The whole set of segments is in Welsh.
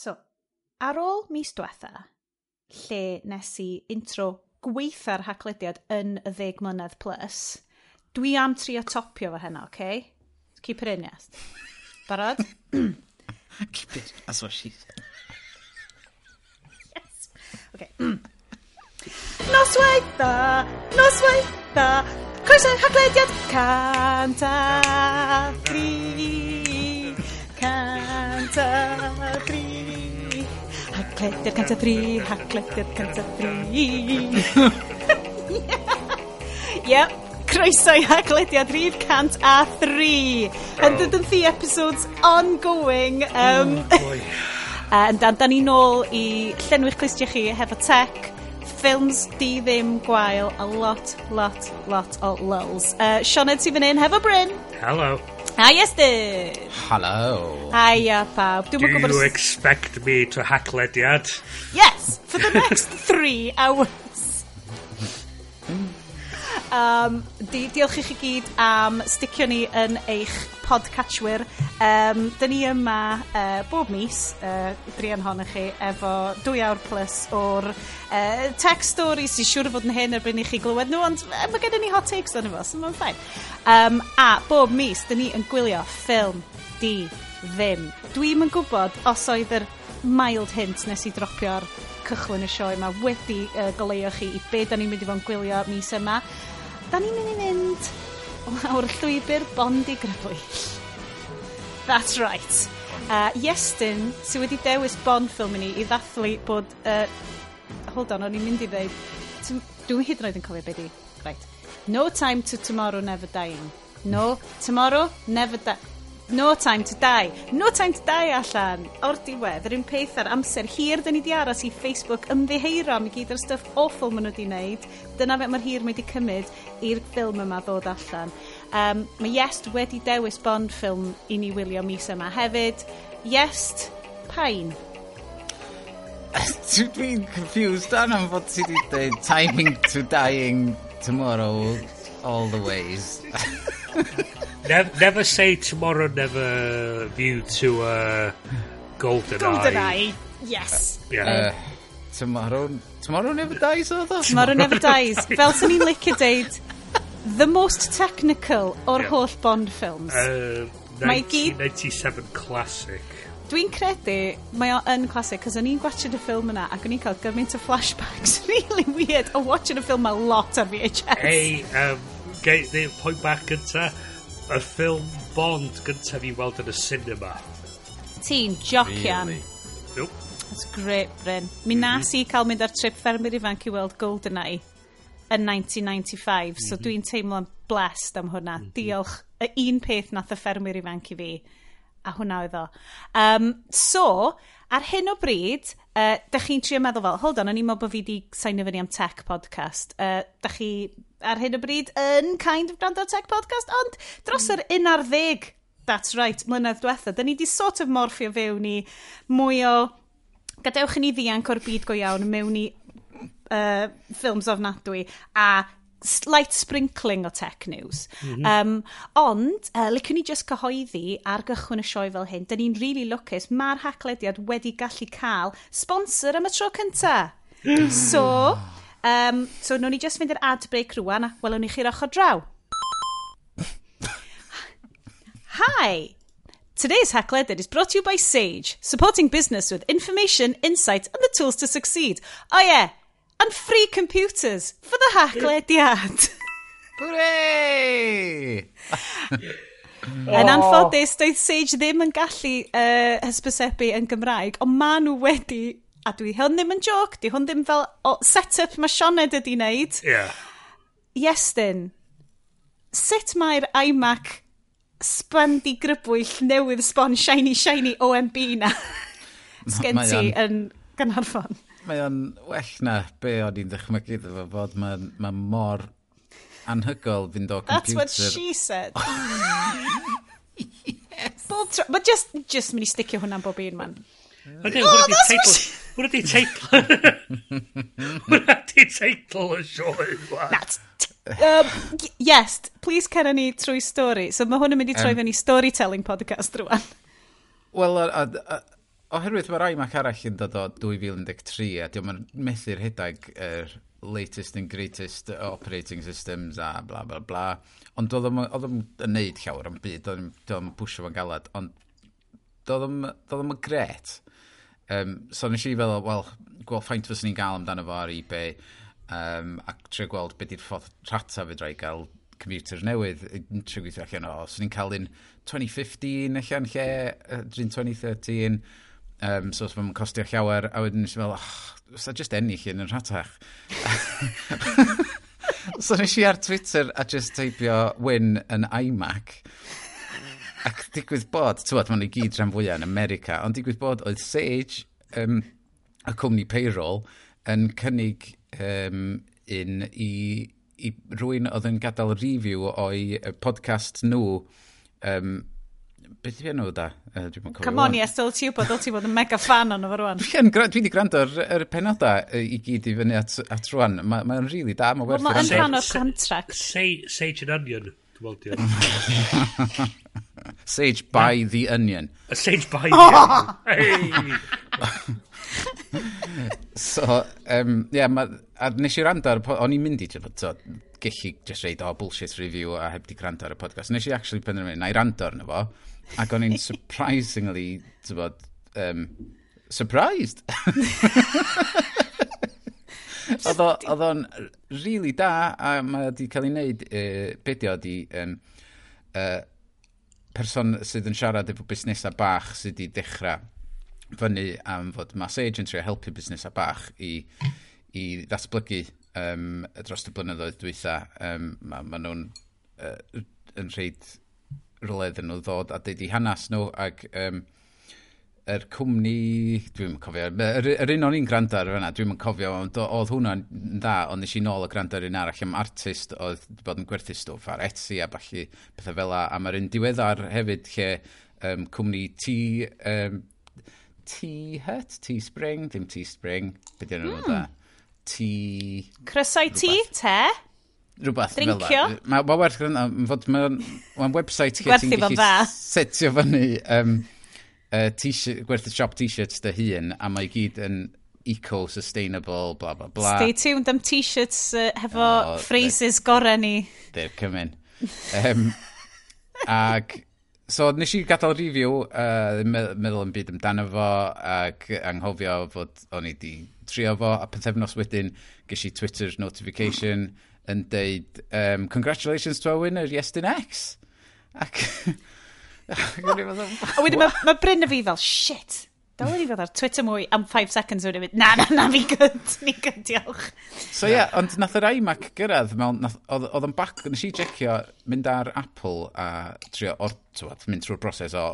So, ar ôl mis diwetha, lle nes i intro gweitha'r haglediad yn y ddeg mlynedd plus, dwi am trio topio fo heno, oce? Okay? Keep it in, yes. Barod? Keep it, as what she said. yes. Okay. Nosweitha, nosweitha, croeso haglediad canta tri, canta tri. Haclediad canta tri, haclediad canta thri. Yep, croeso i haglediad 303. Yn dod yn thi episodes ongoing. Um, Yn dan, da ni nôl i llenwi'ch clustio chi hefo tech, ffilms di ddim gwael, a lot, lot, lot o lulls. Uh, Sioned sy'n fan hyn hefo Bryn. Hello. Hi, Esther. Hello. Hiya, uh, pawb. Do you expect me to hack hacklediad? Yes, for the next three hours. Um, di, diolch i chi gyd am sticio ni yn eich podcatchwyr. Um, dyn ni yma uh, bob mis, uh, drian hon chi, efo dwy awr plus o'r uh, tech stories sy'n siŵr fod yn hyn erbyn i chi glywed nhw, ond uh, mae gennym ni hot takes o'n efo, so mae'n ffain. Um, a bob mis, dyn ni yn gwylio ffilm di ddim. Dwi'm yn gwybod os oedd yr mild hint nes i dropio'r cychwyn y sioe yma wedi uh, goleio chi i be da ni'n mynd i fod yn gwylio mis yma da ni'n mynd i fynd o'r llwybr Bondi grybwyll. That's right. Uh, Iestyn sydd wedi dewis Bond ffilm i ni i ddathlu bod Uh, hold on o'n i'n mynd i ddeud t'm- dwi hyd yn oed yn cofio beth i. Right. No Time to Tomorrow Never Dying. No Tomorrow Never Di... No Time to Die. No Time to Die allan, o'r diwedd, yr un peth ar amser hir dyn ni di aros i Facebook ymddiheiro am i gyd o'r stuff awful maen nhw wedi wneud. Dyna fe mae'r hir mae wedi cymryd i'r ffilm yma ddod allan. Um, mae Iest wedi dewis Bond ffilm i ni wylio mis yma hefyd. Iest, pain. Dwi'n confused dan am fod ti wedi dweud timing to dying tomorrow all the ways. never, never say tomorrow, never view to uh, golden, golden eye. eye. Yes. Uh, yeah. Uh, tomorrow, tomorrow never dies, oedd o? Tomorrow never dies. Fel sy'n ni'n licio deud, the most technical o'r yeah. holl Bond films. Uh, 1997 classic. Dwi'n credu mae o yn classic, cos o'n i'n gwachod y ffilm yna ac o'n i'n cael gymaint o flashbacks really weird o watching y ffilm a lot ar VHS. Hey, um, gael point back gyntaf, y ffilm Bond gyntaf i weld yn y cinema. Ti'n jocian. Really? Nope. That's great, Bryn. Mi mhm. nas i cael mynd ar trip ffermwyr ifanc i weld Goldeneye yn 1995, so mhm. dwi'n teimlo'n blessed am hwnna. Mhm. Diolch. Y un peth nath y ffermwyr ifanc i fi, a hwnna oedd o. Um, so, ar hyn o bryd, uh, da chi'n trio meddwl fel, hold on, o'n i'n meddwl bod fi wedi sign fyny am tech podcast. Uh, da chi ar hyn o bryd yn kind of Granda Tech Podcast, ond dros mm. yr un ar ddeg, that's right, mlynedd diwetha, da ni di sort of morffio fewn i mwy o gadewch i ni ddianc o'r byd go iawn mewn i uh, ffilms ofnadwy a slight sprinkling o tech news. Mm -hmm. um, ond, uh, licwn ni just cyhoeddi ar gychwyn y sioe fel hyn, da ni'n really lwcus, mae'r haclediad wedi gallu cael sponsor am y tro cyntaf. so, Um, so, wnawn ni just fynd i'r ad break rwan a welwn ni chi'r ochr draw. Hi! Today's Hack Leather is brought to you by Sage, supporting business with information, insight, and the tools to succeed. Oh yeah, and free computers for the Hack Lediad. Hooray! Yn oh. anffodus, doedd Sage ddim yn gallu uh, hysbysebu yn Gymraeg, ond maen nhw wedi a dwi hwn ddim yn joc, di hwn ddim fel o, set-up mae Sioned ydi wneud. Yeah. Iestyn, sut mae'r iMac sbandi grybwyll newydd sbon shiny shiny OMB na sgen ti yn Gynharfon? Mae o'n well na be o'n i'n ddychmygu ddefo fod mae ma mor anhygol fynd o computer. That's what she said. yes. Bob tro, mae just, just mynd i sticio hwnna'n bob un man. Wedyn, hwnna di teitl... Hwnna di teitl... Hwnna di teitl y sioe. Um, yes, please cera ni trwy stori. So mae hwn yn mynd i troi um, fewn i storytelling podcast rwan. Wel, oherwydd mae'r iMac arall yn dod o 2013 a diolch yn methu'r hedag yr latest and greatest operating systems a bla bla bla. Ond doedd oedd yn neud llawer am byd, oedd yn pwysio fo'n galad, ond doedd ddim yn gret. Um, so nes i fel, wel, gweld ffaint fyswn ni'n gael amdano fo ar eBay um, ac trio gweld beth yw'r ffordd rhata fe drai gael computer newydd yn trio gweithio allan o. So ni'n cael un 2015 allan lle, uh, 2013, um, so os mae'n costio llawer, a wedyn nes i fel, oh, ah, os da just ennill yn yr rhatach. so nes i ar Twitter a just teipio win yn iMac, Ac digwydd bod, ti'n bod, maen nhw i gyd rhan fwyaf yn America, ond digwydd bod oedd Sage, um, y cwmni payroll, yn cynnig um, un i, i rwy'n oedd yn gadael review o'i podcast nhw um, beth yw enw da? Uh, Come on, yes, dyl ti wybod, dyl ti bod yn mega fan o'n efo rwan. Dwi wedi gwrando ar yr penodau i gyd i fyny at, at rwan. Mae'n ma rili really da, mae'n werth. Mae'n rhan o'r contract. Sage and Onion cyfodion. Sage by the onion. A sage by the onion. Hey! so, um, yeah, ma, a nes i rand ar, o'n i'n mynd i, so, gellu just reid, o, oh, bullshit review a heb di gwrando ar y podcast. Nes i actually penderfynu, na i rand arno fo, ac o'n i'n surprisingly, ti'n bod, um, surprised. Oedd o'n really da, a mae wedi cael ei wneud, e, beth oedd um, e, person sydd yn siarad efo busnesau bach sydd wedi dechrau fyny am fod mass agent yn helpu busnesau bach i, i ddatblygu um, dros y blynyddoedd dwytha. Um, mae ma nhw'n uh, yn rhaid roedd yn nhw ddod a deud i hanes nhw ac um, er cwmni, dwi'n cofio, yr, yr un o'n i'n gwrando ar yna, dwi'n cofio, ond oedd hwnna'n dda, ond nes i nôl y gwrando ar un arall am artist oedd bod yn gwerthu stwff ar Etsy a falle pethau fel la, a mae'r un diweddar hefyd lle um, cwmni T, um, T hut, T spring, ddim T spring, beth yw'n mm. dda? Hmm. T... Crysau T, te? rhywbeth fel fel Mae ma werth gwrando, mae'n ma website lle ti'n gallu setio fyny um, uh, gwerthu siop t-shirts dy hun, a mae gyd yn eco-sustainable, bla bla bla. Stay tuned am t-shirts uh, hefo oh, phrases gorau ni. They're coming. um, ag, so nes i gadael review, uh, meddwl yn byd amdano fo, ac anghofio fod o'n i di trio fo, a pethefnos wedyn ges i Twitter notification yn deud, um, congratulations to our winner, Yes X. Ac A wedyn mae ma Bryn y fi fel, shit, dal wedi fod ar Twitter mwy am 5 seconds wedi mynd, na, na, na, fi gyd, ni gyd, diolch. So ie, yeah, ond nath yr iMac gyrraedd, oedd yn bac, nes i jecio, mynd ar Apple a trio, or, tywed, mynd trwy'r broses o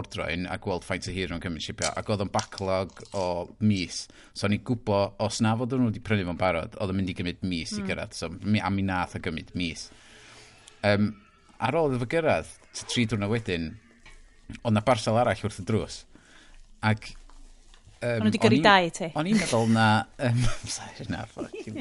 ordroen a gweld faint o hir o'n cymryd shipio, ac oedd yn backlog o mis. So ni i gwbo, os na fod nhw wedi prynu fo'n barod, oedd yn mynd i gymryd mis mm. i gyrraedd, so, a mi nath o gymryd mis. Um, ar ôl iddo fo gyrraedd, so tri diwrnod wedyn, ond na barsel arall wrth y drws. Ac... Um, Ond wedi gyrru dau ti. O'n i'n meddwl na... Um, sorry, na, ffocin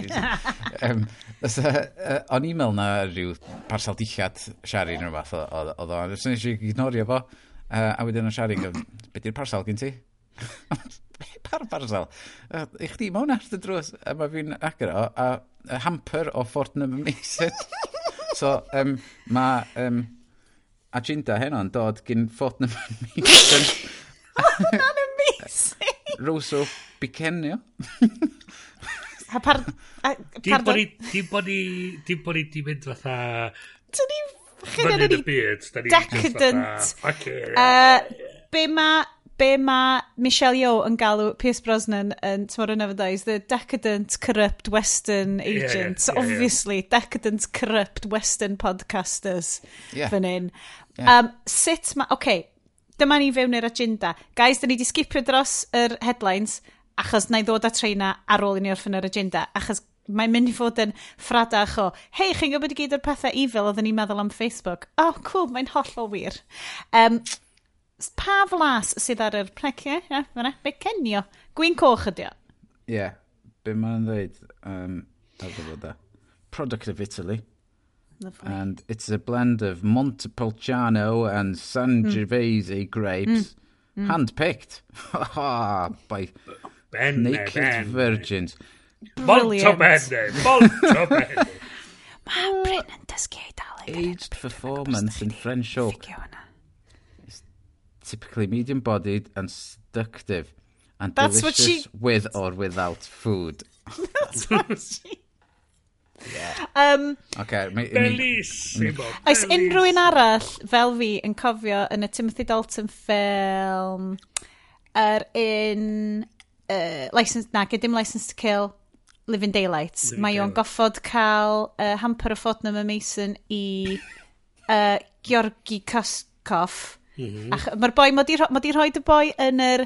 um, uh, O'n i'n meddwl na rhyw parsel dillad siari neu rhywbeth oedd o. Os nes i ignorio fo, uh, a wedyn o'n siari, beth yw'r parsel gen ti? Par parsel? Uh, I chdi, mae hwnna ar y drws. A mae fi'n agro, a, a hamper o Fortnum Mason. so, um, mae... Um, agenda hynna'n dod gyn ffod na Mason. oh, na'n amazing! Roso Bicenio. Ha, par... A, pardon? Dim bod ni... Dim bod ni di mynd fatha... Dyn ni... Fyny yn y byd. Decadent. Okay. uh, be mae be mae Michelle Yeoh yn galw Pierce Brosnan yn Tomorrow Never Dies, the decadent, corrupt western agents, Yeah, yeah, yeah, Obviously, yeah. decadent, corrupt western podcasters yeah. fan hyn. Yeah. Um, sut mae... Okay, dyma ni fewn i'r agenda. Guys, da ni di skipio dros yr headlines, achos na i ddod â treina ar ôl i ni orffen yr agenda, achos mae'n mynd i fod yn ffradach o, hei, chi'n gwybod i gyd o'r pethau evil oedden ni'n meddwl am Facebook? Oh, cool, mae'n hollol wir. Um, pa flas sydd ar yr plecio? Ie, be cenio? Gwyn coch ydi o. Ie, yeah. be mae'n dweud um, ar gyfer da. E. Product of Italy. Lovely. And it's a blend of Montepulciano and Sangiovese mm. grapes. Mm. Hand-picked. by benne, naked benne. virgins. Brilliant. Montebene, Montebene. Mae Bryn yn dysgu Eidaleg. Aged performance in French oak typically medium-bodied and seductive and That's delicious she... with or without food. That's what she... Yeah. Um, okay, Bellissimo. Oes unrhyw un arall fel fi yn cofio yn y Timothy Dalton ffilm yr er un uh, license, na, gyda'n License to Kill Living Daylights. Living Mae o'n goffod cael uh, hamper o Fortnum and Mason i uh, Georgi Koskov Mm -hmm. Mae'r boi, mae di, ma rhoi dy boi yn yr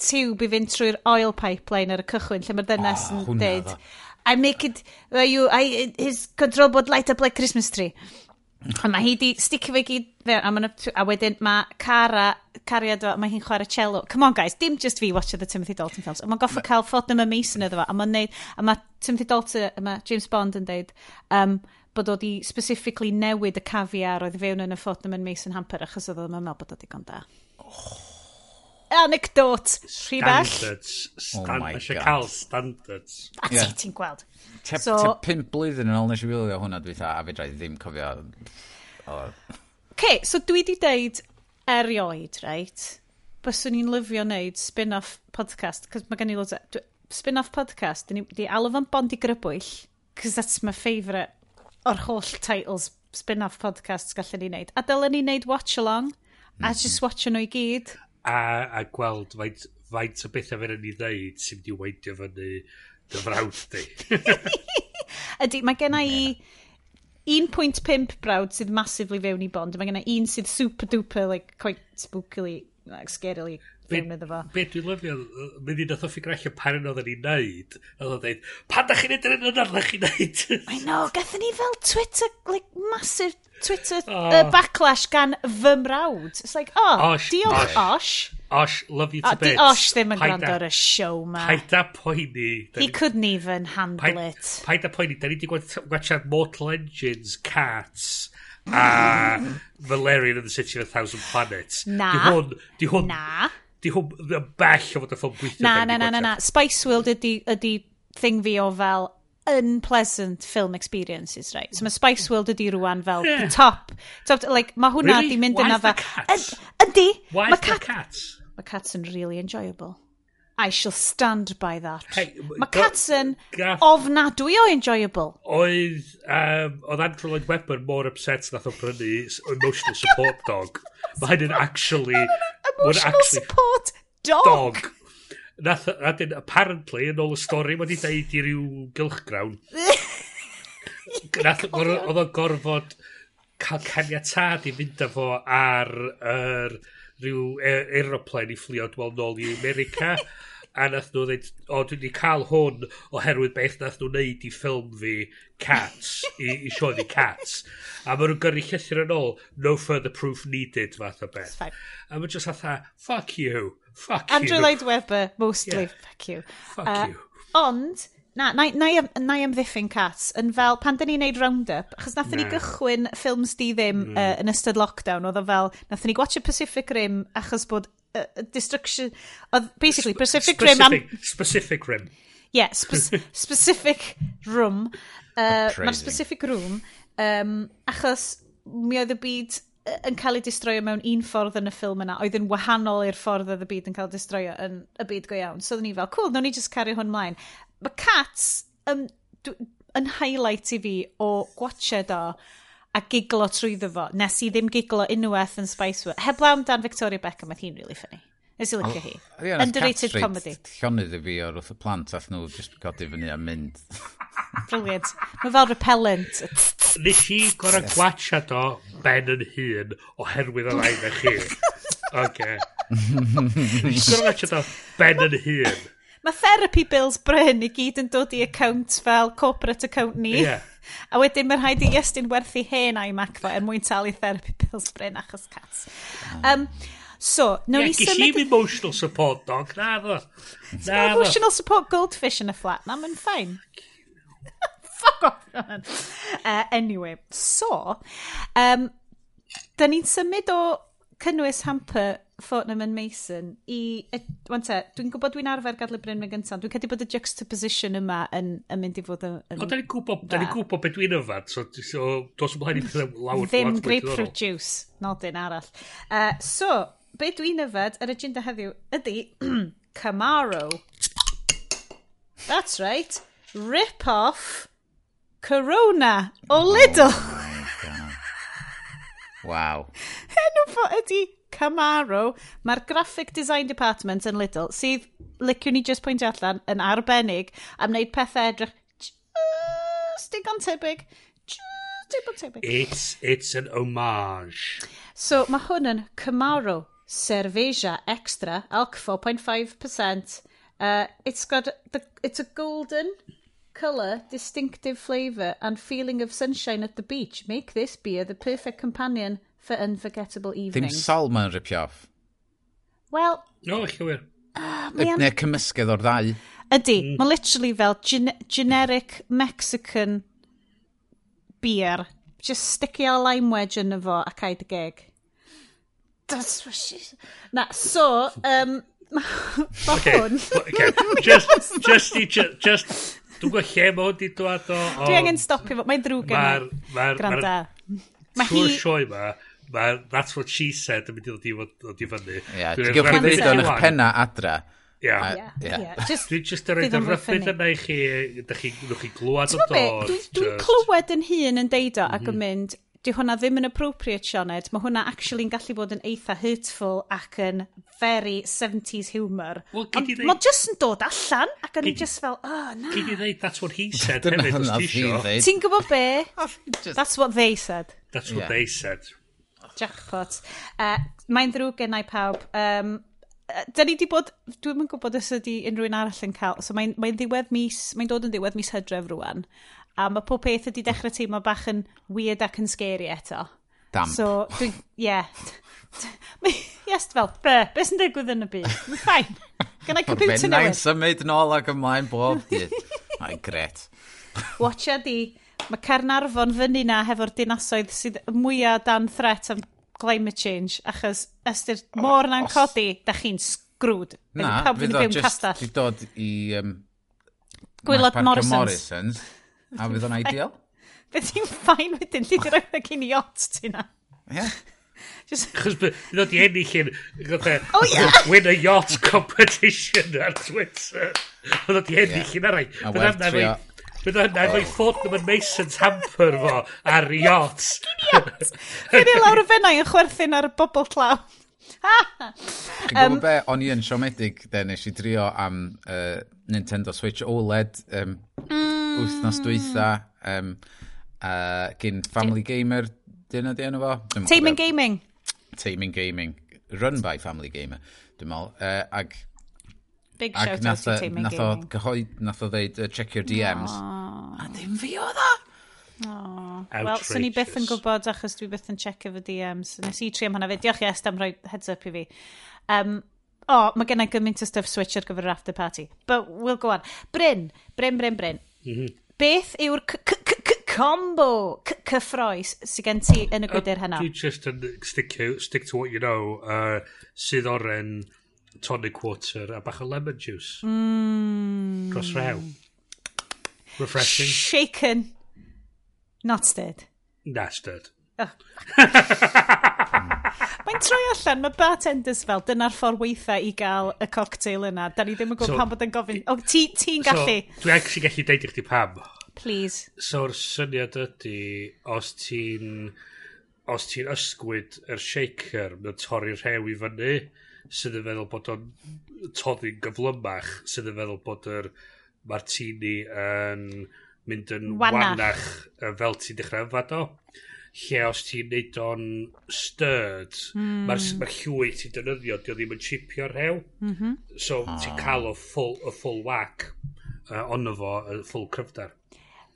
tiwb i fynd trwy'r oil pipeline ar y cychwyn, lle mae'r dynas oh, yn dweud, I make it, uh, you, I, his control board light up like Christmas tree. A mae hi di sticio fe gyd fe, a, ma a wedyn mae Cara, cariad o, mae hi'n chwarae cello. Come on guys, dim just fi watch the Timothy Dalton films. A mae'n goffa cael ffod yma Mason iddo fo, a mae'n neud, a mae Timothy Dalton, a mae James Bond yn deud, um, bod o di specifically newid y cafiar oedd fewn yn y ffod yn Mason Hamper achos oedd o'n meddwl bod o digon da. Oh. Anecdot, rhy bell. Standards. Stand oh Eisiau cael standards. A yeah. ti ti'n gweld. Te, so, te pimp blwyddyn yn ôl nes i wylio hwnna dwi dda, a fe drai ddim cofio. Oce, okay, so dwi di deud erioed, right? Byswn i'n lyfio wneud spin-off podcast, cos mae gen i lot o... Spin-off podcast, di alw fan bond i Grybwyll, cos that's my favourite o'r holl titles spin-off podcasts gallen ni wneud. A dylen ni wneud watch-along, mm. a mhm. just watch nhw i gyd. A, a gweld faint, faint o bethau fe ni ddeud sy'n di weidio fyny dy frawd di. Ydy, mae gen i 1.5 brawd sydd massively fewn i bond. Mae gen i un sydd super duper, like, quite spookily, like, scarily fewn iddo fo. Be dwi'n lyfio, mynd i'n oedd o ffigur allan pan yn oedden ni'n neud, oedd o'n dweud, pan da chi'n edrych yn yna na chi'n neud? I know, gathon ni fel Twitter, like, massive Twitter oh. uh, backlash gan fy mrawd. It's like, oh, osh, diolch, osh. Osh, Osh, love you to oh, bits. Osh ddim yn gwrando ar y show ma. Paid a poeni. He couldn't even handle paid, it. Paid a poeni, da ni wedi gwachad Mortal Engines, Cats, a Valerian and the City of a Thousand Planets. Na. Di hwn, di hwn, na di hwn bell o fod y ffilm gweithio. Na, na, na, na, na. Spice World ydy, ydy thing fi o fel unpleasant film experiences, right? So mae Spice World ydy rwan fel yeah. the top. top like, mae hwnna really? di mynd yna fel... Ydy! Why the cat? cats? Mae cats yn really enjoyable. I shall stand by that. Hey, mae cats yn gath... ofnadwy o enjoyable. Oedd, um, oedd Andrew Lloyd Webber mor upset nath o brynu emotional support dog. Mae hyn yn actually... Emotional actually support dog. dog. Nath, nath, apparently, yn ôl y stori, mae wedi deud i ryw gylchgrawn. nath, oedd o'n gorfod cael caniatad i fynd â fo ar er, ryw e- aeroplen i fflio dwel nôl i America. a nath nhw dweud, o, dwi wedi cael hwn oherwydd beth nath nhw wneud i ffilm fi Cats, i, i sioe fi Cats. A maen nhw'n gyrru llythyr yn ôl, no further proof needed, fath o beth. A maen just fatha, fuck you, fuck Andrew you. Andrew Lloyd Webber, mostly, yeah. fuck you. Fuck uh, you. Ond, Na, na, na, na i amddiffyn Cats yn fel, pan da ni'n neud round-up, achos nathon na. ni gychwyn ffilms di ddim mm. uh, yn ystod lockdown, oedd o fel, nathon ni gwatch y Pacific Rim achos bod uh, destruction... Oedd, basically, Pacific Rim... Specific, am... specific Rim. Yeah, spe specific room. Uh, Mae'r specific room, um, achos mi oedd y byd yn cael ei distroio mewn un ffordd yn y ffilm yna, oedd yn wahanol i'r ffordd oedd y byd yn cael ei distroio yn y byd go iawn. So oedden ni fel, cool, nawn ni just cario hwn mlaen. Mae Cats um, yn highlight i fi o gwatched o a giglo trwyddo fo, nes i ddim giglo unwaith yn Spicewood. Heblaw dan Victoria Beckham, mae hi'n really funny. Nes i licio hi. Underrated comedy. Llonydd i fi o'r wrth y plant ath nhw just godi fyny a mynd. Brilliant. Mae fel repellent. Nes i gorau gwachad o ben yn hun oherwydd yr aidd chi. Oce. Nes i gorau gwachad o ben yn hun. Mae therapy bills Bryn i gyd yn dod i account fel corporate account ni. Ie. Yeah. A wedyn mae'n rhaid i Iestyn werthu hen iMac fo er mwyn talu therapy pills Bryn achos cats. Um, so, nawn ni symud... Emotional support dog, na ddo. Na emotional support goldfish yn y flat, na mae'n ffain. Fuck off, uh, Anyway, so, um, da ni'n symud o cynnwys hamper Fortnum and Mason i... E, te, dwi'n gwybod dwi'n arfer gadlu Bryn Mewn gyntaf, dwi'n cedi bod y juxtaposition yma yn, yn mynd i fod yn... yn o, da ni'n gwybod, da ni'n gwybod beth dwi'n yfad, so, so dos ymlaen i pethau lawr. Ddim grapefruit juice, nodyn arall. Uh, so, be dwi'n yfed yr agenda heddiw ydy Camaro. That's right. Rip off Corona o oh Lidl. Oh, wow. Enw fo ydy Camaro, mae'r Graphic Design Department yn Lidl, sydd, liciwn ni just pwynt allan, yn arbennig am wneud pethau edrych just digon tebyg. Just digon tebyg. It's, it's an homage. So, mae hwn yn Camaro, Cerveja Extra, alc 4.5%. Uh, it's got, the, it's a golden colour, distinctive flavour and feeling of sunshine at the beach make this beer the perfect companion for unforgettable evenings. Ddim Sal mae'n ripio off. Wel... No, eich llwyr. Uh, an... Neu cymysgedd o'r ddau. Ydy, mm. mae literally fel gen generic Mexican beer. Just sticio lime wedge yn fo a caid y geg. That's what she... Na, so, um, mae okay. hwn... okay. Just, just, just, just, dwi'n gwybod lle mod i dwad o... Dwi angen stopio fo, mae'n drwg yn ma, ma, Granda. Mae hi... Tŵr sioe ma, ma, that's what she said yn mynd i ddod i fyny. Ie, ti'n gwybod chi ddeud o'n eich penna adra. Ie. Dwi'n just yn rhaid y rhyfyd yna i chi, ydych chi, ydych chi glwad o dod. Dwi'n clywed yn hun yn deud o ac yn mhm. mynd, di hwnna ddim yn appropriate, Sioned. Mae hwnna actually'n gallu bod yn eitha hurtful ac yn very 70s humour. Well, Mae just yn dod allan ac o'n i just fel, oh, na. Gyd i ddeud, that's what he said hefyd, os ti isio. Ti'n gwybod be? That's what they said. That's what they said. Jackpot. Uh, Mae'n ddrwg gennau pawb. Um, da ni di bod, dwi'n yn gwybod os ydy unrhyw un arall yn cael, so mae'n mae ddiwedd mis, mae'n dod yn ddiwedd mis hydref rwan, a mae pob peth ydy dechrau teimlo bach yn weird ac yn scary eto. Damp. So, dwi'n, ie. Yeah. yes, fel, be, be sy'n digwydd yn y byd? Fine. Gan i computer newydd. Mae'n symud nôl ac ymlaen bob dydd. Mae'n gret. Watcha di Mae Caernarfon fyny na hefo'r dinasoedd sydd mwyaf dan threat am climate change, achos ystyr môr na'n codi, da chi'n sgrwd. Na, fydd o just di dod i um, Gwylod Morrisons. Morrisons. A fydd o'n ideal? Bydd ti'n ffain wedyn, ti di roi fe gen i yacht ti na. Ie. Chos bydd o'n di ennill yn oh, yeah. win a yacht competition ar Twitter. Bydd o'n di ennill yn arall. A werth trio Bydd yna efo'i ffôn ddim yn Mason Tamper fo ar yacht. Fydd i e lawr y fennau yn chwerthin ar y bobl claw. Chi'n gwybod um, be, o'n i yn siomedig, de, nes i drio am uh, Nintendo Switch OLED um, mm. wythnos dwytha um, uh, gyn Family Gamer, dyna di enw fo? Taming Gaming. Taming Gaming. Run by Family Gamer, dwi'n meddwl. Uh, ag Big Ag shout out to Teimio Gaming. Nath o gyhoed, nath o ddeud, uh, check your DMs. Aww. A ddim fi o dda! Wel, swn i byth yn gwybod achos dwi byth yn checio fy DMs. Nes i tri am hwnna fe. Diolch i Est am rhoi heads up i fi. Um, o, oh, mae gennau gymaint o stuff switch ar gyfer yr after party. But we'll go on. Bryn, Bryn, Bryn, Bryn. Mm -hmm. Beth yw'r combo cyffroes sydd gen ti yn y gwydr hynna? Dwi just yn stick to, stick to what you know. Uh, sydd oren tonic water a bach o lemon juice. Mm. Dros rew. Refreshing. Shaken. Not stirred. Na, stirred. Mae'n troi allan, mae bartenders fel, dyna'r ffordd weitha i gael y cocktail yna. Da ni ddim yn gwybod so, pan bod yn gofyn, o, oh, ti'n ti gallu? So, dwi actually gallu deud i chdi pam. Please. So'r syniad ydy, os ti'n os ti'n ysgwyd yr shaker, mae'n torri rhew i fyny, sydd yn feddwl bod o'n toddi'n gyflymach sydd yn feddwl bod yr Martini yn mynd yn wanach, wanach fel ti'n dechrau yfad o. Lle os ti'n neud o'n stirred mm. mae'r ma llwy ti'n dynyddio di o ddim yn chipio'r rhew. Mm -hmm. so ti'n cael o full, o full whack uh, ono fo, y full cryfdar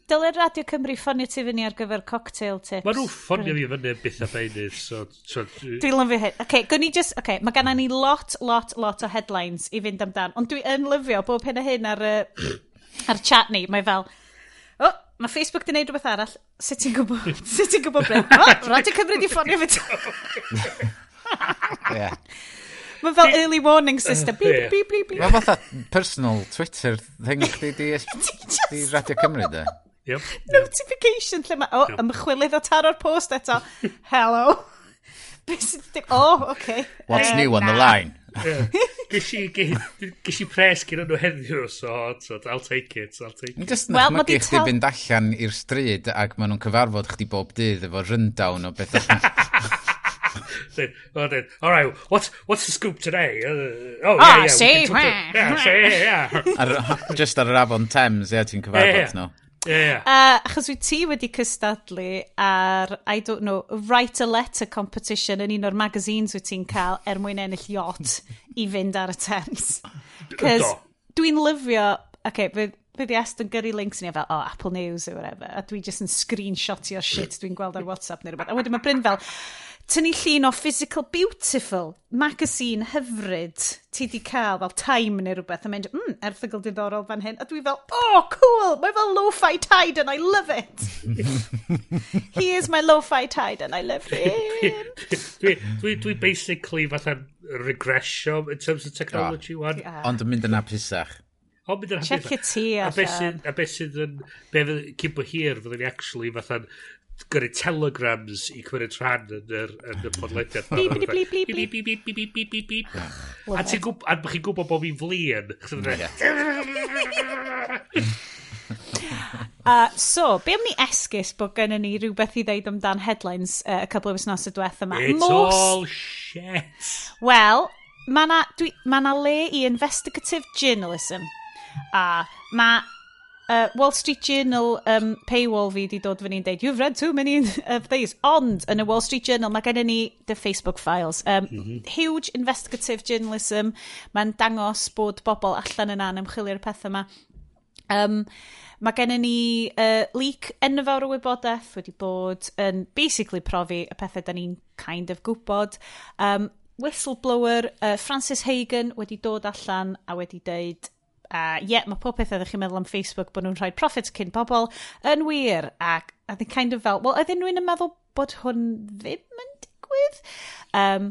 Dyle Radio Cymru ffonio ti fyny ar gyfer cocktail tips. Mae nhw ffonio fi fyny byth a beinydd. So, so, dwi'n lyfio hyn. Okay, gwni just, okay, mae ganna ni lot, lot, lot o headlines i fynd amdan. Ond dwi yn lyfio bob hyn a hyn ar, uh, ar chat ni. Mae fel, oh, mae Facebook di wneud rhywbeth arall. Sut ti'n gwybod? Sut ti'n gwybod ble? Oh, Radio Cymru di ffonio fi. yeah. Mae fel early warning system. Beep, beep, beep, beep. Mae fatha personal Twitter thing chdi di, di Radio Cymru, da. Yep. Notification lle mae, o, oh, ymchwilydd o taro'r post eto. Hello. oh, okay. What's uh, new on nah. the line? Gysi pres gyda nhw heddiw, so so I'll take it, I'll take it. Just well, mae di chdi fynd allan i'r stryd ac maen nhw'n cyfarfod chdi bob dydd efo rundown o beth All right, what's, what's the scoop today? Uh, oh, yeah, ah, yeah. see, yeah, yeah. Just ar yr afon Thames, ie, ti'n cyfarfod nhw. Yeah. Uh, achos wyt ti wedi cystadlu ar, I don't know, write a letter competition yn un o'r magazines wyt ti'n cael er mwyn ennill yacht i fynd ar y Thames. Cos dwi'n lyfio, okay, fydd bydd Est yn gyrru links ni fel, oh, Apple News or whatever, a dwi just yn screenshotio shit dwi'n gweld ar WhatsApp neu rhywbeth. A wedyn mae Bryn fel, tynnu llun o Physical Beautiful, magazine hyfryd, ti di cael fel Time neu rhywbeth, a mynd, mm, erthygl diddorol fan hyn, a dwi fel, oh, cool, mae fel lo-fi tide and I love it. Here's my lo-fi tide and I love him dwi, dwi, dwi basically fatha regresio in terms of technology, oh, one Yeah. Ond yn mynd yn apusach. Ond mynd yn hapus. Check it here. A beth sydd yn... Be fydd cyn bo hir, fyddwn ni actually fatha'n gyrru telegrams i cymryd rhan yn y, yn y podlediad. A ti'n gwybod, a chi'n gwybod bod fi'n flin. Uh, so, be am ni esgus bod gennym ni rhywbeth i ddeud amdan headlines uh, a couple of wythnosau diwethaf yma? It's Most... all shit. Wel, mae yna ma, le i investigative journalism. A uh, mae uh, Wall Street Journal um, paywall fi di dod fyny'n deud, you've read too many of these, ond yn y Wall Street Journal mae gen i ni the Facebook files. Um, mm -hmm. Huge investigative journalism, mae'n dangos bod bobl allan yn ymchwilio'r pethau yma. Um, mae gen i ni uh, leak enfawr o wybodaeth wedi bod yn basically profi y pethau da ni'n kind of gwybod. Um, whistleblower uh, Francis Hagen wedi dod allan a wedi deud A ie, yeah, mae pob peth ydych chi'n meddwl am Facebook bod nhw'n rhoi profits cyn pobl yn wir. Ac a ddyn kind of fel, wel, ydyn nhw'n meddwl bod hwn ddim yn digwydd? Um,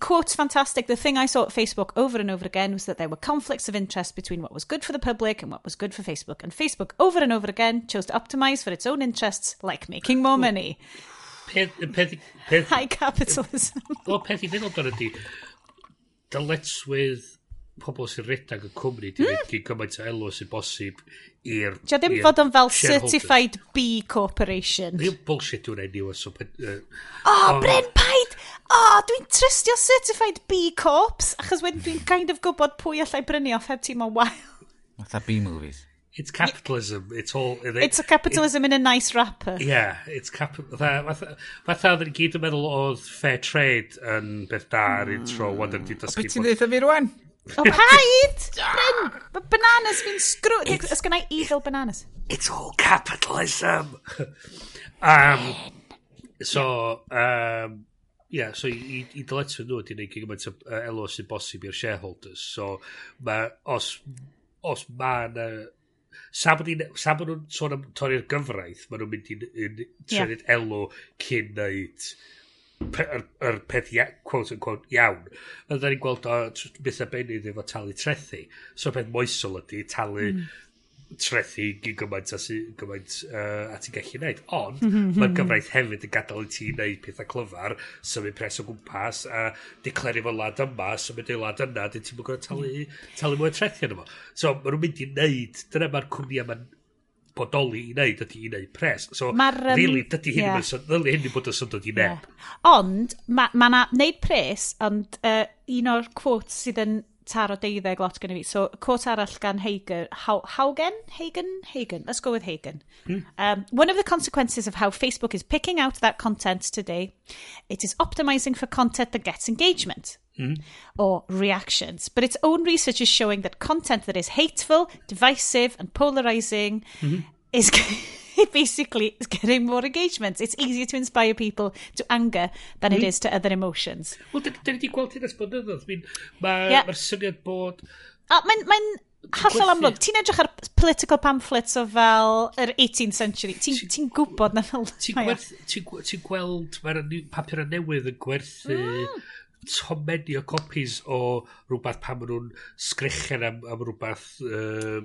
quote's fantastic. The thing I saw at Facebook over and over again was that there were conflicts of interest between what was good for the public and what was good for Facebook. And Facebook, over and over again, chose to optimize for its own interests, like making more money. Peth, peth, peth, High capitalism. Wel, peth i ddynol dan ydy, dyletswydd pobl sy'n redag y cwmni di mm. gyn gymaint o elw sy'n bosib i'r... Ti ddim fod yn fel Certified B Corporation. Ddim bullshit yw'n enw. So, uh, o, oh, Bryn Paid! O, oh, dwi'n trystio Certified B Corps, achos wedyn dwi'n kind of gwybod pwy allai brynu off heb tîm o wael. Fatha B-movies. It's capitalism. It's all... It, it's a capitalism it, in a nice wrapper. Yeah, it's capital... Fatha oedden ni gyd yn meddwl oedd fair trade yn beth da ar hmm. intro, wadden ni di dysgu... O, beth ti'n dweud fi rwan? O, paid! Bryn, Mae bananas fi'n sgrw... Ys gynnau evil bananas. It's all capitalism. um, so, um, yeah, so i, i i dyletswydd nhw wedi gwneud gymaint o uh, elw sy'n bosib i'r shareholders. So, ma, os, os mae yna... Sa bod nhw'n sôn am torri'r gyfraith, maen nhw'n mynd i'n trefyd yeah. elo cyn neud yr, yr peth ia, quote unquote iawn. Ond da ni'n gweld o beth benydd efo talu trethu. So peth moesol ydy talu mm. trethu gyn gymaint, as, gymaint uh, a ti'n gallu gwneud ond hmm, hmm, mae'r hmm. gyfraith hefyd yn gadael i ti wneud pethau clyfar symud pres o gwmpas a decleru fo lad yma symud ei lad yna dyn ti'n mwyn talu, talu mwy trethu yna fo. So mae nhw'n mynd i wneud dyna mae'r cwmni yma'n bodoli i wneud ydy i wneud pres. So, Ma'r, um, really, dydy hyn yeah. dydy hyn bod yn syndod i neb. Yeah. Ond, mae ma na wneud pres, ond uh, un o'r quotes sydd yn taro deuddeg lot gen i fi. So, quote arall gan Hagen. How, Haugen? Hagen? Hagen. Let's go with Hagen. Hmm. Um, one of the consequences of how Facebook is picking out that content today, it is optimizing for content that gets engagement. Hmm. or reactions. But its own research is showing that content that is hateful, divisive, and polarizing mm-hmm. is. basically is getting more engagement. It's easier to inspire people to anger than mm. it hmm. is to other emotions. Wel, dyn ni wedi gweld hyn ers blynyddoedd. Mae'r yeah. ma syniad bod... Mae'n mae hollol amlwg. Ti'n edrych ar political pamphlets o fel yr 18th century. Ti'n ti gwybod na fel... Ti'n ti gweld... Mae'r papur a newydd yn gwerthu... Mm tomeni o copies o rhywbeth pan maen nhw'n sgrichen am, am rhywbeth. Uh,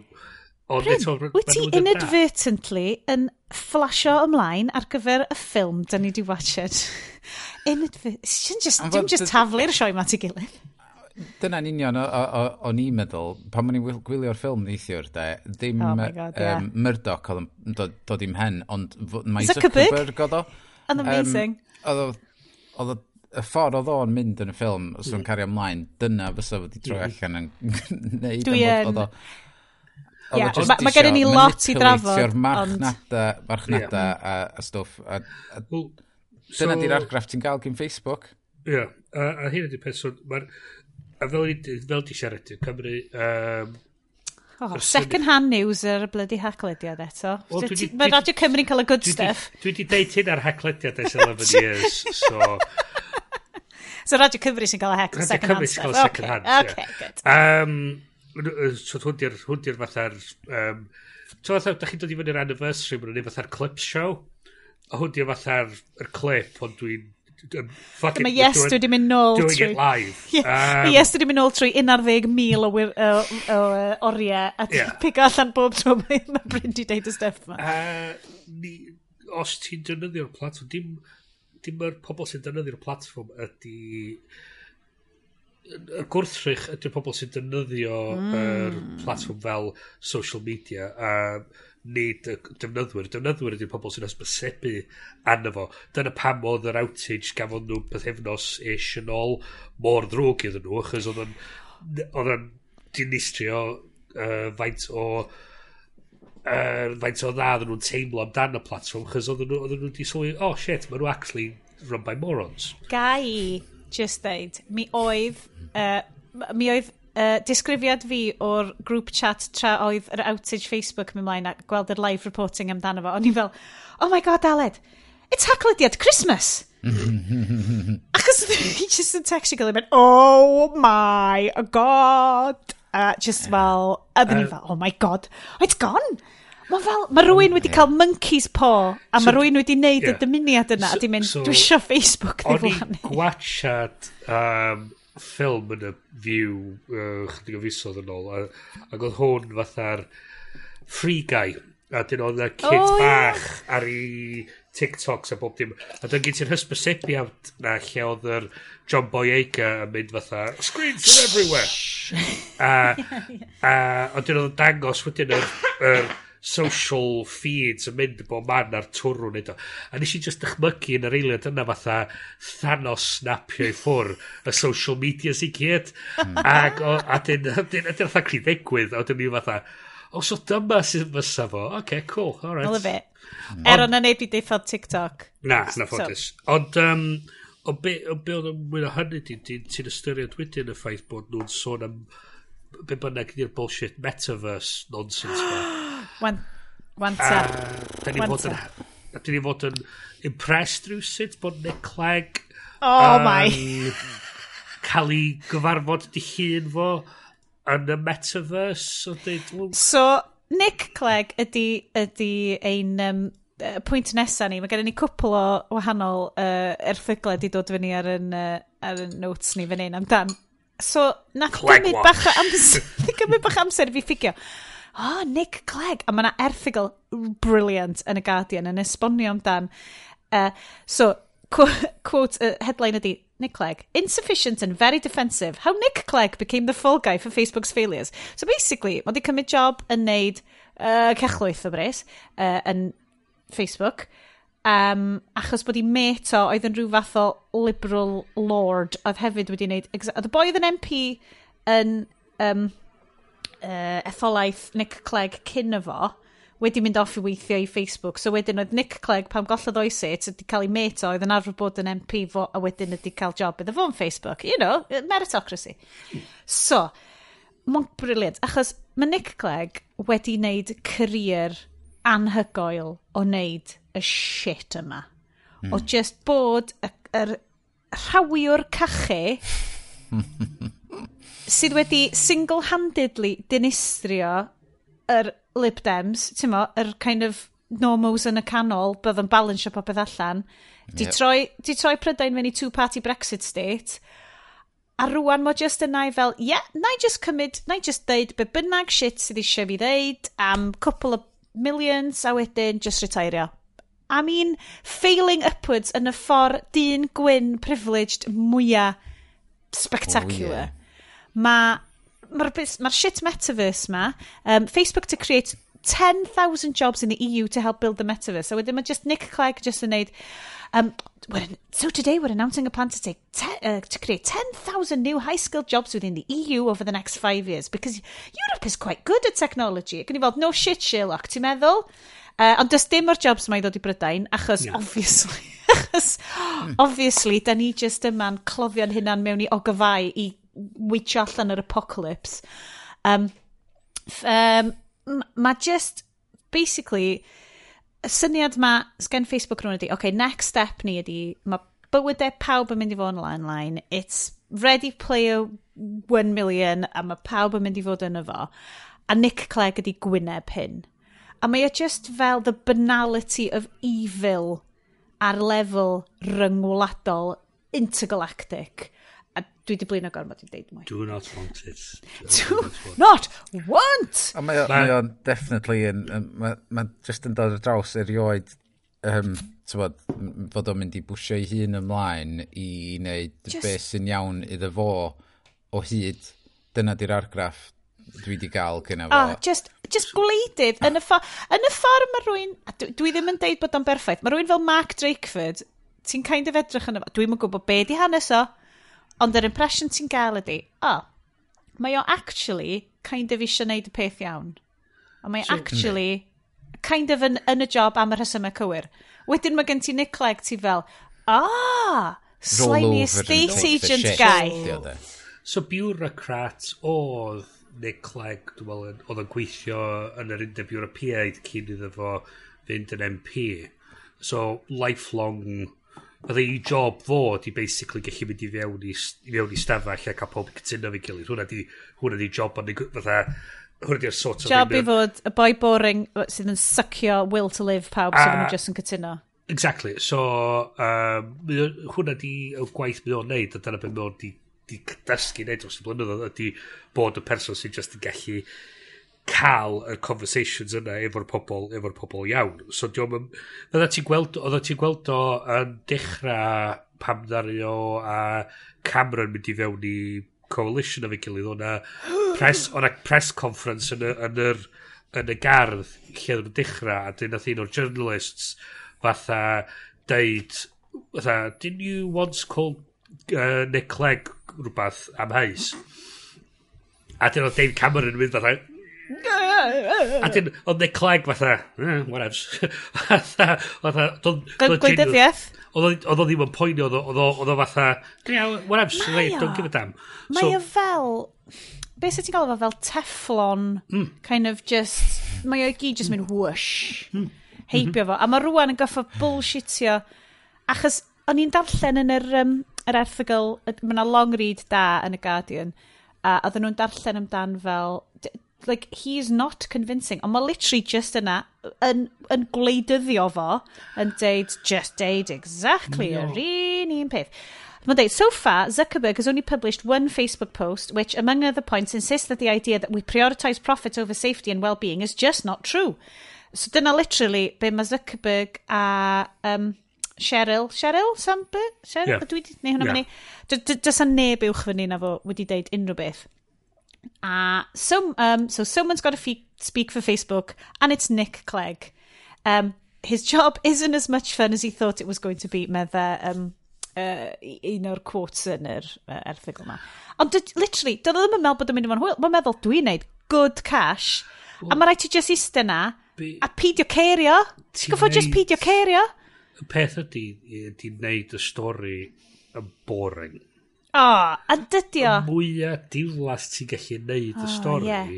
Ond eto, wyt ti inadvertently yn flasho ymlaen ar gyfer y ffilm dyn ni wedi watched? Inadvertently, just, dim just taflu'r sioe ma ti gilydd. Dyna'n union o'n i'n meddwl, pan o'n i'n gwylio'r ffilm neithiwr, de, ddim oh God, yeah. um, Murdoch oedd yn dod i'm hen, ond mae Zuckerberg oedd o. Yn amazing. Um, oedd y ffordd oedd o'n mynd yn y ffilm, os o'n cario ymlaen, dyna fysa fod i troi allan yn gwneud. Dwi yn... Ie, mae gen i ni lot i drafod. Oedd marchnada, marchnada a, a stwff. A, a, dyna di'r argraff ti'n gael gyn Facebook. Ie, a, a hyn ydy'r person, mae'r... A fel, fel di siarad i'r Cymru, um, Oh, second hand news ar y bloody hacklediad eto. Well, Mae Radio Cymru'n cael y good stuff. Dwi wedi deud hyn ar hacklediad ers 11 years, so... So Radio Cymru sy'n cael y hec second hand Cymru sy'n cael y second hand. Okay, yeah. good. Um, so hwndi'r hwndi'r fatha'r... Um, so fatha, da chi'n dod i fyny'r anniversary, mae'n ei fatha'r clip show. A hwndi'r fatha'r clip, ond dwi'n fuck Mae yes, dwi wedi mynd nôl doing trwy... Doing it live. Yeah. Um, yes, dwi wedi mynd nôl trwy 11,000 o, wir, o, o, o oriau a yeah. pig allan bob tro mae Bryn di deud y stuff ma. Uh, ni, os ti'n defnyddio'r platform, dim dim yr pobl sy'n defnyddio'r platform ydy y gwrthrych ydy'r pobl sy'n defnyddio mm. yr platform fel social media a nid y defnyddwyr. Defnyddwyr ydy'r pobl sy'n hysbysebu arno fo. Dyna pam oedd yr outage gafon nhw pethefnos ish yn ôl mor ddrwg iddyn nhw, achos oedd yn, oedd yn dinistrio uh, faint o er, faint o dda oedden nhw'n teimlo amdan y platform, chos oedden nhw, oedden nhw wedi sylwi, oh shit, maen nhw actually run by morons. Gai just ddeud, mi oedd, uh, mi oedd uh, disgrifiad fi o'r group chat tra oedd yr outage Facebook mi mlaen a gweld yr live reporting amdano fo, o'n i fel, oh my god, Aled, it's haglediad Christmas! Achos he just yn textio gilydd, oh my god! a just fel, a ddyn ni fel, oh my god, oh, it's gone! Mae fel, mae rhywun wedi cael monkey's paw, a so, mae rhywun wedi wneud yeah. y dymuniad yna, so, a di mynd, so, dwi eisiau Facebook ddim flaen. O'n i gwachad um, ffilm yn y view uh, chydig o fusodd yn ôl, ac oedd hwn fatha'r free guy, a dyn oedd y kid oh, bach yeah. ar ei TikToks a bob dim. A dyna gen ti'r hysbysebiad na lle oedd yr John Boyega yn mynd fatha, screens are everywhere. a, a, ond dyn oedd dangos wedyn yr, yr social feeds yn mynd bod man ar twrw nid o. A nes i just dychmygu yn yr eiliad yna fatha Thanos snapio i ffwr y social media sy'n gyd. Hmm. Ac dyn fatha cryd ddigwydd, a dyn mi fatha, o so dyma sy'n fysa fo, oce, okay, cool, alright. I love it. Er o'na neb i deithod TikTok. Na, na ffodus. Ond, um, o be, o be oedd yn mwyn o hynny, ti'n ystyried wedyn y ffaith bod nhw'n sôn am be bynnag ydy'r bullshit metaverse nonsense ma. Wan, Wanta. Da ni fod yn... Da ni fod yn impressed rhyw bod Nick Clegg Oh um, my. Cael ei gyfarfod dy hun fo yn y metaverse. So, they, well, So, Nick Clegg ydy, ydy ein um, pwynt nesaf ni. Mae gen i ni cwpl o wahanol uh, erthyglau wedi dod fyny ar yn, uh, ar yn notes ni fan hyn amdan. So, na gymryd bach, amser, gymryd bach amser i fi ffigio. Oh, Nick Clegg. A mae yna erthygl brilliant yn y Guardian yn esbonio amdan. Uh, so, quote, uh, headline ydy, Nick Clegg, insufficient and very defensive, how Nick Clegg became the fall guy for Facebook's failures. So basically, mae wedi cymryd job yn neud uh, cechlwyth o bres uh, yn Facebook, um, achos bod i met o oedd yn rhyw fath o liberal lord, oedd hefyd wedi wneud... Oedd y boi oedd yn MP yn um, uh, etholaeth Nick Clegg cyn efo, wedi mynd off i weithio i Facebook. So wedyn oedd Nick Clegg, pam gollodd oes e, wedi cael ei met o, oedd yn arfer bod yn MP fo, a wedyn wedi cael job iddo fo'n Facebook. You know, meritocracy. So, mae'n briliant, achos mae Nick Clegg wedi wneud career anhygoel o wneud y shit yma. Mm. O just bod y, yr rhawiwr cachu sydd wedi single-handedly dinistrio yr Lib Dems, ti'n mo, yr kind of normos yn y canol, bydd yn balansio popeth allan. Di, yep. troi, di troi prydain mewn i two-party Brexit state, a rwan mo just yna i fel, ie, yeah, na i just cymryd, na i just deud be bynnag shit sydd eisiau fi ddeud am couple of millions a wedyn just retairio. I mean, failing upwards yn y ffordd dyn gwyn privileged mwyaf oh, spectacular. Oh, yeah. Mae mae'r ma shit metaverse ma, um, Facebook to create 10,000 jobs in the EU to help build the metaverse. So wedyn mae just Nick Clegg just yn neud, um, so today we're announcing a plan to, take te, uh, to create 10,000 new high-skilled jobs within the EU over the next five years because Europe is quite good at technology. Gwn i fod, no shit, Sherlock, ti'n meddwl? Uh, ond does dim o'r jobs mae ddod i Brydain, achos, yeah. obviously, achos, obviously, da ni just yma'n cloddion hynna'n mewn i ogofau i witch allan yr apocalypse. Um, um, mae just, basically, y syniad ma, sgen Facebook rhywun ydi, okay, next step ni ydi, mae bywydau e pawb yn mynd i fod yn online, it's ready player 1 million, a mae pawb yn mynd i fod yn efo. A Nick Clegg ydi gwyneb hyn. A mae e o just fel the banality of evil ar lefel ryngwladol intergalactic Dwi di blin o gormod dwi'n deud mwy. Do not want it. Do, Do not want! A mae o'n definitely yn... Mae'n ma just yn dod ar draws erioed um, bod, fod o'n mynd i bwysio ei hun ymlaen i wneud just... beth sy'n iawn iddo fo o hyd. Dyna di'r argraff dwi di gael gyda fo. Ah, just, just gwleidydd. yn, y yn y ffordd mae rwy'n... Dwi, dwi ddim yn deud bod o'n berffaith. Mae rwy'n fel Mark Drakeford. Ti'n kind of edrych yn y... Dwi'n yn gwybod be di hanes o. Ond yr impression ti'n gael ydi, o, oh, mae o actually kind of eisiau neud y peth iawn. A mae sure. actually kind of yn, yn y job am y rhesymau cywir. Wedyn mae gen ti Nick Clegg ti fel, a, ah, slimy estate agent guy. So, so bureaucrat oedd Nick Clegg, dwi'n meddwl, oedd yn gweithio yn yr Undeb Ewropeaid cyn iddo fo fynd yn MP. So, lifelong oedd ei job fo di basically gallu mynd i fewn i, i, fewn i stafell a cael pob cytuno fi gilydd. Hwna di, hwna di job ond fatha, hwna di'r sort of... Job i fod y boi boring sydd yn sycio will to live pawb sydd yn just yn cytuno. Exactly, so um, hwnna di y gwaith mynd o'n neud a dyna beth mynd o'n di, di dysgu neud dros y blynyddoedd ydy bod y person sy'n just yn gallu cael y conversations yna efo'r pobl, efo'r pobl iawn. So diolch yn... Fydda ti'n gweld, oedda ti'n gweld o yn dechrau pam ddaru o a Cameron mynd i fewn i coalition efo'i gilydd. O'na press, o'na press conference yn y, yn yr, yn y gardd lle oedd yn dechrau a dyn nath un o'r journalists fatha deud fatha, didn't you once call uh, Nick Clegg rhywbeth am heis? A dyn o Dave Cameron yn mynd fatha, A dyn, oedd neu cleg fatha, eh, whatevs. fatha, fatha, doedd... Gwleidyddiaeth? Oedd o ddim yn poeni, oedd o fatha, yeah, whatevs, right, don't give a damn. Mae o fel, be sy'n ti'n gael o fel teflon, hmm. kind of just, mae o gyd just mynd whoosh, hmm. heibio mhm. fo. A mae rwan yn goffo bullshitio, achos o'n i'n darllen yn yr, um, yr erthigol, mae yna long read da yn y Guardian, a oedden nhw'n darllen amdan fel like, he's not convincing. Ond mae literally just yna yn, yn gwleidyddio fo yn deud, just deud exactly no. yr un un peth. Mae'n deud, so far, Zuckerberg has only published one Facebook post, which, among other points, insists that the idea that we prioritise profit over safety and well-being is just not true. So dyna literally be mae Zuckerberg a um, Cheryl, Cheryl Sandberg? Cheryl? Yeah. Dwi wedi gwneud hwnna yeah. fyny. Dysa neb uwch fyny na fo wedi deud unrhyw beth. A so, um, so someone's got to speak for Facebook, and it's Nick Clegg. Um, his job isn't as much fun as he thought it was going to be, medda um, uh, un o'r quotes yn yr uh, erthigol yma. Ond literally, dyn nhw ddim yn meddwl bod yn mynd i fo'n hwyl. Mae'n meddwl, dwi'n neud good cash, well, a mae rhaid ti just ista na, a pidio cerio. Ti'n gofod just pidio cerio? Y peth ydy, ti'n neud y stori yn boring. O, a dydi o. Mwyaf diflas ti'n gallu neud y stori. Yeah.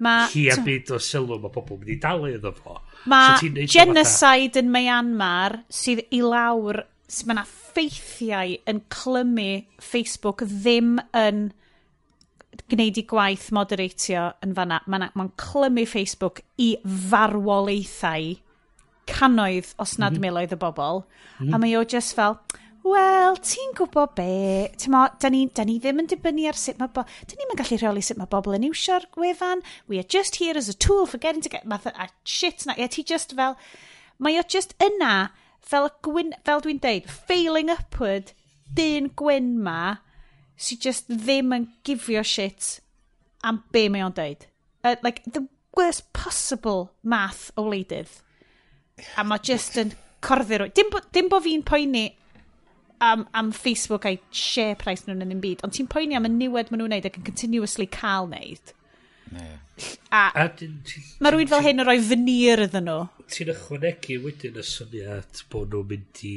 Ma, hi a byd o sylw mae pobl mynd i dalu iddo fo. Mae so genocide fatha... yn Myanmar sydd i lawr, sydd mae yna ffeithiau yn clymu Facebook ddim yn gwneud i gwaith moderatio yn fanna. Mae'n ma clymu Facebook i farwolaethau cannoedd os nad mm -hmm. miloedd o bobl. Mm -hmm. A mhm. mae o just fel, Wel, ti'n gwybod be, tymo, da ni, da ni ddim yn dibynnu ar sut mae bobl, da ni'n gallu rheoli sut mae bobl yn iwsio'r gwefan, we are just here as a tool for getting to get, math a shit na, ie, ti just fel, mae o just yna, fel, gwyn, fel dwi'n deud, failing upward, dyn gwyn ma, sy'n just ddim yn gifio shit am be mae o'n deud. Uh, like, the worst possible math o wleidydd. A mae just yn corddi rwy. Dim, bo, dim bo fi'n poeni am, am Facebook a'i share price nhw'n yn un byd, ond ti'n poeni am y niwed maen nhw'n neud ac yn continuously cael neud. Yeah. A, a mae rhywun fel hyn yn rhoi fynir iddyn nhw. Ti'n ychwanegu wedyn y syniad bod nhw'n mynd i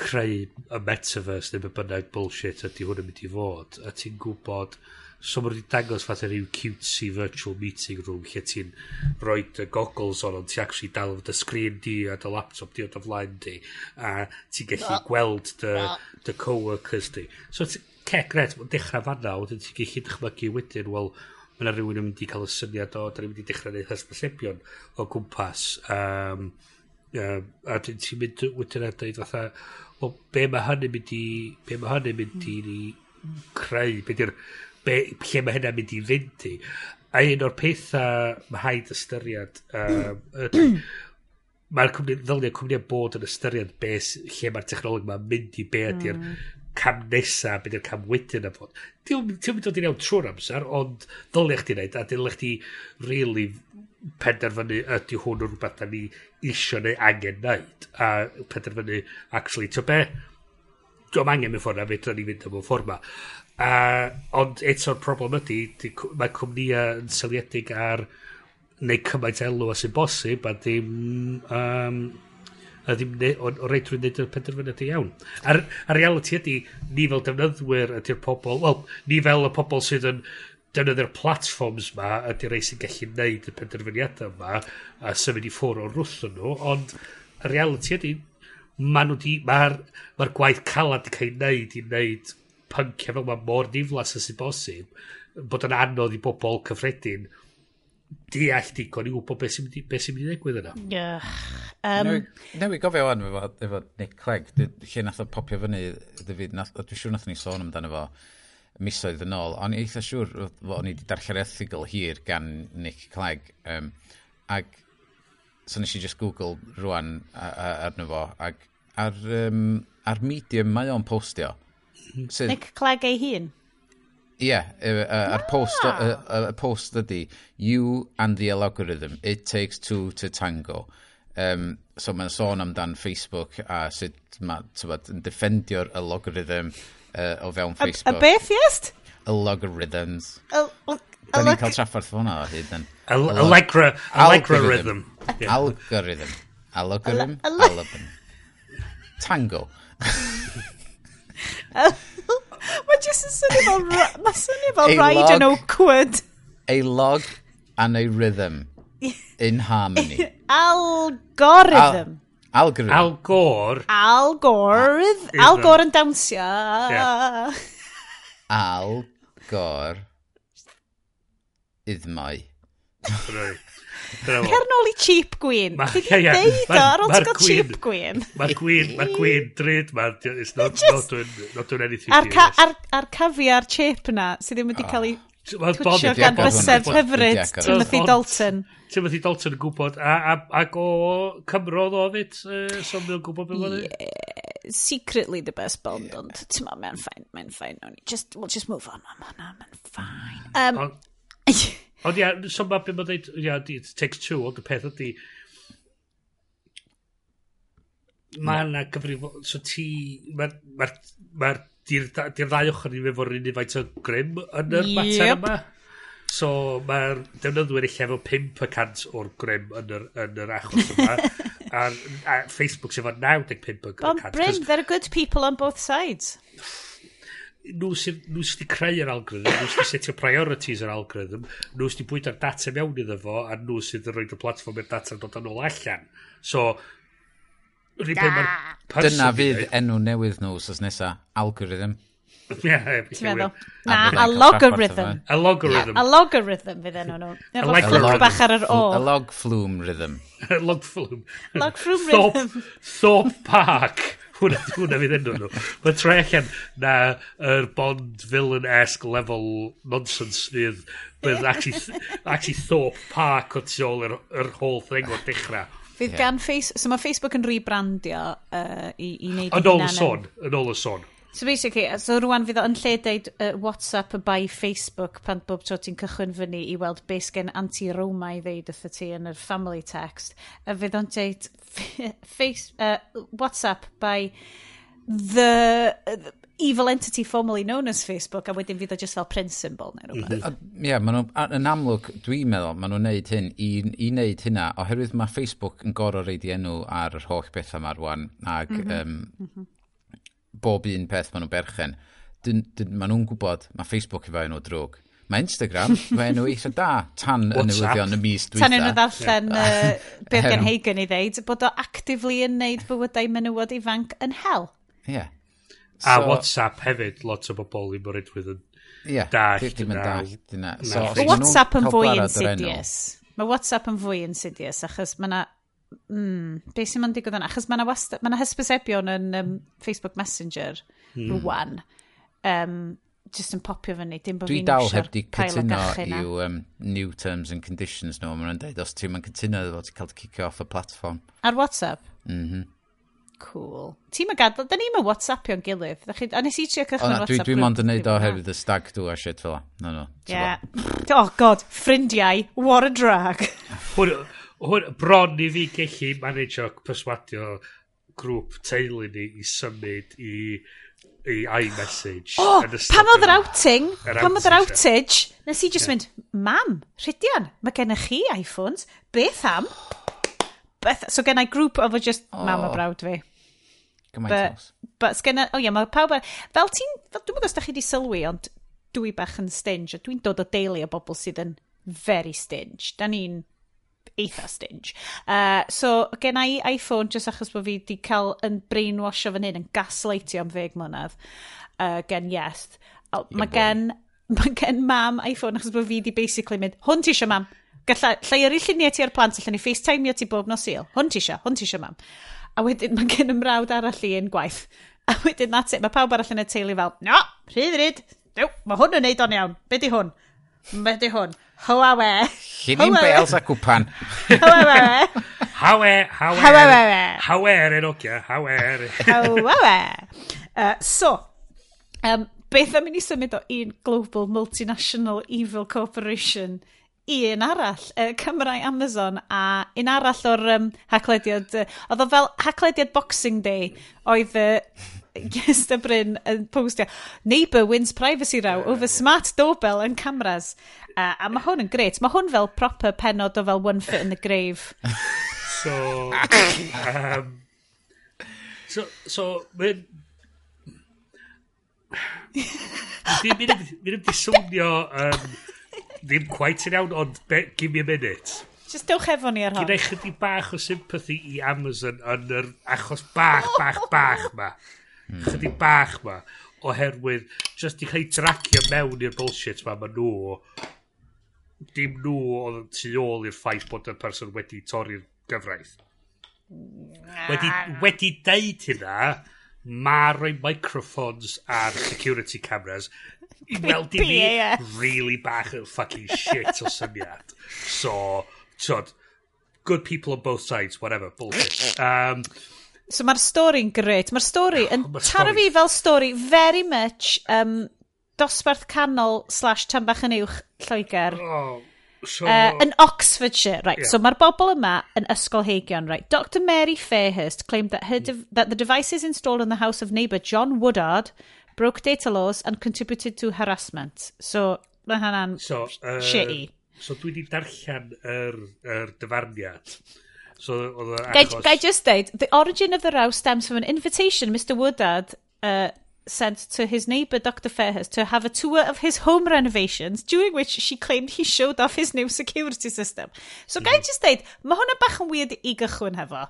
creu y metaverse neu be bynnag bullshit ydy hwn yn mynd i fod a ti'n gwybod So mae'n wedi dangos fatha rhyw cutesy virtual meeting room lle ti'n rhoi dy goggles on ond ti'n actually dal dy sgrin di a dy laptop di o dy flaen di a ti'n gallu no. gweld dy, no. dy co-workers di. So ti, ce gret, mae'n dechrau fanna, wedyn ti'n gallu dychmygu wedyn, wel, mae yna rhywun yn mynd i cael y syniad o, da ni'n mynd i dechrau gwneud hysbysebion o gwmpas. Um, um, a dyn ti'n mynd wedyn a dweud fatha, wel, be mae hynny'n mynd i, be mae hynny'n mynd i ni creu, be di'r be, lle mae hynna'n mynd i fynd i. A un o'r pethau mae haid ystyried, um, ydy, mae'r cwmni, ddylio cwmni bod yn ystyried beth lle mae'r technoleg mae'n mynd i be ydy'r hmm. cam nesa, be ydy'r cam wedyn a bod. Ti'n mynd dod i'n iawn trwy'r amser, ond ddylio chdi wneud, a dylio chdi really penderfynu ydy hwn yn rhywbeth da ni isio neu angen wneud, a penderfynu, actually, to be, dwi'n angen mewn ffordd a fedra ni fynd am y ffordd ma. A, ond eto'r problem ydy, di, mae cwmnïau yn seliedig ar neu cymaint elw a sy'n bosib a dim um, a ddim o, o reit rwy'n neud y penderfyniad iawn. A'r, a'r reality ydy, ni fel defnyddwyr ydy'r pobl, wel, ni fel y pobl sydd yn defnyddio'r platforms ma ydy'r rei sy'n gallu neud y penderfyniadau yma a symud i ffwrdd o'r rwth nhw, ond y reality ydy, mae nhw di, mae'r ma, ma gwaith calad wedi cael ei wneud i wneud pyncia fel mae mor niflas as sy'n bosib, bod yn anodd i bobl cyffredin deall digon i wybod beth sy'n mynd i ddigwydd yna. Ych. Um, Newi gofio o'n efo, efo Nick Clegg, lle nath o popio fyny, David, nath, dwi'n siŵr nath ni sôn amdano fo misoedd yn ôl, ond eitha siŵr o'n i wedi darllen erthigol hir gan Nick Clegg, um, ac so nes i just Google rwan arno fo, ac ar, um, ar medium mae o'n postio, Mhm. Sydd... Nick Clegg ei hun? Ie, yeah, a'r ah. post, uh, post ydy, you and the algorithm, it takes two to tango. Um, so mae'n sôn amdan Facebook a sut mae'n defendio'r algorithm uh, o fewn Facebook. A, a beth, yes? Algorithms. Al Da ni'n cael traffarth fo hwnna o hyd. Allegra, Allegra rhythm. Algorithm. Algorithm. Algorithm. Tango. Mae jyst yn syni fel, mae syni fel rhaid yn awkward. A log and a rhythm in harmony. Algorithm. Al algorithm. Al Gore. Al Gore. Al Gore yn dawnsio. Yeah. Al Gore. Iddmai. Right. Cer nôl i cheap gwyn. Chi Mae deud o ar ôl ti'n gael cheap gwyn. Mae'r gwyn, mae'r gwyn dryd. ma. It's not, not, doing, not doing anything. A'r ca, ar, ar cafiar chip na, sydd ddim wedi ah. cael ei twtsio gan bysedd hyfryd Timothy Dalton. Timothy Dalton yn gwybod, ac o Cymro ddo fyd, so mae'n gwybod beth yeah. secretly the best Bond, ond ti'n ma, mae'n ffain, mae'n ffain. Just, we'll just move on, mae'n ffain. Um, Ond ia, so mae beth mae'n dweud, ia, it takes two, ond y peth ydy, mae yna gyfrifol, so ti, mae'r ma, ma, di'r ddau ochr ni efo'r un faint o grym yn yr yep. mater yma. So mae'r defnyddwyr eich efo 5% o'r grym yn yr, yn yr achos yma. a, a Facebook sy'n fod 95%. Ond Bryn, there are good people on both sides nhw sydd nhw sydd wedi creu'r algorithm, nhw sydd wedi setio priorities yr algorithm, nhw sydd wedi bwydo'r data mewn iddo fo, a nhw sydd wedi rhoi y platform i'r data yn dod yn ôl allan. So, Dyna fydd enw newydd nhw sys nesa, algorithm. Ti'n e? meddwl? Na, a logarithm. A logarithm. A logarithm fydd enw nhw. Efo log bach ar yr o. A log flume rhythm. log flume. Log flume rhythm. Thorpe Park. Hwna, hwna fydd enw nhw. Mae tre allan na yr Bond villain-esque level nonsense fydd bydd actually, actually Thorpe Park o tu ôl yr, yr whole thing o'r dechrau. Fydd yeah. gan Facebook... So mae Facebook yn rebrandio uh, i, i wneud... Yn ôl y sôn. Yn ôl y sôn. So basically, so rwan fydd o yn lle deud uh, WhatsApp by Facebook pan bob tro ti'n cychwyn fyny i weld beth gen anti-Roma i ddeud wrth ti yn yr family text. A fydd o'n deud face, uh, WhatsApp by the, the evil entity formerly known as Facebook a wedyn fydd o just fel print symbol neu rhywbeth. Mhm. Ie, yeah, maen nhw, yn amlwg, dwi'n meddwl, maen nhw'n neud hyn, i, i wneud hynna, oherwydd mae Facebook yn gorau reid i enw ar yr holl beth yma rwan, ac mm -hmm. um, mm -hmm bob un peth maen nhw'n berchen. Dyn, dyn, maen nhw'n gwybod, mae Facebook efo enw drwg. Mae Instagram, mae enw eitha da, tan y newyddion y mis dwytha. Tan enw ddarllen uh, Birgen Hagen i ddeud, bod o actively yn neud bywydau menywod ifanc yn hel. Ie. Yeah. So, a WhatsApp hefyd, lot o bobl i bod edrych yn yeah, dallt yna. Dallt yna. So, WhatsApp yn fwy insidious. Mae WhatsApp yn fwy insidious, achos mae yna mm, be sy'n ma'n digwydd yna? Achos mae yna ma, ma hysbysebion yn um, Facebook Messenger mm. rwan. Um, just yn popio fyny, dim bod fi'n Dwi dal heb di cytuno i'w um, new terms and conditions nhw. No, Mae'n dweud, os ti'n ma'n cytuno iddo fo, ti'n cael kick off y platform. Ar WhatsApp? Mhm. Mm cool. Ti'n mynd gadael, da ni'n mynd WhatsAppio'n gilydd. Chi, a nes i trio cychwyn oh, na, WhatsApp. Dwi'n mynd yn neud o oherwydd y stag dŵ a shit fel No, no. Yeah. oh god, ffrindiau, what a drag hwn, bron i fi gellu manage o perswadio grŵp teulu ni i symud i, i iMessage. O, oh, pam oedd yr outing, pam oedd yr outage, nes i just mynd, mam, Rhydian, mae gennych chi iPhones, beth am? Beth, so gen i grŵp oedd just mam a brawd fi. But, but sgenna, o ie, mae pawb... Fel ti'n, dwi'n meddwl os da chi wedi sylwi, ond dwi bach yn stinge, a dwi'n dod o deulu o bobl sydd yn very stinge. Da ni'n eitha stinge. Uh, so, gen i iPhone just achos bod fi wedi cael yn brainwasho fan hyn, yn gaslightio am ddeg mlynedd uh, gen Yes. Mae gen, ma gen mam iPhone achos bod fi wedi basically mynd, hwn ti eisiau mam, gallai yr lluniau ti ar plant, allan ni FaceTime ti bob nos il, hwn ti eisiau, hwn ti eisiau mam. A wedyn mae gen ymrawd arall i un gwaith. A wedyn that's it, mae pawb arall yn y teulu fel, no, rhydd rhydd, no, mae hwn yn neud o'n iawn, be di hwn? Be di hwn? Hawawe. Llinyn bels a Cwpan. Hawawe. Hawe, hawe. Hawawe. Hawer e, yn ogia, hawer. E. Hawawe. Uh, so, um, beth am i ni symud o un global multinational evil corporation i un arall, uh, Cymru Amazon a un arall o'r um, haclediad, uh, oedd o fel haclediad Boxing Day, oedd uh, Iesta Bryn yn postio Neighbour wins privacy row over smart doorbell and cameras uh, a mae hwn yn gret mae hwn fel proper penod o fel one foot in the grave so um, so so mae'n Mi'n mynd i swnio um, ddim quite yn iawn, ond give me a minute. Just dewch efo ni ar hon. Gwneud chydig bach o sympathy i Amazon yn yr achos bach, bach, bach ma mm. chydig bach ma, oherwydd just i cael ei dracio mewn i'r bullshit ma, ma nhw, dim nhw oedd yn tu ôl i'r ffaith bod y person wedi torri'r gyfraith. Wedi, wedi deud hynna, mae rhoi microphones ar security cameras i weld i ni yeah. really bach yn fucking shit o syniad. So, tod, good people on both sides, whatever, bullshit. Um, So mae'r stori'n gret. Mae'r stori yn oh, taro fi fel stori very much um, dosbarth canol slash tan bach yn uwch Lloegr. Oh, so... Uh, yn Oxfordshire, right. Yeah. So mae'r bobl yma yn ysgol heigion, right. Dr Mary Fairhurst claimed that, her mm. that the devices installed in the house of neighbour John Woodard broke data laws and contributed to harassment. So, mae hynna'n so, uh, shitty. So dwi wedi darllen yr, er, yr er dyfarniad So, oedd achos... Gai, gai just deud, the origin of the row stems from an invitation Mr Woodard uh, sent to his neighbour Dr Fairhurst to have a tour of his home renovations, during which she claimed he showed off his new security system. So, mm. gai mm-hmm. just deud, mae hwnna bach yn weird i gychwyn hefo.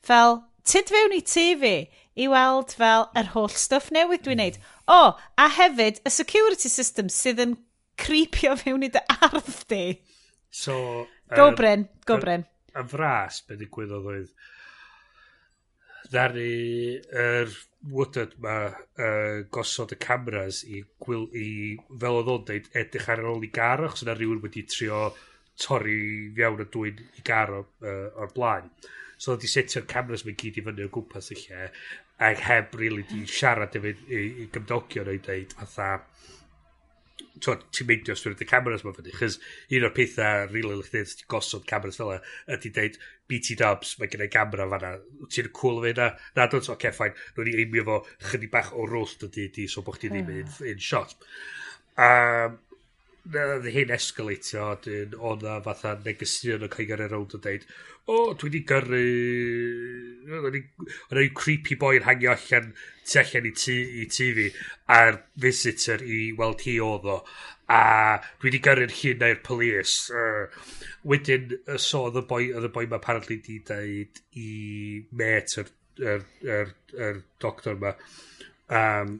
Fel, tyd fewn i tu fi i weld fel yr holl stuff newydd dwi'n neud. Mm-hmm. O, oh, a hefyd y security system sydd yn creepio fewn i dy ardd di. So... Go um, Bryn, go Bryn y fras be digwyddodd oedd ddaru yr Woodard ma uh, gosod y cameras i, gwil, i fel oedd o'n deud edrych ar ôl i gar achos yna rhywun wedi trio torri fiawn y dwy'n i gar o, uh, o'r blaen. So oedd wedi setio'r cameras mae gyd i fyny o gwmpas y lle ac heb rili really di siarad efo i, i gymdogion o'i deud fatha ti'n meindio os y cameras ma fyny, chys un o'r pethau rili really lichdyn ti'n gosod cameras fel yna, ydy deud BT Dubs, mae gen i camera fanna, ti'n cool fe? Na, na dwi'n so, okay, fine, nhw'n i aimio fo chydig bach o rwst ydy di, so bod chdi ddim hmm. yn, in shot. Um, nath hyn esgalatio, dyn o'n na fatha negestion yn cael gyrru rownd yn dweud, o, dwi wedi gyrru... O'n ei creepy boy yn hangio allan tu allan i tu, i tu fi, a'r visitor i weld hi oedd o, a dwi wedi gyrru'r hyn na'r polis. Uh, wedyn, so oedd y boi, oedd y boi mae apparently di dweud i met yr, yr, yr, yr doctor yma, um,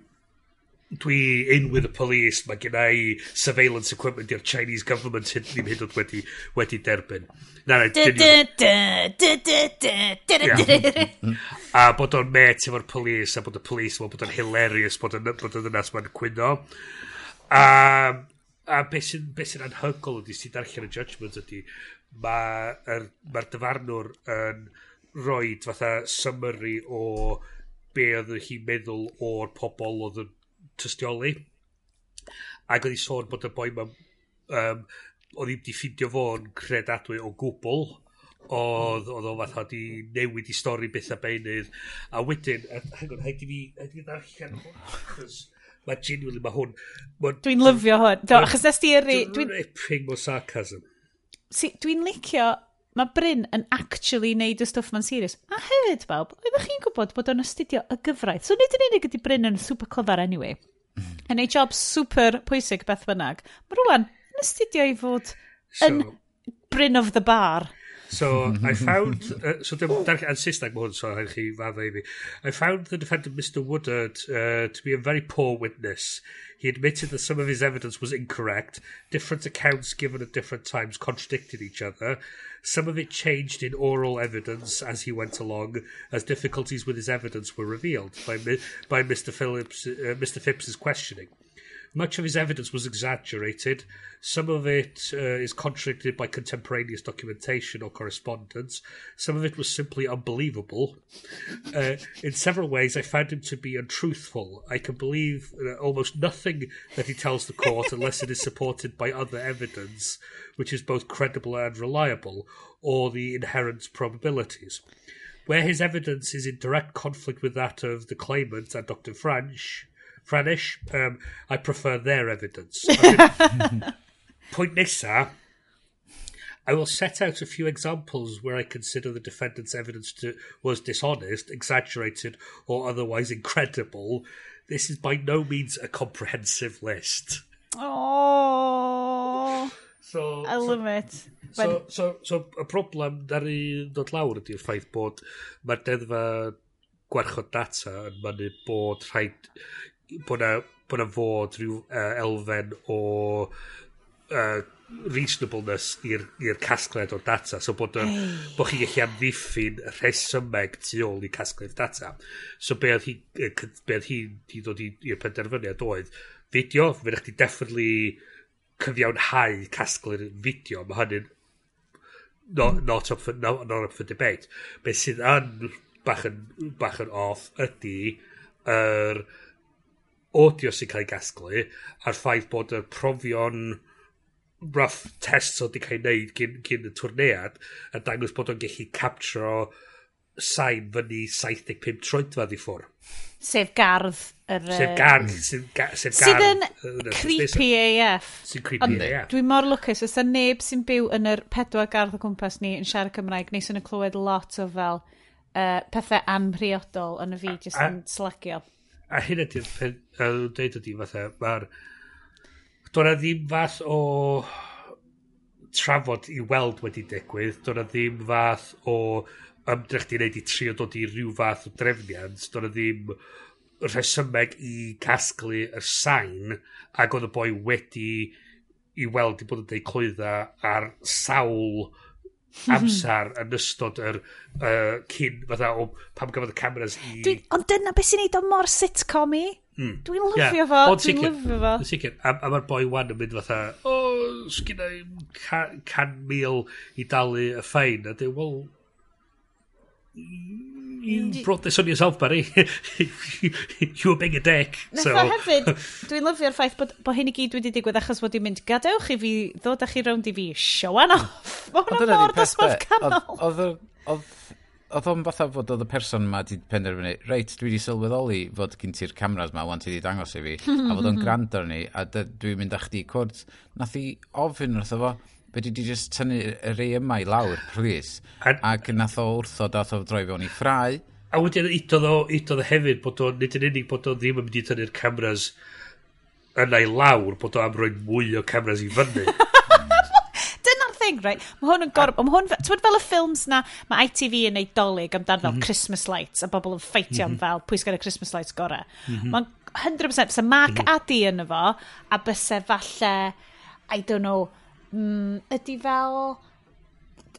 dwi in with the police, mae gen i surveillance equipment i'r Chinese government hyn ddim hyd wedi, wedi derbyn. Na, na, A bod o'n met efo'r police, a bod y police, bod o'n hilarious, bod o'n ddynas ma'n cwyno. A, a beth sy'n be sy anhygol ydy sy'n darllen y judgment ydy, mae'r ma, ma dyfarnwr yn roed fatha summary o be oedd hi'n meddwl o'r pobol oedd yn tystioli. Ac oedd hi sôn bod y boi ma... Um, oedd hi wedi ffindio fo'n credadwy o gwbl. Oedd, oedd o fatha di newid i stori beth a beinydd. A wedyn, hang on, haid i fi, haid i fi ddarllen hwn, mae genuinely mae hwn... Dwi'n lyfio hwn. Do, achos nes di eri... Dwi'n ripping o sarcasm. Si, dwi'n licio Mae Bryn yn actually neud y stwff ma'n serious. A hefyd, bawb, oeddech chi'n gwybod bod o'n astudio y gyfraith. So, nid yn unig ydy Bryn yn super clyfar anyway. Mm. Yn ei job super pwysig beth bynnag. Mae rwan yn astudio i fod so, Bryn of the Bar. So I found, uh, so dim darllen yn Saesneg mae hwn, so rhaid chi fadda i fi. I found the defendant Mr Woodard uh, to be a very poor witness. He admitted that some of his evidence was incorrect. Different accounts given at different times contradicted each other. Some of it changed in oral evidence as he went along, as difficulties with his evidence were revealed by, by Mr. Phillips, uh, Mr. Phipps's questioning. Much of his evidence was exaggerated. Some of it uh, is contradicted by contemporaneous documentation or correspondence. Some of it was simply unbelievable. Uh, in several ways, I found him to be untruthful. I can believe uh, almost nothing that he tells the court unless it is supported by other evidence, which is both credible and reliable, or the inherent probabilities. Where his evidence is in direct conflict with that of the claimant and Dr. French, Franish, um, I prefer their evidence. point nesa, I will set out a few examples where I consider the defendant's evidence to, was dishonest, exaggerated, or otherwise incredible. This is by no means a comprehensive list. Oh, so, I love so, it. So, so, so, y problem dar i ddod lawr ydy'r ffaith bod mae'r deddfa gwarchod data yn mynnu bod rhaid bod na, bod na fod rhyw uh, elfen o uh, reasonableness i'r casgled o'r data. So bod, hey. bod chi gallu amddiffyn rhesymeg tu ôl i casgled data. So be oedd hi, be oedd hi, hi dod i'r penderfyniad oedd fideo, fe ddech chi definitely cyfiawnhau casglu'r fideo. Mae hynny'n not, hmm. not, up for, no, not up for debate. Be sydd yn bach yn, bach yn off ydy yr er, audio sy'n cael ei gasglu a'r ffaith bod y profion rough tests oedd wedi cael ei wneud gyn, gyn y twrnead a dangos bod o'n gallu captro sain fyny 75 troedfedd i ffwr. Sef gardd. Er, sef gardd. Sef, sef gardd. Sydd yn creepy AF. Sy'n creepy Ond, AF. Dwi mor lwcus, os da neb sy'n byw yn yr pedwar gardd o gwmpas ni yn siarad Cymraeg, nes yn y clywed lot o fel uh, pethau anpriodol yn y fi jyst yn slagio a hyn ydy'r pen yn dweud ydy fatha mae'r doedd na ddim fath o trafod i weld wedi digwydd doedd na ddim fath o ymdrech di wneud i trio dod i rhyw fath o drefniant doedd na ddim rhesymeg i casglu y sain ac oedd y boi wedi i weld i bod yn deud clwydda ar sawl Mhm. amser yn ystod yr uh, cyn, fatha, o pam gafodd y cameras i... Dwi, ond dyna beth sy'n neud o mor sitcom i. Mm. Dwi'n lyfio yeah. fo, dwi'n lyfio fo. Yn sicr, a, a mae'r boi wan yn mynd fatha, o, oh, sgynna i can, can mil i dalu y ffain. A dwi, wel, you brought this on yourself, buddy. you were being a dick. Nethau so. hefyd, dwi'n lyfio'r ffaith bod, bod hyn i gyd wedi digwydd achos bod i'n mynd gadewch i fi ddod â chi rownd i fi show an off. Mae hwnna mor dosbarth eh, canol. Oedd o'n fatha fod oedd y person ma di penderfynu, reit, dwi wedi sylweddoli fod gen ti'r cameras ma, wan ti wedi dangos i fi, a fod o'n gwrando ni, a dwi'n mynd â chdi cwrt. Nath i ofyn wrtho fo, Be di di just tynnu y rei yma i lawr, please. An... Ac nath o wrtho, dath o droi fewn i ffrau. A wedyn idodd o, idodd o hefyd bod o'n, nid yn unig bod o ddim yn mynd i tynnu'r cameras yna i lawr, bod o am roi mwy o cameras i fyny. Dyna'r thing, right? Mae hwn yn gorf... Mae hwn... Ti'n fel y ffilms na, mae ITV yn neud dolyg amdano fel. Christmas lights, a bobl yn ffeitio am mhm. fel pwy sgan y Christmas lights gorau. Mae'n 100% bysa Mark. Addy yn efo, a bysa falle, I don't know, mm, ydy fel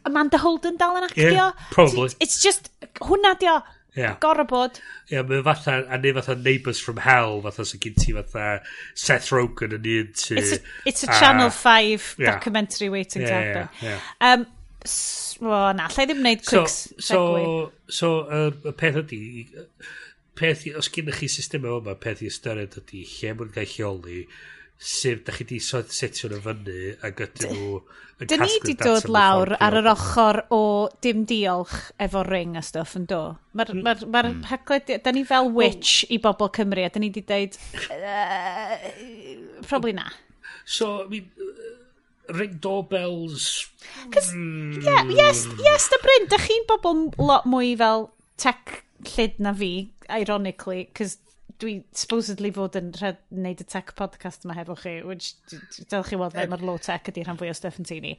Amanda Holden dal yn actio. Yeah, probably. It's just, hwnna di o. Yeah. Gorau bod. Ie, yeah, mae fatha, a neu fatha Neighbours from Hell, fatha sy'n gyn ti fatha Seth Rogen yn un ti. It's a, it's a uh, Channel 5 yeah. documentary waiting yeah, to happen. Yeah, yeah. Um, Wel, na, lle ddim wneud quick so, segue. So, so uh, y peth ydy, peth, os gyda chi system yma, peth i ystyried ydy lle mae'n gael lleoli, sef da chi di setio nhw fyny ac ydyn nhw yn casglu data. ni di dod lawr ar yr ochr o dim diolch efo ring a stuff yn do. Mae'r ma ma hmm. rhaglen, da ni fel witch i bobl Cymru a da ni di dweud, uh, probably na. So, I mean, ring doorbells... Cos, mm. yeah, yes, yes, da Bryn, da chi'n bobl lot mwy fel tech llyd na fi, ironically, cos dwi supposedly fod yn wneud y tech podcast yma hefo chi, which dylch chi weld fel mae'r low tech ydy rhan fwy o stuff yn tini.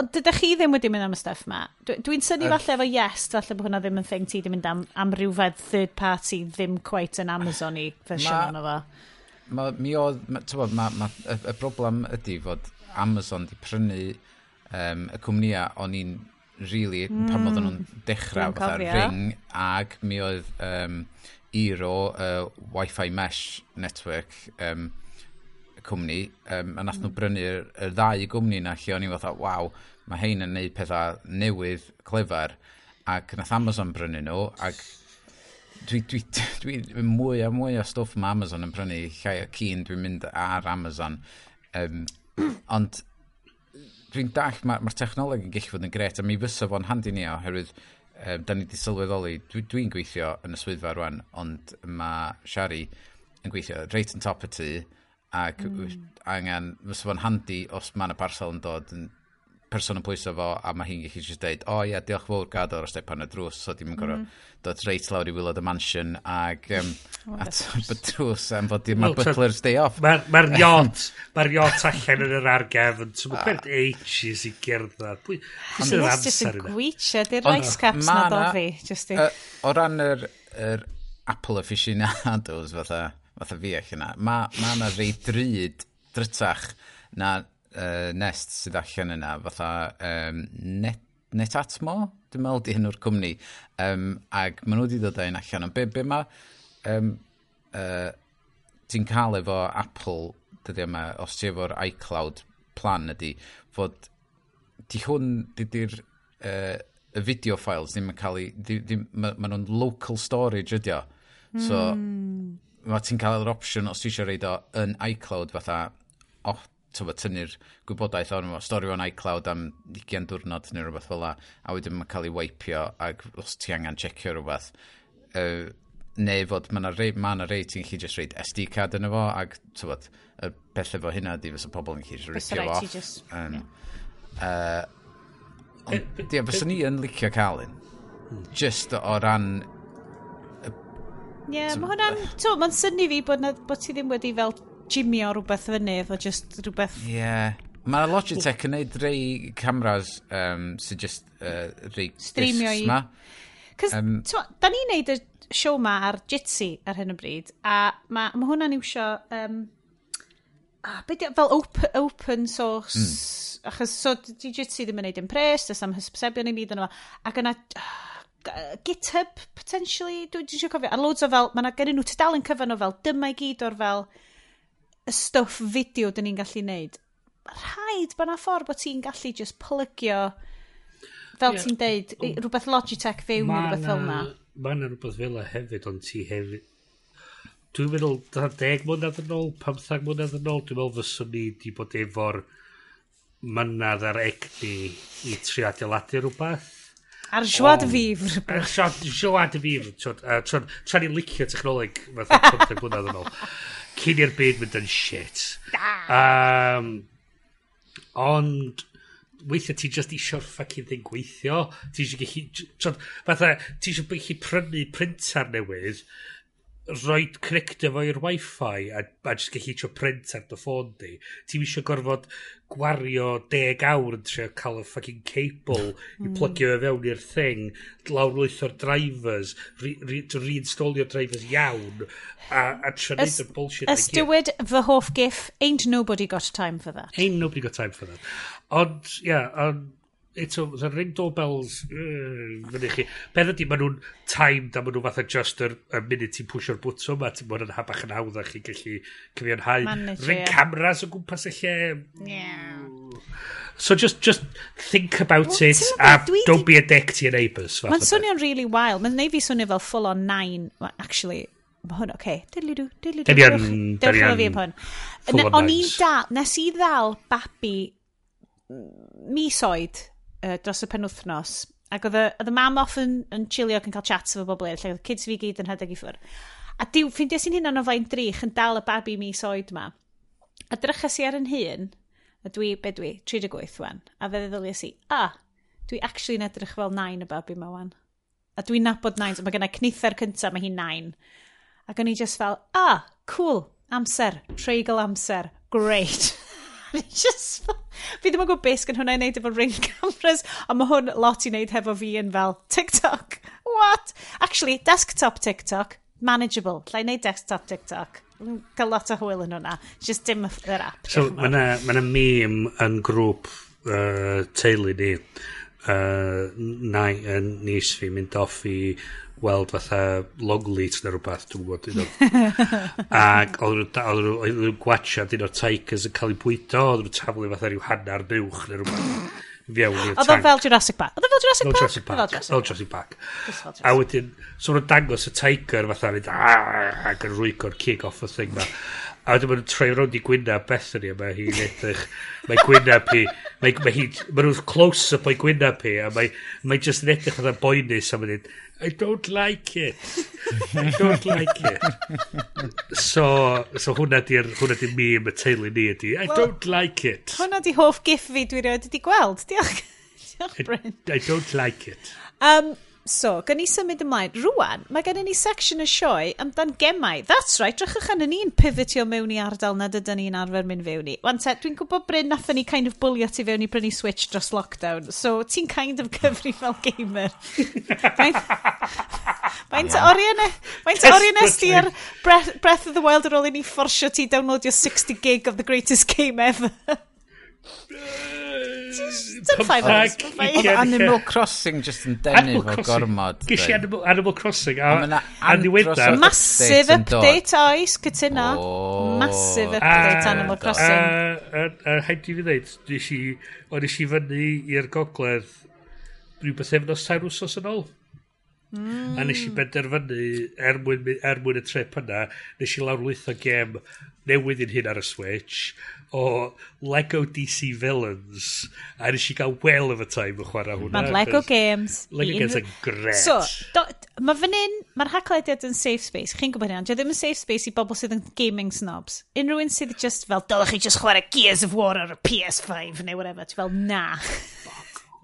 Ond dydych chi ddim wedi mynd am y stuff yma. Dwi'n dwi synnu uh, falle efo yes, falle bod hwnna ddim yn thing ti ddim mynd am, am rhywfedd third party ddim quite yn Amazon i fersiwn yno fo. Ma, mi oedd, ma, bod, ma, ma, y, y broblem ydy fod Amazon di prynu um, y cwmnïa o'n i'n really, mm. pan oedden hmm. nhw'n dechrau, fatha ring, ag mi oedd um, Eero, uh, Wi-Fi Mesh Network, um, cwmni, um, a nath nhw hmm. brynu'r y ddau gwmni na lle o'n i'n fatha, waw, mae hein yn neud pethau newydd, clefar, ac nath Amazon brynu nhw, ac dwi, dwi, dwi, dwi mwy a mwy o stwff mae Amazon yn prynu, llai o cyn dwi'n mynd ar Amazon, um, ond dwi'n dall, mae'r ma technoleg yn gallu fod yn gret, a mi fysa fo'n handi ni oherwydd um, da ni wedi sylweddoli, dwi'n dwi, gweithio yn y swyddfa rwan, ond mae Shari yn gweithio reit yn top y tŷ, ac mm. angen, fysa fo'n handi os mae yna parsel yn dod yn person yn pwyso fo a mae hi'n gallu just deud o oh, ia yeah, diolch fawr gad o'r stepan y drws. So dim yn gorau mm. dod reit lawr i wylod y mansion ag um, at y drws am fod dim well, butler's day off. Mae'r ma yacht mae'r yacht allan yn yr argef ah. yn tŵm beth ages i gerdded pwy sy'n amser yna? Gwytio di'r rice caps na do dofi o ran yr, yr Apple aficionados fatha fatha fi eich yna mae ma yna rei drud drytach na uh, nest sydd allan yna, fatha um, net, Netatmo, dwi'n meddwl di hyn o'r cwmni, um, ac maen nhw wedi dod ein allan. Ond be, be mae um, uh, ti'n cael efo Apple, dydy yma, os ti efo'r iCloud plan ydy, fod di hwn, dydy'r uh, y video files ddim yn cael ei, maen ma nhw'n local storage ydy o. So, mm. mae ti'n cael yr opsiwn os ti eisiau reid o yn iCloud fatha, oh, tyfa, tynnu'r gwybodaeth o'n stori o'n iCloud am 20 diwrnod neu rhywbeth fel la, a wedyn mae'n cael ei waipio ac os ti angen checio rhywbeth, uh, neu fod mae yna rei, ma rei ti'n chi just reid SD card yn efo ac tyfod, y pell efo hynna di fysa pobl yn chi just ripio off. Just, um, yeah. uh, ond, ia, fysa ni yn licio cael un. Hmm. Just o ran... Ie, yeah, mae hwnna'n... To, Mae'n syni fi bod, na, bod ti ddim wedi fel jimio rhywbeth fyny, efo just rhywbeth... Ie. Yeah. Mae Logitech yn neud rei cameras um, sy'n just uh, rei Streamio i... ma. Cos, um, da ni'n neud y siow ma ar Jitsi ar hyn o bryd, a mae ma hwnna'n iwsio... Um, ah, be di, fel open, open source, mm. achos so di Jitsi ddim yn neud yn pres, dys am hysbysebion i gyd yn yma, ac yna uh, GitHub, potentially, dwi'n dwi eisiau cofio, a loads o fel, mae yna gen nhw tydal yn cyfan o fel, dyma i gyd o'r fel, y stwff fideo dyn ni'n gallu neud, rhaid bod yna ffordd bod ti'n gallu just plygio, fel yeah. ti'n deud, rhywbeth Logitech fewn i rhywbeth fel yna. Mae yna rhywbeth fel yna hefyd, ond ti hefyd... Dwi'n meddwl, da 10 mlynedd yn ôl, 15 mlynedd yn ôl, dwi'n meddwl fyswn ni wedi bod efo'r mynydd ar egni i tri adeiladu rhywbeth. Ar joie de vivre. Ar sioad de vivre. Tra ni licio technoleg, fatha 15 mlynedd yn ôl cyn i'r byd mynd yn shit. Um, ond, weithiau ti just eisiau'r fucking thing gweithio. Ti eisiau gallu... Fatha, ti eisiau gallu prynu printer newydd rhoi connectio fo i'r wifi a, a jyst gallu eisiau print ar dy ffôn di. Ti'n eisiau gorfod gwario deg awr yn trio cael y fucking cable i hmm. plygio fe fewn i'r thing, lawr o'r drivers, reinstalio re, re drivers iawn a, a trio neud y bullshit. Ystywyd fy hoff gif, ain't nobody got time for that. Ain't nobody got time for that. Ond, ia, yeah, ond eto, the ring doorbells uh, fyny chi. Peth ydy, maen nhw'n timed a maen nhw fatha just yr, y munud ti'n pwysio'r bwtwm a ti'n bod yn habach yn hawdd a chi gallu cyfiawnhau. Ring cameras o gwmpas y lle. Yeah. So just, just think about well, it a dwi don't be a dick to your neighbours. Mae'n swnio'n really wild. Mae'n neud fi swnio fel full on nine, actually, mae hwn, oce, okay. diddly-dw, diddly-dw, dewch efo fi am hwn. O'n i'n dal, nes i ddal babi mis oed uh, dros y penwthnos. Ac oedd y, oedd y mam off yn, yn chilio ac yn cael chats efo bobl eraill, lle oedd kids fi gyd yn rhedeg i ffwr. A diw, ffindiais sy'n hunan o flaen drych yn dal y babi mis oed ma. A drychas i ar yn hun, a dwi, be dwi, 38 wan, a fe ddeddyliais i, ah, dwi actually yn edrych fel 9 y babi ma wan. A dwi'n nabod 9, so mae gennau cnitha'r cyntaf, mae hi'n 9. Ac o'n i just fel, ah, cool, amser, treigl amser, great. just... Fi ddim yn gwybod beth gan hwnna i wneud efo ring cameras, ond mae hwn lot i wneud hefo fi yn fel TikTok. What? Actually, desktop TikTok, manageable. Lla i wneud desktop TikTok. Gael lot o hwyl yn hwnna. Just dim yr app. So, mae yna ma meme yn grŵp uh, teulu ni. Uh, na, uh, nis fi mynd off i weld fatha long Longleat neu rhywbeth, dwi'n gwybod un o'n. Ac oedd nhw'n gwachad un o'r Tigers yn cael ei bwydo, oedd nhw'n taflu fatha rhyw hannar buwch neu rhywbeth. Fiewn i'r tank. Oedden fel Jurassic Park. Oedd o fel Jurassic Park? Jurassic Park. Fel Jurassic Park. A wedyn, so nhw'n dangos y Tiger fatha ah, yn ac yn rwygo'r king off y thing ma. A wedyn maen nhw'n troi rownd i Gwynab Bethany a mae hi'n edrych, mae Gwynab hi, mae, mae hi, mae nhw'n close-up o'i Gwynab hi a mae, mae just yn edrych fatha boenus a mae'n I don't like it. I don't like it. So, so hwnna di'r hwnna di meme y teulu ni ydi. I well, don't like it. Hwnna di hoff gif fi dwi rioed wedi gweld. Diolch. Diolch, Bryn. I, I don't like it. Um, So, gan ni symud ymlaen, rwan, mae gen i ni section y sioe amdan gemau. That's right, drychwch yn ni'n pivotio mewn i ardal nad ydyn ni'n arfer mynd fewn i. Wan te, dwi'n gwybod bryn nathon ni kind of bwlio ti fewn i brynu Switch dros lockdown, so ti'n kind of cyfri fel gamer. Mae'n oriau nes ti ar Breath of the Wild ar ôl i ni fforsio ti downloadio 60 gig of the greatest game ever. Dim five hours. Oedd Animal Crossing just yn denu fo gormod. Ges i Animal, Animal Crossing a, a, a ddiweddar. Massive update oes, cytuno. Oh, Massive update Animal Crossing. A haid i fi ddeud nes i, o'n nes i fyny i'r gogledd rhywbeth efnos tair wsos yn ôl. Mm. A nes i benderfynu er mwyn, er mwyn y trip yna, nes i lawrlwytho gem newydd i'n hyn ar y Switch, o Lego DC Villains a nes i gael well of a time o chwarae hwnna. Mae'n Lego Games. Lego Games yn gret. So, mae fan hyn, mae'r hacklediad yn safe space. Chi'n gwybod hynny, ond ddim yn safe space i bobl sydd yn gaming snobs. Unrhyw un sydd just fel, dylech chi just chwarae Gears of War ar y PS5 neu whatever. Ti fel, na.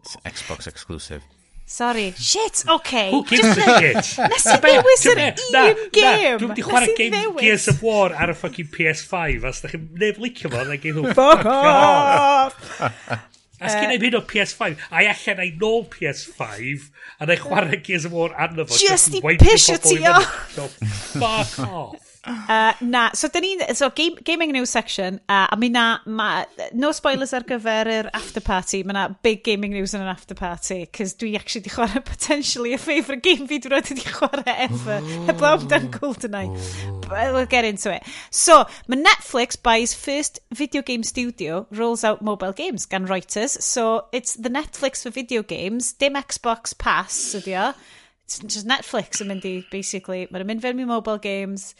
It's Xbox exclusive. Sorry. Shit, okay. Who gives a shit? Nes i ddewis yr un game. Dwi'n di chwarae game Gears of War ar y fucking PS5. As da chi'n neb licio fo, da chi'n. Fuck off! As gen i'n hyn o PS5, a allan ei nôl PS5, a na i chwarae Gears of War arno fo. Just i pisio ti o. Fuck off. Uh, na, so dyn ni, so game, gaming news section, uh, a mi na, ma, no spoilers ar gyfer yr after party, mae na big gaming news yn yr after party, cys dwi actually di chwarae potentially a favourite game fi dwi wedi di chwarae ever, heblaw oh. amdan GoldenEye. Oh. But we'll get into it. So, mae Netflix buys first video game studio, rolls out mobile games gan Reuters, so it's the Netflix for video games, dim Xbox Pass, ydi so o. It's just Netflix yn mynd i, basically. Mae'n mynd fewn i mobile games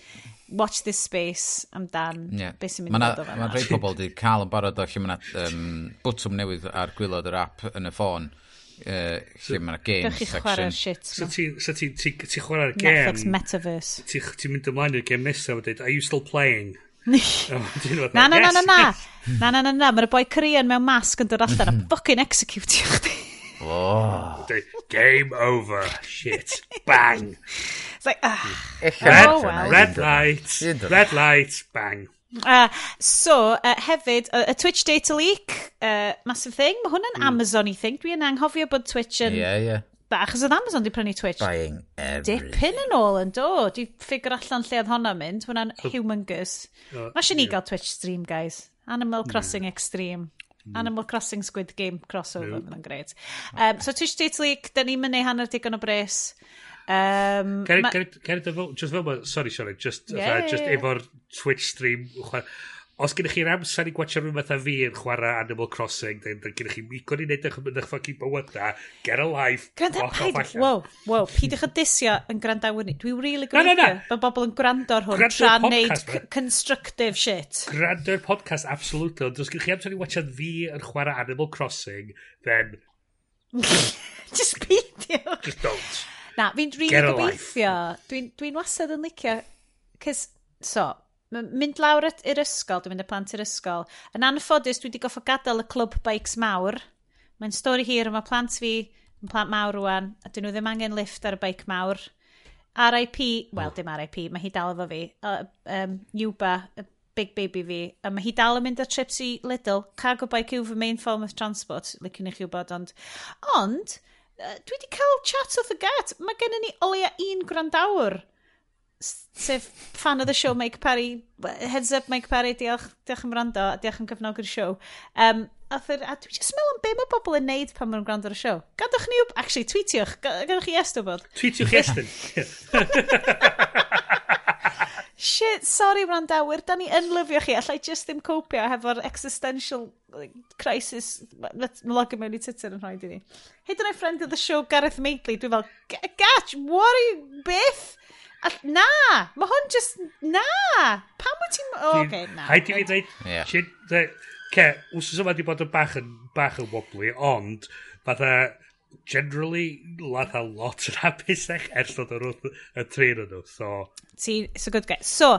watch this space amdan yeah. beth sy'n mynd i fod o fan. Mae'n rhai pobl wedi cael yn barod o lle mae'n um, bwtwm newydd ar gwylod yr app yn y ffôn. Uh, lle mae'n game Dych section. Chi chwarae'r shit. So ti'n so ti, ti, ti chwarae'r game. Netflix Metaverse. Ti'n ti mynd ymlaen i'r game nesaf a dweud, are you still playing? na, na, na, na, na. Na, na, na, na. Mae'r boi Korean mewn masg yn dod allan a fucking executio chdi. Oh. Game over. Ah, shit. Bang. It's like, ah. Oh, red, oh, well. red light. Red light. Bang. Uh, so, uh, hefyd, y uh, Twitch data leak, uh, massive thing. Mae hwnna'n mm. Amazon i think. Dwi'n anghofio bod Twitch yn... Yeah, yeah. Da, achos oedd Amazon di prynu Twitch. Buying everything. Dipyn yn ôl yn do. Di ffigur allan lle oedd hwnna'n mynd. Hwna'n humongous. Oh, uh, Mae eisiau ni gael Twitch stream, guys. Animal hmm. Crossing. Extreme. Hmm. Animal Crossing Squid Game crossover, mae'n greit. Um, so Twitch Date Leak, da ni'n mynd i hanner digon o bres. Um, Cerid, ma... just fel ma, sorry just, just, yeah, yeah, just efo'r Twitch stream, os gennych chi'r amser i gwachio rhywun fatha fi yn chwarae Animal Crossing, then then gennych chi migon i wneud eich mynd eich ffocin bywyda, get a life, Granda, walk off allan. Wow, wow, pidwch y disio yn grandawyr ni. Dwi'n really gobeithio. No, no, no. Mae bobl yn gwrando ar hwn tra wneud constructive shit. Grando'r podcast, absolutely. Ond os gennych chi amser i wachio fi yn chwarae Animal Crossing, then... Just peidio. Just don't. Na, fi'n really gobeithio. Dwi'n dwi wastad yn licio... Cys, so, mynd lawr i'r ysgol, dwi'n mynd y plant i'r ysgol. Yn anffodus, dwi wedi goffo gadael y clwb bikes mawr. Mae'n stori hir, mae plant fi yn plant mawr rwan, a dyn nhw ddim angen lift ar y bike mawr. RIP, wel, dim RIP, mae hi dal efo fi. Uh, um, Yuba, y big baby fi. A mae hi dal yn mynd ar trips i Lidl. Cargo bike yw fy main form of transport, licen i chi wybod, ond... Ond, dwi wedi cael chat off the gut. Mae gennym ni o leia un gwrandawr sef fan of the show Mike Perry, heads up Mike Perry, diolch, diolch am rando, diolch am gyfnogi'r siow. Um, Athyr, a dwi just meddwl am be mae bobl yn neud pan maen nhw'n gwrando ar y sio. Gadwch ni wb... Actually, tweetiwch. Gadwch chi est o bod. Tweetiwch estyn. Shit, sorry wrandawyr, da ni yn lyfio chi, allai just ddim copio hefo'r existential crisis logo mewn i Twitter yn rhaid i ni. Hyd yn oed friend of the show, Gareth Maidley, dwi'n fel, Gatch, what are you, beth? A, na, mae hwn just, na. Pam wyt ti'n... O, oh, okay, na. Haid i fi dweud, shit, ce, wsos yma di bod yn bach yn, bach yn wobbly, ond, fatha, generally, lad a lot yn hapusach ers dod o'r y trin yn nhw, so... Ti, so good guy. So,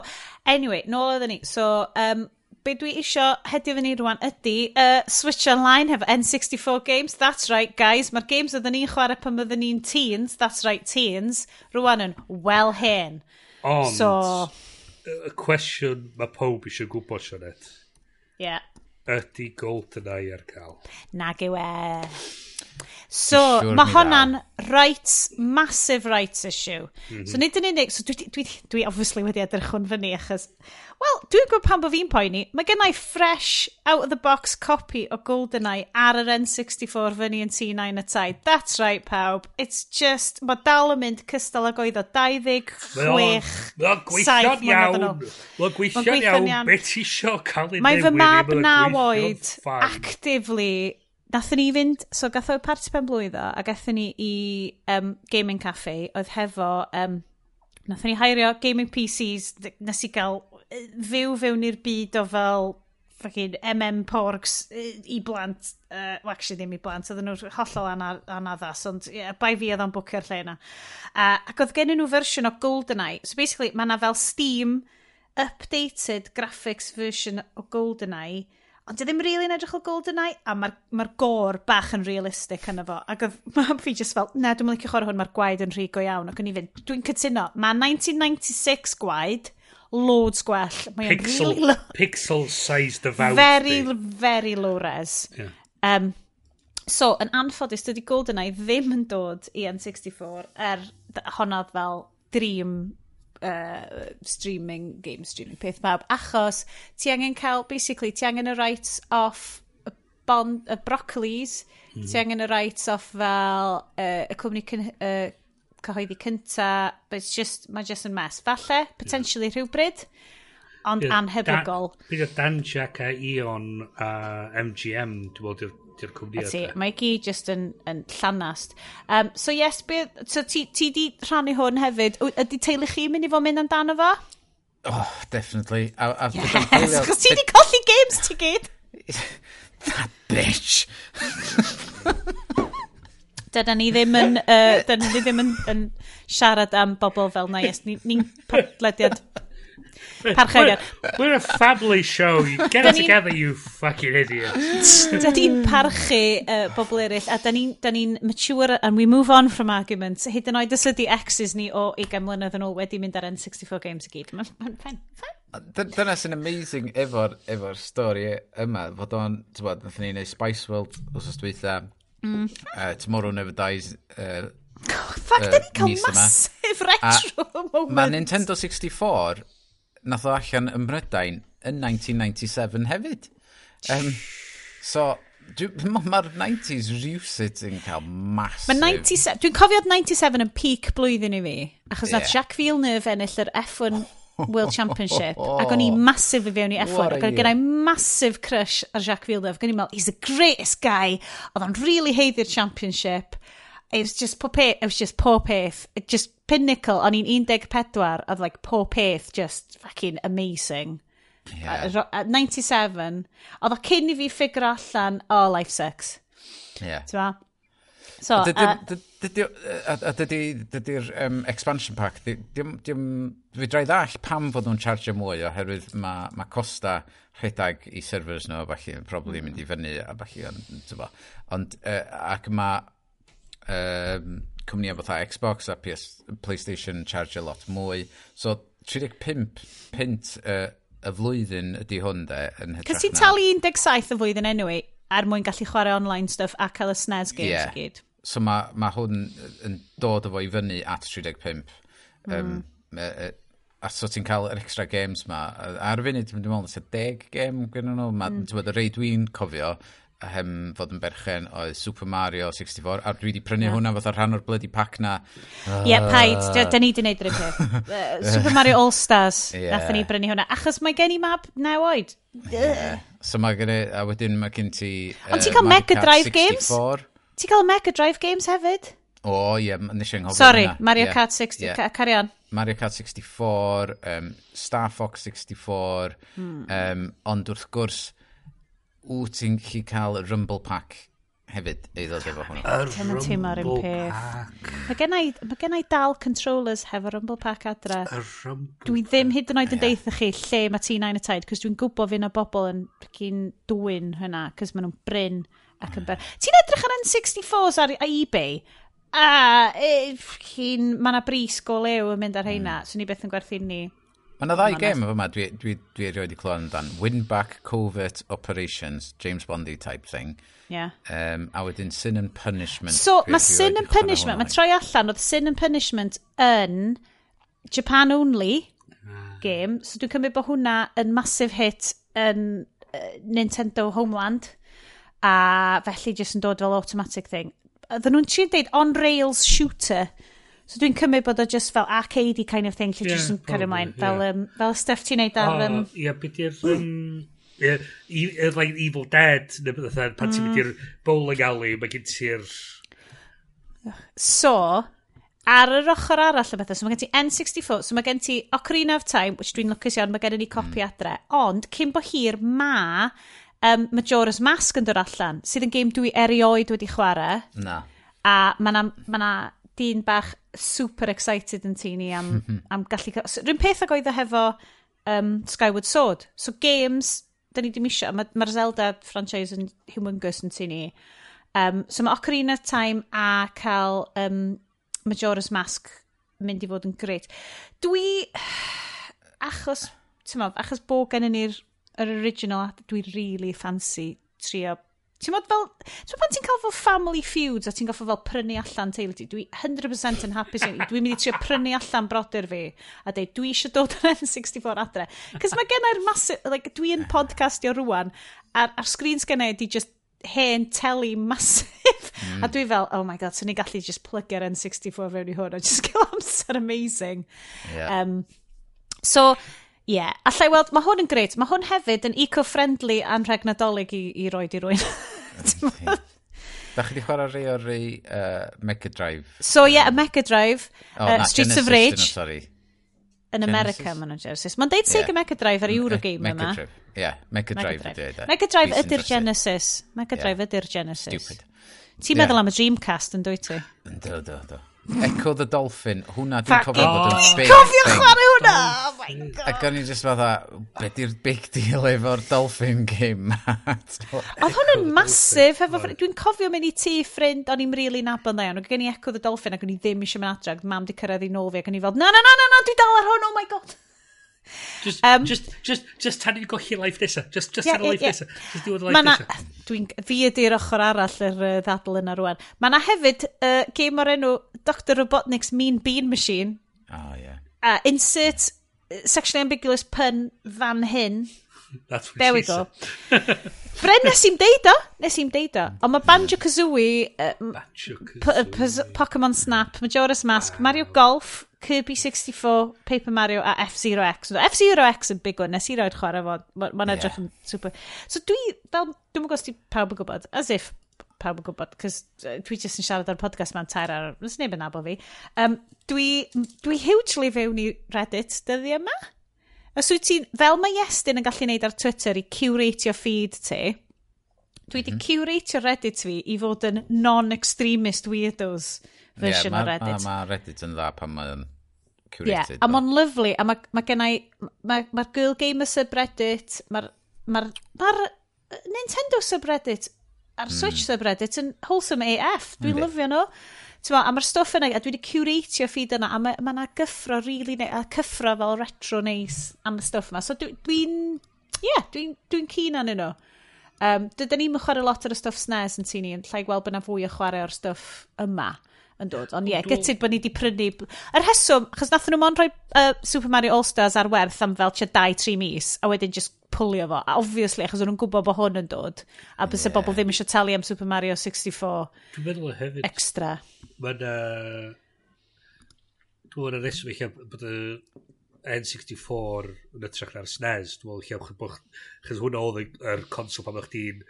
anyway, nôl oedden ni. So, um, be dwi isio hedio fyny rwan ydy uh, switch online hefo N64 games. That's right, guys. Mae'r games oedden ni'n chwarae pan oedden ni'n teens, that's right, teens, rwan yn well hen. Ond, so... y cwestiwn mae pob eisiau gwybod, Sionet. Ie. Yeah. Ydy GoldenEye ar cael? Nag yw e. So, sure mae hwnna'n rights, massive rights issue. Mm -hmm. So, nid yn unig, so dwi, dwi, dwi obviously wedi edrych hwn fyny, achos, wel, dwi'n gwybod pan bod fi'n poeni, mae gen i fresh, out-of-the-box copy o GoldenEye ar yr N64 fyny yn T9 y tai. That's right, pawb. It's just, mae dal yn mynd cystal ag oedd o 26, 7 iawn. Mae'n gweithio'n iawn. iawn. Beth isio cael ei? Mae fy mab naw oed actively Nathon ni fynd, so gatho parti pen blwyddo a gatho ni i um, Gaming Cafe oedd hefo, um, nathon ni hairio Gaming PCs nes i gael fyw fewn i'r byd o fel fucking MM Porgs i blant, uh, well, actually ddim i blant, oedden nhw'n hollol anad, anaddas, ond yeah, bai fi oedd o'n bwcio'r lle yna. Uh, ac oedd gen nhw fersiwn o GoldenEye, so basically mae yna fel Steam updated graphics version o GoldenEye, ond di ddim really yn edrych o GoldenEye, a mae'r ma, r, ma r gor bach yn realistic yna fo. Ac mae fi just fel, na, dwi'n licio chwarae hwn, mae'r gwaed yn rhy go iawn. Ac o'n i fynd, dwi'n cytuno, mae 1996 gwaed, loads gwell. Mae pixel, really pixel size dyfawd. Very, thing. very low res. Yeah. Um, so, yn anffodus, dydy GoldenEye ddim yn dod i N64 er honnodd fel dream uh, streaming, game streaming, peth mawr. achos ti angen cael, basically, ti angen y rights off y, bond, y broccolis, mm. ti angen y rights off fel uh, y cwmni cyn, uh, cyhoeddi cynta, but it's just, mae just yn mess. Falle, potentially yeah. rhywbryd, ond anhebygol. Bydd y Danjac a Ion a MGM, dwi'n bod, Di'r cwmni ti, Mae gyd just yn, yn llanast. Um, so yes, be, so ti, ti di rhannu hwn hefyd. Ydy teulu chi mynd i fod mynd amdano fo? Oh, definitely. A, a yes, chos ti di colli games ti gyd. That bitch. dyna ni ddim yn, uh, dyna ni ddim yn, yn siarad am bobl fel na, yes, ni'n ni podlediad Parchegar. We're a family show. Get it together, you fucking idiots. da ni'n parchu uh, bobl eraill, a da ni'n ni mature and we move on from arguments. Hyd yn oed os ydy exes ni o 20 mlynedd yn ôl wedi mynd ar N64 games i gyd. Mae'n ffen. Dyna sy'n amazing efo'r efo stori yma. Fod o'n, ti'n bod, nath ni'n neud Spice World os oes dweitha. Mm. Uh, Tomorrow Never Dies uh, Fuck, uh, da ni'n cael massive retro moments. Mae Nintendo 64 nath o allan ym Mrydain yn 1997 hefyd. Um, so, mae'r 90s rhywsyd yn cael masif. Mae 97, dwi'n cofio 97 yn peak blwyddyn i fi, achos yeah. nath Jacques Villeneuve ennill yr F1 World Championship, oh. ac o'n i masif i fewn i F1, ac o'n gynnau masif crush ar Jacques Villeneuve, o'n meddwl, he's the greatest guy, oedd o'n really heiddi'r championship, it was just pob peth, it was just pob peth, just pinnacle, o'n i'n 14 oedd like pob peth just fucking amazing. Yeah. At 97, oedd o cyn i fi ffigur allan, oh, life sucks. Yeah. Ti'n So, a dydy'r uh, um, expansion pack, dim, fi drai ddall pam fod nhw'n charge mwy oherwydd mae ma costa rhedeg i servers nhw, falle, probably hmm. mynd i fyny, a falle, ond, uh, ac mae um, cwmnïau fatha Xbox a PS, PlayStation charge a lot mwy. So 35 pint uh, y flwyddyn ydy hwn de. Cys ti'n talu 17 y flwyddyn anyway, er mwyn gallu chwarae online stuff a cael y SNES games yeah. i gyd. So mae ma hwn yn dod efo i fyny at 35. Mm. Um, uh, a so ti'n cael yr extra games ma. Ar y funud, dwi'n meddwl, sy'n deg game gyda nhw. Ma, mm. Ti'n bod y rei dwi'n cofio hem fod yn berchen oedd Super Mario 64 a dwi wedi prynu yeah. hwnna fatha rhan o'r bloody pack na Ie, yeah paid da ni wedi gwneud yr uh, Super Mario All Stars yeah. nath ni brynu hwnna achos mae gen i map naw oed yeah. so mae gen i a wedyn mae gen ti uh, ond ti'n cael Mega Drive 64. Games ti'n cael Mega Drive Games hefyd o oh, ie yeah, nes i'n sorry hwnna. Mario yeah. Kart 60 yeah. carry on Mario Kart 64 um, Star Fox 64 hmm. um, ond wrth gwrs wyt ti'n gallu cael y Rumble Pack hefyd ei ddod efo hwnnw. Yn y teimlo ar un peth. Mae gen, i, dal controllers hefo Rumble Pack adre. Dwi ddim hyd yn oed yn deitha chi lle mae ti'n ein y taid, cos dwi'n gwybod fi'n o bobl yn cyn dwy'n hynna, cos maen nhw'n bryn ac yn ber. Ti'n edrych ar N64s ar eBay, a e, mae yna bris go lew yn mynd ar heina, mm. so ni beth yn gwerthu ni. Mae yna ddau gêm yma dwi, dwi, dwi erioed i clywed amdan. Winback Covert Operations, James Bondy type thing. Yeah. Um, a wedyn Sin and Punishment. So, mae Sin and Punishment, mae troi allan, oedd Sin and Punishment yn Japan only ah. game. So dwi'n cymryd bod hwnna yn massive hit yn uh, Nintendo Homeland. A felly jyst yn dod fel automatic thing. Oedden nhw'n trin deud on-rails shooter So dwi'n cymryd bod o just fel arcade kind of thing, lle yeah, jyst yn cario ymlaen. Yeah. Fel, um, fel stuff ti'n neud ar... Ie, oh, yeah, beth i'r... Um, yeah, like Evil Dead, neu beth oedd, pan ti'n mynd mm. i'r bowling alley, mae gen ti'r... So, ar yr ochr arall y bethau, so mae gen ti N64, so mae gen ti Ocarina of Time, which dwi'n lwcus iawn, mae gen i hmm. copi mm. adre, ond cyn bo hir ma um, Majora's Mask yn dod allan, sydd yn game dwi erioed wedi chwarae. Na. A mae na, ma na dyn bach super excited yn tini am, mm-hmm. am gallu... So, Rwy'n peth ag oedd o hefo um, Skyward Sword. So games, da ni ddim eisiau, mae'r ma Zelda franchise yn humongous yn tini. Um, so mae Ocarina Time a cael um, Majora's Mask mynd i fod yn greit. Dwi, achos, ti'n achos bod gen ni'r original, dwi really fancy trio Ti'n modd fel... Ti'n pan ti'n cael fel family feuds a ti'n goffo fel prynu allan teulu ti? Dwi 100% yn hapus. Dwi'n mynd i trio prynu allan brodyr fi a dweud dwi eisiau dod yn N64 adre. Cys mae gennau'r massive... Like, dwi yn podcastio rwan a'r, ar screens gennau i di just hen teli masif. Mm. A dwi fel, oh my god, so ni gallu just plygio'r N64 fewn i hwn a just gael amser amazing. Yeah. Um, so, Ie, yeah. allai weld, mae hwn yn greit. Mae hwn hefyd yn eco-friendly a'n rhag nadolig i, i roed i rwy'n. Da chi wedi chwarae rei o'r rei uh, Mega Drive. So ie, yeah, a Mega Drive, oh, uh, na, Streets Genesis, of Rage. No, sorry. Yn America maen nhw'n Genesis. Mae'n deud Sega yeah. Mega Drive ar Eurogame yma. Mega Drive, ie. Yeah, Mega Mega Drive ydy. E, Mega Drive ydy'r Genesis. Mega Drive ydy'r Genesis. Stupid. Ti'n meddwl am y Dreamcast yn dwy ti? Do, do, do. Echo the Dolphin, hwnna dwi'n cofio bod yn big Cofio chwarae hwnna! Oh my mm. god! Ac o'n i just fatha, be di'r big deal efo'r Dolphin game? Oedd hwn yn masif, dwi'n cofio mynd i ti ffrind, o'n i'n rili nabod na iawn, o'n gen i Echo the Dolphin ac o'n i ddim eisiau mynd adra, mam di cyrraedd i nôl fi ac o'n i fel, na na na na na, dwi dal ar hwn, oh my god! Just, um, just, just, just tan i'n gochi life nesa. Just, just yeah, tan yeah, life yeah. nesa. Just diwedd life nesa. Dwi'n, fi ydy'r ochr arall yr uh, ddadl yna rwan. Mae yna hefyd uh, game o'r enw Dr Robotnik's Mean Bean Machine. Oh, yeah. Uh, insert sexually ambiguous pun fan hyn. That's what There we go. Bren nes i'n deud o, nes i'n deud o. Ond mae Banjo-Kazooie, uh, Banjo Pokemon Snap, Majora's Mask, Mario Golf, Kirby 64, Paper Mario a F-Zero X. F-Zero X yn big one, nes i roed chwarae fo, mae'n ma edrych yn super. So dwi, fel, dwi'n gwybod ti pawb yn gwybod, as if pawb yn gwybod, cos dwi jyst yn siarad ar podcast ma'n tair ar, nes neb yn abo fi. Um, dwi, dwi hugely fewn i Reddit dyddi yma. Os wyt ti'n, fel mae Iestyn yn gallu neud ar Twitter i curatio feed ti, dwi wedi mm -hmm. curatio Reddit fi i fod yn non-extremist weirdos version yeah, ma, o Reddit. Mae ma Reddit yn dda pan mae'n curated. Yeah, a mae'n lyflu, a mae ma gen i, mae'r ma Girl Gamer subreddit, mae'r ma ma Nintendo subreddit a'r hmm. Switch mm. subreddit yn wholesome AF, dwi'n mm. lyfio nhw. Ma, a mae'r stwff yna, a dwi wedi curatio feed yna, a mae yna gyffro really ne, a cyffro fel retro neis am y stwff yma. So dwi'n, dwi yeah, dwi'n dwi keen dwi nhw. Um, Dydyn ni'n chwarae lot ar y stwff SNES yn tu ni, yn llai gweld bod yna fwy o chwarae o'r stwff yma yn dod. Ond ie, yeah, gytid bod ni wedi prynu... Yr heswm, achos nath nhw mond rhoi uh, Super Mario All-Stars ar werth am fel tua 2-3 mis, a wedyn just pwlio fo. A obviously, achos nhw'n gwybod bod hwn yn dod, a bys yeah. y bobl ddim eisiau talu am Super Mario 64 Dwi'n meddwl hefyd... extra. Mae'n... Uh, dwi'n meddwl yn reswm eich bod y N64 yn ytrach na'r SNES. Dwi'n meddwl eich bod... Chos hwnna oedd yr consol pan o'ch di'n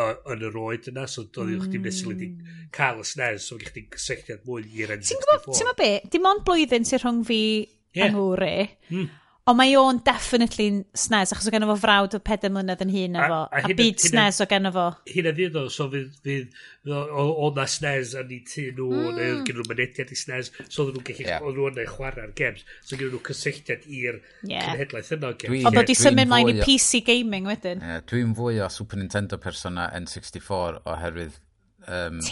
yn yr oed yna, so doedd mm. chdi'n nesil wedi cael y SNES, so gwych chi'n cysylltiad mwy i'r N64. Ti'n gwybod, ti'n gwybod be, dim ond blwyddyn sy'n rhwng fi yeah. yng Nghymru, e. mm. Ond mae o'n definitely SNES, achos o gen fo frawd o peder mlynedd yn hun efo, a, a, a byd SNES o gen fo. Hyn a ddyn o, so fydd, fydd o, na SNES yn ei tu nhw, mm. neu gen nhw mynediad i SNES, so oedden nhw'n gallu yeah. nhw chwarae ar games, so gen nhw cysylltiad i'r yeah. cenhedlaeth yno. Ond oedd i symud mlaen i PC gaming wedyn. Yeah, Dwi'n fwy o Super Nintendo persona N64 oherwydd um,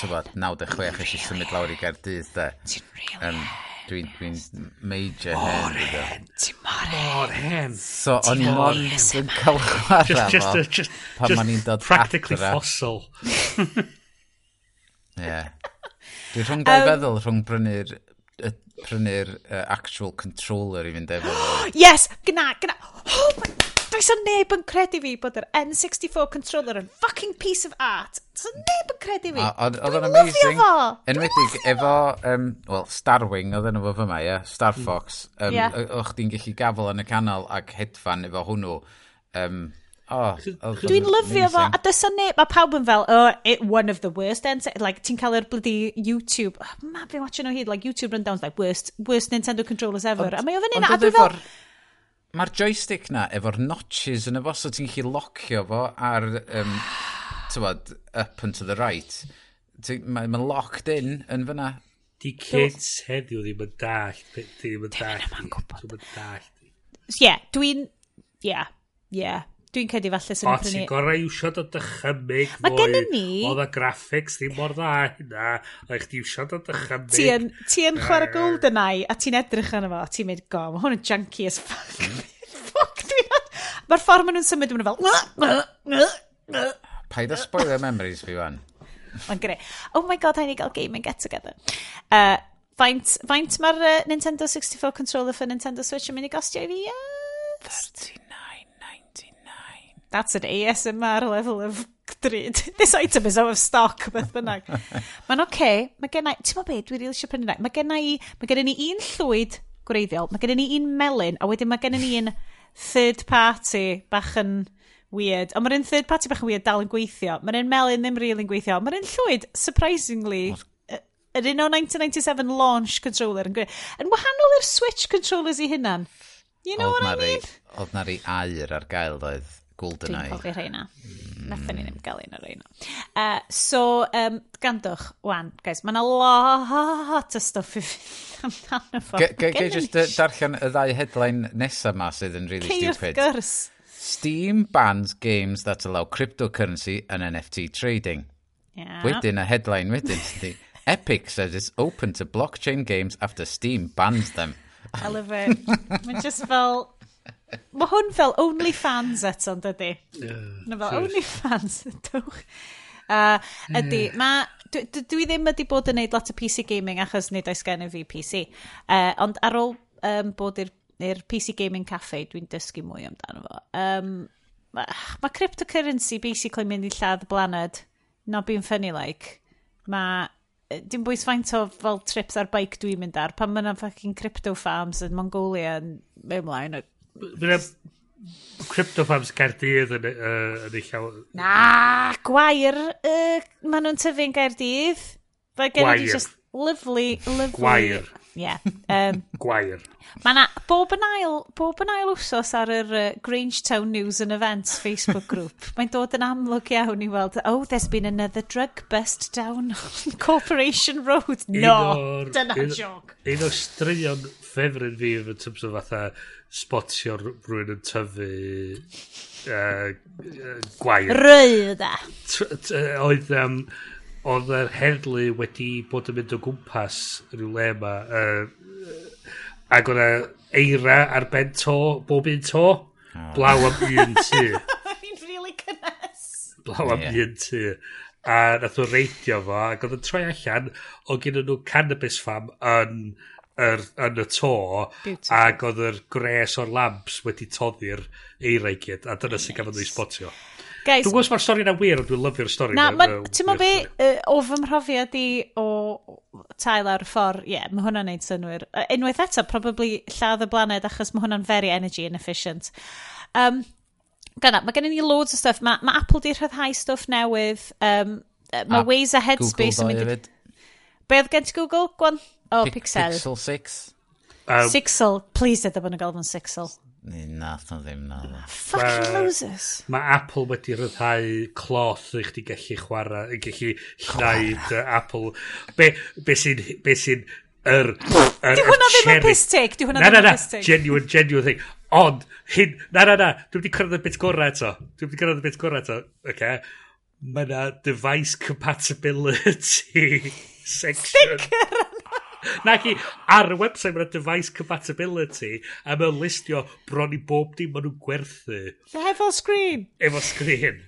tybod, 96 eisiau symud lawr i Gaerdydd, de. Ti'n rili. Dwi'n dwi major hen. Mor hen. Ti mor hen. Mor hen. So, o'n i mor yn cael chwarae fo uh, just, pan ma'n i'n dod Practically adra. fossil. Ie. Dwi rhwng dau um, feddwl rhwng brynu'r prynu'r uh, actual controller i fynd efo. yes! gyna, gyna. Oh my Does o'n neb yn credu fi bod yr N64 controller yn fucking piece of art. Does o'n neb yn credu fi. Oedd o'n amazing. Enwedig efo, um, well, Starwing oedd enw fo fyma, ie, yeah? Star Fox. Um, yeah. O'ch di'n gallu gafel yn y canol ac hedfan efo hwnnw. Um, Oh, Dwi'n lyfio fo, a dysa neb, mae pawb yn fel, oh, it, one of the worst, ends, like, ti'n cael yr bloody YouTube, oh, ma fi'n watching o hyd, like, YouTube rundowns, like, worst, worst Nintendo controllers ever, a mae o fan hynna, a dwi'n fel, Mae'r joystick na efo'r notches yn y fo, so ti'n gallu locio fo ar, um, tywod, up and to the right. Mae'n ma locked in yn fyna. Di kids heddiw ddim yn dall. Ddim yn dall. Ddim yn gwybod. Ddim yn dall. Ie, dwi'n... Ie, ie. Dwi'n credu falle sy'n o, prynu... O, ti'n gorau iwsio dy dychymig fwy. Mae gen i ni... Oedd y graphics ddim mor dda hynna, Oedd chdi iwsio dy dychymig. Ti yn, ti yn chwarae GoldenEye, a ti'n edrych arno fo, a ti'n mynd, go, mae hwn yn junky as fuck. Hmm. fuck, dwi'n... Mae'r ffordd maen nhw'n symud yn fel... Paid o spoiler memories fi wan. Mae'n greu. Oh my god, hain i gael gaming get together. Uh, faint faint mae'r uh, Nintendo 64 controller for Nintendo Switch yn mynd i gostio i fi? Yes. 13 that's an ASMR level of this item is out of stock, beth bynnag. Mae'n oce, okay, mae gen i, ti'n beth, dwi'n rili eisiau prynu Mae gen i, mae gen i un llwyd gwreiddiol, mae gen i un melyn, a wedyn mae gen i un third party bach yn weird. Ond mae'r un third party bach yn weird dal yn gweithio. Mae'r un melyn ddim real yn gweithio. Mae'r un llwyd, surprisingly, yr un o 1997 launch controller yn gweithio. Yn wahanol i'r Switch controllers i hynna'n. You know oedd what I mean? Oedd na ri air ar gael doedd Golden Eye. Dwi'n cofio rheina. Mm. Nathon ni ddim gael un o'r rheina. Uh, so, um, gandwch, wan, guys, mae yna lot o stuff i fynd amdano fo. Gai just uh, darllen y ddau headline nesaf ma sydd yn really Cei stupid. Cei, wrth gwrs. Steam bans games that allow cryptocurrency and NFT trading. Yeah. Wedyn a headline wedyn. the Epic says it's open to blockchain games after Steam bans them. I love it. Mae'n just fel... Mae hwn fel OnlyFans eto, yn dydy? Yeah, Na fel OnlyFans, dywch. Uh, ydy, yeah. mae... Dwi, dwi ddim wedi bod yn neud lot o PC gaming achos nid oes gen i fi PC. Uh, ond ar ôl um, bod i'r PC Gaming Cafe, dwi'n dysgu mwy amdano fo. Um, mae ma cryptocurrency basically mynd i lladd blaned. Not being funny like. Mae dim bwys faint o fel trips ar bike dwi'n mynd ar pan mae'n fucking crypto farms yn Mongolia yn mewn mlaen Fyna Cryptofams Caerdydd yn, uh, yn ei llaw... Na, gwair. Uh, Maen nhw'n tyfu'n Gaerdydd. Fe gen i just lovely, lovely... Gwair. Yeah. Um, Gwair. Mae na bob yn ail, bob yn ail wsos ar yr uh, Grangetown News and Events Facebook group. Mae'n dod yn amlwg iawn i weld, oh, there's been another drug bust down on Corporation Road. No, dyna joc. Un o straeon ffefryn fi yn terms o fatha spotio rhywun yn tyfu uh, uh, gwair. Rwy da. Oedd um, oedd yr heddlu wedi bod yn mynd o gwmpas rhyw le yma. Uh, ac oedd eira ar ben to, bob un to. Blaw am un tu. really cynnes. Blaw am yeah. un tu a nath o reidio fo ac oedd yn troi allan o gyda nhw cannabis fam yn yr, yn y to Beautiful. ac oedd yr gres o'r lamps wedi toddi'r eirau gyd a dyna sy'n gafodd nhw'i spotio. Guys, dwi'n gwybod mae'r stori yna wir, ond dwi'n lyfio'r stori na, ma, Ti'n mwyn be, uh, o fy mhrofiad i o tael ar y ffordd, ie, yeah, mae hwnna'n neud synwyr. uh, Unwaith eto, probably lladd y blaned achos mae hwnna'n very energy inefficient. Um, Gana, mae gennym ni loads o stuff. Mae ma Apple di rhyddhau stuff newydd. Um, mae Waze a Headspace yn mynd i... Be oedd gen ti Google, Gwan? O, oh, Pixel. Pixel 6. Um, Sixel, please dda bod yn gael fo'n Sixel. Na, na ddim na. Ah, fucking losers. Mae Apple wedi rhyddhau cloth i chdi gallu chwarae, i gallu llnaid uh, Apple. Be, be sy'n be sy'n, yr... Er, Di hwnna ddim yn piss take, di hwnna ddim yn piss take. Genuine, genuine thing. Ond, hyn, na, na, na, dwi wedi cyrraedd y bit gorau eto. Dwi wedi cyrraedd y bit gorau eto, okay. Mae yna device compatibility section. Sicr! Naci, ar y website mae'n device compatibility a mae'n listio bron i bob dim maen nhw'n gwerthu. Efo screen. Efo screen.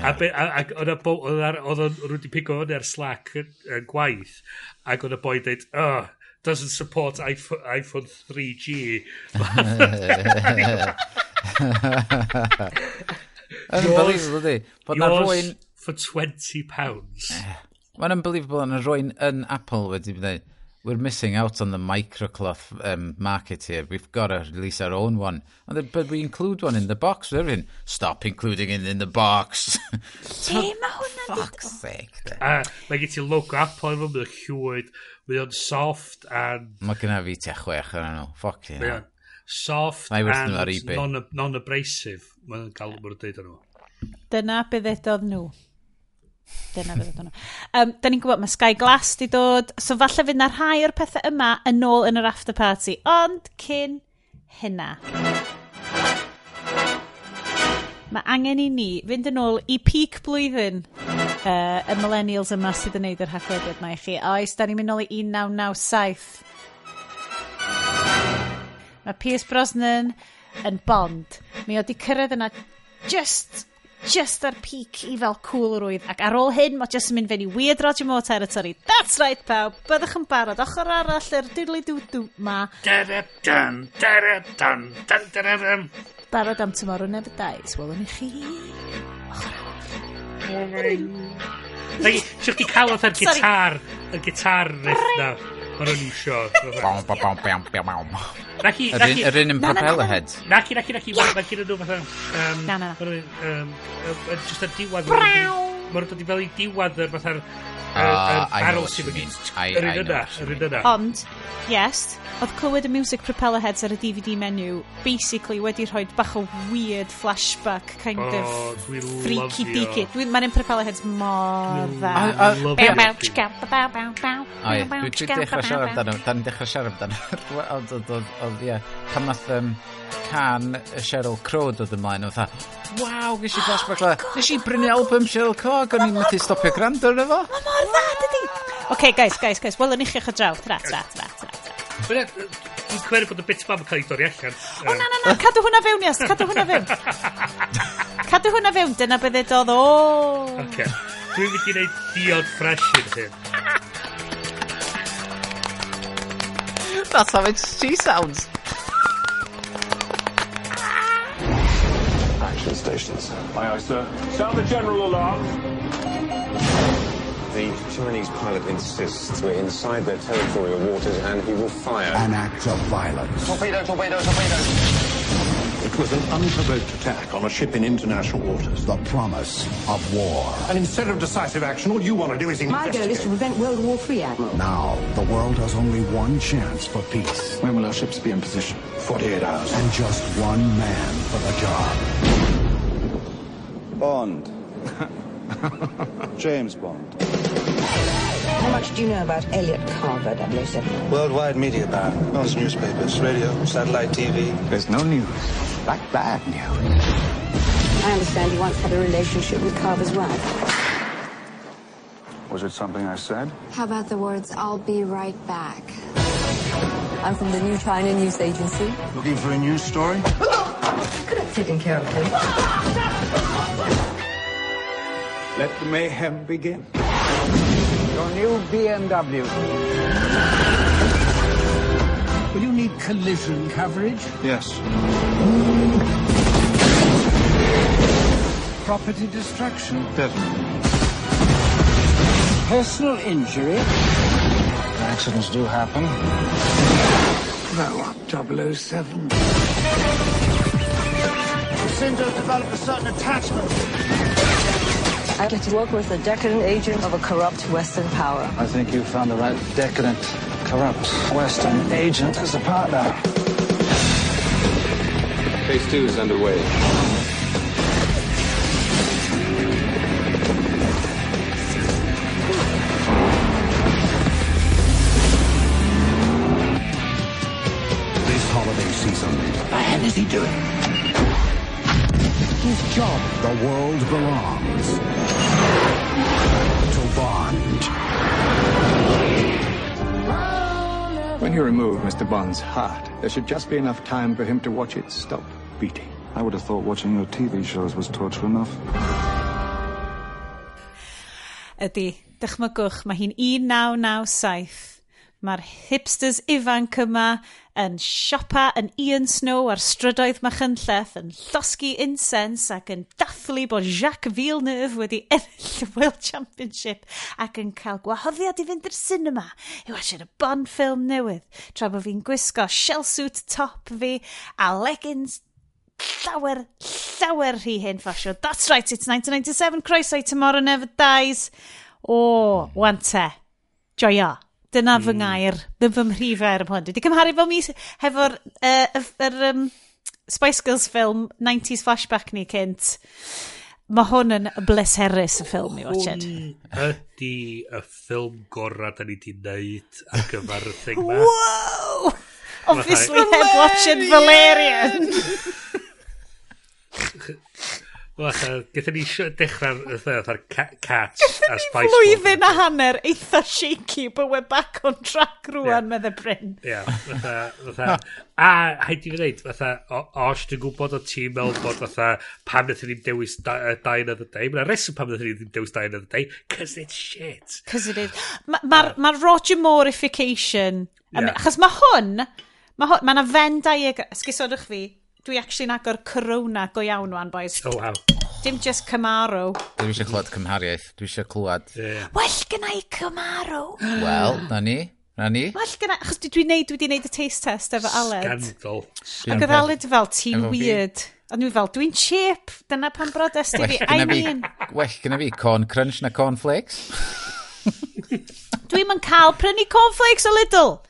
a ac oedd o'n rwy'n pigo o'n ar slack yn gwaith ac oedd y boi dweud, oh, doesn't support iPhone, iPhone 3G. Unbelievable, di. Bod na rwy'n... for 20 pounds. Mae'n unbelievable yn y rwy'n yn Apple wedi bod we're missing out on the microcloth um, market here. We've got to release our own one. And The, but we include one in the box, don't Stop including it in the box. so, fuck's sake. Uh, mae gen ti logo Apple efo, mae'n llwyd, mae o'n soft and... Mae gynna fi te chwech yn nhw, ffoc i. Soft and non-abrasive. Non mae'n cael mwyn dweud yn nhw. Dyna beth edodd nhw. Dyna fydd hwnna. Um, da ni'n gwybod mae Sky Glass di dod, so falle fydd na rhai o'r pethau yma yn ôl yn yr after party, ond cyn hynna. Mae angen i ni fynd yn ôl i peak blwyddyn uh, y millennials yma sydd yn neud yr hachlediad yma i chi. Oes, da ni'n mynd nôl i 1997. Mae Pierce Brosnan yn Bond. Mi oedd di cyrraedd yna just just ar peak i fel cool rwydd. ac ar ôl hyn mae just yn mynd fewn i weird Roger Moore territory. That's right pawb. Byddwch yn barod. Ochr arall yr diddly dw dw ma barod am tomorrow never dies welwn i chi. Ochr arall. Siwch chi cael oedd y gitar? Y gitar riff na maen nhw'n iwsio. Bom, bom, bom, bom, bom, bom. Naci, naci. Yr un yn Propellerhead. Naci, naci, naci. Mae gyda nhw fatha... Na, na, na. Just ar diwad... Braw! Mae dod i fel i diwad yr fatha'r uh, um, aros sydd wedi... Yr un yna, yr un yna. Ond, yes, oedd clywed y music propeller heads ar y DVD menu basically wedi rhoi bach o weird flashback kind oh, of freaky deaky. Mae'n un propellerheads mor dda. O ie, dwi'n dechrau siarad amdano. Da'n dechrau siarad amdano. Ond, ie, pan nath can Cheryl Crow dod ymlaen, oedd waw, ges i flashback oh le. Nes i brynu album Sherlock Hogg, o'n i'n methu stopio gwrando arno fo. Ma mor dda, dydi? Oce, guys, guys, guys, wel, yn chi ochr draw. Tra, tra, tra, tra. Dwi'n cweru bod y bit mam yn cael ei dorri allan. O, na, na, na, cadw hwnna fewn, Ias, cadw hwnna fewn. Cadw hwnna fewn, dyna beth edodd, o. Oce, dwi'n mynd i wneud diod ffresin hyn. That's how it, she sounds. Action stations. Aye, aye, sir. Sound the general alarm. The Chinese pilot insists we're inside their territorial waters and he will fire. An act of violence. Torpedo, torpedo, torpedo! It was an unprovoked attack on a ship in international waters. The promise of war. And instead of decisive action, all you want to do is My goal is to prevent World War III, Admiral. Now, the world has only one chance for peace. When will our ships be in position? 48 hours. And just one man for the job. Bond. James Bond. How much do you know about Elliot Carver, 007? Worldwide media ban. Most newspapers, radio, satellite TV. There's no news. Like bad news. I understand you once had a relationship with Carver's wife. Was it something I said? How about the words, I'll be right back? I'm from the New China News Agency. Looking for a news story? Could have taken care of him. Let the mayhem begin. Your new BMW. Will you need collision coverage? Yes. Property destruction? Definitely. Personal injury? Accidents do happen. Grow up, 007. Seem to developed a certain attachment. I get to work with a decadent agent of a corrupt Western power. I think you found the right decadent, corrupt Western agent as a partner. Phase two is underway. This holiday season. The hell is he doing? His job. The world belongs When you remove Mr. Bond's heart, there should just be enough time for him to watch it stop beating. I would have thought watching your TV shows was torture enough. Ydy, dychmygwch, mae hi'n 1997. Mae'r hipsters ifanc yma yn siopa yn Ian Snow ar strydoedd Machynlleth, yn llosgu incense ac yn dathlu bod Jacques Villeneuve wedi ennill y World Championship ac yn cael gwahoddiad i fynd i'r cinema i wasio'r bon ffilm newydd, tra bod fi'n gwisgo shell suit top fi a leggings llawer, llawer rhy hyn ffasio. That's right, it's 1997, croeso i Tomorrow Never Dies. O, oh, wante. Joio. Dyna fy hmm. ngair. dy fy mhrifer air am hwn. Dwi wedi cymharu fel mis hefo'r uh, er, um, Spice Girls ffilm 90s flashback ni cynt. Mae hwn yn bleserus y ffilm i watched. Hwn ydy y ffilm gorau da ni wedi wneud ar gyfer y thing ma. Wow! Obviously heb watching Valerian! Gethon ni dechrau'r fatha'r cat a Spice World. Flwyddyn a hanner eitha shaky, but we're back on track rwan, yeah. medde Bryn. Ia, fatha, fatha. A, haid i fi ddeud, fatha, os dwi'n gwybod o ti'n meddwl bod fatha pam nethon ni'n dewis da Die Another Day, mae'n reswm pam nethon ni'n dewis Die Another Day, cos it's shit. Cos it is. Mae'r ma, ma, ma Roger Moreification, yeah. achos mae hwn, mae hwn, mae'n yna Venn diagram, sgusodwch fi, dwi actually'n agor corona go iawn wan, boys. Oh, wow. Dim just Camaro. Dwi eisiau clywed cymhariaeth. Dwi eisiau clywed. Yeah. Well, gyna i Camaro. Wel, na ni. Na ni. Well, gyna... Achos dwi wedi neud, dwi wedi neud y taste test efo Aled. Scandal. Ac oedd Aled fel, ti'n weird. A dwi fel, dwi'n chip. Dyna pan brodes ti fi. I mean. Well, gyna fi, corn crunch na corn flakes. dwi'n yn cael prynu cornflakes o Lidl.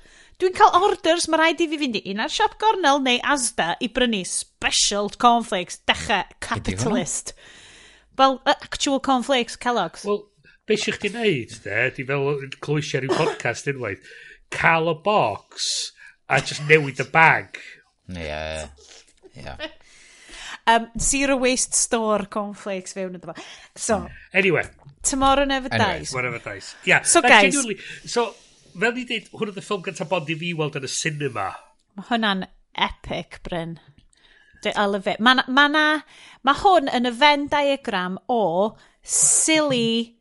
Dwi'n cael orders mae rhaid i fi fynd i un ar siop gornel neu Asda i brynu special cornflakes dechrau capitalist. Fel well, actual cornflakes Kellogg's. Wel, be eisiau chdi wneud, de? Di fel clwysio rhyw podcast unwaith. Cael y box a just newid y bag. Ie, yeah, ie. Yeah. um, zero waste store cornflakes fewn iddo fo. So, anyway. Tomorrow never anyway, dies. Whatever dies. Yeah. So, guys. Genuinely, So, fel ni dweud, hwn oedd y ffilm gyntaf bod i fi weld yn y cinema. Mae hwnna'n epic, Bryn. I love it. Mae ma, ma, na, ma hwn yn y Venn diagram o silly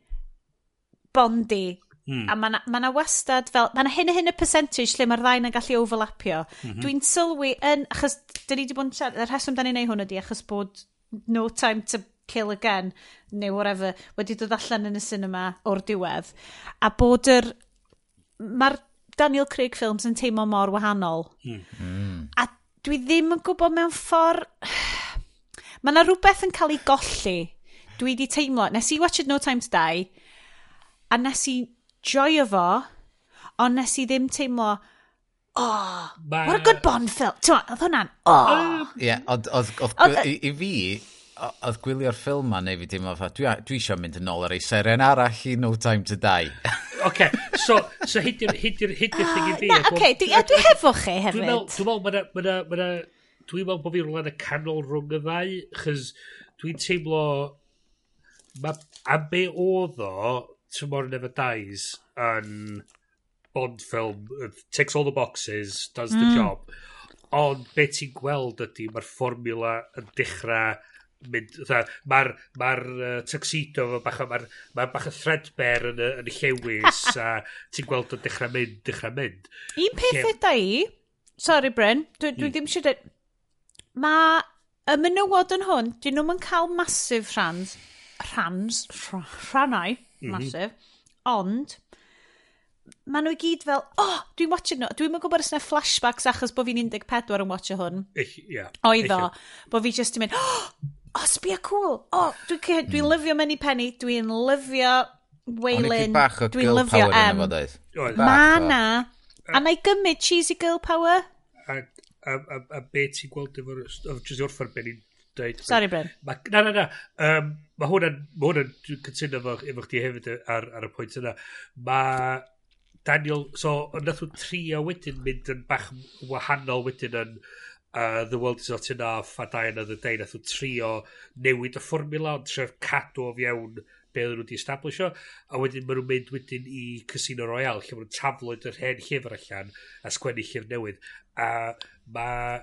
bondi. Mm. A mae na, ma na wastad fel... Mae na hyn a hyn y percentage lle mae'r ddau yn gallu overlapio. Mm -hmm. Dwi'n sylwi yn... Achos, dyn ni wedi bod yn siarad... Y rheswm da ni'n ei hwn ydi, achos bod No Time to Kill Again neu whatever wedi dod allan yn y cinema o'r diwedd. A bod yr mae'r Daniel Craig films yn teimlo mor wahanol. Mm. A dwi ddim yn gwybod mewn ffordd... Mae yna rhywbeth yn cael ei golli. Dwi di teimlo, nes i watch it No Time to Die, a nes i joio fo, ond nes i ddim teimlo, oh, Ma... what a good Bond film. Ti'n oedd hwnna'n, oh. Ie, yeah, oedd, oedd, i fi, oedd gwylio'r ffilm ma neu fi deimlo oedd dwi, dwi eisiau mynd yn ôl ar ei seren arall i No Time to Die. ok so, so hyd i'r hyd i'r hyd i'r thing i ah, fi. Na, oce, okay, dwi, dwi hefo chi hefyd. Dwi'n meddwl, dwi'n meddwl, mae'n dwi'n meddwl bod fi rhywun yn y canol rhwng y ddau, chys dwi'n teimlo, ma, a be oedd o, Tomorrow Never Dies, yn Bond film, takes all the boxes, does mm. the job. Ond be ti'n gweld ydy, mae'r fformula yn dechrau mynd, mae'r ma uh, tuxedo fo bach, mae'r ma bach y threadbare yn, yn y llewis a ti'n gweld o'n dechrau mynd, dechrau mynd. Un peth Llew... yda i, sorry Bryn, dwi, dwi mm. ddim eisiau dweud, mae y menywod yn hwn, dyn nhw'n cael masif rhans, rhans, rhannau, mhm. masif, mm -hmm. ond maen nhw i gyd fel, oh, dwi'n watching nhw. Dwi'n mynd gwybod os yna flashbacks achos bod fi'n 14 yn watcho hwn. Eich, yeah, Oedd o. Bo fi just yn mynd, oh, oh, sbia cool. Oh, dwi'n dwi, dwi lyfio Menny Penny, dwi'n lyfio Waylon. Dwi'n lyfio M. Ma na, a na i gymryd cheesy girl power. A, a, a, a be ti'n gweld efo'r... Jyst i orffan Benny'n dweud. Sorry, Bryn. Ma, na, na, na. Um, mae hwnna'n... ma hwnna'n cytuno efo, efo chdi hefyd ar, ar y pwynt yna. Mae Daniel... So, nath nhw trio wedyn mynd yn bach wahanol wedyn yn... Uh, uh, The World Is Not Enough a Die Another Day nath nhw trio newid y fformula ond trio cadw o fiewn be oedden nhw wedi establisho a wedyn maen nhw'n mynd wedyn i Casino Royale lle maen nhw'n tafloed yr hen llyfr allan a sgwennu llyfr newydd. A mae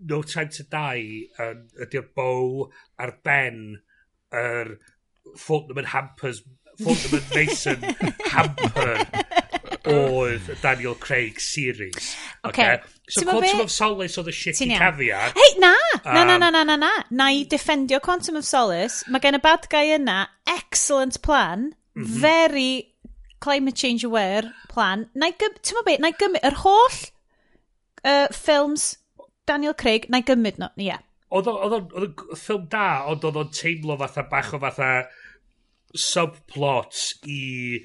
No Time to Die um, ydy'r bow ar ben yr er, Fortnum and Hampers Fortnum and Mason hamper oedd Daniel Craig series. Okay. okay. So Quantum be? of Solace oedd y shitty caviar. Hei, na! Um, na, na, na, na, na, na. Na i defendio Quantum of Solace. Mae gen y bad guy yna excellent plan. Mhm. Very climate change aware plan. Na i gymryd, ti'n be, na i gymryd, yr holl uh, films Daniel Craig, na i gymryd, no, ie. Yeah. Oedd o'n ffilm da, ond oedd o'n teimlo fatha bach o fatha subplots i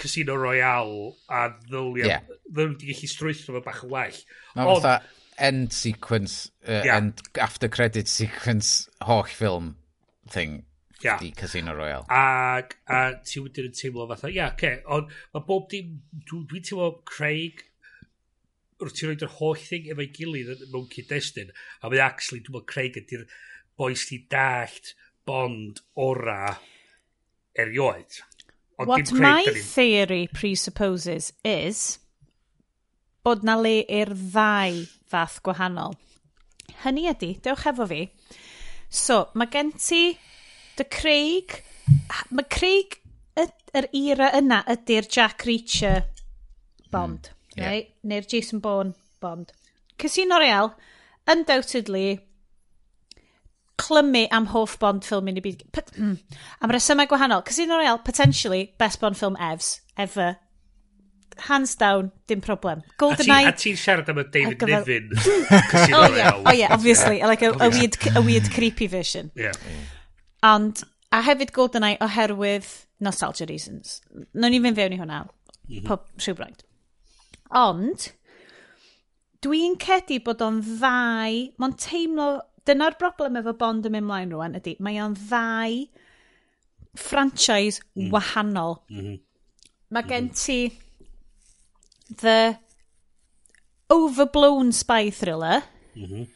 Casino Royale a ddylia, yeah. ddylia wedi gallu strwytho fe bach yn well. Mae'n no, fatha end sequence, uh, yeah. end after credit sequence holl ffilm thing yeah. di Casino Royale. Ac a ti wedyn yn teimlo fatha, ia, yeah, okay. ond mae bob dim, dwi'n dwi teimlo Craig, wrth ti'n rhoi'r holl thing efo'i gilydd mewn cyd-destun, a mae actually, dwi'n meddwl Craig ydy'r boes di dallt bond ora erioed. What my theory presupposes is bod na le i'r ddau fath gwahanol. Hynny ydy, dewch efo fi. So, mae gen ti dy Craig, mae Craig yr er era yna ydy'r Jack Reacher bond, mm, yeah. right? neu'r Jason Bourne bond. Casino Royale, undoubtedly, clymu am hoff Bond ffilm yn y byd. Mm, am resymau gwahanol. Casino Royale, potentially, best Bond film evs, ever. Hands down, dim problem. Golden A ti'n siarad am y David gyfer... Niven Casino oh, yeah. Royale. Oh yeah, obviously. Yeah. Like a, a, oh, weird, a weird creepy version. Yeah. Ond, a hefyd GoldenEye oherwydd nostalgia reasons. No'n i fynd fewn i hwnna. Mm -hmm. Pob rhywbraint. Ond, dwi'n cedi bod o'n ddau, mae'n teimlo Dyna'r broblem efo Bond yn mynd mlaen rwan ydy, mae o'n ddau franchise mm. wahanol. Mm -hmm. Mae gen mm-hmm. ti the overblown spy thriller mm -hmm.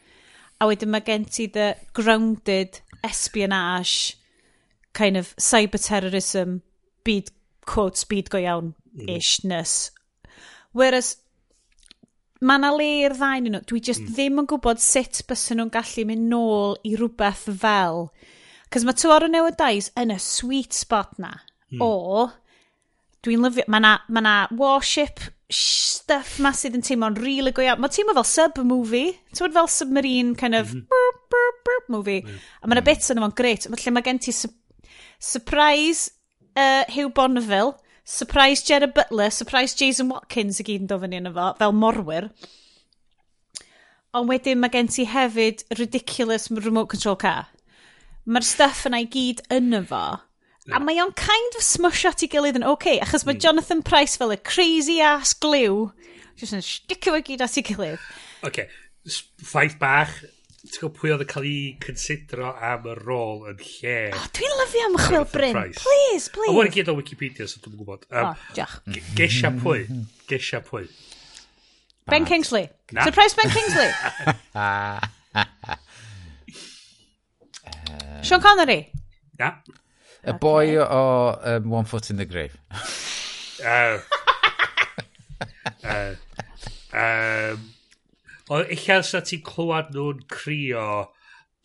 a wedyn mae gen ti the grounded espionage kind of cyber terrorism byd quote, byd go iawn ishness mm-hmm. whereas mae yna le i'r ddau nhw. Dwi just mm. ddim yn gwybod sut bysyn nhw'n gallu mynd nôl i rhywbeth fel. Cos mae Tywor yn Newid Dais yn y sweet spot na. Mm. O, dwi'n lyfio, mae yna ma, na, ma na warship stuff ma sydd yn teimlo'n rili really go iawn. Mae teimlo fel sub-movie. Ti'n fel submarine kind of mm -hmm. burp, burp, burp movie. Mm. A mae yna hmm. bits yn yma'n gret. Felly mae gen ti su surprise uh, Hugh Bonneville surprise Jared Butler, surprise Jason Watkins i gyd yn dofyn i yna fel morwyr. Ond wedyn mae gen ti hefyd ridiculous remote control car. Mae'r stuff yna i gyd yn efo. A mae o'n kind of smush at i gilydd yn oce, okay, achos mae. Hmm. Jonathan Price fel y crazy ass glue, jyst yn sticio fo gyd at i gilydd. Oce, okay. ffaith bach, ti'n gwybod pwy oedd yn cael ei considero am y rôl yn lle. Oh, dwi'n lyfio am chwil Bryn. Please, please. O, wedi gyd o Wikipedia, so dwi'n gwybod. Um, o, oh, diolch. Gesia pwy. Gesia pwy. Ben Kingsley. Na. Surprise Ben Kingsley. Sean Connery. Na. Y boi o um, One Foot in the Grave. Oh. uh, uh, um, O, illa sa ti'n clywed nhw'n crio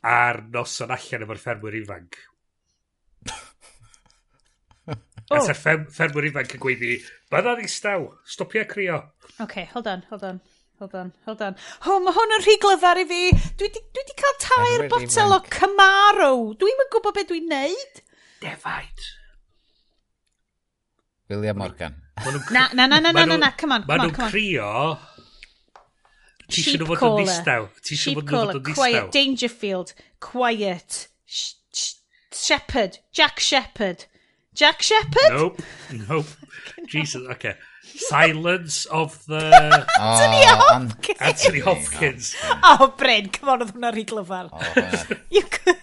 ar noson allan efo'r ffermwyr ifanc. oh. sa'r fferm, ffermwyr ifanc yn gweiddi, bydda ddistaw, stopia crio. OK, hold on, hold on. Hold on, hold on. Ho, oh, mae hwn yn rhy glyfar i fi. Dwi di, dwi di cael tair botel o Camaro. Dwi'm yn gwybod beth dwi'n neud. Defaid. William Morgan. na, na, na, na, na, na, na, come on, come on, come on. Mae nhw'n crio Ti eisiau nhw fod yn ddistaw. Ti eisiau fod nhw fod yn ddistaw. Quiet, Dangerfield, Quiet, sh sh Shepherd, Jack Shepherd. Jack Shepherd? Nope, nope. Jesus, okay. Silence of the... Oh, Anthony Hopkins! Anthony Hopkins. Oh, Bryn, come on, oedd hwnna rhy glyfar. Oh, you could...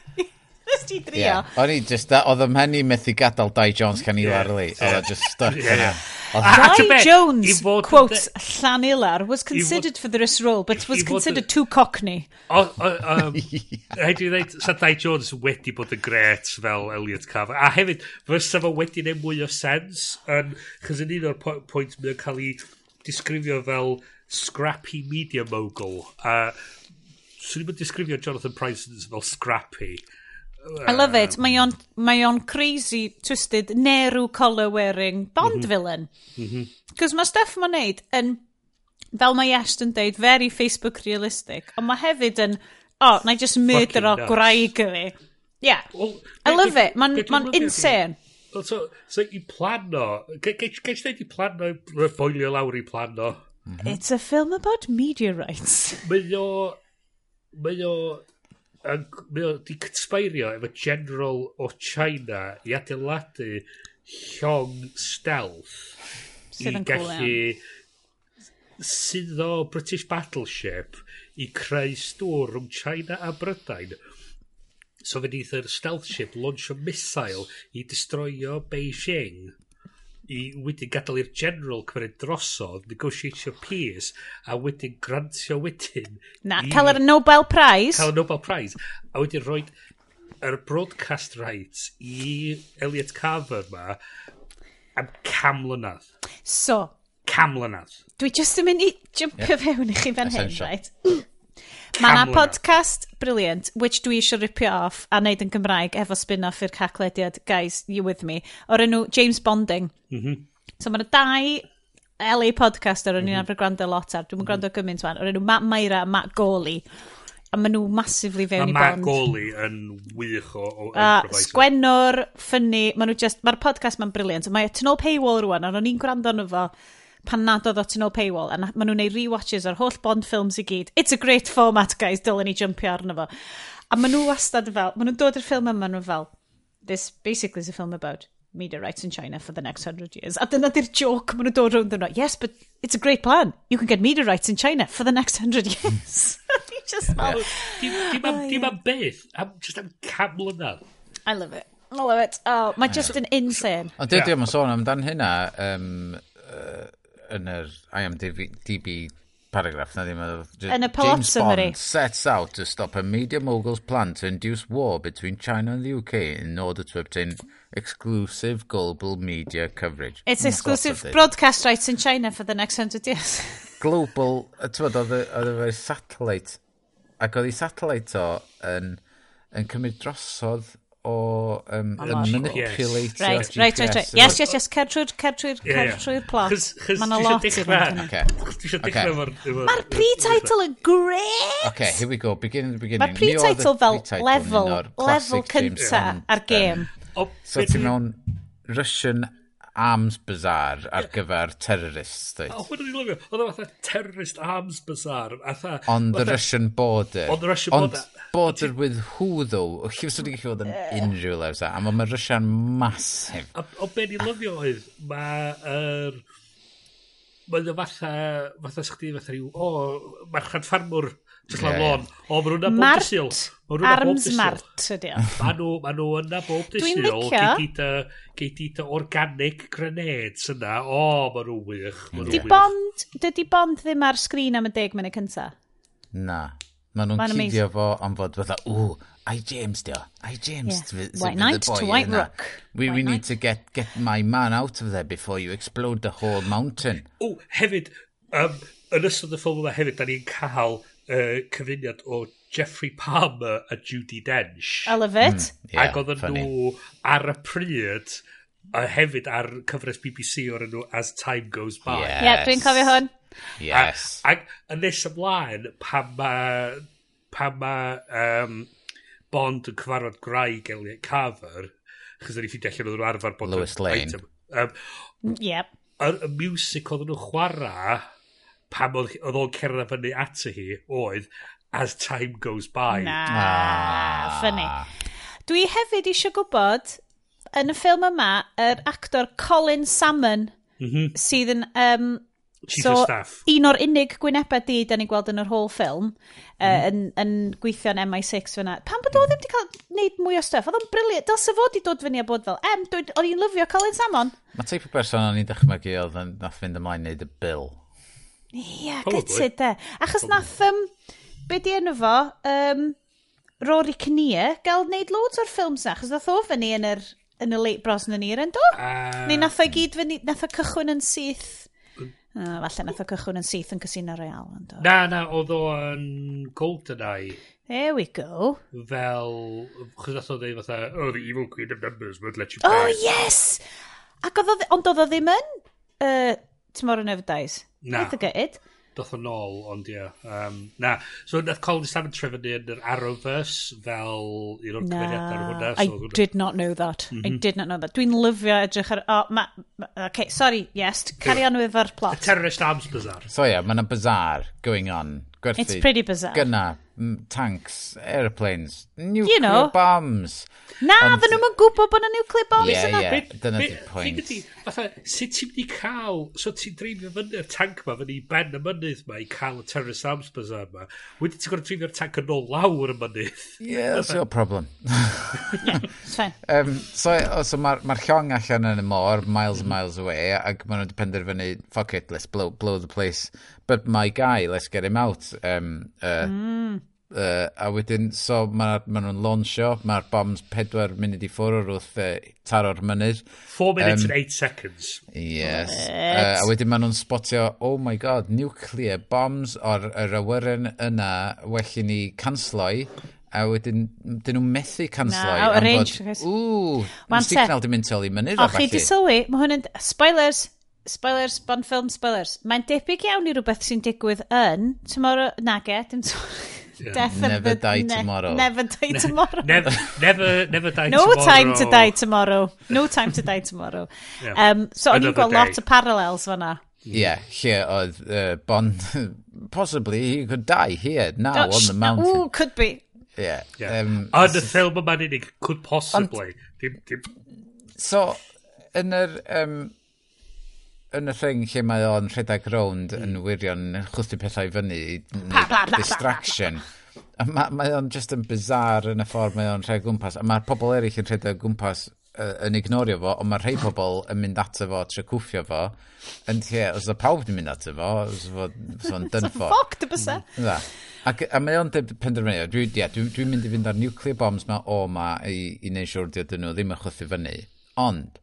Nes ti drio. Yeah. O'n i just, oedd ym mhenni methu gadael Di Jones can i yeah. larly. Oedd o just stuck. Yeah. Di Jones, quote, Llanilar, was considered for this role, but was considered too cockney. Rhaid i ddweud, sa Di Jones wedi bod yn gret fel Elliot Carver. A hefyd, fysa fo wedi neud mwy o sens, chys yn un o'r pwynt mae'n cael ei disgrifio fel scrappy media mogul. A swn i'n disgrifio Jonathan Price fel scrappy. I love it. Mae o'n, mae on crazy, twisted, nerw collar wearing Bond mm -hmm. villain. Mm -hmm. Cos mae stuff mae'n neud yn, fel mae Est yn deud, very Facebook realistic. Ond mae hefyd yn, oh, na i just murder o gwraig fi. Yeah. Well, I love it. Mae'n ma insane. So, so i plan o, gais dweud i plan o, refoilio lawr i plan o. It's a film about meteorites. Mae o, mae o, yn, mae o di cytsbeirio efo General o China i adeiladu llong stealth Sydd i gallu sydd o British Battleship i creu stŵr rhwng China a Brydain. So fe neith yr stealth ship launch a missile i destroio Beijing i wedyn gadael i'r general cymryd drosodd, negotiatio'r peace, a wedyn grantio wedyn... Na, i, cael yr Nobel Prize. Cael y Nobel Prize. A wedyn rhoi yr broadcast rights i Elliot Carver ma am cam mlynedd. So. Cam mlynedd. Dwi jyst yn mynd i jumpio yeah. fewn i chi fan hyn, right? Mae yna podcast brilliant, which dwi eisiau ripio off a wneud yn Gymraeg efo spin-off i'r caclediad Guys, You With Me, o'r enw James Bonding. Mm -hmm. So mae yna dau LA podcaster o'n mm -hmm. i'n arfer gwrando lot ar, dwi'n mm -hmm. gwrando gymaint fan, o'r enw Matt Myra a Matt Goley. A maen nhw massively fewn i Matt bond. Mae Matt Goley yn wych o... o a sgwennwr, ffynnu, maen nhw just, mae'r podcast ma'n briliant. Mae tynol paywall rwan, ond o'n i'n gwrando yn fo, pan nad oedd o tu ôl paywall, a maen nhw'n neud rewatches o'r holl Bond films i gyd. It's a great format, guys, dylen ni jumpio arno fo. A maen nhw wastad fel, maen nhw'n dod i'r ffilm yma, maen nhw fel, this basically is a film about meteorites in China for the next 100 years. A dyna di'r joke maen nhw'n dod rownd yno. Yes, but it's a great plan. You can get meteorites in China for the next 100 years. Fi just fel... Dim am beth, am just am cam mlynedd. I love it. I love it. Oh, mae just yn insane. Ond dwi ddim yn sôn amdan hynna, um, uh, yn yr IMDb paragraff na ddim Yn y plot James summary. Bond sets out to stop a media mogul's plan to induce war between China and the UK in order to obtain exclusive global media coverage. It's mm, exclusive broadcast rights in China for the next 100 years. global, ti'n oedd oedd satellite, ac oedd ei satellite o yn, yn cymryd drosodd o um, manipulator. Yes. Right, GPS. right, right, right. Yes, yes, yes, cer trwy'r cer certrwy'r, certrwy'r, certrwy'r plot. Mae'n a lot i'r mynd. Okay. okay. Mae'r pre-title yn great! Okay, here we go, beginning the beginning. Mae'r pre-title fel level, level cynta ar game. So ti'n mewn Russian arms bazaar ar gyfer terrorists. Dweud. O, hwn i'n lyfio. Oedd o fatha terrorist arms bazaar. Atha, on the Russian border. On the Russian Ond border. border with who, though? O chi fysa wedi gallu bod yn unrhyw lewsa. A mae Russian massive. A, o be ni'n lyfio oedd, mae... Er, Mae'n fatha, fatha sgdi, fatha rhyw, o, oh, ffarmwr Just like lon. O, mae nhw'n na bob dysil. Arms mart ydy o. Mae nhw, ma nhw yna bob dysil. Dwi'n licio. Gei di dy organic grenades yna. O, mae nhw wych. Ma Di bond, dydy bond ddim ar sgrin am y deg mynd y cynta? Na. Mae nhw'n cydio fo am fod fatha, ww, I James dio. I James. Yeah. White Knight to White Rook. We, we need to get, get my man out of there before you explode the whole mountain. O, hefyd, um, yn ystod y ffilm yma hefyd, da ni'n cael uh, cyfuniad o Jeffrey Palmer a Judy Dench. I love it. Mm, yeah, Ac oedden nhw ar y pryd, a hefyd ar cyfres BBC o'r enw As Time Goes By. Yes. Yeah, dwi'n cofio hwn. Yes. Ac yn nes ymlaen, pan mae pan ma, um, Bond yn cyfarfod graig Elliot Carver, chos o'n i ffeindio allan oedd nhw'n arfer bod... Lewis Lane. Item, um, yep. Y, y music oedd nhw chwarae pam oedd oedd o'n cerdded fyny at hi oedd as time goes by. Na, ah. ffynnu. Dwi hefyd eisiau gwybod, yn y ffilm yma, yr actor Colin Salmon, mm -hmm. sydd yn... Um, Chief so, of Staff. Un o'r unig gwynebau di, da ni'n gweld yn yr whole ffilm, mm. uh, yn, yn gweithio yn MI6 fyna. Pan bod o ddim wedi cael neud mwy o stuff? Oedd o'n briliant. Dylse fod i dod fyny a bod fel, em, oedd i'n lyfio Colin Salmon. Mae teip o berson o'n i'n dychmygu oedd yn nath fynd ymlaen neud y bil Ie, yeah, gytid de. Achos Probably. nath, um, be di enw fo, um, Rory Kinnear gael wneud loads o'r ffilms na, achos nath o fyny yn yr, yn y late bros yn y nir endo. Uh, Neu nath o gyd fyny, nath o cychwyn yn syth. Uh, falle nath o cychwyn yn syth yn Casino Real endo. Na, na, oedd o yn GoldenEye. There we go. Fel, chos nath o ddeud fatha, oh, the evil queen of numbers would let you pass. Oh, yes! Ac oedd o, ond oedd o ddim yn, uh, Tomorrow Never Dies. Na. Eitha gyd. Doth o'n ôl, ond ie. Um, na. So, nath Colin Salmon trefynu yn yr Arrowverse fel un o'r cyfeiriadau hwnna. So I hwnna. did not know that. Mm -hmm. I mhm. did not know that. Dwi'n lyfio edrych ar... Oh, ma... Okay, sorry, yes. Carry on efo'r plot. The terrorist arms bazaar. So, ie, yeah, mae yna bazaar going on gwerthu. It's pretty bizarre. Gynna, tanks, airplanes, nuclear you know. bombs. Na, Ond... dyn nhw'n gwybod bod yna nuclear bombs yeah, yna. Yeah, dyna di pwynt. Ydy, fatha, sut ti'n mynd i cael, so ti'n dreifio fyny'r tank ma fyny ben y mynydd ma i cael y terrorist arms bazaar ma. Wedi ti'n gwrdd dreifio'r tank yn ôl lawr y mynydd. yeah, that's your problem. yeah, it's fine. Um, so, so mae'r ma llong allan yn y môr, miles and miles away, ac maen nhw wedi penderfynu, fuck it, let's blow, blow the place but my guy, let's get him out. Um, uh, mm. uh, a wedyn, so mae ma nhw'n launchio, mae'r bombs pedwar munud i ffwrdd wrth uh, taro'r mynydd. 4 minutes um, and 8 seconds. Yes. What? Uh, a wedyn mae nhw'n spotio, oh my god, nuclear bombs o'r yr awyren yna well i ni cansloi. A wedyn, dyn nhw'n methu cansloi. Na, o'r range. Ww, signal di mynd i mynydd. O, chi di sylwi, mae hwn yn, spoilers, spoilers, bon film, spoilers. Mae'n debyg iawn i rhywbeth sy'n digwydd yn Tomorrow... Nage, dim Death Yeah. never die ne tomorrow. Never die tomorrow. Ne never, never die no tomorrow. No time to die tomorrow. No time to die tomorrow. yeah. um, so, o'n i'n gweld lot o parallels fanna. Ie, yeah, lle oedd uh, Bond, possibly he could die here, now on the mountain. Ooh, could be. Yeah. yeah. Um, Ond y ffilm yma'n unig, could possibly. Dim, dim. So, yn yr... Um, yn y thing lle mae o'n rhedeg rownd mm. yn wirion yn chwthu pethau fyny pa, pa, pa, distraction. Mae, mae o'n just yn bizar yn y ffordd mae o'n rhedeg gwmpas a mae'r pobl eraill yn rhedeg gwmpas uh, yn ignorio fo ond mae rhai pobl yn mynd ato fo tre cwffio fo yn lle os y pawb yn mynd ato fo os fo'n dynfo Fuck, dy bysa mm, ac a mae o'n penderfynu dwi'n yeah, dwi, dwi mynd i fynd ar nuclear bombs ma o ma i, i neud siwr dydyn nhw ddim yn chwthu fyny. Ond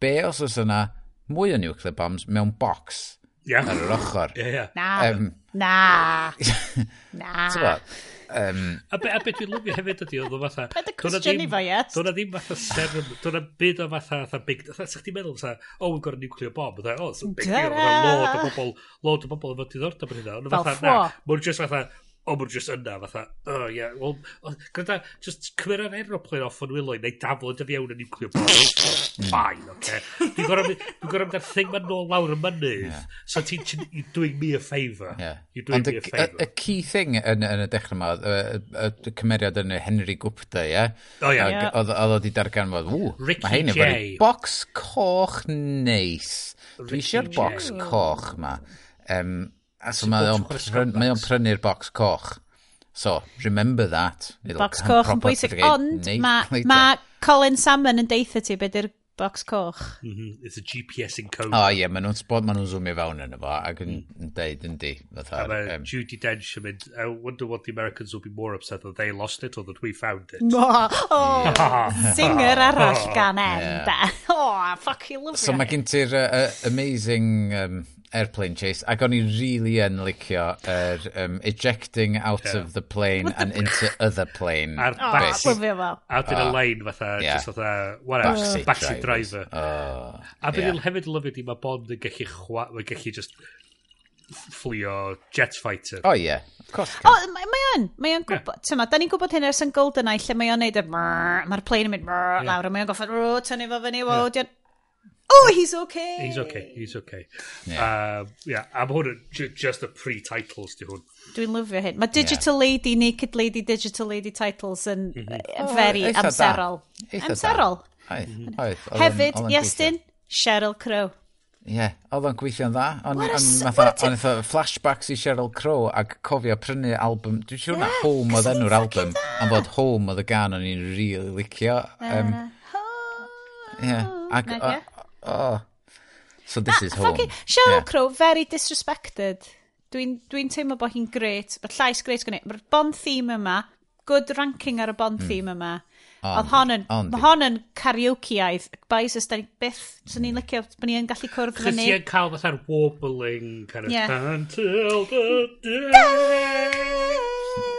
be os oes yna mwy o nuclear bombs mewn box yeah. ar yr ochr. Yeah, yeah. Na, um, na, na. So, um, a be, a be dwi'n lyfio hefyd ydi, oedd o fatha... Pa dy cwestiynu fo, yes? Dwi'n ddim fatha serm, dwi'n byd o fatha, fatha big... Fatha, sa'ch ti'n meddwl, fatha, o, oh, gwrdd nuclear bomb, fatha, o, e, oh, big deal, fatha, e lod o bobl, lod o bobl efo diddordeb yn hynna. Fel ffo. Mae'n just fatha, o mwyn just yna, fatha, oh, ie, yeah, wel, gyda, just cymryd cymera'r aeroplane off o'n wylo i neud daflod y fiewn yn nuclear bomb. fine, oce. Dwi'n gorau mynd ar thing ma'n nôl lawr y mynydd, so ti'n, you're doing me a favour. Yeah. You're doing Ond me a, a favour. Y key thing yn, yn y dechrau yma, y cymeriad yn Henry Gupta, ie? O ie. Oedd o di dargan fod, ww, mae hyn efo box coch neis. Dwi eisiau'r box coch ma. Um, So mae o'n prynu'r box, pryn box coch. So, remember that. It'll box coch yn bwysig. Ond mae ma Colin Salmon yn deitha ti beth yw'r box coch. Mm -hmm. It's a GPS encoder. O oh, ie, yeah, maen nhw'n spod, maen nhw'n zoomio fewn yn efo ac yn mm. deud yn di. A mae um, Judy Dench yn mynd, I wonder what the Americans will be more upset that they lost it or that we found it. Oh, oh singer arall gan em, da. Oh, fuck you, love So mae gen ti'r uh, amazing um, airplane chase, ac o'n i really yn licio er, um, ejecting out yeah. of the plane the and into other plane. A'r backseat. Oh, blyfio fel. A dyn y ah. lein fatha, yeah. just fatha, whatever backseat, backseat driver. Oh, a dyn yeah. hefyd lyfyd di mae Bond yn gallu, chwa, yn gallu just fflio jet fighter. Oh, yeah. Of course. O, oh, mae o'n, mae o'n gwybod, yeah. tyma, da ni'n gwybod hyn ers yn Goldeneye, lle mae o'n neud y mae'r plane yn mynd yeah. lawr, a mae o'n goffod, rw, tynnu fo fyny, wow, yeah oh, he's okay. He's okay, he's okay. Yeah. Um, yeah, am hwn yn just y pre-titles di hwn. Dwi'n lyfio hyn. Mae Digital yeah. Lady, Naked Lady, Digital Lady titles yn mm -hmm. very oh, amserol. Amserol. Hefyd, Iestyn, Cheryl Crow. Ie, yeah, oedd o'n gweithio'n dda. O'n eitha flashbacks i Cheryl Crow ac cofio prynu album. Dwi'n siŵr yeah, na Home oedd enw'r album. Am fod Home oedd y gan o'n i'n rili really licio. Um, uh, yeah. Ac oh. So this is home. Sheryl yeah. Crow, very disrespected. Dwi'n dwi, dwi teimlo bod hi'n gret. Mae'r llais gret gwneud. Mae'r Bond theme yma, good ranking ar y Bond mm. theme yma. Oedd hon yn, mae hon yn karaokeaidd. Bais ys, da ni byth, so ni'n licio, bod ni'n gallu cwrdd fyny. Chos ti'n cael fatha'r warbling, kind of, yeah. until the day.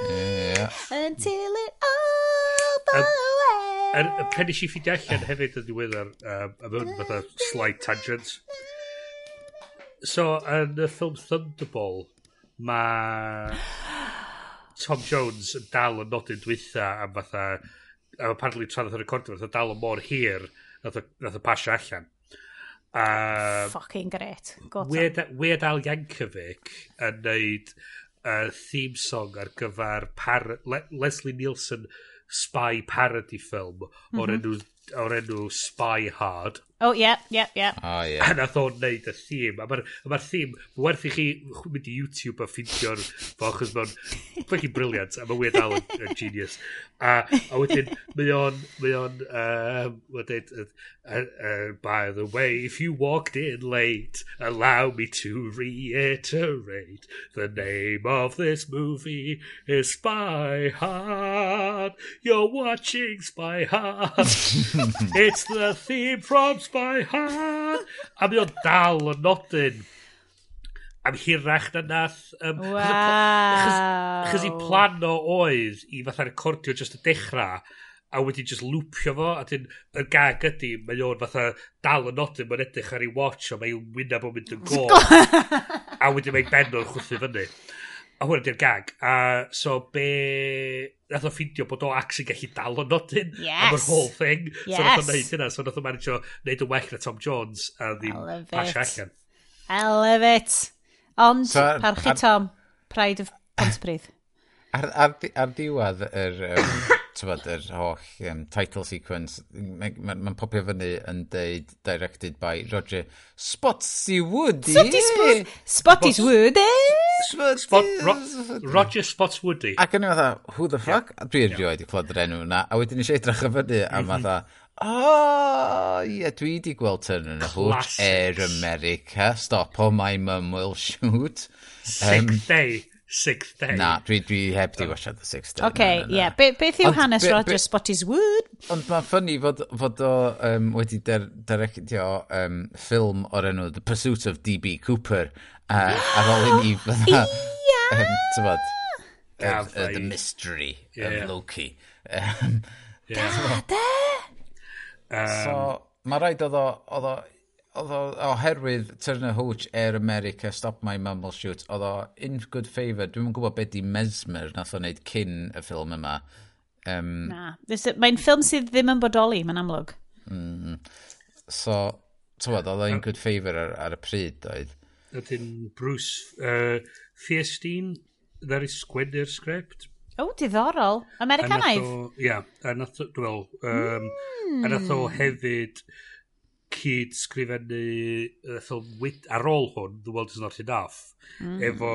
Yeah. Until it all blows er, pen i si ffidio allan hefyd yn diweddar um, a mewn fatha slight tangent. So, yn y ffilm Thunderball, mae Tom Jones yn dal yn nodyn dwytha am fatha, a apparently tra ddath y recordio, fatha dal yn mor hir, nath o pasio allan. a Fucking great. Weird Al Yankovic yn neud uh, theme song ar gyfer par, Le Leslie Nielsen spy parody film o'r mhm. enw, o'r enw Spy Hard. Oh, yeah, yeah, yeah. O, ie. A nath o'n neud y theme. A mae'r ma theme, mae werth i chi mynd i YouTube a ffeindio'r fo, achos mae'n fucking briliant, a mae Weird Al yn, yn genius. A, a wedyn, mae o'n, mae o'n, uh, mae'n dweud, uh, uh, uh, by the way, if you walked in late, allow me to reiterate, the name of this movie is Spy Hard. You're watching Spy Hard. It's the theme from Spy by heart. A mi o'n dal yn nodyn am hirach na nath. Um, wow. Chos i plan o oedd i fatha recordio just y dechrau a wedi just lwpio fo a dyn y gag ydy mae o'n fatha dal yn nodyn mae'n edrych ar ei watch o mae'n wynaf o'n mynd yn go a wedi mae'n ben o'n chwthu fyny a hwnna di'r gag. A so be... Nath o ffindio bod o ac yn gallu dal o nodyn. Yes. Am yr whole thing. Yes. So nath o'n neud hynna. So nath o'n manage o neud yn well na Tom Jones a ddim pasio allan. I love it. Ond, so, parchu ar, Tom, Pride of Pontypridd. Ar, ar, ar diwedd yr, um, tybod, yr holl um, title sequence, mae'n ma, ma popio fyny yn deud directed by Roger Spotsy Woody. Spotty Woody. Spotty Woody. Spot, ro Roger Spotswoody. Ac yn i fatha, who the fuck? Yeah. Dwi erioed i clod yr enw yna, a wedyn eisiau edrych y fyny, a mhm. fatha, o, ie, dwi di gweld turn yn y hwt. Air America. Stop, oh, my mum will shoot. Sick um, day. Sixth Day. Na, dwi, dwi heb di wasiad The Sixth Day. Oce, okay, ie. Yeah. Be, beth yw hanes Roger Spotty's Wood? Ond mae'n ffynnu fod, fod o um, wedi directio um, ffilm o'r enw The Pursuit of D.B. Cooper uh, ar ôl i ni fydda... Ia! Um, Tybod, uh, uh, The Mystery yeah. of Loki. Um, yeah. Da, da! Um, so, mae rhaid oedd o, oedd o, oherwydd Turner Hooch Air America, Stop My Mum Will Shoot, oedd o in good favour, dwi'n yn gwybod beth di Mesmer nath o wneud cyn y ffilm yma. Um, Na, mae'n ffilm sydd ddim yn bodoli, mae'n amlwg. Mm, so, tywed, oedd o in good favour ar, ar, y pryd, oedd. Ydyn Bruce uh, Fiestine, ddari sgwennu'r sgript. O, diddorol. Americanaidd? Ia, yeah, a nath o, dwi'n meddwl, um, mm. a nath o hmm. hefyd cyd sgrifennu y ffilm wid, ar ôl hwn, The World Is Not Enough, mm. efo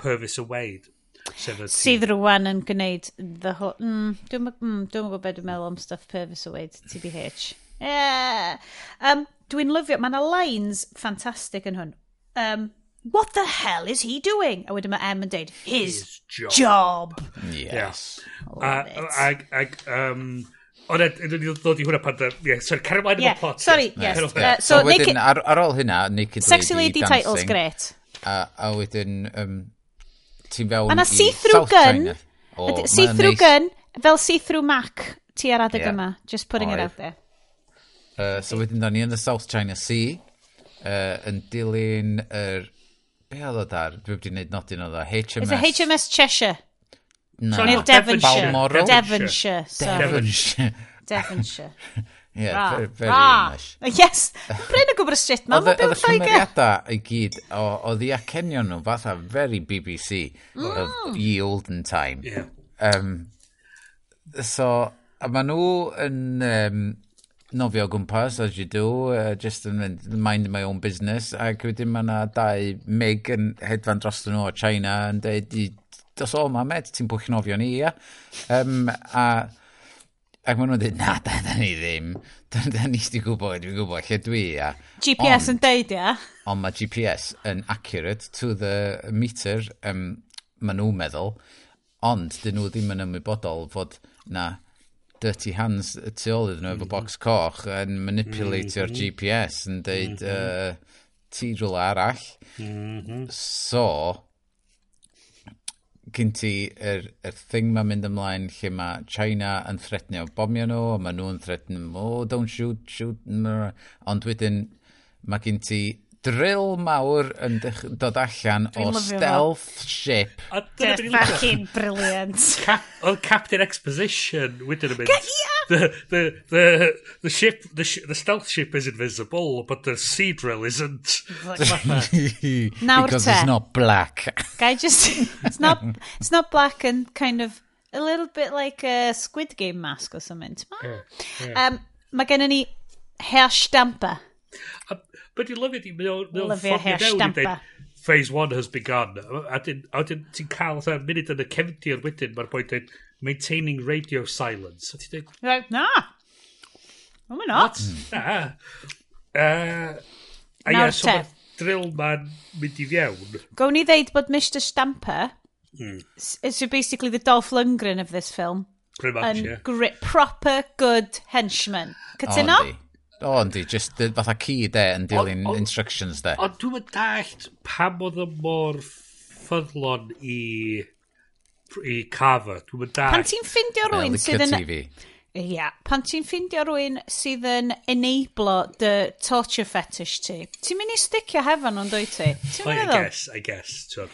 Purvis and Wade. Sydd rwan yn gwneud the whole... Mm, Dwi'n mm, dwi gwybod beth dwi'n meddwl am stuff Purvis and Wade, TBH. Yeah. Um, Dwi'n lyfio, mae yna lines ffantastig yn hwn. Um, what the hell is he doing? A wedyn mae Em yn deud, his, his job. job. Yes. Yeah. Ag, ag, um, Ond edrych ni'n ddod i hwnna pan... da. Ie, sorry, cario mlaen yeah, plot. Sorry, yes. Uh, so, so wedyn, ar, ar ôl hynna, Naked Sexy Lady, Lady title's great. A, a wedyn, um, ti'n fewn... A na see-through gun. Oh, see-through gun, fel see-through Mac ti ar adeg yeah. yma. Just putting Oedd. it out there. Uh, so wedyn, da ni yn y South China Sea, uh, yn dilyn yr... Er, be oedd o dar? Dwi wedi gwneud nodyn oedd o. HMS... Is it HMS Cheshire? Na. So, Neu Devonshire. Balmoral. Devonshire. Devonshire. Devonshire. ra, very English. Yes, Bryn y gwybod y shit ma, mae byw Lloegr. Oedd y chymeriadau i gyd, oedd i acenion nhw fatha very BBC mm. of ye olden time. Yeah. Um, so, a maen nhw yn um, nofio gwmpas, as you do, uh, just yn mind my own business, ac wedyn mae yna dau mig yn hedfan dros nhw o China yn dweud, dos o ma med, ti'n bwchnofio ni, ia? Um, a, ac maen nhw'n dweud, na, da, da ni ddim. Da, da ni wedi gwybod, dwi'n gwybod lle dwi, ia. GPS on, yn deud, ia? Ond mae GPS yn accurate to the meter, um, maen nhw'n meddwl, ond dyn nhw ddim yn ymwybodol fod na dirty hands y tu ôl iddyn nhw efo mm. box coch yn manipulatio'r mm -hmm. GPS yn deud mm -hmm. uh, ti rhywle arall. Mm -hmm. So, gyn ti yr, yr thing mae'n mynd ymlaen lle mae China yn threatnio bomio nhw, a maen nhw'n threatnio, oh, don't shoot, shoot, ond wedyn mae gyn ti drill mawr yn dod allan o stealth ship. That's fucking brilliant. Cap oedd Captain Exposition wedyn yn mynd. Ia! The, the, the, the ship, the, sh the stealth ship is invisible, but the sea drill isn't. Nawr Because it's not black. Guy just, it's not, it's not black and kind of a little bit like a Squid Game mask or something. Yeah, yeah. Um, mae gennym ni hair stamper. But i'n lyfio di, mae o'n ffordd i mewn phase one has begun. A dyn ti'n cael fatha munud yn y cefndir wedyn, mae'r boi dweud, maintaining radio silence. A ti'n dweud, na, no, we're not. Na. Uh, a ie, so mae'r drill ma'n mynd i fiewn. Gown ni ddeud bod Mr Stamper mm. is basically the Dolph Lundgren of this film. Pretty much, yeah. proper good henchman. Cytuno? Oh, O, yndi, just fatha key de yn dilyn instructions de. Ond dwi'n mynd dallt pam oedd y mor ffyddlon i, i cover. Dwi'n mynd dallt. Pan ti'n ffindio rwy'n sydd yn... Ia, yeah. pan ti'n ffindio rwy'n sydd yn enablo dy torture fetish ti, ti'n mynd i sticio hefo nhw'n dwi ti? Ti'n mynd i guess, I guess. Sure.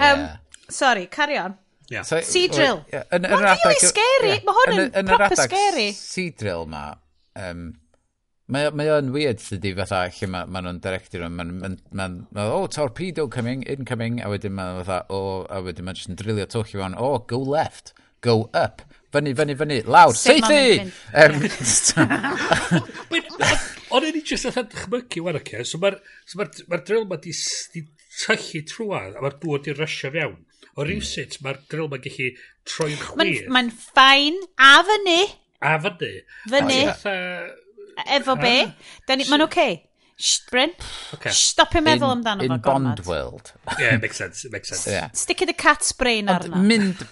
Um, yeah. Sorry, carry on. Yeah. So, sea drill. Mae'n rili scary. Mae hwn yn proper scary. Sea drill ma, um, Mae, mae o'n weird sydd fatha lle mae ma nhw'n director nhw. Mae'n, ma, ma, ma, oh, torpedo coming, incoming, a wedyn mae'n fatha, oh, a wedyn mae'n just yn drilio twch i fewn, oh, go left, go up, fyny, fyny, fyny, lawr, seithi! um, O'n i'n just athan dychmygu, wan oce, so mae'r so ma ma drill ma di, di tyllu trwad, a mae'r dŵr di rysio fewn. O rhywsut, hmm. mae'r drill ma'n gallu troi'n chwir. Mae'n ma ffain a fyny. A fyny. Fyny. Efo be? Ah. Ni, ma'n oce. Okay. Shht, Bryn. Okay. Stop i meddwl amdano fo. In Bond World. yeah, makes sense. It makes sense. Yeah. Stick i the cat's brain arno. Mynd...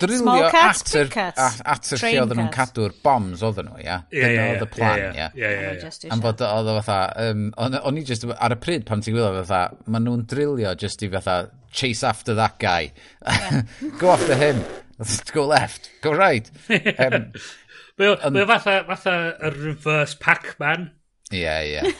Small cats, at big cats. At yr lle oedden nhw'n cadw'r bombs oedden nhw, ia? Ie, ie, oedd y plan, ia? Ie, ie, ie. Am fod oedd o fatha... Um, o'n i just... Ar y pryd pan ti'n gwylio fatha, maen nhw'n drilio just i fatha chase after that guy. Go after him. Go left. Go right. Um, Mae o, mae o fatha, fatha y reverse Pac-Man. Ie, ie.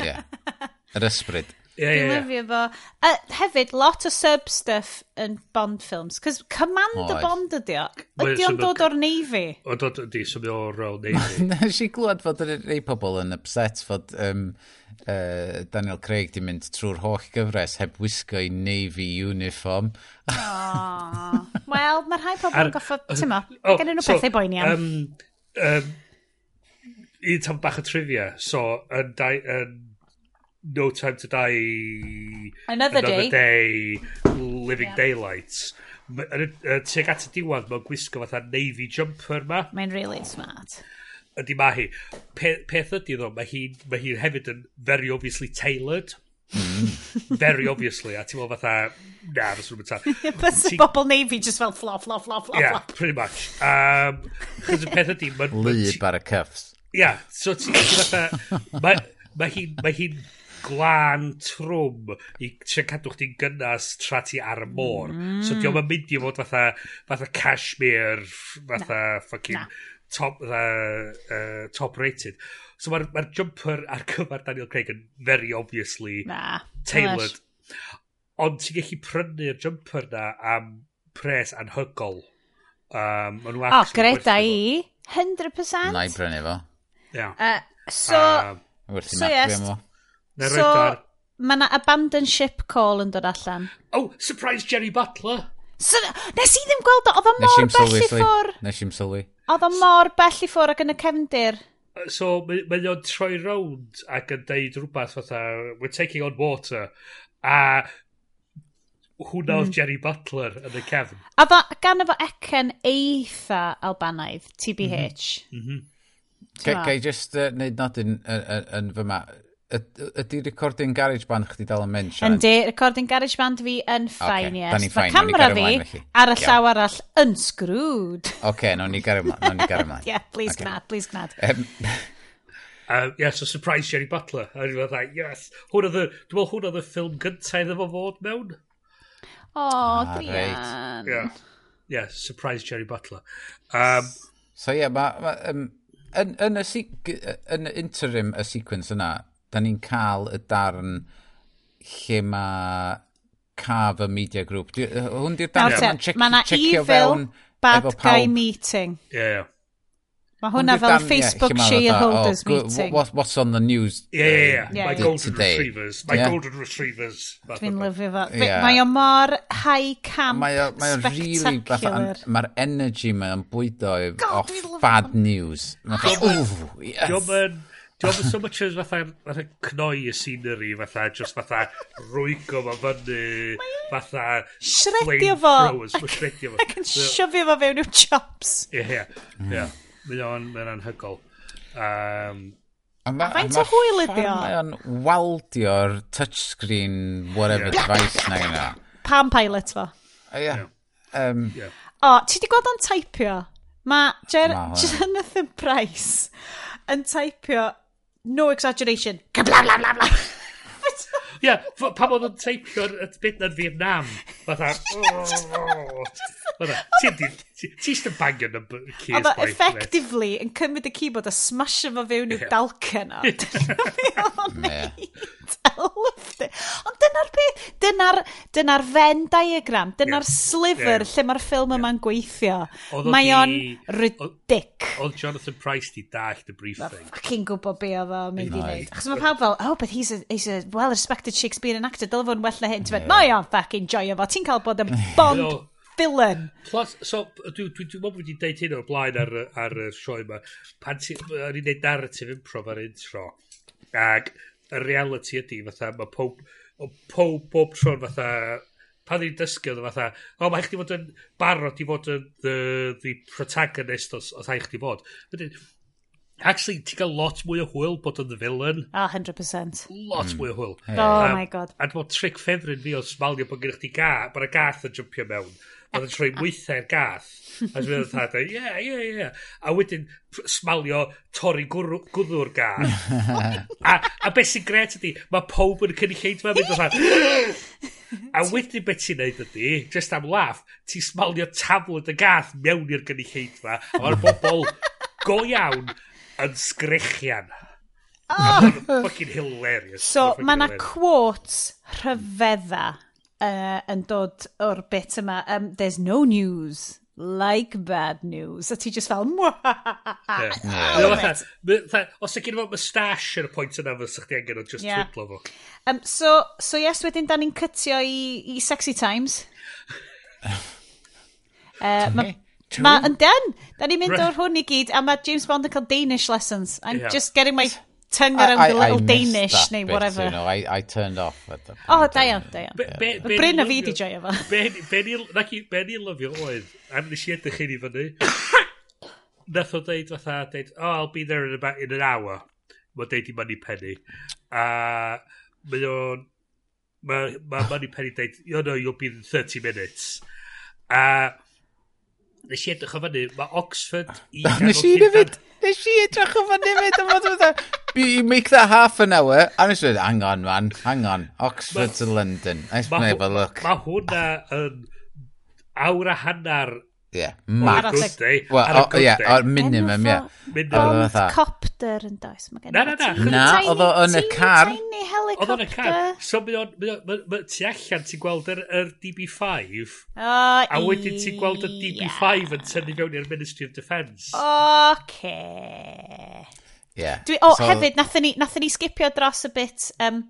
Ie. Yr ysbryd. Ie, ie. Dwi'n lyfio fo. A hefyd, lot o sub-stuff yn Bond films. Cos Command the Bond ydi o. Ydi o'n dod o'r Navy? O, dod ydi, symud o'r Navy. Nes i glwad fod yr rei pobl yn upset fod um, uh, Daniel Craig di mynd trwy'r holl gyfres heb wisgo i Navy uniform. Oh. Wel, mae'r rhai pobl yn goffo, ti'n mo, gen nhw so, pethau boen iawn. Um, um, un tam bach o trivia. So, yn, dau, yn No Time to Die... Another, another Day. day Living yeah. Daylights. Tuag at y diwan, mae'n gwisgo fatha navy jumper ma. Mae'n really smart. Ydy ma hi. Pe peth ydy ddo, mae hi, ma hi hefyd yn very obviously tailored. Mm. very obviously, a ti'n meddwl fatha, na, fes rhywbeth ta. Fes y bobl Navy just fel flop, flop, flop, flop. Yeah, pretty much. Um, Chos y peth ydy... Lyb ar y cuffs. Yeah, so ti'n fatha... Mae ma hi'n ma hi glan trwm i trio cadw chdi'n gynnas tra ti ar y môr. Mm. So diolch yn mynd i fod fatha, fatha cashmere, fatha na. fucking... Na top, uh, uh, top rated. So mae'r ma jumper ar gyfer Daniel Craig yn very obviously na, tailored. Ond ti'n gallu prynu'r jumper na am pres anhygol. Um, o, oh, greda i. 100%. Na i brynu fo. Yeah. Uh, so, um, Werth i so, yes. So, mae yna abandon ship call yn dod allan. Oh, surprise Jerry Butler. So, nes i ddim gweld o, oedd o mor bell i ffwr. Nes i'n sylwi. Oedd o mor bell i ffwr ac yn y cefndir so mae, mae o'n troi rownd ac yn deud rhywbeth fatha, we're taking on water, a hwnna oedd mm. Jerry Butler yn y cefn. A fo, gan efo ecen eitha Albanaidd, TBH. Mm -hmm. Mm -hmm. Ga i just uh, neud nodyn yn, yn, yn fy ma, ydy recording garage band chdi dal yn mynd, Sian? Yndi, recording garage band fi yn ffain, okay, yes. Mae camera fi ymlaen, ar y llaw arall yn sgrwd. Oce, okay, no ni gario ymlaen. No, ni gario ymlaen. yeah, please okay. gnad, please gnad. Um, uh, yeah, so surprise Jerry Butler. A dwi'n meddwl, yes. Hwn oedd y, dwi'n meddwl hwn oedd y ffilm gyntaf iddo fo fod mewn. O, ah, oh, Drian. Yeah. yeah, surprise Jerry Butler. Um, so yeah, ma, Ma, um, yn, yn, y, yn y interim y sequence yna, da ni'n cael y darn lle mae caf y media group. Hwn di'r darn yeah. check, mae yna evil bad guy meeting. Ie, yeah. Mae hwnna fel dan, Facebook yeah, oh, shareholders oh, meeting. What, what's on the news? Yeah, yeah, yeah. yeah. My golden today. retrievers. My yeah. golden retrievers. Dwi'n lyfio fo. Yeah. Mae o mor high camp mae o, mae o really spectacular. Mae'r energy mae o'n bwydo off bad news. Mae'n yes. Dwi'n so much as fatha, fatha cnoi y scenery, fatha, just fatha rwygo fo fyny, fatha... Shredio fo! Shredio fo. Ac yn siofio fo fewn i'w chops. Ie, ie. Ie. Mae'n anhygol. Um, a Ma, Faint o hwyl ydi o? Mae o'n waldio'r touchscreen whatever yeah. device na yna. Pam pilot fo? Ie. Yeah. Um, yeah. O, ti di gweld o'n taipio? Mae Jonathan Price yn taipio no exaggeration, kabla bla bla bla. Ie, yeah, pam oedd o'n teipio'r bit na'n Vietnam. Fatha, oh. ti eisiau bangio yn y keys Oedd o effectively yn cymryd y keyboard a smasho fo fewn i'w dalcen o. Dyna fi o'n neud weld. Ond dyna'r peth, dyna'r dyna Venn diagram, dyna'r yeah. sliver yeah. lle mae'r ffilm yeah. yma'n gweithio. Mae o'n ridic. Oedd Jonathan Price di dallt y briefing. Mae fucking gwybod be oedd o'n mynd i wneud. Achos mae pawb fel, oh, but he's a, he's a well-respected Shakespearean actor, dylai fo'n well na hyn. Yeah. Mae o'n fucking joio fo, ti'n cael bod yn bond no. villain. Plus, so, dwi'n dwi, dwi dwi wedi deud hyn o'r blaen ar, ar y sioe yma. Pan ti'n gwneud narrative improv ar intro, ac y reality ydy, fatha, mae pob, o, pob, bob tron fatha, pan ni'n dysgu oedd fatha, o, mae chdi fod yn barod i fod yn the, the protagonist os, os hai chdi fod. Wedyn, actually, ti'n cael lot mwy o hwyl bod yn the villain. Oh, 100%. Lot mm. mwy o hwyl. Yeah. Oh um, my god. A dwi'n trick ffefryn fi o smalio bod gennych chi gath, bod y gath yn jumpio mewn oedd yn troi mwythau'r gath. A dwi'n meddwl thad, ie, ie, ie. A wedyn smalio torri gwddw'r gath. a, a beth sy'n gret ydy, mae pob yn y cynulleid ma'n mynd o thad. A wedyn beth ti'n neud ydy, just am laff, ti'n smalio tablet y gath mewn i'r gynulleid ma, a mae'r bobl go iawn yn sgrechian. Oh. fucking hilarious. So, mae yna quotes rhyfedda uh, yn dod o'r bit yma, um, there's no news, like bad news. A ti just fel, mwahahaha. Os ydych chi'n fo mustache yn y pwynt yna, fysa chdi angen o just yeah. twitlo fo. Um, so, so yes, wedyn da ni'n cytio i, i Sexy Times. uh, Mae ma, yn den, da ni'n mynd o'r hwn i gyd, a mae James Bond yn cael Danish lessons. I'm yeah. just getting my tongue around I, I, the little Danish neu bit, whatever. You know, I, I turned off at the oh, point. Oh, da iawn, da iawn. Bryn a fi di joio fo. Be ni lyfio oedd, a nes i edrych i ni fyny, nath o dweud fatha, dweud, oh, I'll be there in, about, in an hour. Mae dweud i Money Penny. A mae o'n, mae ma Money Penny dweud, you oh, know, you'll be in 30 minutes. A nes i edrych o fyny, mae Oxford... Nes i hefyd. Nes i edrych o fan hefyd am fod fatha, you make that half an hour, a nes i dweud, hang on man, hang on, Oxford to London, let's ma, have a look. Mae hwnna yn awr a hannar Yeah, well, day, well, ie. Max. Wel, ie, o'r minimum, ie. Minimum. Oedd Ond copter yn does, mae gen i. Na, na, na. Na, oedd o yn y car. Tiny helicopter. Oedd o'n y car. So, mae o'n... ti allan, ti'n gweld yr yr DB5. A wedyn ti'n gweld y DB5 yn tynnu fewn i'r Ministry of Defence. Oce. Yeah. Dwi, O, So- hefyd, nathon ni skipio dros y bit... Um,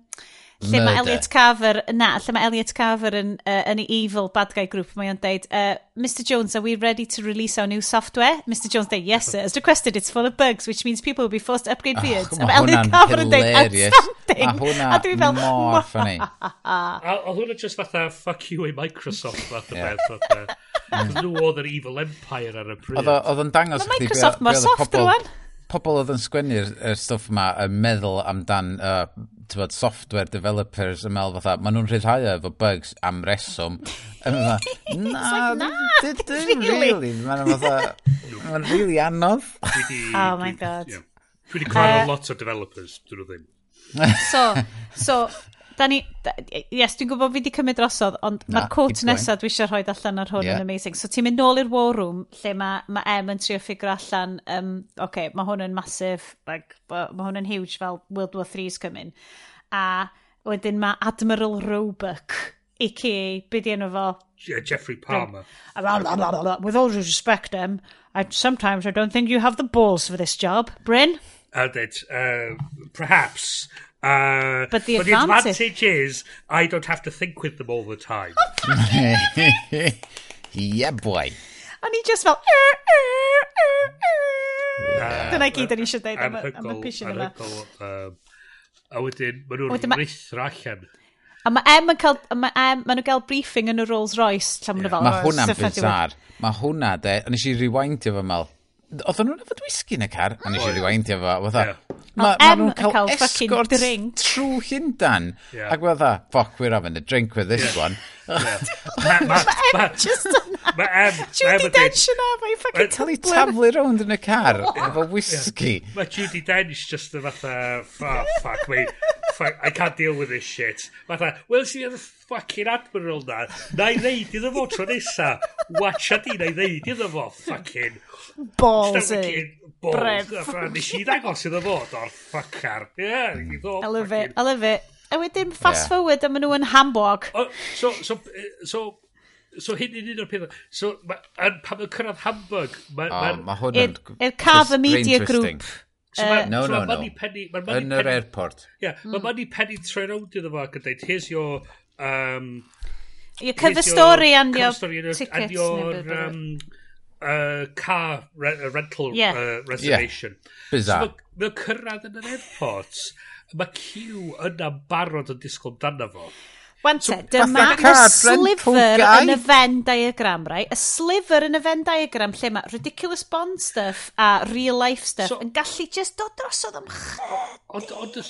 Lle mae Elliot Carver, na, lle mae Elliot Carver yn, uh, yn ei evil bad guy group, mae o'n deud, uh, Mr Jones, are we ready to release our new software? Mr Jones deud, yes sir, as requested, it's full of bugs, which means people will be forced to upgrade ah, beards. Oh, mae Elliot Carver yn deud, outstanding! Mae hwnna'n mor ffynnu. Oedd hwnna just fatha, fuck you i Microsoft, fath o beth. Cos nhw oedd yr evil empire ar y pryd. Oedd o'n dangos... Mae Microsoft mor soft rwan. Pobl oedd yn sgwennu'r stwff yma yn meddwl amdan uh, tywed, software developers yn meddwl fatha, maen nhw'n rhyddhau efo bugs am reswm. Yn fatha, na, dydyn, really. Maen nhw'n fatha, maen really anodd. Oh my god. Dwi wedi gwahanol uh, lot o developers, dyn nhw ddim. So, so, da ni, da, yes, dwi'n gwybod fi wedi cymryd drosodd, ond Na, mae'r cwt nesaf dwi eisiau rhoi allan ar hwn yeah. yn amazing. So ti'n mynd nôl i'r war room, lle mae ma Em yn trio ffigur allan, um, oce, okay, mae hwn yn masif, like, mae hwn yn huge fel World War Three's coming. A wedyn mae Admiral Roebuck a.k.a. be di enw fo? Yeah, Jeffrey Palmer. Blah, With all due respect, Em, I, sometimes I don't think you have the balls for this job. Bryn? I dweud, uh, perhaps Uh, but, the, but advantage... the advantage is I don't have to think with them all the time. yeah, boy. O'n i just fel... Er, er, er, uh, Dyna gyd o'n i eisiau dweud am y pision yma. Um, a wedyn, maen nhw'n ma... rithro allan. A mae Em yn cael, ma em, maen nhw'n cael briefing yn y Rolls Royce. Yeah. Mae oh, hwnna'n bizar. Mae hwnna, de, a nes i rewindio fy mel, oedden nhw'n efo dwisgi yn y car, a nes i rewindio fo, fatha, Ma, mae ma nhw'n cael, cael esgort trwy Llundan. Yeah. Ac fatha, fuck, we're having a drink with this yeah. one. Mae Em just yna. Mae Em... Judy Dench yna, mae'n ffagin talu taflu rownd yn y car, efo whisky. Mae Judy Dench just yn fatha, oh, fuck me, fuck, I can't deal with this shit. Fatha, Wel si yn fucking admiral na, na i ddeud iddo fo tro nesa. Watcha di, na i ddeud iddo fo, fucking... Balls in. Balls. Nes i ddangos iddo fo, dor ffucker. Yeah, I love it, I love it a wedyn fast yeah. forward a maen nhw yn Hamburg. O, so, so, so, so hyn yn un o'r pethau. So, ma, an, pan mae'n cyrraedd Hamburg, mae'n... Ma, oh, ma hwn yn... Yr Caf y Media Group. So uh, no, so no, no. Penny, yn yr airport. Ie, yeah, mm. mae Manny Penny troi rownd iddo fo ac yn dweud, here's your... Um, your cover story and your, tickets. And your um, uh, car re rental yeah. uh, reservation. Yeah. Bizarre. So, mae'n cyrraedd yn yr airport mae Q yna barod yn disgwyl dana fo. Wan te, so, dyma y sliver yn y Venn diagram, right? Y sliver yn y Venn diagram lle mae ridiculous bond stuff a real life stuff so, yn gallu just dod drosodd am chyd. Ond y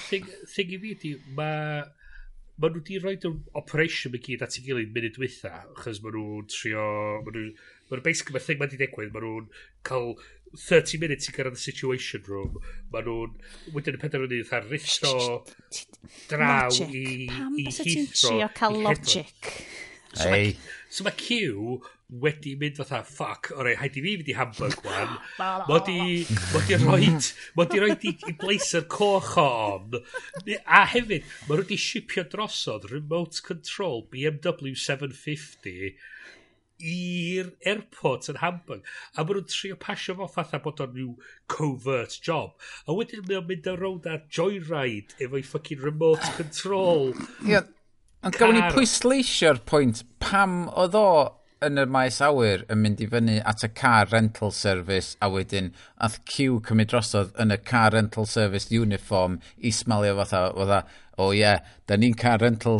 thing, thing i fi ydi, mae ma nhw wedi rhoi operation y gyd at ei gilydd munud wytha, achos ma nhw'n trio, mae nhw'n, mae'n basically, mae thing mae wedi digwydd, ma nhw'n cael 30 minutes i gyrraedd y situation room, maen nhw'n wedyn y penderfynu eitha rifto draw logic. i, Pam i Heathrow. Pam bys ti'n trio cael logic? Ei So mae Q wedi mynd fatha, Fuck o rei, haid i fi fynd i Hamburg wan. Mod i, mod i roed, mod i roed i, i blaeser coch on. A hefyd, mae wedi shipio drosodd remote control BMW 750 i'r airport yn Hamburg a maen nhw'n trio pasio fo fatha bod o'n rhyw covert job a wedyn mae o'n mynd ar road ar joyride efo'i fucking remote control yeah. ond gawn ni pwysleisio'r pwynt pam oedd o yn y maes awyr yn mynd i fyny at y car rental service a wedyn ath Q cymryd drosodd yn y car rental service uniform i smalio fatha, fatha o oh, ie, yeah, da ni'n car rental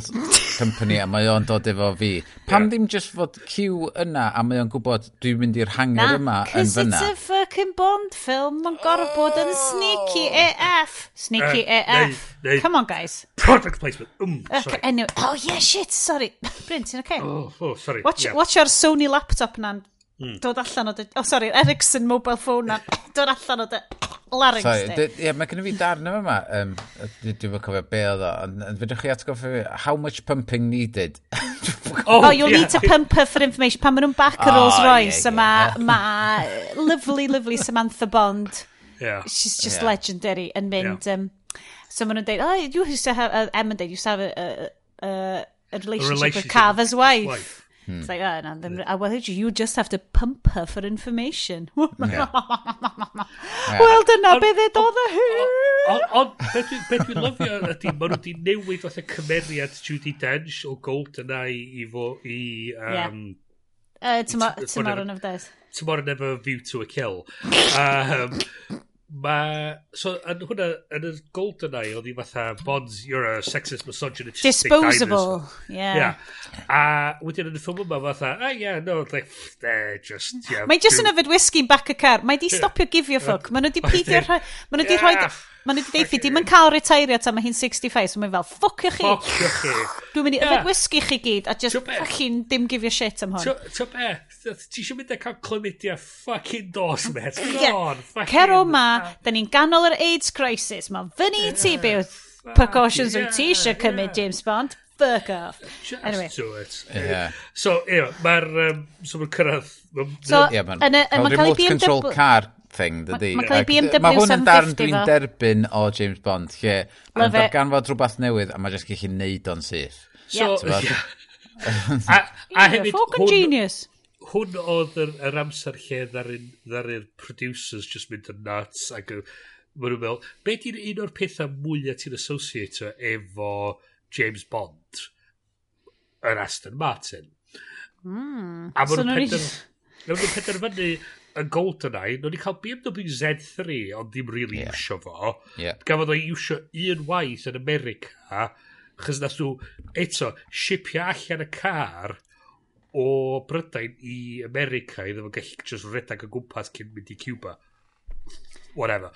company a mae o'n dod efo fi. Pam yeah. ddim just fod Q yna a mae o'n gwybod dwi'n mynd i'r hangar yma yn fyna? Na, it's a fucking Bond film, mae'n gorfod bod yn oh. sneaky AF. Sneaky eh, uh, AF. Neu, neu, Come on, guys. Product placement. Um, mm, okay, okay, anyway. Oh, yeah, shit, sorry. Bryn, ti'n okay? Oh, oh, sorry. Watch, yeah. watch your Sony laptop na'n Mm. Dod allan o dy... Oh, sorry, Ericsson mobile phone na. Dod allan o dy... Larynx sorry, di. Ie, yeah, mae gen i fi darn yma. Um, Dwi'n fwy cofio be oedd o. Ond fedrwch chi atgoffa fi, how much pumping needed? oh, oh, you'll yeah. need to pump her for information. Pan maen nhw'n back oh, Rolls Royce, yeah, yeah. yma, oh. ma, lovely, lovely Samantha Bond. Yeah. She's just yeah. legendary yn mynd... Yeah. Um, so maen nhw'n deud, oh, you used to have... Uh, Emma deud, you used to have a, a, a, a relationship, a relationship with Carver's wife. wife. Hmm. It's like, oh, no, then, uh, well, you just have to pump her for information. yeah. Wel, dyna on, beth oedd o hyn. Ond, beth dwi'n lyfio ydy, maen nhw wedi newid fath y cymeriad Judy Dench o GoldenEye i fo, i... Um, yeah. Uh, tomorrow, tomorrow Never Dies. Tomorrow Never View to a Kill. um, Ma... So, yn hwnna, yn y Golden Eye, oedd hi fatha, Bonds, you're a sexist, misogynistic Disposable, yeah. yeah. A wedyn yn y ffilm yma, fatha, ah, yeah, no, like, they're just, yeah. Mae jyst yn yfed whisky yn back y car. Mae di stopio gifio ffwc. Mae nhw di pidio rhoi... Mae nhw di rhoi... Mae nhw wedi deithi, dim yn cael retairio ta, mae hi'n 65, so mae'n fel, ffwcio chi. Ffwcio chi. Dwi'n mynd i yeah. yfed whisky chi gyd, a just fucking dim give your shit am hwn. Ti'n be, ti eisiau mynd a cael chlamydia fucking dos, met. Yeah. Cero ma, da ni'n ganol yr AIDS crisis, mae fyny i ti byw precautions yeah, wyt ti eisiau cymryd James Bond. Fuck off. Just anyway. do it. Yeah. So, ie, mae'r... Um, so, mae'r cyrraedd... So, yn mae'n cael ei remote control car thing, dydy. Mae'n cael ei BMW 750 Mae hwn yn darn dwi'n derbyn o James Bond, lle mae'n darganfod rhywbeth newydd a mae'n jyst gallu neud o'n syth. So, yeah. a, a hefyd, hwn, genius. hwn oedd yr, yr amser lle ddaru'r producers just mynd yn nuts ac maen nhw'n meddwl, be di'r un o'r pethau mwyaf ti'n associato efo James Bond? Yr Aston Martin. Mm. A maen nhw'n penderfynu... Nawr nhw'n penderfynu yn GoldenEye, nhw'n i cael BMW Z3, ond ddim really yeah. iwsio fo. Yeah. Gafodd o'i iwsio un waith yn America, chys nath nhw, eto, shipio allan y car o Brydain i America i ddim yn gallu just redag o gwmpas cyn mynd i Cuba. Whatever.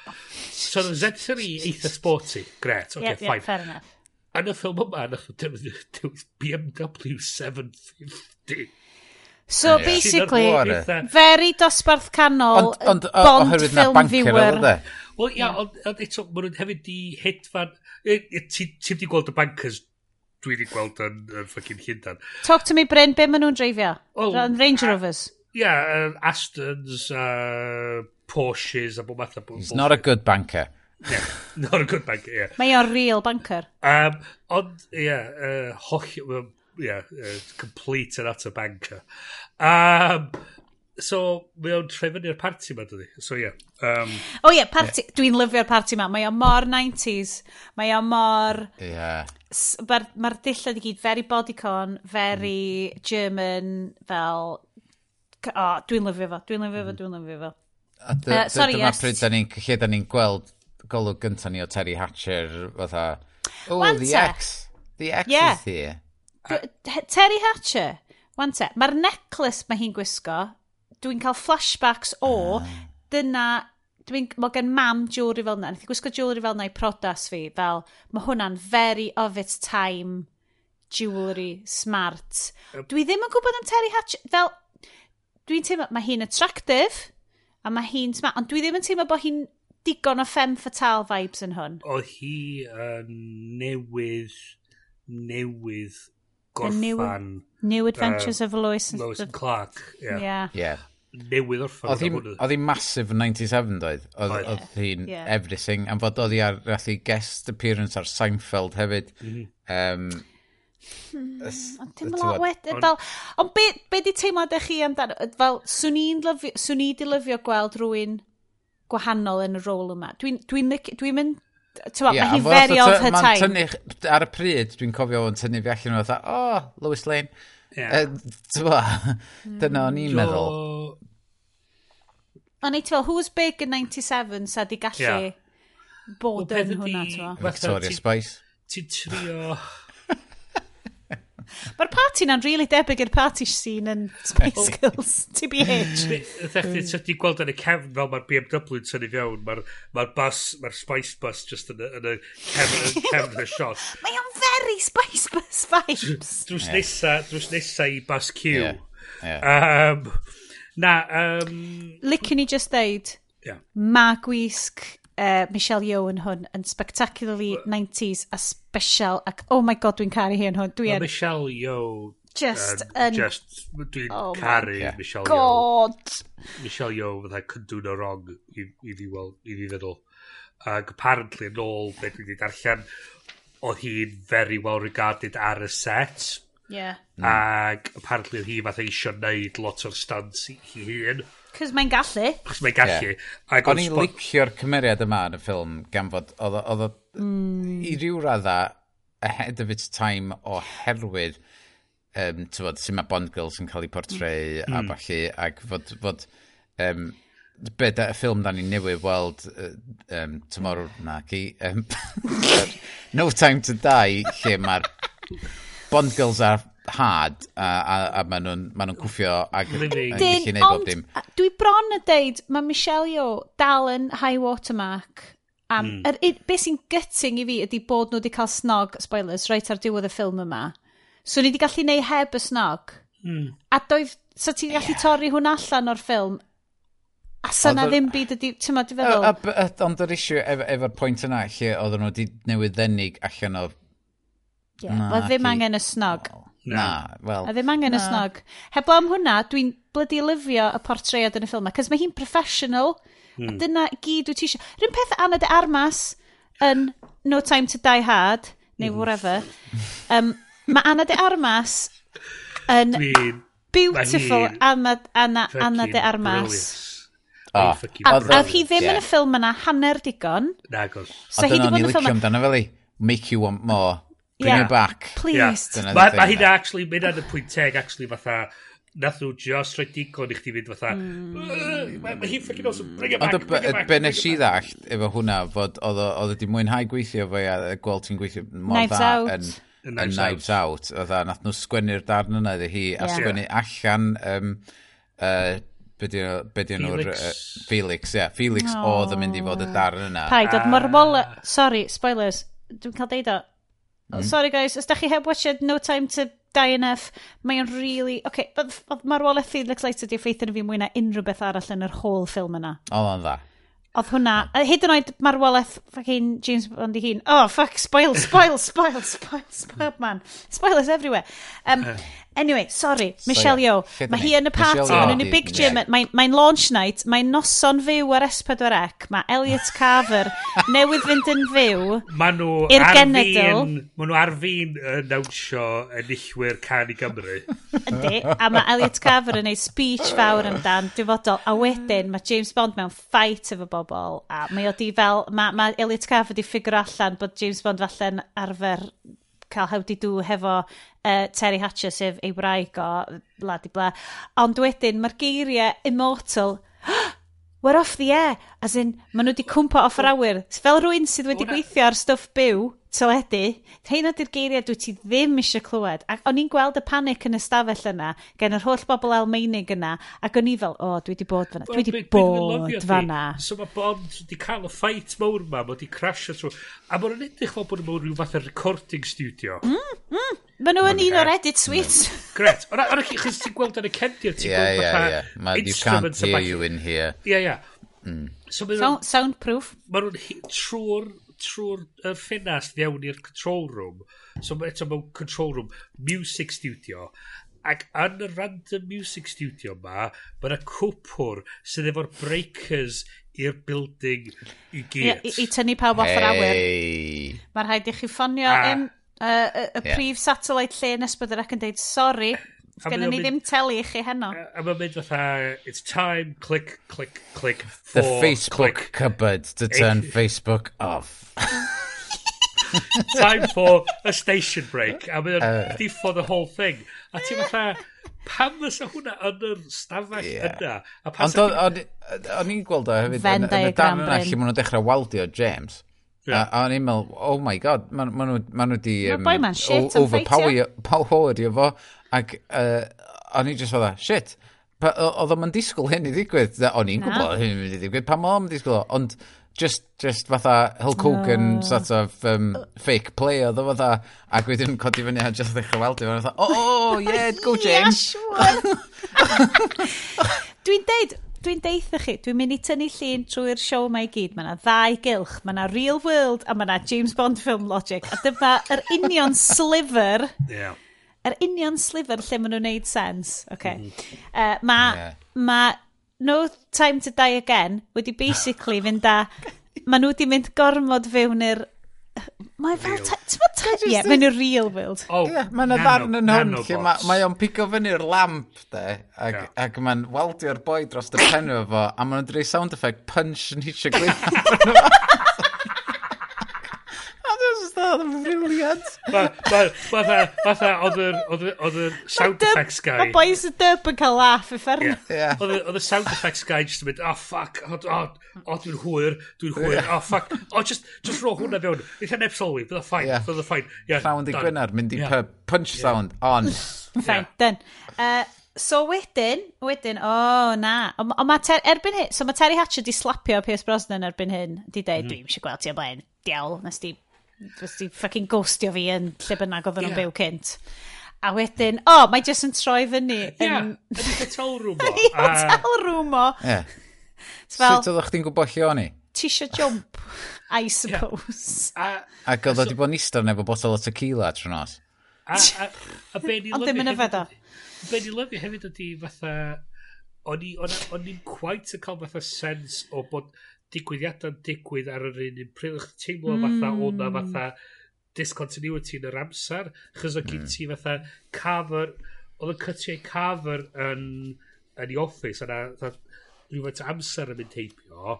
So the Z3 eitha sporty. Gret, okay, yeah, fine. Yeah, fair enough. Yn y ffilm yma, nath nhw defnyddio BMW 750. So yeah. basically, very dosbarth canol, ond, ond, bond oherwydd film viewer. Wel, ia, yeah. ond eto, maen nhw'n hefyd di hedfan... Ti'n di gweld y bankers dwi wedi gweld yn, yn ffocin Llundain. Talk to me, Bryn, be maen nhw'n dreifio? Oh, Well, Range Rovers? Ia, yeah, uh, Astons, uh, Porsches a bob math o... He's not a good banker. Yeah, not a good banker, yeah. Mae o'n real banker. Um, ond, ie, yeah, uh, holl yeah, uh, complete and utter banker. Um, so, mae o'n trefyn i'r parti yma, dydy. So, ie. Yeah. Um, o oh, ie, yeah, party. Yeah. Dwi'n lyfio'r party yma. Mae o mor 90s. Mae o mor... Yeah. Mae'r ma dillad i gyd very bodycon, very mm. German, fel... O, oh, dwi'n lyfio fo, dwi'n lyfio fo, mm. dwi'n lyfio fo. A dy, uh, sorry, dyma yes. pryd da ni'n lle da ni'n gweld golwg gyntaf ni o Terry Hatcher fatha, oh, Wanta. the X, the X yeah. is here. Terry Hatcher, wan te, mae'r necklace mae hi'n gwisgo, dwi'n cael flashbacks o, ah. dyna, dwi'n, mae gen mam jewelry fel yna, nes i gwisgo jewelry fel yna i prodas fi, fel, mae hwnna'n very of its time jewelry smart. Dwi ddim yn gwybod am Terry Hatcher, fel, dwi'n teimlo, mae hi'n attractive, a mae hi'n smart, ond dwi ddim yn teimlo bod hi'n digon o femme fatale vibes yn hwn. Oedd hi yn uh, newydd, newydd gorffan... New, new Adventures uh, of Lois and, Lois and Clark. Yeah. yeah. yeah. Newydd orffan. Oedd hi'n oedd hi'n massive yn 97 doedd. Oedd hi'n yeah. everything. Am fod oedd hi ar rathu guest appearance ar Seinfeld hefyd. Mm -hmm. um, Ond dim lot wedyn, fel... Ond be, be di teimlad eich chi amdano? Fel, swn i'n lyfio, swn i di lyfio gweld rhywun gwahanol yn y rôl yma. Dwi'n dwi, dwi mynd Tewa, yeah, mae hi very of her time. Tynnu, ar y pryd, dwi'n cofio o'n tynnu fi allan nhw, dda, oh, Lewis Lane. Yeah. Uh, Tewa, dyna o'n i'n meddwl. O'n i, tewa, who's big in 97 sa di gallu yeah. bod yn hwnna, tewa. Victoria Spice. Ti'n trio... Mae'r party na'n really debyg i'r party scene yn Spice Girls, TBH. Ddechdi, chi mm. di gweld yn y cefn fel mae'r BMW yn tynnu fewn, mae'r ma bus, mae'r Spice Bus just yn y, yn y cefn y shot. Mae o'n very Spice Bus vibes. Drws nesa, drws nesa i bus Q. Yeah. Yeah. Um, na, um... Licen i just deud? yeah. ma gwisg uh, Michelle Yeoh yn hwn yn spectacularly 90s a special ac oh my god dwi'n caru hi yn hwn. Dwi no, Michelle Yeoh just uh, yn just dwi'n oh caru Michelle god. Yeoh Michelle Yeoh fatha cyndwn o rong i, i fi weld i fi feddwl. Ac apparently yn ôl beth dwi wedi darllen oedd hi'n very well regarded ar y set. Yeah. Hmm. ac apparently oedd hi fatha eisiau neud lot o'r stunts hi hun. Cos mae'n gallu. Cos mae'n gallu. Yeah. O'n i'n licio'r cymeriad yma yn y ffilm gan fod, oedd o, mm. i ryw radda, ahead of its time oherwydd, um, tywod, sy'n mae Bond Girls yn cael ei portreu mm. a falle, ac fod, fod um, be da y ffilm da ni newydd weld uh, um, tomorrow na ki um, No Time to Die lle mae'r Bond Girls a had a, a, a maen nhw'n ma nhw cwffio ac yn gallu neud bob dim. Dwi bron yn deud, mae Michelle Yeoh dal yn high watermark. Um, mm. er, be sy'n gyting i fi ydy bod nhw wedi cael snog, spoilers, right ar diwedd y ffilm yma. So ni wedi gallu neud heb y snog. Mm. A doedd, so ti'n gallu torri hwn allan o'r ffilm A syna ddim byd ydi, ti'n ma, di feddwl? Ond yr issue efo'r efo pwynt yna, lle oedden nhw wedi newydd ddenig allan o... Ie, yeah, na, ddim angen y snog. Oh. Na, wel... A ddim angen y snog. Heblaw am hwnna, dwi'n blydi lyfio y portread yn y ffilm cos mae hi'n professional, mm. a hmm. dyna gyd wyt ti eisiau. Rhywun peth Anna de Armas yn No Time to Die Hard, neu mm. whatever, um, mae Anna de Armas yn beautiful Anna, Anna, Anna de Armas. Brilliant. Oh, a, a hi ddim yeah. yn y ffilm yna hanner digon. Nagos. So a hi ni yn y ffilm i. Make you want more. Bring yeah. it back. Please. Yeah. Mae ma hynna, actually, mae hynna'n y pwynt teg, actually, fatha, nath nhw just rhoi digon i chdi fynd fatha, mae hi'n ffocin awesome, mm. bring it back, bring it back. Be nes i ddallt efo hwnna, fod oedd wedi mwynhau gweithio fo, a gweld ti'n gweithio mor dda yn... Knives, Knives Out. Oedd a nath nhw sgwennu'r darn yna iddi hi, a yeah. sgwennu allan um, uh, be di nhw'r... Felix. Uh, Felix, ie. Yeah. Felix oedd yn mynd i fod y oh. darn yna. Paid, oedd mor ah. mol... Sorry, spoilers. Dwi'n cael deud o. Oh, mm. Sorry guys, os da chi heb watched No Time to Die Enough, mae'n really... OK, oedd marwolaeth Felix Leiter di effeithio fi mwy na unrhyw beth arall yn yr whole ffilm yna. Oedd o'n dda. Oedd hwnna, a hyd yn oed marwolaeth fucking James Bond i hun. Oh, fuck, spoil, spoil, spoil, spoil, spoil, man. Spoilers everywhere. Um, Anyway, sorry, Michelle so, Yeoh. Yeah. Mae hi yn y party, oh, mae'n yn y big gym, mae'n mae launch night, mae'n noson fyw ar S4C, mae Elliot Carver newydd fynd yn fyw Maen nhw i'r genedl. Maen nhw ar fi'n nawnsio enillwyr can i Gymru. Yndi, a mae Elliot Carver yn ei speech fawr amdan dyfodol, a wedyn mae James Bond mewn fight efo bobl, a mae o di fel, mae, mae Elliot Carver di ffigur allan bod James Bond falle'n arfer cael hawdi to hefo uh, Terry Hatcher sef ei wraig o bla di bla. Ond wedyn mae'r geiriau immortal. We're off the air! As in maen nhw wedi cwmpa off yr awyr. Fel rhywun sydd wedi gweithio ar stwff byw teledu, rhain ydy'r geiriau dwi ti ddim eisiau clywed. Ac o'n i'n gweld y panic yn y stafell yna, gen yr holl bobl Almeinig yna, ac o'n i fel, o, dwi wedi bod fanna, well, dwi di well, bod fanna. So mae Bond wedi cael y ffait mawr yma, mae wedi crasio trwy... A mae'n yn edrych fel bod yn mewn rhyw fath o recording studio. Mm, mm. Mae nhw yn un o'r edit suites. Mm. Gret. Ond ar chi, chys ti'n gweld yn y cefnir, ti'n gweld yeah, yeah, yeah. You can't hear you in here. Yeah, yeah. Mm. So, sound, soundproof. Mae nhw'n trwy'r trwy'r er ffenast fewn i'r control room. So ma' eto mewn control room, music studio. Ac yn y random music studio ma, mae yna cwpwr sydd efo'r breakers i'r building i gyd. I, i tynnu pawb off yr awyr. Hey. Mae rhaid i chi ffonio ah. y uh, y yeah. prif satellite lle nes bydd yr ac yn deud, sorry, Gynna ni ddim telu i chi heno. A mae'n mynd fatha, it's time, click, click, click, for, The Facebook click. cupboard to turn Facebook off. time for a station break. A mae'n uh, for the whole thing. A ti'n fatha, pam fysa hwnna yn yr stafell yeah. yna? Ond o'n i'n gweld o hefyd, yn y dan yna lle maen nhw'n dechrau waldio James. Yeah. A a o'n i'n meddwl, oh my god, maen ma nhw wedi... Ma um, overpower fo. Ac uh, o'n i just fydda, shit, oedd o'n disgwyl hyn i ddigwydd. O'n i'n gwybod hyn i ddigwydd, pam o'n disgwyl, o. ond just, just fatha Hulk Hogan no. sort of um, fake play oedd o fatha ac wedyn codi fyny a just ddechrau weld i fyny oh, yeah go James dwi'n deud dwi'n deitha chi, dwi'n mynd i tynnu llun trwy'r siow mae gyd. Mae yna ddau gylch, mae yna Real World a mae yna James Bond film logic. A dyma yr union sliver yeah yr union sliver lle maen nhw'n neud sens. Okay. Eh, mm. Uh, mae yeah. ma No Time to Die Again wedi basically fynd a... Mae nhw wedi mynd gormod fewn i'r... Mae fel... Ti'n meddwl? Ie, mewn i'r real world. Oh, yeah, mae yna ddarn yn hwn lle mae o'n pigo fyny'r lamp de, ac, yeah. ac mae'n weldio'r boi dros y penw efo, a mae'n dreu sound effect punch yn eisiau gwyth. just that, mae'n briliant. Fatha, fatha, oedd y sound effects guy. Mae boys y dub yn cael laff effernol. Yeah. Yeah. Oedd y sound effects guy just yn mynd, oh fuck, oh, oh, oh dwi'n hwyr, dwi'n hwyr, oh fuck. Oh, just, just ro hwnna fewn. Eitha neb sylwi, bydd y ffain, yeah. bydd y ffain. Yeah, Sound i Gwynar, mynd i yeah. punch sound, on. Fine, done. Uh, So wedyn, wedyn, o oh, na, ond ma ter, erbyn hyn, so mae Terry Hatcher di slapio Pierce Brosnan erbyn hyn, di dweud, mm. dwi'n eisiau gweld ti o blaen, diawl, nes di Fes di ffucking ghostio fi yn lle bynnag oedden nhw'n yeah. byw cynt. A wedyn, o, oh, mae jyst yn troi fyny. Ie, yn y hotel room o. Ydy hotel room o. Ie. Sut oeddech chdi'n gwybod lle o'n i? Tisio jump, I suppose. Yeah. A, Ac oedd o wedi bod yn istor neu bod botol o tequila trwy nos. A, a, a be ni Ond ddim yn yfedo. Be ni lyfio hefyd ydy fatha... O'n i'n quite yn cael fatha sens o bod digwyddiadau'n digwydd ar yr un un pryd. Chdi teimlo mm. fatha hmm. o'na fatha discontinuity yn yr amser. Chos o gyd ti fatha cover, oedd y cytiau cover yn, yn i office, yna rhywfaint amser yn mynd heibio.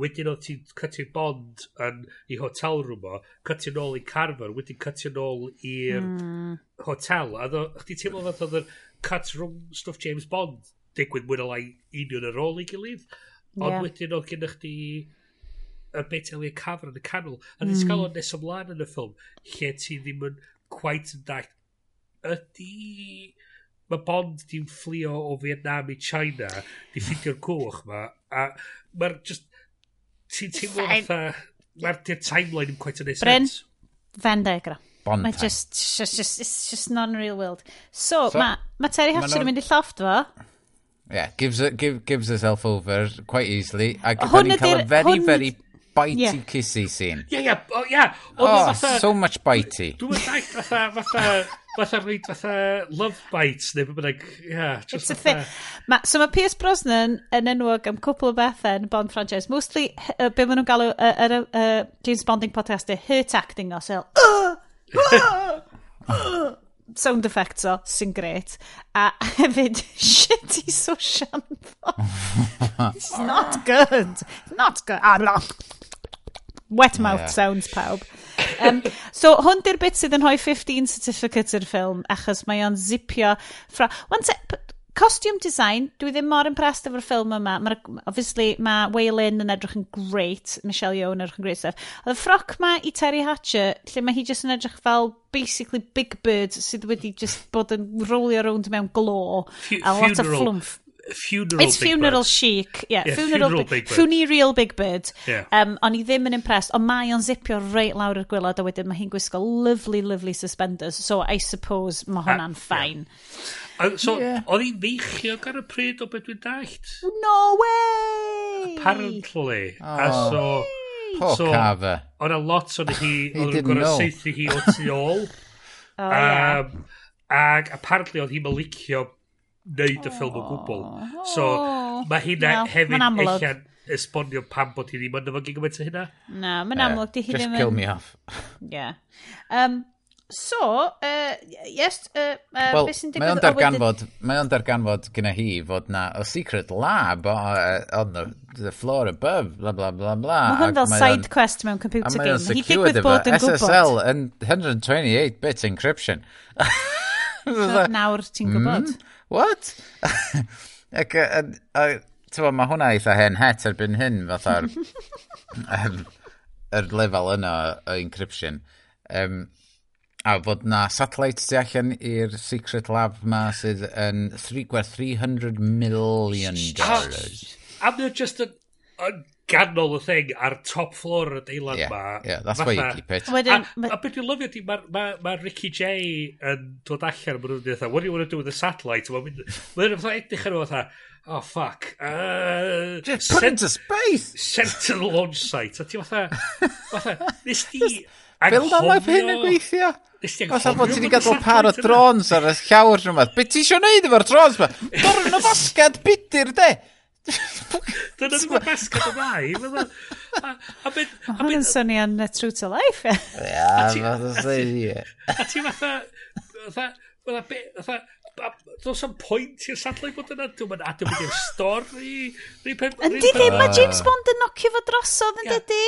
Wedyn oedd ti'n cytio bond yn i hotel rhwm o, cytio nôl i Carver, wedyn cytio nôl i'r mm. hotel. A chdi teimlo fath oedd yr cut rhwng stuff James Bond digwydd mwy o lai union ar ôl i gilydd. Ond yeah. wedyn oedd gennych chi y bit Elliot Cameron yn y canol. A mm. ti'n cael o'n nes ymlaen yn y ffilm, lle ti ddim yn quite yn dall. Ydy... Mae Bond di'n fflio o Vietnam i China, di ffidio'r cwch ma, a mae'r just... Ti'n teimlo fatha... Mae'r timeline yn quite yn Bryn, Venn diagram. Bond Mae just, just, just, it's just non-real world. So, so mae ma Terry Hatcher yn mynd i lloft fo. Yeah, gives, it, give, gives herself over quite easily. A hwn ni'n cael y very, hwn... very bitey yeah. kissy scene. Ie, yeah, ie. Yeah. Oh, yeah. oh fatha, so much bitey. Dwi'n dweud fatha, fatha, fatha rhaid fatha love bites neu bynnag. Yeah, just It's fatha. Ma, so mae Pierce Brosnan yn enwog am cwpl o bethau yn Bond franchise. Mostly, uh, be maen nhw'n galw yr uh, uh, James Bonding podcast, y hurt acting os el. Uh, uh, uh, sound effects o, sy'n gret. A hefyd, shitty sosian. It's not good. Not good. Ah, no. Wet mouth yeah. sounds, pawb. Um, so, hwn di'r bit sydd yn rhoi 15 certificate i'r ffilm, achos mae o'n zipio... Fra... Wan te, costume design, dwi ddim mor impressed efo'r ffilm yma. Ma obviously, mae Waylon yn edrych yn great, Michelle Yeoh yn edrych yn great stuff. Oedd y ffroc ma i Terry Hatcher, lle mae hi jyst yn edrych fel basically Big Bird sydd wedi just bod yn rolio rownd mewn glo a lot o flwmff funeral It's Big funeral Bird. chic. Yeah, yeah funeral, funeral Big Bird. Funereal Big Bird. Yeah. Um, o'n i ddim yn impressed, ond mae o'n zipio reit lawr i'r gwylod, a wedyn mae hi'n gwisgo lovely, lovely suspenders, so I suppose mae hwnna'n ffain. Yeah. So, yeah. oedd hi'n feichio ar y pryd o beth dwi'n dallt? No way! Apparently. Oh. A so... Poor so, Carver. Oedd a lot o'n hi, oedd yn gorau seithi hi o tu ôl. oh, um, yeah. Ac apparently oedd hi'n mylicio wneud y ffilm o gwbl. So, mae hynna no, hefyd eich esbonio pam bod hi ddim yn yfod gymaint o hynna. Na, mae'n amlwg. Di hi just kill me off. yeah. Um, so, uh, yes, uh, uh, well, beth sy'n digwydd... Mae o'n darganfod, mae o'n darganfod gyda hi fod na a secret lab uh, on the, the floor above, bla bla bla bla. Mae hwn fel side on, quest mewn computer game. Hi digwydd bod yn gwybod. SSL yn 128-bit encryption. so, nawr ti'n gwybod. Mm? what? Ac, ti'n mae hwnna eitha hen het erbyn hyn, fatha'r um, er lefel yna o encryption. Um, a fod na satellites tu allan i'r secret lab ma sydd yn three, gwerth 300 million dollars. A and they're just a, a ganol y thing ar top floor y deilad yeah, ma. Yeah, that's why where you keep it. Wedyn, a, a beth dwi'n lyfio di, mae ma, ma Ricky J yn dod allan, mae'n rhywbeth, what do you want to do with the satellite? Mae'n mynd, mae'n edrych ar fatha, oh fuck. Uh, Just put into space! Sent to the launch site. A ti fatha, fatha, nes di... Build am life hyn yn gweithio? Os a bod ti wedi gadael par o drons ar y llawr rhywbeth, Be ti eisiau neud efo'r drons ma? Dorn o y basgad budur, de? Dyna ddim yn basgad o ddau. A beth... Hwn yn swnio yn uh, True to Life. Ia, fath o A ti fatha... Fatha... Fatha... Does am pwynt i'r sadlau bod yna? Dwi'n mynd adeg i'r stori. Yndi ddim, mae James ah. Bond yn nocio fo drosodd yn dydi?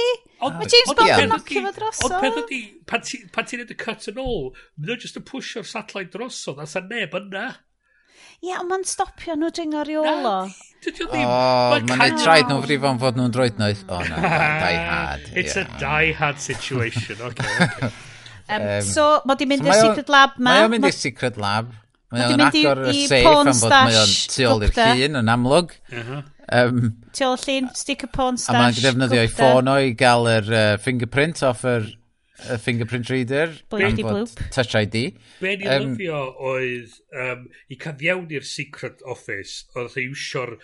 Mae James Bond yn nocio fo drosodd. Ond peth ydi, pan ti'n edrych cut yn ôl, mae'n just yn pwysio'r satellite drosodd, a sa'n neb yna. Ie, ond mae'n stopio nhw dringo reolo. Dydy o ddim. O, mae'n traed nhw'n frifon fod nhw'n droednoeth. O, na, die hard. It's yeah. a die hard situation, okay. okay. um, um, so, mae di mynd i'r secret lab ma. Mae o'n mynd i'r secret lab. Mae o'n agor y safe am bod mae o'n tu ôl i'r llun yn amlwg. Um, tu ôl llun, stick a porn stash. A mae'n defnyddio ei ffôn o i gael yr uh, fingerprint off yr y fingerprint reader. Blinky bloop. Touch ID. Be ni um, lyfio oedd um, i cyfiawn i'r secret office, oedd ei iwsio'r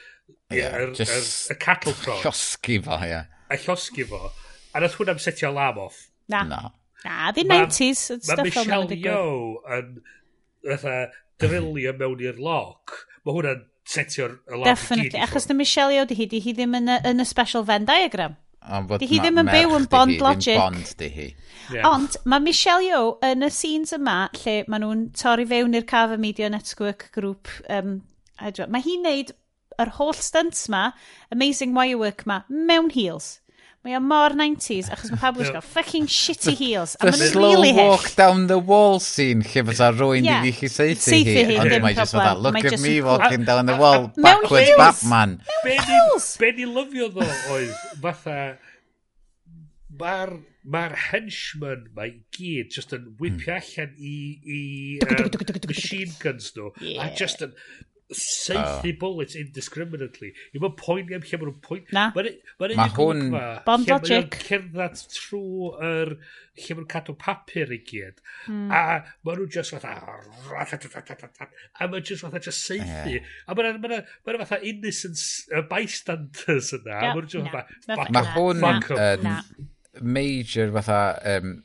yeah, er, er, er, cattle prod. Llosgi fo, ie. Yeah. A llosgi fo. A nath hwnna'n setio alarm off. Na. Na. Na, Ma- 90s. Mae Michelle Yeoh yn fatha drilio mewn i'r lock. Mae hwnna'n setio'r alarm Definitely, achos na Michelle Yeoh di hi, di hi ddim yn y, yn y special Venn diagram. Di hi ddim yn byw yn Bond hi, logic. Bond di hi. Yeah. Ond mae Michelle Yeoh yn y scenes yma lle maen nhw'n torri fewn i'r Caf Media Network grŵp. Um, mae hi'n neud yr holl stunts yma, Amazing Wirework yma, mewn heels. Mae o mor 90s, achos mae pawb yn gwisgo fucking shitty heels. The, the slow really walk hyll. down the wall scene, lle fysa rwy'n yeah. i chi seithi hi. Ond mae just fatha, look at just... me walking down the wall, backwards Batman. Mewn heels! Be ni lyfio ddo oedd, fatha, mae'r mae'r henchman mae i gyd just yn whipio hmm. allan i, i um, machine guns nhw a just yn seithi uh. bullets indiscriminately. Yw mae'n poeni am lle mae nhw'n poeni. Na. Mae'n ma hwn... Bond logic. cerdded trwy yr... lle mae nhw'n cadw papur i gyd. Mm. A mae nhw'n just fatha... A mae'n just fatha just seithi. A mae'n ma ma fatha innocent uh, bystanders yna. Yep. A mae'n just fatha... Mae hwn... Major fatha... Um,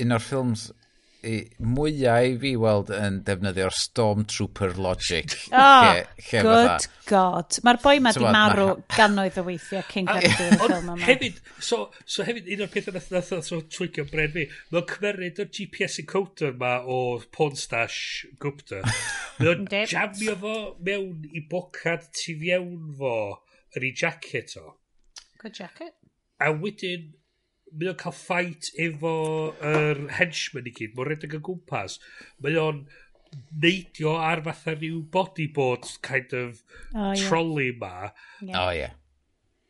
un o'r ffilms mwyau i fi weld yn defnyddio'r Stormtrooper logic. Oh, lle, ah, lle good fatha. god. Mae'r boi ma di marw gannoedd o weithiau King Arthur y ffilm yma. Hefyd, so, so hefyd un o'r pethau nath nath nath o twigio bren fi, mae'n cymeryd o'r GPS encoder yma o Pornstash Gupta. Mae'n jamio fo mewn i bocad tu fiewn fo yn ei jacket o. Good jacket. A wedyn, mae o'n cael ffait efo yr er henchman i gyd. Mae'n redeg y gwmpas. Mae o'n neidio ar fatha rhyw bodyboard kind of oh, yeah. trolley ma. Yeah. Oh, yeah.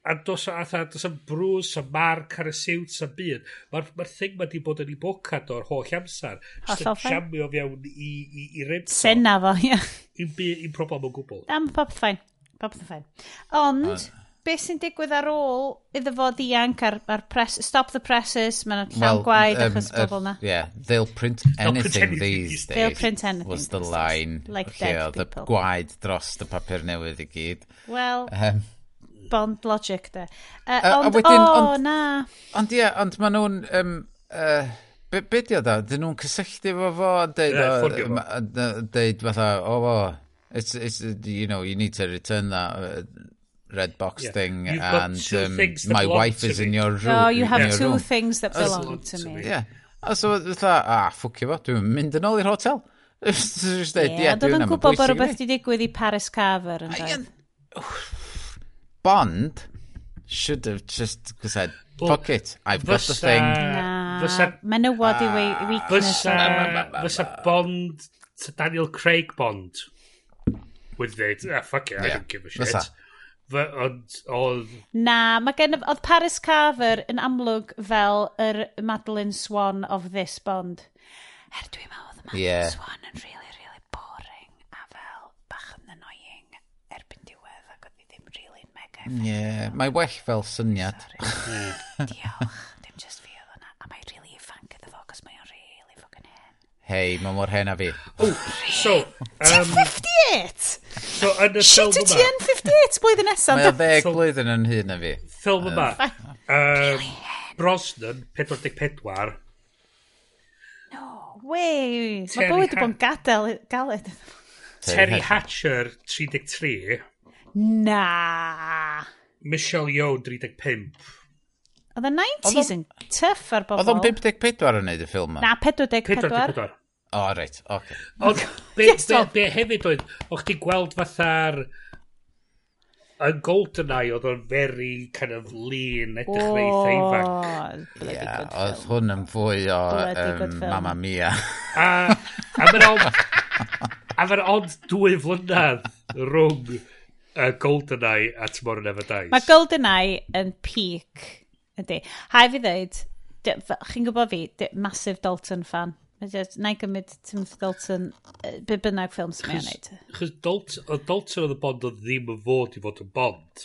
A dos atha, dos am brws, a marc ar y siwt, a byd. Mae'r ma thing ma di bod yn ei bocad o'r holl amser. Hollol ffain. Jamio fewn i, i, i rento. Senna fo, ie. Yeah. Un problem o gwbl. Am popeth ffain. Popeth ffain. Ond... Uh beth sy'n digwydd ar ôl iddo fo ddianc ar, ar press, stop the presses, mae'n llawn well, gwaed um, achos bobl na. Yeah, they'll print anything, print anything these days. They'll print anything. Was the line. Like dead oedd people. gwaed dros y papur newydd i gyd. Well, um, ehm. bond logic de. Uh, uh, ond, wedyn, oh, ond, na. Ond ie, yeah, ond maen nhw'n... Um, uh, Be, be di o da? Dyn nhw'n cysylltu fo fo a deud, yeah, deud fatha, oh, oh, it's, it's, you know, you need to return that uh, red box yeah. thing, You've and um, my wife is in your oh, room. No, you have yeah. two room. things that belong to, to me. me. Yeah. A so, fatha, ah, ffwcio fo, dwi'n mynd yn ôl i'r hotel. Dweud, ie, dwi'n yn gwybod bod rhywbeth wedi digwydd i Paris Carver yn dweud. Bond should have just said, fuck it, I've got the thing. Fysa... Menywod i ah. weakness. Fysa Bond, Daniel Craig Bond, with it, ah, fuck it, I don't give a shit. Ond, oedd... Na, mae gen... Oedd Paris Carver yn amlwg fel yr Madeline Swan of this Bond. Er dwi'n meddwl oedd Madeline yeah. Swan yn really, really boring a fel bach yn annoying erbyn diwedd ac oedd hi ddim really mega effective. Yeah, mae well fel syniad. Mm. Diolch. Dim just fi oedd hwnna. A mae really ifanc iddo fo, cos mae o'n really fucking hen. Hei, mae mor hen a fi. Oh, so... Um, 58! So, yn y ffilm yma... Shit, ti yn 58 blwyddyn nesaf? Mae o 10 blwyddyn yn hyn na fi. Ffilm yma. Um, Brosnan, 44. No, wei. Mae bywyd wedi bod yn gadael galed. Terry Hatcher, 33. Na. Michelle Yeoh, 35. Oedd y 90s yn tyff ar bobl. Oedd o'n 54 yn neud y ffilm yma. Na, 44. 44. O, oh, reit, oce. Okay. Ond be, yes, be, be, hefyd oedd, o'ch ti gweld fatha'r... Yn GoldenEye oedd o'n very kind of lean, edrych oh, reitha ifanc. Yeah, oedd hwn yn fwy o um, Mamma Mia. a, a mae'n ond... A mae'n ond dwy flynedd rhwng uh, GoldenEye a Tomorrow Never Dies. Mae GoldenEye yn peak, ydy. Hai fi ddeud, chi'n gwybod fi, massive Dalton fan. Mae jyst, na i gymryd Timothy Dalton, be bynnag ffilm sy'n mynd neud. E? Chos Dalton, o Dalton oedd y bond oedd ddim yn fod i fod yn bond.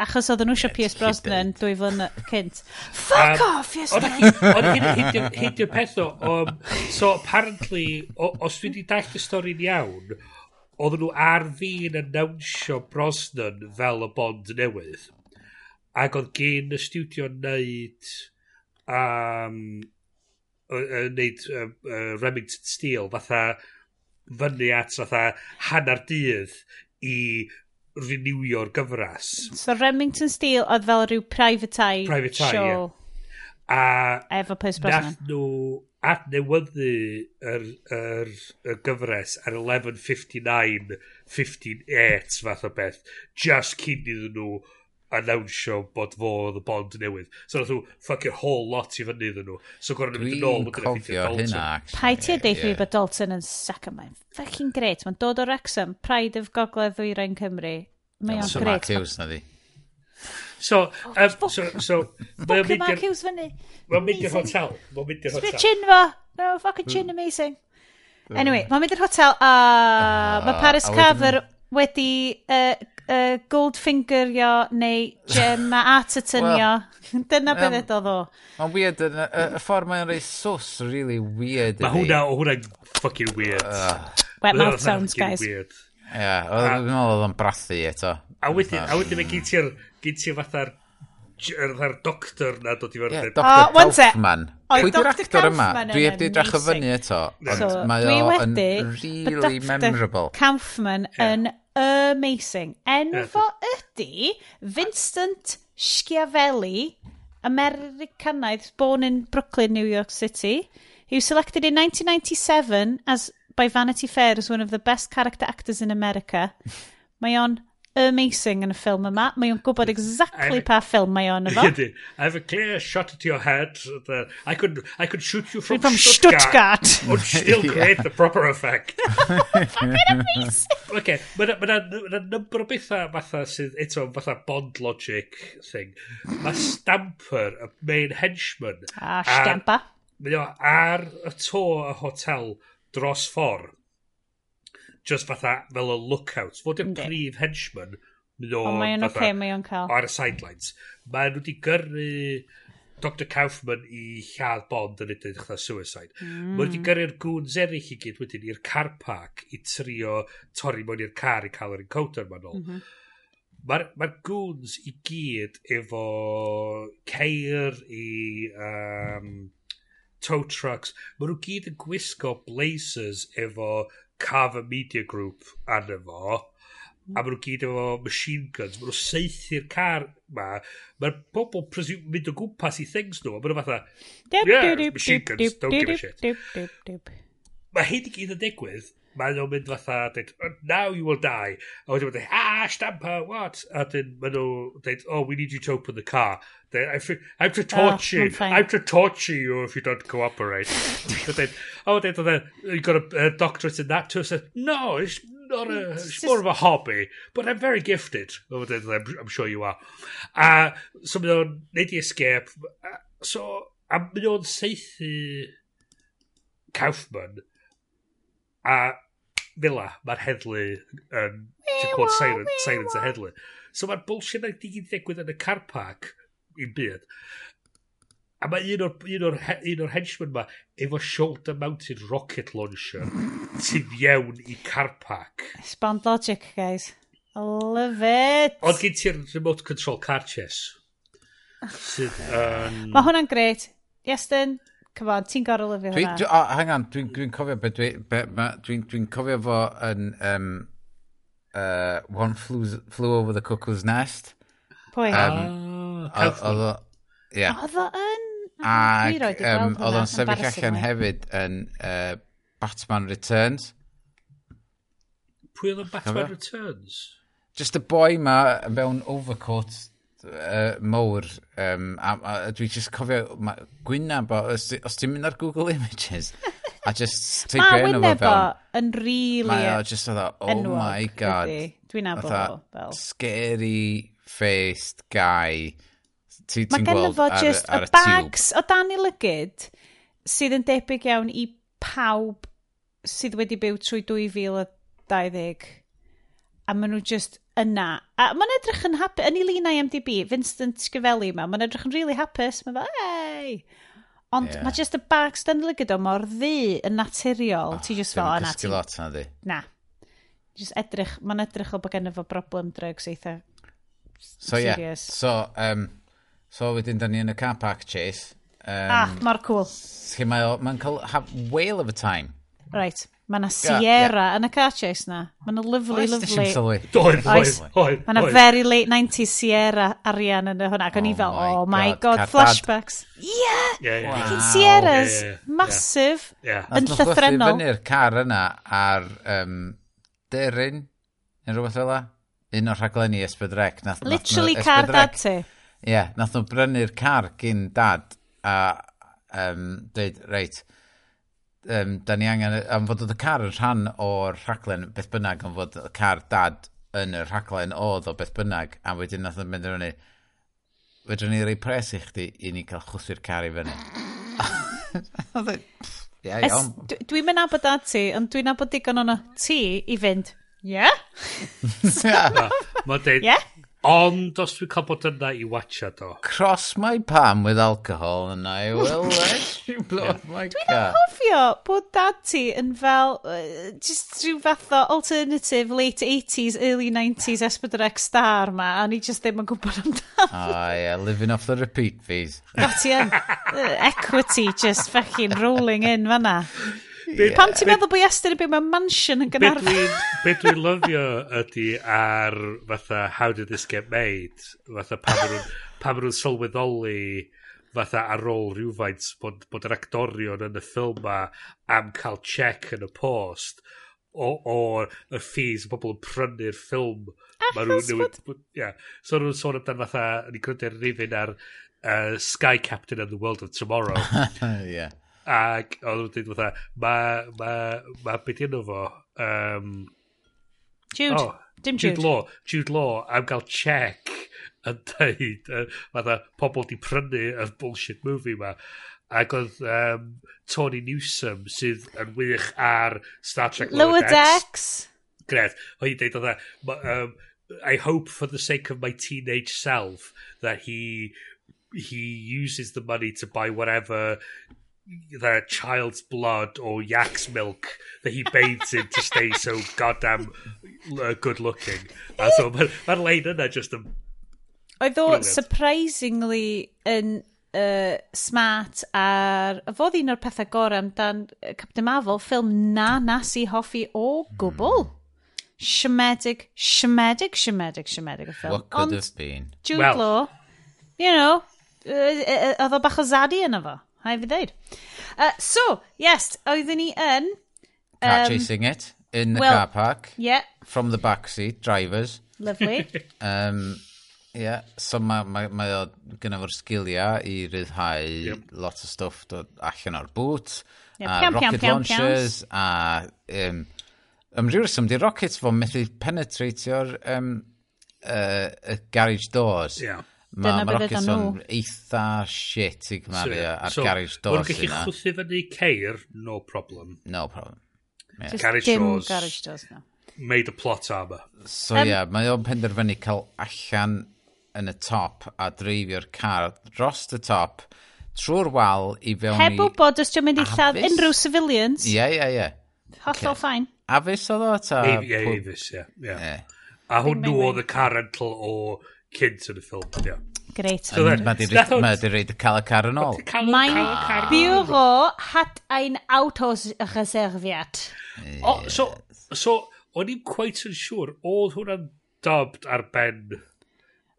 Achos oedden nhw eisiau Piers Brosnan dwy flyna cynt. Fuck um, off, yes hyn Hyd yw'r peth o, um, so apparently, o, os dwi wedi dallt y stori'n iawn, oedden nhw ar fi'n annawnsio Brosnan fel y bond newydd. Ac oedd gen y studio wneud um, yn neud uh, uh, Remington Steel fatha fyny at fatha hanner dydd i renewio'r gyfres. So Remington Steel oedd fel rhyw private private show. A efo Pierce Brosnan. Nath nhw adnewyddu yr, yr, yr gyfres ar 11.59, 15.8 fath o beth, just cyn iddyn nhw annawnsio bod fo oedd y bond newydd. So nath nhw ffucking whole lot i fyny iddyn nhw. So gorau nhw mynd yn ôl. Dwi'n cofio hynna. Pai ti a deud fi bod Dalton yn sac yma. Fucking great. Mae'n dod o Wrexham. Pride of Gogledd Ddwyrain Cymru. Mae o'n great. Matthews na di. So, um, oh, so, so, mae'n mynd i'r... Hughes fyny. Mae'n mynd i'r hotel. Mae'n mynd i'r hotel. Spit chin fo. No, fucking chin mm. amazing. Anyway, mae'n mynd i'r hotel. A mae Paris Carver wedi uh, uh, goldfingerio neu gem a atatunio. well, Dyna beth um, edodd o. Mae'n weird, y, y, y ffordd mae'n rei sos really weird. Mae hwnna, hwnna fucking weird. Uh, Wet mouth sounds, guys. Weird. Ie, yeah, oedd yn oedd o'n brathu eto. A wedyn, a wedyn mae gen ti'r, gen ti'r fatha'r yr doctor na dod i fod yn... Doctor oh, Kaufman. Oh, Pwy di'r actor yma? Dwi heb di drach o fyny eto, ond mae o o'n really memorable. Doctor Kaufman yn amazing. Enfo ydy Vincent Schiavelli, Americanaidd born in Brooklyn, New York City. He was selected in 1997 as by Vanity Fair as one of the best character actors in America. Mae o'n amazing yn y ffilm yma. Mae o'n gwybod exactly pa ffilm mae o'n efo. I have a clear shot at your head. That I could, I could shoot you from, from Stuttgart. Stuttgart. would still create yeah. the proper effect. Fucking amazing! okay, mae yna number o bethau fatha sydd, eto, fatha Bond logic thing. Mae Stamper, y main henchman. A Stamper. Mae o ar y to y hotel dros ffordd just fatha fel y lookout. Fod yn prif henchman, mynd o... Ond mae o'n oce, mae o'n cael. Ar y sidelines. Mae nhw wedi gyrru Dr Kaufman i lladd Bond yn edrych fatha suicide. Mm. Mae wedi gyrru'r gŵns eraill i gyd wedyn i'r car park i trio torri mewn i'r car i cael yr encounter ma'n ôl. Mm -hmm. Mae'r ma gŵns i gyd efo ceir i um, tow trucks, mae nhw gyd yn gwisgo blazers efo Carver Media Group arno fo, a maen nhw gyd efo machine guns, maen nhw seithi'r car ma, mae'r bobl mynd o gwmpas i things nhw, a maen nhw fatha, yeah, machine guns, don't give a shit. Mae hyn i gyd yn digwydd mae nhw'n mynd fatha, dweud, oh, now you will die. A wedyn mae'n dweud, ah, stamper, what? A wedyn mae nhw dweud, oh, we need you to open the car. Dweud, I'm to torture oh, you. I'm to torture you if you don't cooperate. a dweud, oh, dweud, oh, e, you got a, a doctorate in that too? So, no, it's not a, it's, it's more of a hobby, but I'm very gifted. Oh, dweud, e, I'm, I'm sure you are. A, so mae nhw'n neud i escape. Uh, so, a mae nhw'n seithi Kaufman. A fela, mae'r heddlu yn... Ti'n clywed siren, sirens y heddlu. So mae'r bullshit na'n digid ddigwydd yn y car park i'n byd. A mae un o'r, un o'r, un o'r henchmen ma efo shoulder mounted rocket launcher tu iawn i car park. Spond logic, guys. I love it. Ond gen ti'r remote control car chess. Sydd, um... Mae hwnna'n gret. Iestyn, Come on, ti'n gorau lyfio dwi, hwnna. Dwi, oh, hang on, dwi'n dwi cofio be dwi... Dwi'n dwi cofio fo yn... Um, uh, one flew, flew over the cuckoo's nest. Pwy? Um, Oedd o... Ie. Oedd o yn... Ac oedd o'n sefyll allan hefyd yn uh, Batman Returns. Pwy oedd o Batman Returns? Just a boy ma mewn overcoat uh, mowr um, a, a, a dwi just cofio ma, gwyna bo, os, os ti'n mynd ar Google Images a just teip enw fo fel yn really mae o just oedd oh enwog, my god. Dwi'n nabod o fel. scary faced guy. Ti, mae gen fo just ar, ar y bags o dan i lygyd sydd yn debyg iawn i pawb sydd wedi byw trwy 2020 a maen nhw just yna. A maen edrych yn hapus, yn ei lun IMDb, Vincent Sgifeli yma, maen edrych yn really hapus, maen fel, ei! Ond yeah. mae just y bag stanlygydo mor ddi yn naturiol. Oh, Ti just fel yna. Dwi'n lot na ddi. Na. Just edrych, mae'n edrych o bod gen fo broblem drugs eitha. So ie, yeah. so, um, so wedyn da ni yn y car park chase. Um, ah, mor cool. Mae'n cael have whale of a time. Right. Mae yna Sierra yn y car chase na. Mae yna lovely, Oes, lovely. Oes, sylwi. Doedd, oes, oes. Mae yna very late 90s Sierra arian yn y hwnna. Ac o'n i oh fel, oh my god, god flashbacks. Yeah! Yeah, yeah. Wow. Sierras, yeah, yeah. massive, yeah. yn llythrenol. Nath fyny'r car yna ar um, deryn, neu rhywbeth fel Un o'r rhaglenni Esbydrec. Literally car dad ti. Ie, yeah, nath nhw brynu'r car gyn dad a um, dweud, reit, um, da ni angen, am fod oedd y car yn rhan o'r rhaglen beth bynnag, am fod y car dad yn y rhaglen oedd o beth bynnag, a wedyn nath o'n mynd ar fyny, wedyn ni rei pres i chdi i ni cael chwthu'r car i fyny. E- ie, iawn. Dwi'n mynd abod a ti, ond dwi'n abod digon o'n ti i fynd, ie? Ie. Mae yeah? Ond os dwi'n cael bod yna i watcha do. Cross my palm with alcohol and I will let you blow yeah. my car. Dwi'n bod dad ti yn fel, uh, just rhyw fath o alternative late 80s, early 90s Esbydr star ma, a ni just ddim yn gwybod amdano. Ah, yeah, living off the repeat fees. Got you. uh, equity just fucking rolling in fanna. Yeah. Pam ti'n meddwl bod Iestyn yn byw mewn mansion yn Gynarfon? Be dwi'n dwi lyfio ydy ar fatha how did this get made? Fatha pam nhw'n sylweddoli fatha ar ôl rhywfaint bod, bod yr actorion yn y ffilm ma am cael check yn y post o, o y fees o bobl yn prynu'r ffilm. Achos nhw'n... Bod... Yeah. So nhw'n sôn amdan fatha, ni'n gwneud rifin ar uh, Sky Captain and the World of Tomorrow. yeah. Ac oedd nhw'n dweud fatha, mae, ma, ma beth yno fo... Um, Jude. Oh, Dim Jude. Jude Law. Jude Law am gael check yn dweud, fatha, pobl di prynu y bullshit movie ma. Ac oedd um, Tony Newsom sydd yn wych ar Star Trek Lower, Decks. Decks. Gret. Oedd hi'n dweud oedd um, I hope for the sake of my teenage self that he he uses the money to buy whatever the child's blood or yak's milk that he bathes in to stay so goddamn uh, good looking. A so mae'r lein yna just yn... Oedd o surprisingly yn uh, smart ar... A fodd un o'r pethau gorau amdan Captain Marvel, ffilm na nas i hoffi o gwbl. Mm. Siomedig, siomedig, siomedig, siomedig y ffilm. What could Ond, have been? Jude well, Law, you know, oedd o bach o zadi yna fo. Hai fi ddeud. Uh, so, yes, oeddwn ni yn... Um, Car chasing it, in the well, car park. Yeah. From the back seat, drivers. Lovely. um, yeah, so mae ma, ma gynnaf fo'r sgiliau i ryddhau yep. lot o stwff dod allan o'r boot. Yep. A piam, rocket piam, launchers, piam. a... Um, Ymrwyr sym di rockets fo'n methu penetratio'r um, uh, garage doors. Yeah. Mae ma Rockets yn eitha shit i gymaru ar so, Garage Doors. Wrth gallu chwthu fyny ceir, no problem. No problem. Yeah. Just garage dim doors, Garage Doors, no. Made a plot armor. So um, yeah, mae o'n penderfynu cael allan yn y top a dreifio'r car dros y top trwy'r wal i fewn Heb i... Heb wybod os ti'n mynd i lladd unrhyw civilians. Ie, ie, ie. Hollol okay. ffain. Avis oedd o ta? Ie, Avis, ie. A hwn nhw oedd y car rental o cynt yn y ffilm. Yeah. Great. So mae di reid cael y car yn ôl. Mae'n bureau hat ein autos reserviad. O, so, so, o'n i'n quite yn siŵr, oedd hwnna'n dubbed ar ben...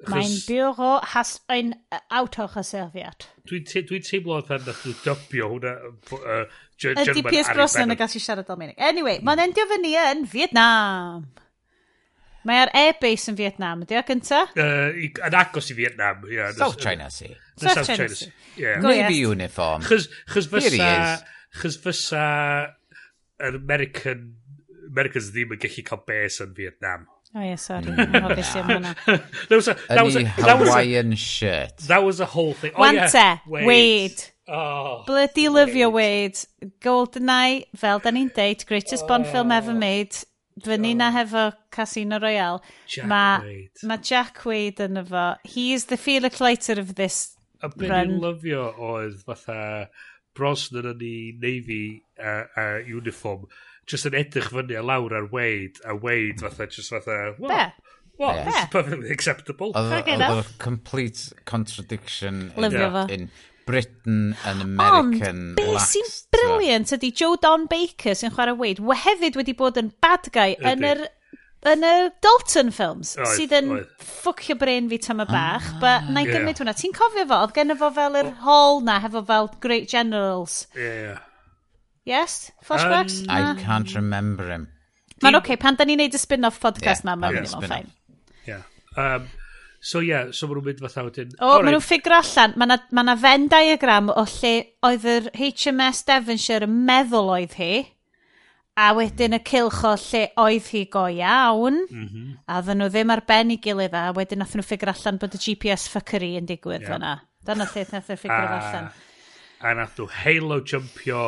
Mae'n bureau has ein auto reserviad. Dwi'n te, dwi teimlo oedd pan nath nhw dybio hwnna... Uh, Ydy Piers Brosnan yn gallu siarad Almaenig. Anyway, mae'n endio fyny yn Vietnam. Mae ar airbase yn Vietnam, ydy o gynta? Uh, yn agos i Vietnam, ie. Yeah, South China Sea. South, South China Sea. Yeah. Navy uniform. Chos, chos fysa... Chos fysa... American... Americans ddim yn gallu cael base yn Vietnam. Oh yeah, sorry. Hmm. that was a, that was a, that was Hawaiian a, shirt. That was a whole thing. Oh, Wante, yeah. Wade. Wade. Oh, Bloody love your Wade. Goldeneye, fel da ni'n deud, greatest oh. Bond film ever oh. made fyny na hefo Casino Royale, Jack mae ma Jack Wade yn efo. He is the Felix Leiter of this A be ni'n lyfio oedd fatha Brosnan yn ei Navy uh, uh, uniform just yn edrych fyny a lawr ar Wade a Wade fatha just fatha well, Be? Well, yeah. this is perfectly acceptable. Oedd a complete contradiction in, in Britain and American Ond, be sy'n briliant ydy Joe Don Baker sy'n chwarae Wade, wehefyd wedi bod yn bad guy ydy. yn yr yn y Dalton films oedd, sydd yn ffwcio brain fi tam y bach ah, but na i gymryd hwnna. Ti'n cofio fo? Oedd gen fo fel yr hall na hefo fel Great Generals. Yeah yes? Flashbacks? Um, na. I can't remember him. Mae'n oce, okay, pan da ni'n neud y spin-off podcast yeah, ma, mae'n yeah, ffain. Yeah. Um, So ie, yeah, so maen nhw'n mynd fatha wedyn... O, maen nhw'n ffigur allan. Mae yna ma, ma Venn diagram o lle oedd yr HMS Devonshire yn meddwl oedd hi, a wedyn y mm. cilch o lle oedd hi go iawn, mm -hmm. a ddyn nhw ddim ar ben i gilydd, a wedyn nath nhw ffigur allan bod y GPS fuckery yn digwydd yeah. fyna. Dyna lle nath nhw ffigur allan. A nath nhw halo jumpio...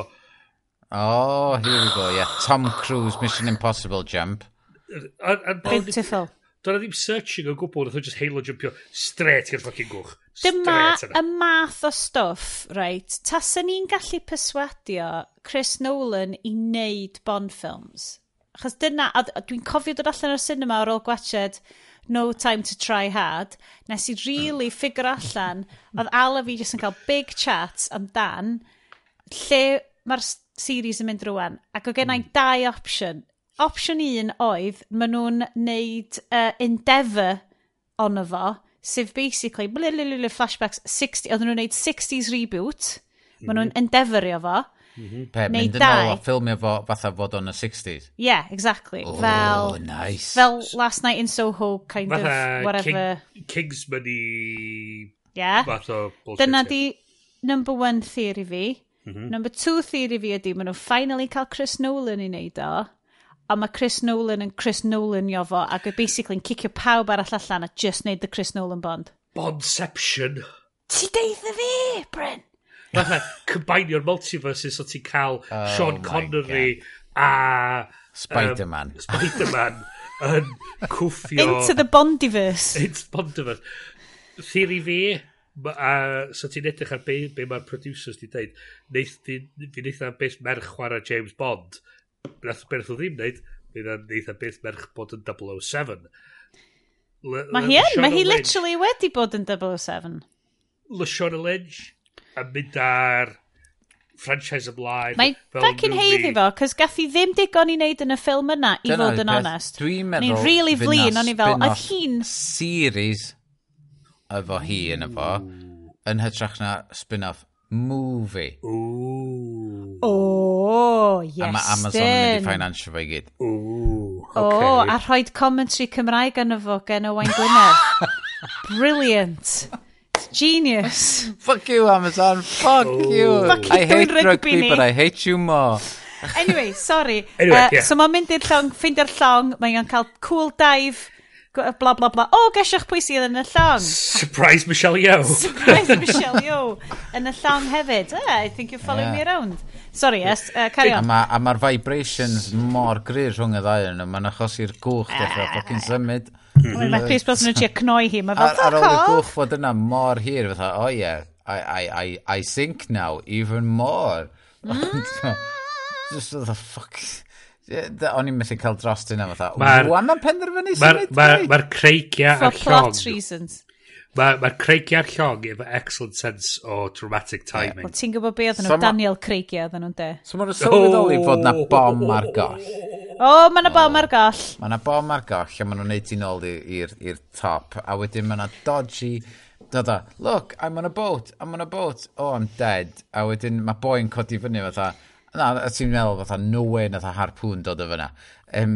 Oh, here we go, yeah. Tom Cruise, Mission Impossible jump. Beautiful. Doedd ddim searching o gwbl, nath just halo jumpio straight i'r ffocin gwch. Dyma y math o stwff, right, tasyn ni'n gallu perswadio Chris Nolan i wneud Bond films. Achos dyna, dwi'n cofio dod allan o'r cinema ar ôl gwachod No Time to Try Hard, nes i really ffigur allan, oedd Al a fi jyst yn cael big chats amdan, lle mae'r series yn mynd rwan, ac o gennau mm. dau opsiwn opsiwn un oedd, maen nhw'n neud uh, endeavour ono fo, sef basically, blilililil flashbacks, 60, oedden nhw'n neud 60s reboot, maen nhw'n mhm. endeavourio fo, Mm -hmm. Pe, mynd yn ôl a ffilmio fo fatha fod o'n y 60s. Yeah, exactly. Oh, fel, nice. Fel Last Night in Soho, kind fatha of, whatever. King, Kingsman i... Yeah. Fath o Dyna di number one theory fi. Mm -hmm. Number two theory fi ydy, maen nhw finally cael Chris Nolan i wneud o a mae Chris Nolan yn Chris Nolan i fo ac basically yn cicio pawb arall allan a just neud the Chris Nolan Bond. Bondception. Ti deitha fi, Bryn? Fatha, combinio'r multiverses o ti'n cael oh Sean Connery a... Spider-Man. Um, Spider-Man yn cwffio... Into the Bondiverse. Into the Bondiverse. Theori fi, a so ti'n edrych ar be, be mae'r producers di dweud, fi wnaeth na beth merch chwarae James Bond, nath beth o ddim wneud, mi ddeitha beth merch bod yn 007. Le, mae hi yn, mae hi literally wedi bod yn 007. Lashona Lynch a mynd ar franchise ymlaen. Mae fucking heiddi fo, cos gath hi ddim digon i wneud yn y ffilm yna, i Dyna fod yn onest. Dwi'n meddwl, ni'n really flin, o'n i fel, oedd hi'n... series efo hi yn efo, yn hytrach na spin-off movie. Ooh. Oh, yes. A mae Amazon yn mynd i financial fo i gyd. Ooh, okay. Oh, a rhoi commentary Cymraeg yn fo gen y Wain Gwynedd. Brilliant. Genius. Fuck you, Amazon. Fuck Ooh. you. Fuck you I hate rugby, ni. but I hate you more. anyway, sorry. Anyway, uh, yeah. So mae'n mynd i'r llong, ffeindio'r llong, mae'n cael cool dive bla bla bla. O, gesiwch pwy sydd yn y llong. Surprise Michelle Yeoh. Surprise Michelle Yeoh yn y llong hefyd. Eh, I think you're following yeah. me around. Sorry, yes, uh, carry on. A mae'r ma vibrations mor gryr rhwng y ddau yn nhw. Mae'n achos i'r gwch dechrau ffocin symud. Mae Chris Brosnan yn trio cnoi hi. Mae fel, Ar ôl y gwch fod yna mor hir, fatha, o oh, yeah, I, I, I, I think now, even more. Mm. Just the fuck... O'n i'n methu cael dros yna fatha. Wan ma'n penderfynu symud. Mae'r ma, ma creigia a'r llong. For plot reasons. Mae'r ma creigia a'r llong efo excellent sense o dramatic timing. Yeah. Wel, ti'n gwybod be oedden nhw? So Daniel Creigia oedden nhw'n de. So mae'n sylweddoli oh. fod na bom ar goll. O, oh, mae na bom ar goll. Mae na bom ar goll a maen nhw'n neud ti'n ôl i'r top. A wedyn mae na dodgy Dada, look, I'm on a boat, I'm on a boat, oh, I'm dead. A wedyn mae boi'n codi fyny fatha, Na, a ti'n meddwl, fatha, no way, nath a harpwn dod o fyna. Um,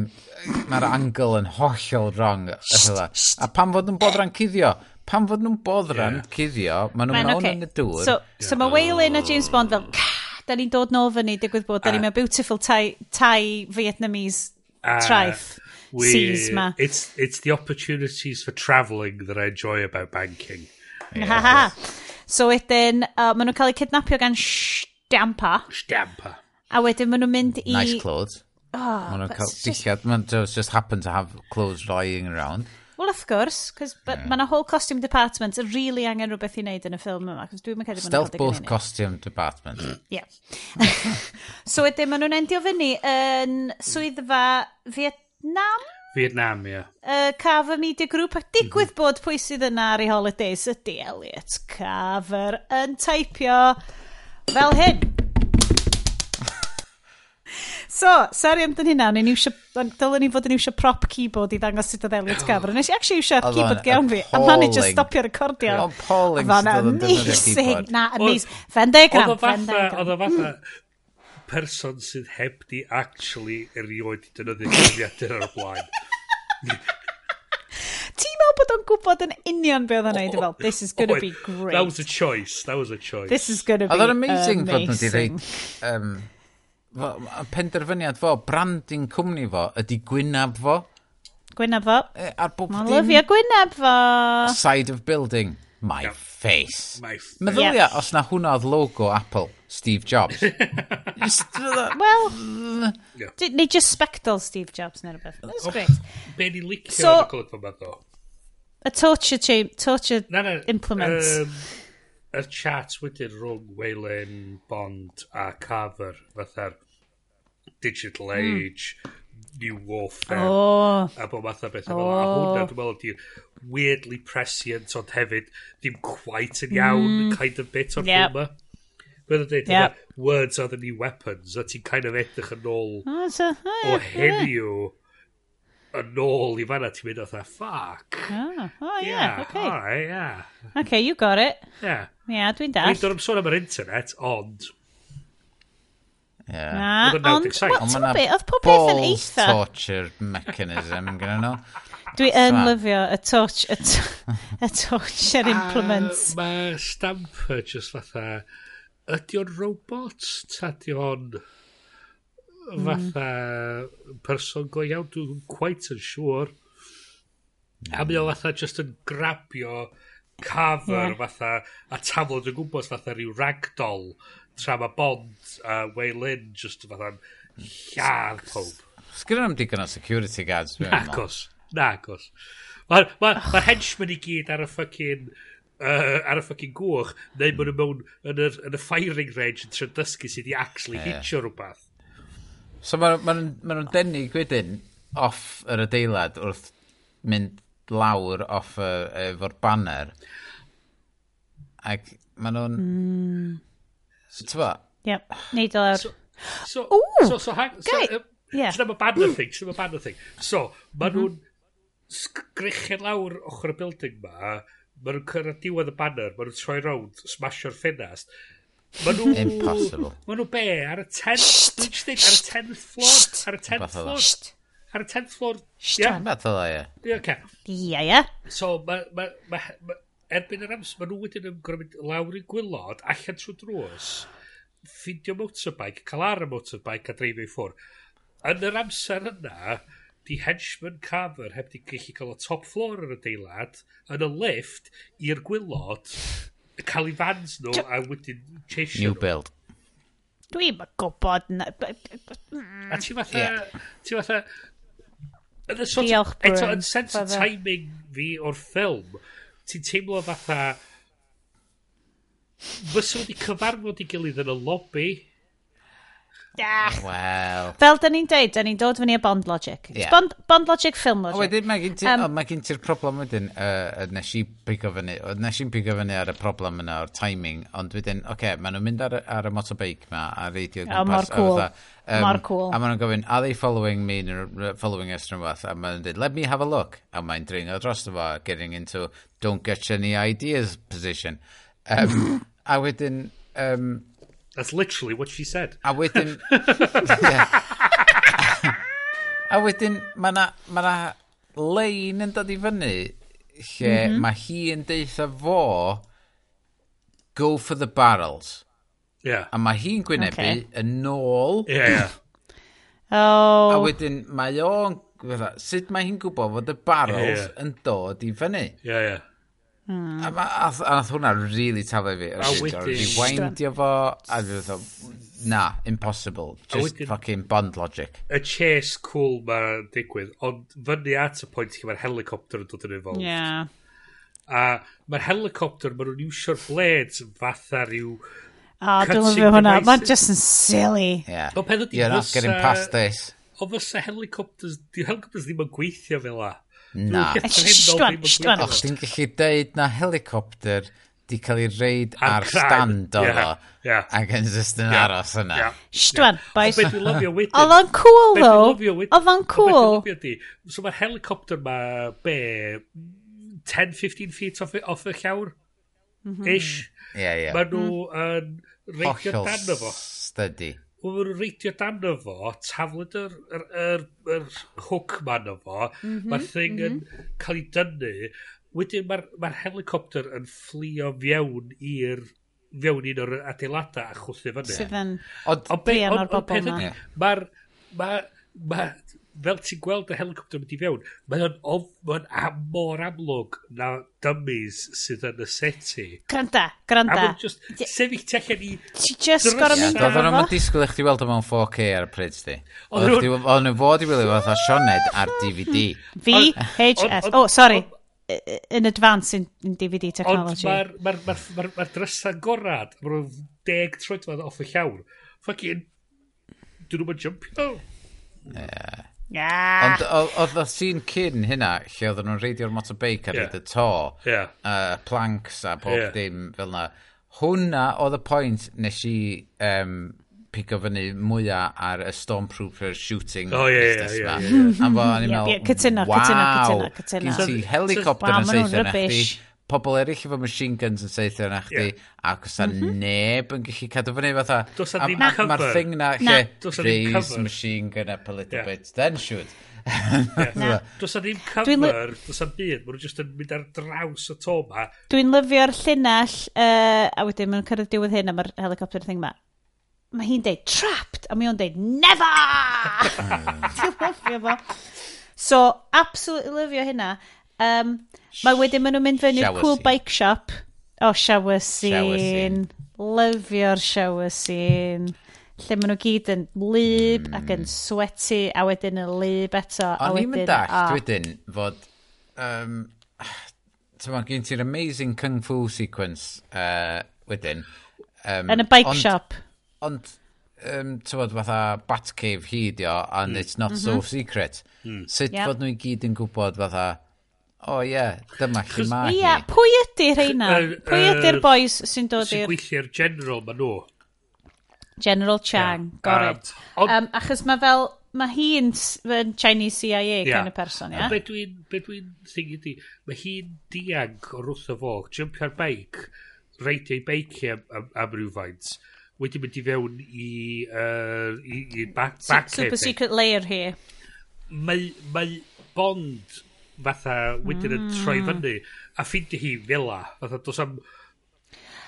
Mae'r angle yn hollol wrong. A pam fod nhw'n bodran eh. cuddio? Pam fod nhw'n bodran yeah. cuddio, Mae nhw'n mewn okay. yn y dŵr. So, so mae Waylon a James Bond fel, da ni'n dod nôl fyny, digwydd bod, da ni'n mewn ah. beautiful Thai, Thai Vietnamese ah, uh, traeth. We, seas ma. It's, it's the opportunities for travelling that I enjoy about banking. Yeah. so wedyn, uh, maen nhw'n cael eu cydnapio gan Stampa. Stamper. A wedyn maen nhw'n mynd i... Nice clothes. Oh, maen nhw'n cael dillad. Maen just, just happen to have clothes lying around. Well, of course, cos yeah. mae yna whole costume department yn really angen rhywbeth i wneud yn y ffilm yma, cos dwi'n meddwl... Stealth both costume department. yeah. so wedyn, maen nhw'n endio fyny yn swyddfa Vietnam? Vietnam, ie. Yeah. Uh, cover Media Group, ac digwydd mm -hmm. bod pwy sydd yna ar ei holidays ydy Elliot Carver yn taipio fel hyn. So, sari amdyn hynna, ni'n iwsio, dylen ni fod yn iwsio prop keyboard i ddangos sut o ddeliad gafr. Nes i actually iwsio keyboard gewn fi, a man i just stopio recordio. Oedd polling sydd oedd yn defnyddio keyboard. Na, amazing. Fendegram, fendegram. Oedd o mm. fatha person sydd heb di actually erioed i dynoddio cyfrifiadur ar y blaen. Ti'n meddwl bod o'n gwybod yn union be oedd o'n neud? Fel, this is going to be great. That was a choice. That was a choice. This is going to be amazing. Oedd o'n amazing fod nhw wedi fo, penderfyniad fo, branding cwmni fo, ydy gwynab fo. Gwynab fo. E, ar bob dim... lyfio gwynab fo. Side of building. My face. My face. Meddylia yeah. os na hwnna oedd logo Apple, Steve Jobs. Uh, well yeah. neu just spectol Steve Jobs neu rhywbeth. That's oh, great. Be ni licio so, y colygfa ma ddo. A torture, torture na, na, implements. Um, y chat wedyn rhwng Waylon Bond a Carver, fatha'r Digital hmm. Age, mm. New Warfare, oh. a bod fatha beth oh. a hwnna dwi'n meddwl di'r weirdly prescient ond hefyd ddim quite yn iawn mm. kind of bit o'r yep. ffilm ffilma. yn dweud, yep. words are the new weapons, a ti'n kind of edrych yn ôl oh, so, oh, o heddiw yn ôl i fanna, ti'n mynd oedd fuck. Oh, oh yeah, yeah, okay. All yeah. Okay, you got it. Yeah. Yeah, dwi'n dall. Dwi'n dod am sôn am yr internet, ond... Yeah. Na, ond, ond ti'n bit, oedd pob beth yn eitha. torture mechanism gyda nhw. Dwi yn lyfio y torch, y, y torture ah, implements. Uh, Mae Stamper just fatha, ydy o'n robot, ta di o'n hmm. fatha mm. person go iawn, dwi'n quite yn siŵr. Sure. Mm. A mi o fatha just yn grabio cover yeah. fatha, a taflod yn gwmpas fatha rhyw ragdoll, tra mae Bond a uh, Waylon just fatha'n lladd pob. Sgynna am digon o security guards. Nagos, nagos. Mae'r ma, ma, henchmen i gyd ar y ffucking uh, ar y ffucking gwch, neu maen nhw mewn yn y, yn y firing range yn trio dysgu sydd i actually yeah. hitio rhywbeth. So maen ma, ma nhw'n denig wedyn off yr adeilad wrth mynd lawr off y, efo'r banner. Ac maen nhw'n... Mm. So, Yep, neud o lawr. So, so, Ooh, so, so, hang, so, um, yeah. so, banner thing, so, banner thing. So, maen mm-hmm. nhw'n sgrichen lawr ochr y building ma, maen nhw'n cyrraedd diwedd y banner, maen nhw'n troi rownd, smasho'r ffenast. Maen nhw... Impossible. Maen nhw be? Ar y 10th... Ar y 10th floor? Ar y 10th floor? ar y 10th floor... Stramad fel e. Ie, oce. Ie, ie. So, ma, ma, ma, ma, erbyn yr amser, maen nhw wedyn yn gwrdd lawr i gwylod, allan trwy drws, ffindio motorbike, cael ar y motorbike a dreifio i ffwr. Yn yr amser yna, di henchman Carver heb di gallu cael y top floor yr adeilad, yn y lift, i'r gwylod, cael ei fans nhw a wedyn chesio New build. Dwi'n gwybod... A ti fatha... Yeah. Ti fatha... Yn y sort Diolch, of, Eto, yn sense of timing fi o'r ffilm, ti'n teimlo fatha... Fysa wedi cyfarfod i gilydd yn y lobby Da. Wel. Fel da ni'n deud, da ni'n dod fyny a bond logic. Yeah. Bond, bond logic, film logic. Wedyn mae gen ti'r um, oh, gen ti problem wedyn, uh, nes i pigo fyny, nes i'n pigo fyny ar y problem yna o'r timing, ond wedyn, oce, okay, maen nhw'n mynd ar, ar y motorbike ma, a reidio gwmpas. O, mor cool. Um, mor cool. A maen nhw'n gofyn, are they following me, neu following us neu fath, a maen nhw'n dweud, let me have a look. A mae'n dringo dros fo, getting into don't get any ideas position. Um, a wedyn, um, That's literally what she said. A wedyn... a wedyn, mae na, ma na lein yn dod i fyny lle mm -hmm. mae hi yn deitha fo go for the barrels. Yeah. A mae hi'n gwynebu okay. yn ôl. Yeah. oh. A wedyn mae o'n... Sut mae hi'n gwybod fod y barrels yeah, yeah. yn dod i fyny? Yeah, yeah. Mm. A, ma, a, a nath hwnna rili really taflu fi. A wedyn... Rewindio fo, a fi ddo, na, impossible. Just wedyn, fucking bond logic. Y chase cool ma'n digwydd, ond fyny at y pwynt lle mae'r helicopter yn dod yn involved. Yeah. A mae'r helicopter, maen nhw'n iwsio'r blades fatha rhyw... O, oh, dwi'n lyfio hwnna, mae'n just yn silly. Yeah. You're not getting past this. O fysa helicopters, di helicopters ddim yn gweithio fel la. Na. Shwan, shwan. Och, ti'n gallu deud na helicopter di cael ei reid ar stand o fo. Ac yn just yn aros yna. Shwan, boys. Oedd o'n cool, though. Oedd o'n cool. So mae'r helicopter ma, be, 10-15 feet off, off y llawr? Mm. Ish. Ie, ie. Mae nhw mm. yn reitio dan o fo. Steady. Wel, mae'n reidio dan o fo, taflid yr, yr, yr, yr hwc ma'n o fo, mm -hmm, mae'r thing mm -hmm. yn mhm. cael ei dynnu, wedyn mae'r ma helicopter yn fflio fewn i'r fewn un o'r adeiladau a chwthu fyny. Sydd yn brian o'r bobl yma. Mae'r ma, ma, fel ti'n gweld y helicopter mynd i fewn, mae'n ma am mor amlwg na dummies sydd yn y seti. Granda, granda. A mae'n just sefyll tu allan i... Ti just gorau mynd efo fo? Disgwyl eich di weld o mewn 4K ar y pryd di. Oedd nhw'n fod i wylio fatha Sioned ar DVD. VHS. Oh, sorry in advance in, in DVD technology. Ond mae'r ma ma ma ma ma drysa gorad, mae'n deg troedfedd off y llawr. Fucking, dyn nhw'n jumpio. Yeah. Yeah. Ond oedd y sîn cyn hynna, lle oedden nhw'n reidio'r motorbike ar yeah. y to, yeah. uh, planks a pob yeah. dim fel yna. Hwna oedd y pwynt nes i um, pigo fyny mwyaf ar y Stormtrooper shooting oh, yeah, ie, yeah, yeah, yeah. Am fo, o'n i'n meddwl, wow, cytuno, cytuno, cytuno, cytuno. ti helicopter yn seithio na chdi pobl eraill efo machine guns yn seithio na chdi, yeah. ac os mm -hmm. neb yn gallu cadw fyny fatha. Does a ddim cover. Mae'r thing na, na. lle, raise machine gun up a little yeah. bit, then shoot. yeah. Does a ddim cover, does a byd, maen nhw jyst yn mynd ar draws y to ma. Dwi'n lyfio'r llinell, uh, a wedyn maen cyrraedd diwedd hyn am yr helicopter thing ma. Mae hi'n deud, trapped, a mae o'n deud, never! Dwi'n lyfio fo. So, absolutely lyfio hynna. Um, mae wedyn maen nhw'n mynd fyny i'r cool bike shop. O, oh, shower scene. Shower scene. Lyfio'r shower scene. Lle maen nhw gyd yn lyb mm. ac yn sweaty a wedyn yn lyb eto. O'n i'n mynd all, a... wedyn, fod... Um, Tyma, gen ti'r amazing kung fu sequence uh, wedyn. Um, yn y bike ond, shop. Ond, um, tywod, fatha Batcave hyd o, and mm. it's not mm -hmm. so secret. Mm. Sut yep. fod nhw i gyd yn gwybod fatha o oh, ie, yeah, dyma lle mae hi. Ia, pwy ydy'r heina? Pwy ydy'r boys sy'n dod i'r... Sy'n gweithio'r general ma nhw. General Chang, yeah. gored. Um, um, achos mae fel, mae hi'n Chinese CIA yeah. kind of person, ia? Yeah? Be dwi'n, be dwi'n thing ydi, mae hi'n diag o o'r wrtho fo, jumpio'r beic, reidio'i beic am, am, am rhywfaint wedi mynd i fewn i, uh, i, i back, back Super e. secret layer here. Mae, mae Bond fatha wedyn yn troi hmm. fyny a ffindi hi fela fatha dos am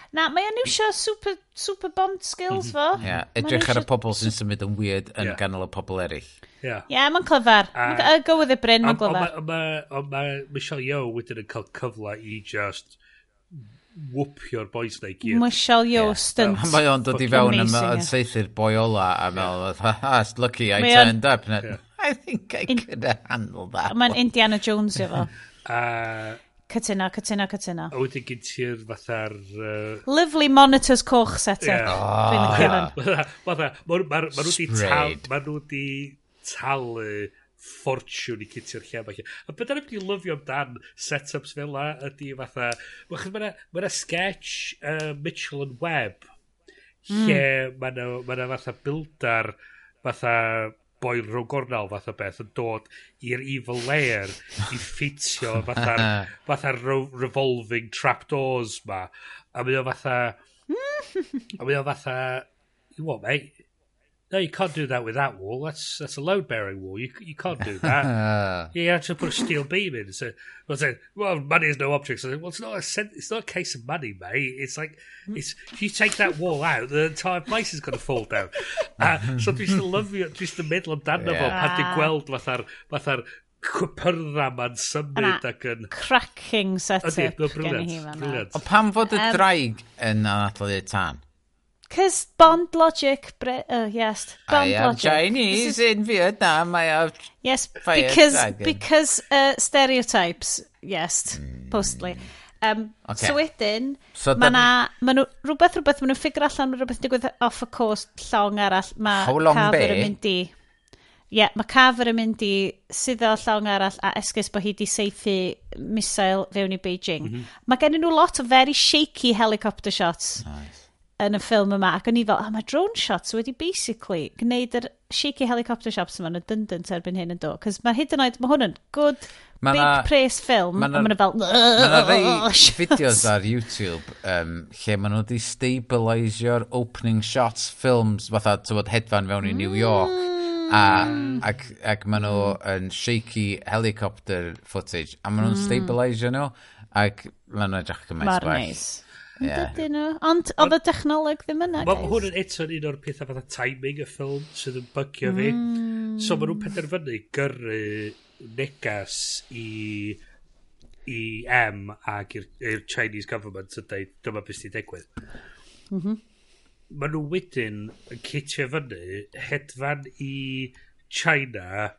Na, mae o'n iwsio super, super bond skills mhm. fo. Ie, yeah, edrych ar y pobl sy'n symud yn weird yn yeah. ganol y pobl eraill. Ie, yeah. yeah, mae'n clyfar. Uh, go with y bryn, mae'n clyfar. Ond mae ma, Michelle Yeoh wedyn yn cael cyfle i just wwpio'r boys na i gyd. Michelle Yeoh yeah. stunt. Mae o'n dod i fewn yn seithi'r boi ola a meddwl, ha, it's lucky I turned up. Yeah. I think I In... could have handled that. Mae'n Indiana Jones efo. a... Cytuno, cytuno, cytuno. A wedyn gyd ti'r fatha'r... Uh... Lovely monitors coch set up. Yeah. Oh, yeah. Fatha, maen nhw wedi tal... Maen nhw wedi talu ffortiwn i cytio'r lle yma. A beth yna wedi lyfio amdan set-ups fel la ydy fatha... Mae ma sketch uh, Mitchell and Webb hmm. lle mm. mae yna ma fatha bildar fatha boi'n rhwng gornel fath o beth yn dod i'r evil lair i ffitio fatha'r fatha revolving trapdoors ma. A mae o fatha a mae o fatha you what mate? No, you can't do that with that wall. That's that's a load bearing wall. You you can't do that. you have to put a steel beam in. So well, saying, well, money is no object. So well, it's not a sen- it's not a case of money, mate. It's like it's if you take that wall out, the entire place is going to fall down. Uh, so dwi'n still you, just the middle amdano yeah. Ah. fo a dwi'n gweld fatha'r fatha'r cwpyrra ma'n symud ac yn... Cracking set-up gen i hi fan Ond pam fod y draig yn anadlu tan? Cys Bond logic, bre uh, yes, Bond I am logic. Chinese is, in Vietnam, I have Yes, fire because, dragon. because uh, stereotypes, yes, mm. postly. Um, okay. So wedyn, so mae na, ma nhw, rhywbeth, rhywbeth, mae nhw'n ffigur allan rhywbeth digwydd off y cost llong arall. Mae be? yn mynd i... Ie, yeah, mae Caver yn mynd i sydd o llong arall a esgus bod hi wedi seithi misail fewn i Beijing. Mm -hmm. Mae gen nhw lot o very shaky helicopter shots. Nice yn y ffilm yma, ac o'n i fel, oh, mae drone shots wedi basically gwneud yr shaky helicopter shops yma'n redundant erbyn hyn yn do, cos mae hyd yn oed, mae hwn yn good, ma big na, pres ffilm, a mae'n fel... Mae yna rei oh, fideos ar YouTube um, lle maen nhw wedi stabilisio'r opening shots ffilms fatha, tywod, hedfan fewn i New York, mm. a, ac, ac maen nhw yn shaky helicopter footage, a maen nhw'n mm. stabilisio nhw, ac maen nhw'n edrych yn maes gwell. Yeah. Dydyn nhw. Ond oedd y technoleg ddim yna, guys. Mae hwn yn eto un o'r pethau fatha timing y ffilm sydd yn bygio fi. Mm. So maen nhw'n penderfynu gyrru negas i i M ac i'r Chinese government yn dweud dyma beth sy'n digwydd. Mm -hmm. Maen nhw wedyn yn cytio fyny hedfan i China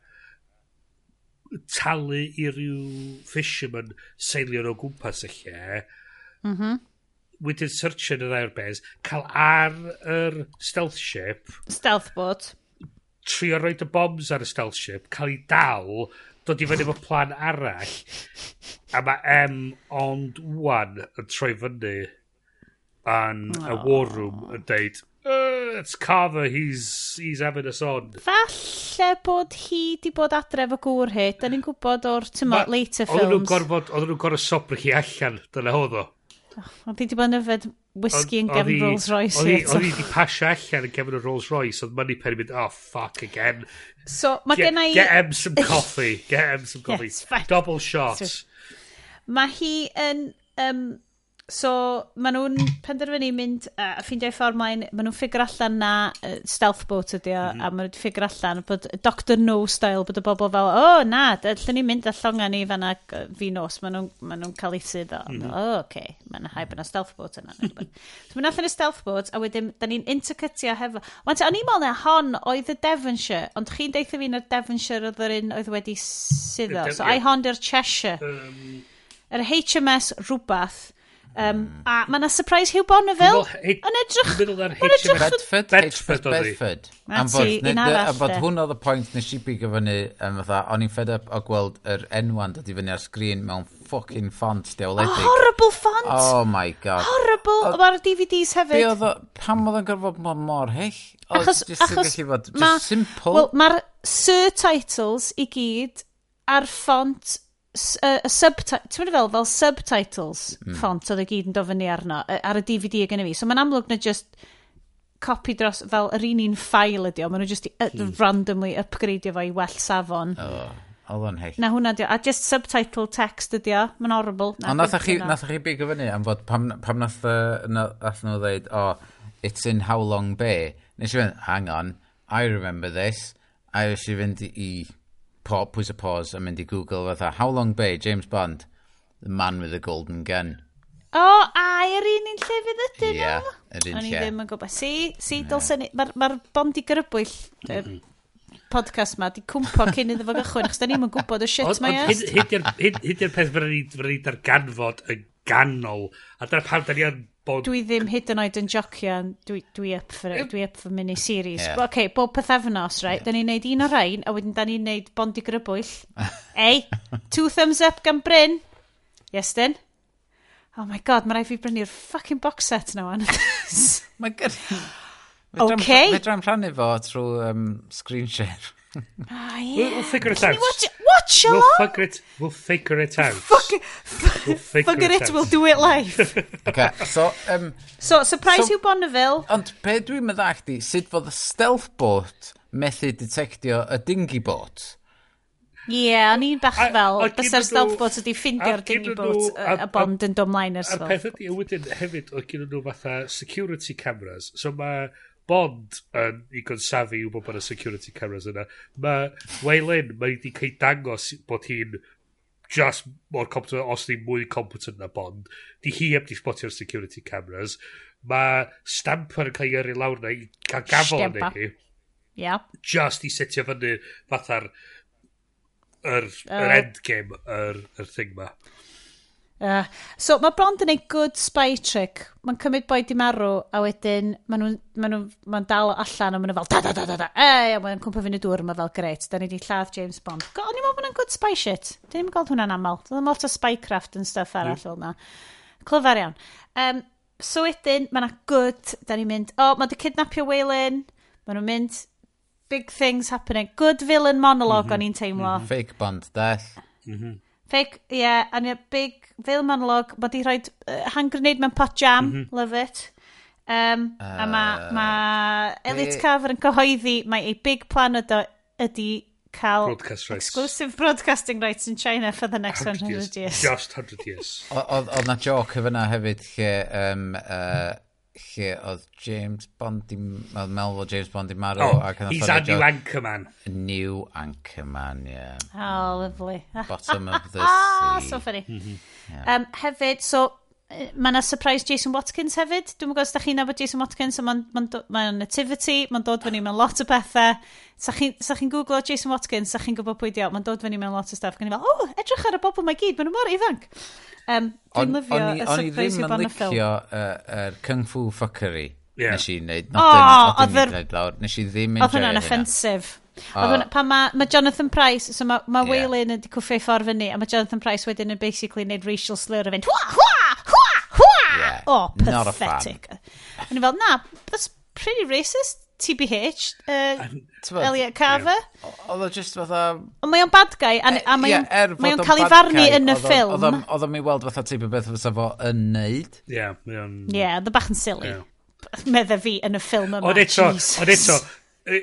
talu i ryw fisherman seilio o gwmpas y lle mm -hmm wedyn searchio yn yr ddau'r bears, cael ar yr stealth ship... Stealth boat. Trio roed y bombs ar y stealth ship, cael ei dal, dod i fyny efo plan arall, a mae M ond one yn troi fyny yn y war room yn deud, uh, it's Carver, he's, he's having us on. Falle bod hi di bod adre efo gŵr hyd, da ni'n gwybod o'r tymor later films. Oedden nhw'n gorfod, oedden nhw'n gorfod sobr hi allan, dyna hodd o. Oedd hi di bod yn yfed whisky yn gefn Rolls Royce. Oedd hi di pasio allan yn gefn Rolls Royce, oedd money pen i mynd, oh fuck again. So, mae get, gen i... Get em some coffee, get em some coffee. yes, Double shot. So, Mae hi yn... Um, so maen nhw'n penderfynu mynd uh, a ffeindio ffordd mae'n maen nhw'n ffigur allan na uh, stealth boat ydi o, mm -hmm. a maen nhw'n ffigur allan bod Dr No style, bod y bobl fel, o oh, na, llyn ni mynd allonga ni fanna fi nos, maen nhw'n ma nhw cael ei sydd o, mm -hmm. o, oh, okay. maen nhw'n haib yna stealth boat yna. so maen allan y stealth boat, a wedyn, da ni'n intercutio hefo, wan te, o'n i'n meddwl na hon oedd y Devonshire, ond chi'n deitha fi na Devonshire oedd yr un oedd wedi sydd suddo, so I hon yr Cheshire. Um... Yr HMS rhywbeth, Um, a mae yna surprise Hugh Bonneville yn edrych... Yn edrych... Bedford? Bedford oedd hi. Bedford. Am fod, un a bod hwn oedd y pwynt nes i bigo fyny, um, fatha, o'n i'n fed up o gweld yr enwan dod i fyny ar sgrin mewn ffocin ffont deoledig. Oh, horrible font! Oh my god. Horrible! Mae'r DVDs hefyd. Be oedd, pam oedd yn gorfod mor hyll? Achos, achos, just ma, simple. Wel, mae'r sur titles i gyd ar font y, y subtitles, fel, fel subtitles mm. font oedd y gyd yn dofynu arno, ar y DVD gen i fi. So mae'n amlwg na just copi dros, fel yr un un ffail ydi o, maen nhw just randomly upgradeio fo i well safon. Oh, oedd o'n hell. Na hwnna di o, a just subtitle text ydi o, mae'n horrible. Na, Ond nath chi, nath chi bigo fyny am fod pam, pam nath, uh, nath nhw dweud, oh, it's in how long be? Nes i fynd, hang on, I remember this, a was i fynd i pa, pwys y pause yn mynd i Google fatha, How Long Bay, James Bond, The Man with the Golden Gun. O, oh, a yr un un lle fydd ydyn nhw? Yeah, yr un lle. O'n i ddim yn gwybod. Si, si, yeah. dylsen ni, mae'r ma bond i grybwyll mm podcast ma, di cwmpo cyn iddo fo gychwyn, achos da ni'n gwybod y shit mae e. Hyd i'r peth fyddwn ni darganfod yn ganol, a dyna pam da ni yn Bod... Dwi ddim hyd yn oed yn jocio, dwi, dwi up for, it, dwi up for mini-series. Yeah. Oce, okay, bob pethefnos, right, yeah. da ni'n neud un o'r rhain, a wedyn da ni'n neud bondi grybwyll. Ei, two thumbs up gan Bryn. Yes, then. Oh my god, mae rai fi brynu'r fucking box set na wan. mae gyda... Okay. Okay. Fedram rhannu fo trwy um, screen share. Oh, yeah. We'll, figure it Can out. Watch, watch along. We'll figure it. We'll figure it out. Fuck, it. we'll figure, figure it. it out. We'll do it live. okay, so um, so surprise so, you Bonneville. Ond be dwi'n meddwl chdi, sut fod y stealth boat methu detectio y dingy boat? Ie, yeah, o'n i'n bach a, fel, bysa'r stealth boat ydi ffindio'r dinghy boat a, a bond yn domlaen ers fel. A'r peth ydi, wedyn hefyd, oedd gen nhw fatha security cameras, so mae bond yn i gonsafi yw bod y security cameras yna. Mae Waelyn, mae wedi cael dangos bod hi'n just mor competent, os ni mwy competent na Bond. Di hi heb di spotio'r security cameras. Mae Stamper yn cael ei yrru lawr na i cael gafel yn ei. Yep. Just i setio fyny fatha'r yr, uh, yr endgame, yr, yr thing ma. Uh, so mae Bond yn ei good spy trick. Mae'n cymryd boi di marw a wedyn mae'n nhw, ma nhw, ma dal allan a mae'n fel da da da da da. E, a mae'n cwmpa fyny dŵr mae fel greit. Da ni di lladd James Bond. Go, o'n i'n meddwl bod yn good spy shit. Dyn ni'n gweld hwnna'n aml. Doedd yn lot o spycraft yn stuff arall fel mm. yna. Clyfar iawn. Um, so wedyn, mae yna good. Da ni'n mynd, o, oh, mae di kidnapio Waylon. Mae nhw'n mynd, big things happening. Good villain monologue mm -hmm. o'n i'n teimlo. Mm -hmm. Fake Bond, death. Mm -hmm. Fake, ie, yeah, and a big film monologue. Mae di rhoi uh, hand grenade mewn pot jam, mm -hmm. love it. Um, uh, a mae ma Elliot hey. Carver yn cyhoeddi, mae ei big plan ydo, ydy cael broadcast rights. exclusive broadcasting rights in China for the next 100 years. 100 years. Just 100 years. Oedd na joc hyfyna hefyd lle um, uh, lle oedd James Bond oedd Mel fod James Bond i marw oh, ac he's Andy Anchorman New Anchorman yeah. oh lovely bottom of the ah, sea so funny mm -hmm. yeah. um, hefyd so mae yna surprise Jason Watkins hefyd. Dwi'n gwybod os da chi'n nabod Jason Watkins, so mae'n ma ma nativity, mae'n dod fyny mewn lot o bethau. Sa chi'n chi googlo Jason Watkins, sa chi'n gwybod pwy diolch, mae'n dod fyny mewn lot o stuff. Gan i fel, o, oh, edrych ar y bobl mae gyd, maen nhw mor ifanc. Um, dwi'n lyfio y surprise i bod y ffilm. O'n i ddim yn licio uh, uh, Kung Fu Fuckery. Yeah. Nes i wneud, not oh, dyn, not dyn, lawr. Nes i ddim yn Oedd hwnna'n offensif. Oh. Pan mae ma Jonathan Price, so mae ma yeah. Waylon yn cwffio i ffordd fyny, a mae Jonathan Price wedyn yn basically wneud racial slur a fynd, hwa, hwa, Yeah. Ah, oh, Not a fan. pathetic. O'n i fel, na, that's pretty racist. TBH, uh, T'bod, Elliot Carver. Oedd o just fatha... Ond mae o'n bad guy, a, a mae Ie, er o'n fod o'n o'n cael ei bad farnu guy, yn y oedd o- ffilm. Oedd o'm- Oedd o'n mi weld fatha teip o beth fysa fo yn neud. Ie, mae o'n... Ie, yeah, the bach yn silly. Ie. Medda fi yn y ffilm yma. Ond eto, Jesus. ond eto, yy,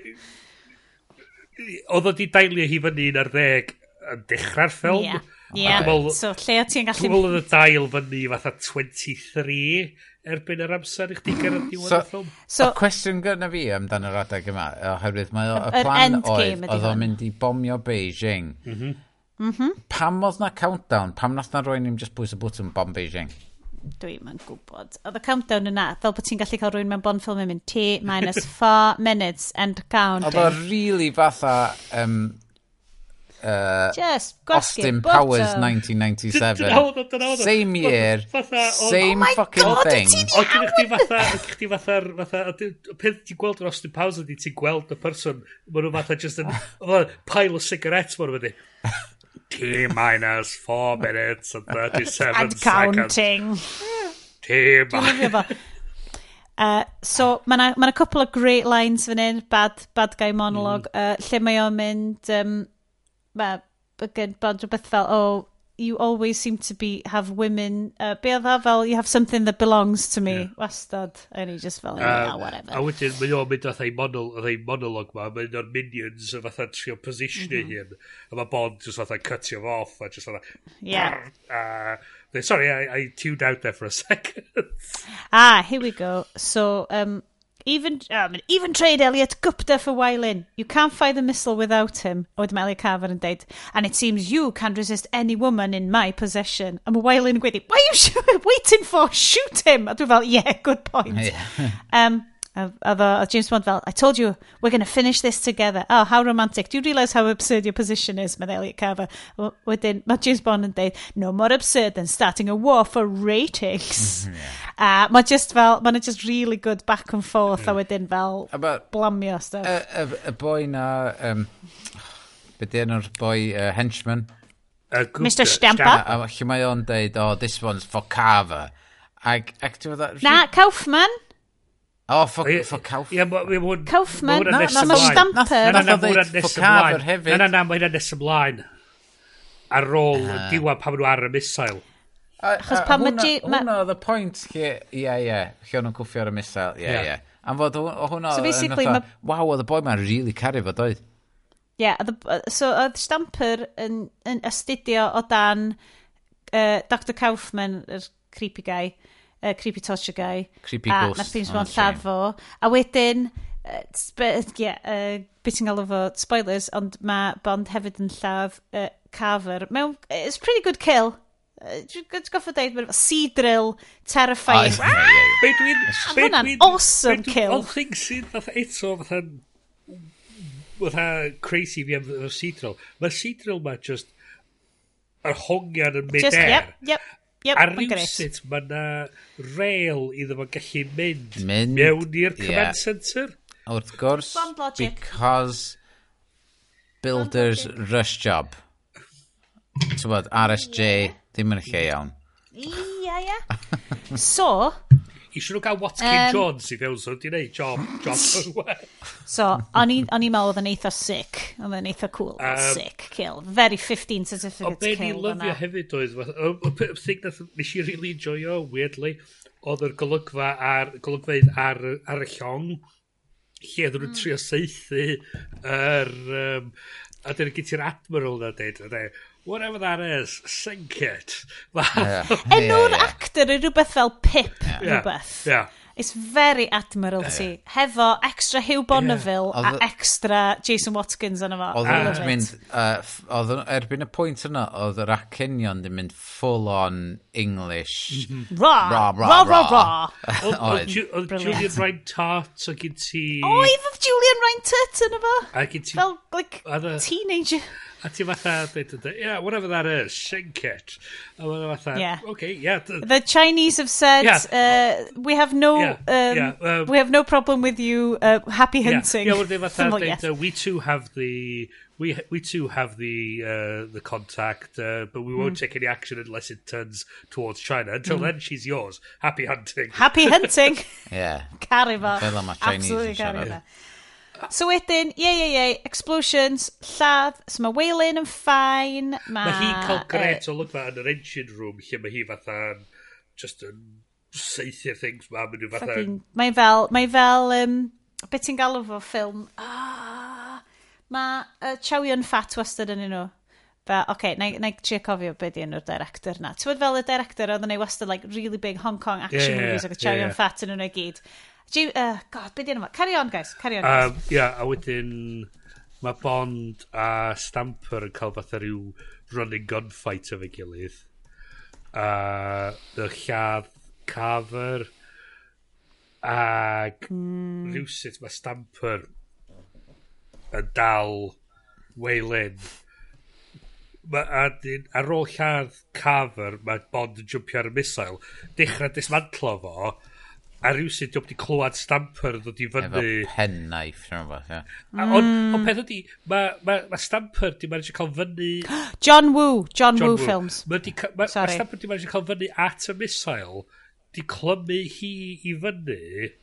oedd o di dailio hi fyny yn ar ddeg yn dechrau'r ffilm, Ie. Ie, so lle o ti'n gallu... Dwi'n meddwl oedd y dail fyny fatha 23 erbyn yr amser i chdi gyrraedd diwedd so, y ffilm. So, y cwestiwn gyda fi amdan yr adeg yma, oherwydd mae y plan oedd, oedd o'n mynd i bomio Beijing. Mm -hmm. Pam oedd na countdown? Pam nath na rwy'n i'n just bwys y bwtwn bom Beijing? Dwi'n yn gwybod. Oedd y countdown yna, fel bod ti'n gallu cael rhywun mewn bond ffilm yn mynd T minus 4 minutes and counting. Oedd o really fatha um, Uh, Just Austin Powers 1997. Same year, same oh fucking God, thing. O, gyda chdi fatha, gyda fatha, fatha, peth ti'n gweld yn Austin Powers Ydy ti'n gweld y person, maen nhw fatha just yn pile o cigarettes maen nhw wedi. T minus 4 minutes and 37 and counting. Hmm. T minus... Uh, so, mae yna ma couple of great lines fan hyn, bad, bad guy monologue, mm. uh, lle mae o'n mynd... Um, mae gen bond rhywbeth fel, oh, you always seem to be, have women, uh, be oedd fel, you have something that belongs to me, yeah. wastad, and he just fel, yeah, whatever. A wedyn, mae o'n mynd oedd ei monolog, monolog ma, mae o'n minions a fatha trio positionio mm -hmm. hyn, a mae Bond just fatha cutio fo off, a just fatha, yeah. uh, sorry, I, I tuned out there for a second. ah, here we go. So, um, Even, I mean, even trade Elliot Gupta for Wylin. You can't fire the missile without him. A wedyn mae Elliot Carver yn deud, and it seems you can't resist any woman in my possession. A mae Wylin yn gweud, why are you waiting for? Shoot him! A dwi fel, yeah, good point. Yeah. um, a, a, a James Bond fel, I told you, we're going to finish this together. Oh, how romantic. Do you realise how absurd your position is, mae Elliot Carver? Within Wedyn, mae James Bond yn deud, no more absurd than starting a war for ratings. A mae just fel, mae'n just really good back and forth, a wedyn fel A ma- blamio stuff. Y, y, y boi na... Um, be di enw'r boi uh, henchman? Uh, Mr. Stamper. A, a lle mae o'n deud, oh, this one's for Carver. Ag, ag ti'n fawr... Na, Kaufman. Oh, for, for Kauf. Ie, mae hwn... Kaufman, na, na, mae Stamper. Na, na, mae hwnna'n nes ymlaen. Na, na, na, mae hwnna'n nes ymlaen. Ar ôl ah. diwedd pan maen nhw ar y misail. Achos pan mae... Hwna oedd y pwynt lle, ie, ie, lle nhw'n cwffio ar y misail, ie, ie. Am fod hwnna... So basically... Ma... Waw, oedd y boi ma'n really caru fod oedd. Ie, yeah, so oedd Stamper yn, yn astudio o dan uh, Dr Kaufman, yr creepy guy, uh, Creepy Torture Guy. Creepy a, Ghost. A nath fi'n sbon oh, llafo. A wedyn, uh, yeah, uh, beth ti'n galw fo, spoilers, ond mae Bond hefyd yn lladd uh, Carver. Mewn, it's pretty good kill. Dwi'n goffa dweud, mae'n sea drill, terrifying. Ah, Be dwi'n... Be dwi'n... awesome kill. Ond thing sydd fatha eto, fatha... Fatha crazy fi am y sea drill. Mae sea ma just... Yr hongian yn mynd Just, yep, yep. Yep, a rhywsut mae yna rail iddo fo gallu mynd, mynd mewn i'r command yeah. centre. Wrth gwrs, because builders rush job. Ti'n bod, RSJ, yeah. ddim yn lle iawn. Ia, ia. so, eisiau nhw gael Watkin um, Jones i fewn, so di wneud job, job. So, o'n i'n meddwl oedd yn eitha sick, oedd yn eitha cool, um, sick kill. Very 15 certificate kill. O, be ni'n lyfio hefyd oedd, y thing nath nes i really enjoyo, weirdly, oedd yr golygfa ar, golygfeidd ar, ar y llong, lle oedd nhw'n mm. trio seithi yr... Um, a dyna gyd gyda'r admiral na dweud, whatever that is, sink it. Enw'r actor yw rhywbeth fel Pip, rhywbeth. Yeah. It's very Admiralty. Yeah. Hefo extra Hugh Bonneville yeah. a extra Jason Watkins yn efo. Oedd yn mynd, uh, oedd erbyn y pwynt yna, oedd yr acenion yn mynd full on English. Mhm. Ra, ra, ra, ra, ra. ra. Oedd Julian Ryan Tart o gyd ti... Oedd Julian Ryan Tart yna fo. A gyd ti... Fel, like, teenager. A ti fatha, beth ydy, yeah, whatever that is, sink it. A ma'n fatha, yeah. okay, yeah. The Chinese have said, yeah. uh, we have no, yeah. Um, yeah. Um, we have no problem with you, uh, happy hunting. Yeah, yeah well, fatha, oh, yes. uh, we too have the, we we too have the uh, the contact, uh, but we won't mm. take any action unless it turns towards China. Until mm. then, she's yours. Happy hunting. Happy hunting. yeah. Carry Absolutely carry So wedyn, ie, ie, ie, explosions, lladd, so mae Waylon yn ffain, mae... Mae hi'n cael gret o lygfa yn yr engine room, lle mae hi fatha, just yn seithio things ma, mae'n fatha... Mae'n fel, mae'n fel, um, beth ti'n galw fo ffilm? Ah, mae uh, Chowion Fat wastad yn nhw. Fel, oce, okay, na, na i trio cofio beth di enw'r director na. Ti'n fel y director oedd yn ei wastad, like, really big Hong Kong action yeah, movies, ac yeah, Chowion yeah. Fat yn nhw i gyd. Ju, uh, God, beth di enw Carry on, guys. Carry on, guys. Um, yeah, a wedyn mae Bond a Stamper yn cael fatha rhyw running gunfight efo'i gilydd. A y lladd cover ac mm. rhywsut mae Stamper yn dal Waylon ma, a, ar ôl lladd cover mae Bond yn jwmpio ar y misail dechrau dismantlo fo a rhywsyd diolch wedi clywed Stamper ddod i fyny. Efo pen knife, rhywun fath, ie. Ond mm. on peth ydi, mae ma, ma Stamper di mae'n cael fyny... John Woo, John, John Woo, Woo films. Mae ma, ma Stamper di mae'n cael fyny at y misail, di clymu hi i fyny...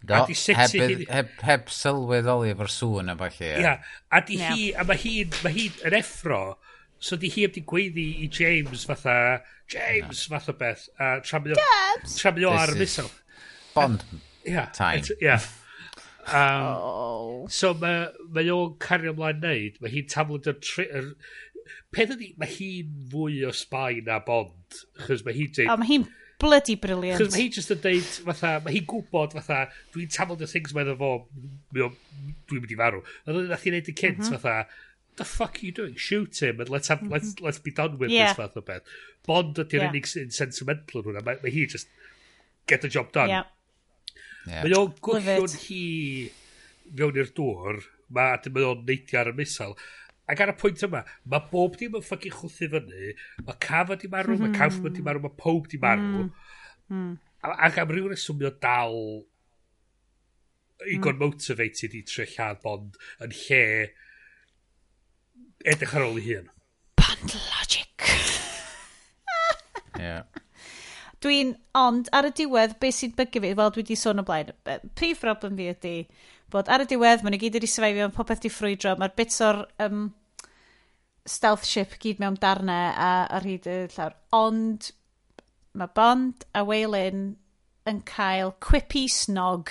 Do, a di heb, hi... heb, heb sylweddoli efo'r sŵn a falle. Ia, a di yeah. hi, a mae hi, ma hi yn effro, so di hi heb di gweiddi i James fatha, James no. fatha beth, a tramio, tramio ar y misail. Bond. Ia. Time. Ia. Um, oh. So mae ma o'n cario ymlaen neud, mae hi'n taflwyd yr... Er, peth ydi, mae hi'n fwy o spy na Bond, chys mae hi'n deud... Oh, mae hi'n bloody brilliant. Chos mae hi just yn deud, fatha, mae hi'n gwybod, fatha, dwi'n tafod y things mae'n fo, dwi'n mynd i farw. A dwi'n nath i'n neud y cynt, mm -hmm. fatha, the fuck are you doing? Shoot him, and let's, have, mm -hmm. let's, mhm. let's be done with yeah. this fath o beth. Bond ydy'r yeah. unig sentimental yn hwnna, mae, mae hi just, get the job done. Yeah. Yeah. Mae o'n gwyllio'n hi fewn i'r dŵr, mae mae o'n neidio ar y misal. Ac ar y pwynt yma, mae bob dim yn ffogin chwthu fyny, mae Cafa di marw, mae Kaufman di marw, mae pob di marw. Mm. Ac am rhyw reswm mae dal hmm. i mm. motivated i tre lladd bond yn lle edrych ar ôl i hun. Bond logic. yeah. Dwi'n, ond ar y diwedd, beth sy'n bygu fi, wel dwi wedi sôn o blaen, prif broblem fi ydy bod ar y diwedd, maen nhw gyd wedi sefeifio, mae popeth di ffrwydro, mae'r bits o'r um, stealth ship gyd mewn darnau a, ar hyd y llawr. Ond mae Bond a Waylon yn cael quippy snog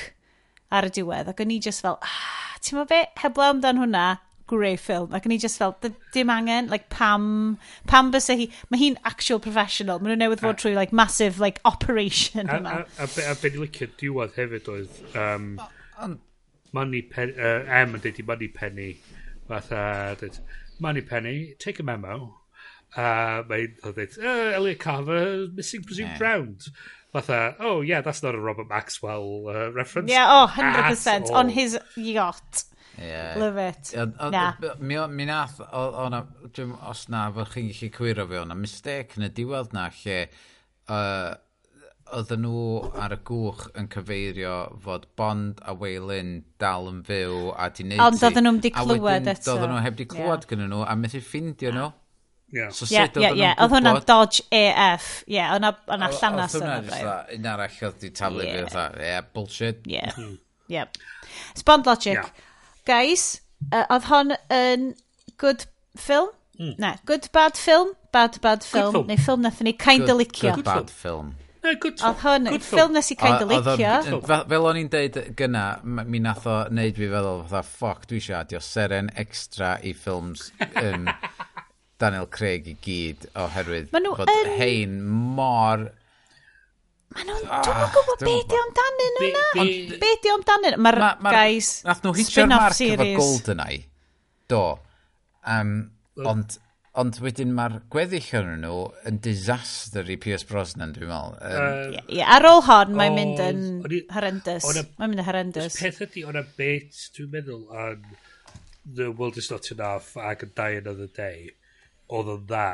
ar y diwedd ac o'n i just fel, ah, ti'n ma be, heblaw amdan hwnna, grey ffilm. Ac like, o'n i just fel, dim angen, like, pam, pam bys hi, mae hi'n actual professional. Mae nhw newydd fod trwy, like, massive, like, operation. A, a, a, a, a be ni licio diwedd hefyd oedd, um, Money Penny, uh, M yn dweud i Money Penny, fatha, dweud, Money Penny, take a memo. Uh, Mae'n dweud, uh, oh, Elliot Carver, missing presumed yeah. drowned. Fatha, oh yeah, that's not a Robert Maxwell uh, reference. Yeah, oh, 100%, on his yacht. Yeah. Love it. Na. Mi nath, os na, fod chi'n gallu cwyro fi o'na, mistake yn y diwedd na lle uh, oedden nhw ar y gwch yn cyfeirio fod Bond a Waylon dal yn fyw a di neud Ond oedden nhw'n di clywed eto. Oedden nhw heb di clywed yeah. gyda nhw a methu ffindio nhw. Yeah. So yeah, yeah, yeah. Oedd hwnna'n dodge AF. Ie, yeah, o'na llanas yna. Oedd hwnna un arall oedd di taflu fi. Ie, yeah, bullshit. Ie, hmm. yeah. yeah. Spond logic. Yeah guys, uh, oedd hon yn good film? Mm. Na, good bad film? Bad bad film. film. Neu ffilm nath ni kind o licio. Good bad film. No, good film. Oedd hwn, good ffilm nes i kind o licio. Fel o'n i'n deud gyna, mi nath o neud fi feddwl, fatha, ffoc, dwi eisiau adio seren extra i ffilms um, Daniel Craig i gyd, oherwydd bod yn... hein mor Mae nhw'n... Ah, dwi'n yn gwybod be di amdanyn nhw na. Be, be, be di amdanyn nhw? Mae'r ma, ma, guys Nath nhw hitio'r marc series. efo Goldeneye. Do. Um, ond, ond wedyn mae'r gweddill yn nhw yn disaster i Pierce Brosnan, dwi'n meddwl. Um, uh, yeah, ar ôl hon, mae'n mynd yn horrendous. Mae'n mynd yn horrendous. Peth ydi, o'na bit, dwi'n meddwl, yn The World Is Not Enough ac yn Die Another Day, oedd yn dda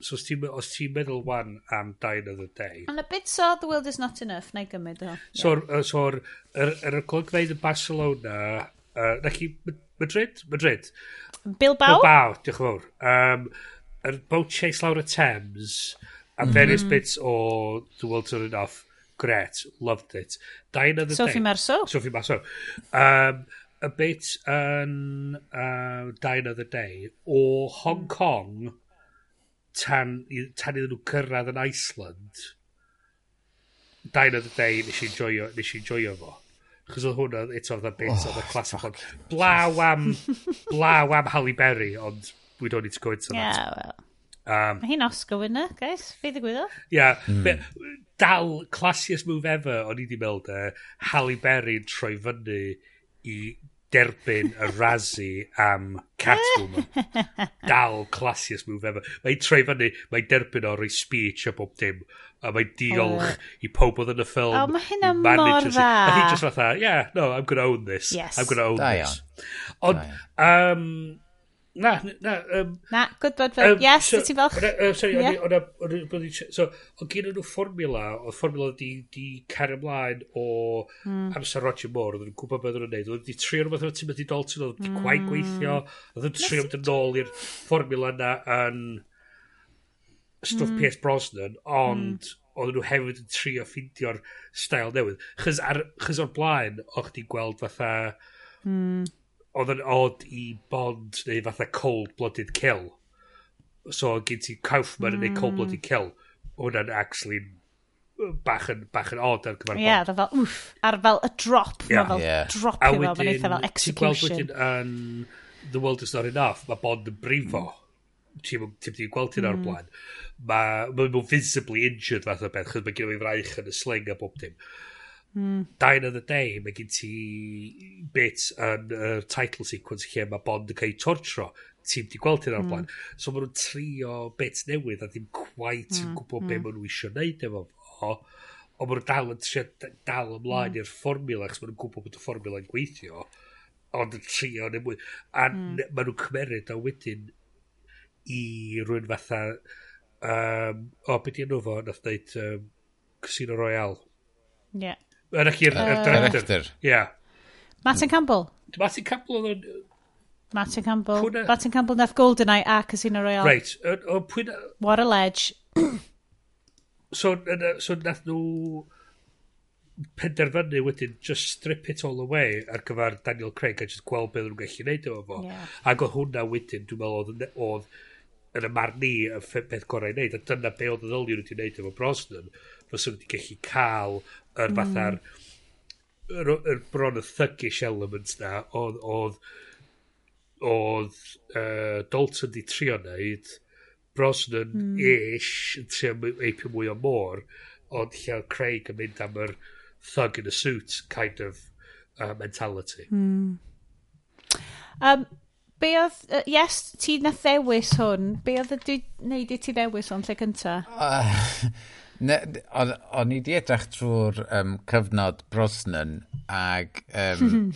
So os ti'n os ti meddwl wan am Dine of the Day... And a bit so The World Is Not Enough, na i gymryd o. So, yeah. so yr er, er, er yn Barcelona... Uh, na chi Madrid? Madrid. Bilbao? Bilbao, diolch yn fawr. Um, yr boat chase lawr y Thames a mm -hmm. various bits o The World Turn enough. Great, loved it. Dine of the Sophie Day. Marceau. Sophie Marceau. Um, a bit yn um, Dine of the Day o Hong Kong tan, i- tan iddyn nhw cyrraedd yn Iceland, dain oedd y day nes i enjoyo, nes i enjoyo fo. Chos oedd hwnna eto oedd y bit oh, oedd y classic ond blaw am blaw am Halle Berry ond we don't need to go into that. Yeah, well. Um, Mae hi'n Oscar winner, guys. Fe ddigwyddo? yeah, hmm. be- dal classiest move ever o'n i di meld e Halle Berry yn troi fyny i derbyn y razi am Catwoman. Dal classiest move ever. Mae'n troi fyny, mae'n derbyn o roi speech a bob dim. A mae'n diolch oh. i pob oedd yn y ffilm. O, oh, mae hynna mor dda. A hi just fatha, yeah, no, I'm gonna own this. Yes. I'm gonna own da this. Ond, um, Na, na. Um, na, good gwybod fel, um, yes, so, ti fel... Uh, sorry, yeah. o'na... So, o gyn nhw fformula, oedd fformula di, di cario ymlaen o mm. amser Roger Moore, oedd yn gwybod beth o'n neud, oedd wedi trio rhywbeth o'n Timothy Dalton, oedd di gwaith hmm. gweithio, oedd yn trio mynd yn ôl i'r fformula na yn stwff mm. Pierce Brosnan, ond mm. oedd nhw hefyd yn trio ffindio'r stael newydd. Chys, ar, chys o'r blaen, o'ch di gweld fatha... Mm oedd yn odd i Bond neu fatha cold-blooded kill. So gyd ti Kaufman yn mm. neud cold-blooded kill. Hwna'n actually bach yn, bach yn odd ar gyfer Ie, yeah, fel, wff, ar fel y drop, yeah. fel yeah. dropio fel, mae'n eitha fel execution. Ti'n gweld wedyn yn The World Is Not Enough, mae Bond yn brifo. Mm. Ti'n ti wedi gweld hyn o'r hmm. blaen. Mae ma, ma visibly injured fath o beth, chos mae gen i fraich yn y sling a bob dim. Uh, Mm. Dine of the Day, mae gen ti bit yn y uh, title sequence lle mae Bond yn cael ei tortro. Ti'n di gweld hyn o'r mm. blaen. So mae nhw'n trio bit newydd a ddim quite mm. yn gwybod mm. be maen nhw eisiau gwneud efo fo. Ond maen nhw dal yn trio dal ymlaen mm. i'r fformula, chos maen nhw'n gwybod bod y fformula yn gweithio. Ond yn trio neu mwy. A mm. maen nhw'n cymeryd a wedyn i rhywun fatha... Um, o, beth i'n nhw fo? Nath dweud um, Casino Royale. Yeah. Yn ac i'r director. Yeah. Martin Campbell. Martin Campbell oedd o'n... Martin Campbell. Pwna... Martin Campbell nath Goldeneye a Casino Royale. Right. O, o, pwyna... What a ledge. so, so nath nhw penderfynu wedyn just strip it all away ar gyfer Daniel Craig a just gweld beth nhw'n gallu neud efo fo. Yeah. Ac oedd hwnna wedyn, dwi'n meddwl, oedd, oedd yn y marn ni y peth gorau i wneud, a dyna be oedd y ddyliau wedi wneud efo Brosnan, fysa wedi gallu cael yr mm. fatha'r yr, yr bron y thuggish elements na oedd oedd oedd uh, Dalton di trio wneud Brosnan mm. ish yn trio eipio mwy o môr ond lle oedd Craig yn mynd am yr thug in a suit kind of uh, mentality mm. um, Be oedd, uh, yes, ti na ddewis hwn, be oedd y dwi wneud i ti ddewis hwn lle cynta? Uh, Ne, on, o'n i di edrych trwy'r um, cyfnod Brosnan ag... Um,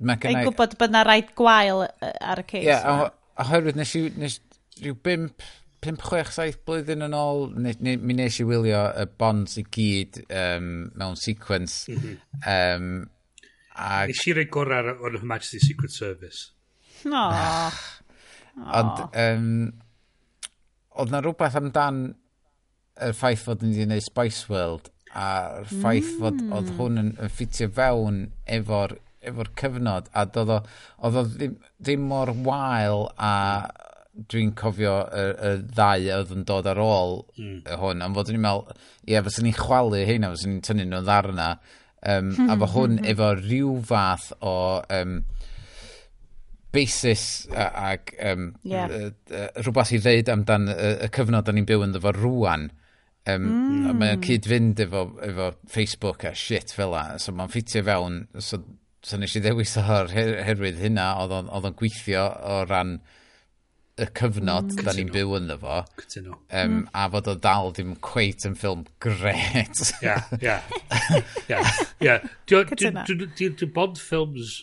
mae gennau... Ei gwybod bod na rhaid gwael ar y ceis. Ie, yeah, oherwydd nes i nes, rhyw 5, 5, 6, 7 blwyddyn yn ôl, ne, ne, mi nes i wylio y bonds i gyd um, mewn sequence. Um, ag... Nes i rei gorau o'r Majesty's Secret Service. No. Ond, um, oedd na rhywbeth amdan y ffaith fod ni wedi gwneud Spice World a'r ffaith mm. fod oedd hwn yn, yn ffitio fewn efo'r efo'r cyfnod a doedd o, oedd o ddim, ddim mor wael a dwi'n cofio y, y ddau oedd yn dod ar ôl mm. hwn ond fod ni'n meddwl ie yeah, fysyn ni'n chwalu heina fysyn ni'n tynnu nhw'n ddarna um, a fo hwn efo rhyw fath o um, basis ac um, yeah. rhywbeth i ddeud amdan y, y cyfnod da ni'n byw yn ddefo rwan Um, mm. Mae'n cyd-fynd efo, efo Facebook a shit fel la. So mae'n ffitio fewn. So, so nes i ddewis o'r her, herwydd hynna oedd o'n gweithio o ran y cyfnod mm. da ni'n byw yn fo. Cytuno. Um. A fod o dal ddim cweit yn ffilm gret. Ia, ia. Ia, ia. Dwi'n bod ffilms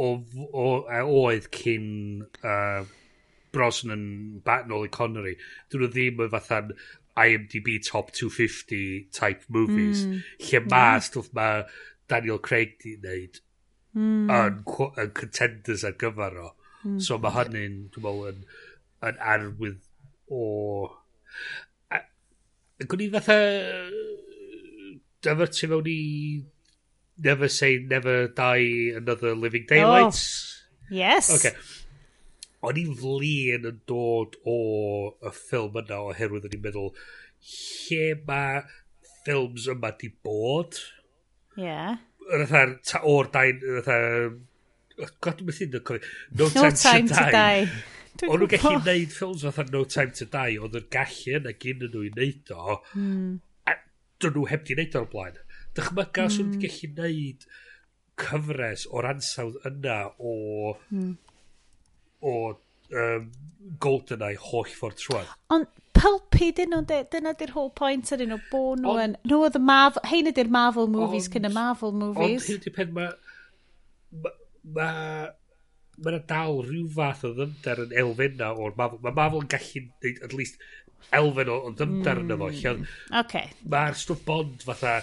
o, o, o, oedd cyn uh, Brosnan bat nôl i Connery, dyn nhw ddim yn fatha'n IMDb top 250 type movies, mm. lle hmm. ma mm. stwff ma Daniel Craig di wneud hmm. yn, yn contenders ar gyfer o. Mm. So mae hynny'n, dwi'n meddwl, yn, yn arwydd o... Gwni fatha... Dyfyrtu mewn i Never Say Never Die Another Living Daylights. Oh. Yes. Okay o'n i'n flin yn dod o y ffilm yna oherwydd o'n i'n meddwl lle mae ffilms yma di bod ie yeah. Rhaid, ta o'r dain, rhaid, god, mae'n sy'n dod No Time, no time to, Die. die. O'n nhw'n gallu gwneud ffilms fatha No Time to Die, oedd yn gallu yna gyn nhw i wneud o, hmm. a dyn nhw heb di wneud o'r blaen. Dychmyga, os os nhw'n hmm. gallu wneud cyfres o'r ansawdd yna o hmm o um, GoldenEye holl ffordd trwad. Ond pulpy dyn nhw, dyna di'r whole point ar nhw, bo nhw yn... Nhw oedd y Marvel... Hein ydy'r Marvel movies cyn y Marvel movies. Ond hyn ydy'r pen mae... Mae... Ma, ma, ma dal rhyw fath o ddymdar yn elfenna o'r Marvel. Mae Marvel yn gallu at least elfen o, o ddymdar mm. yna fo. Hmm. Lle, okay. Mae'r stwff bond fatha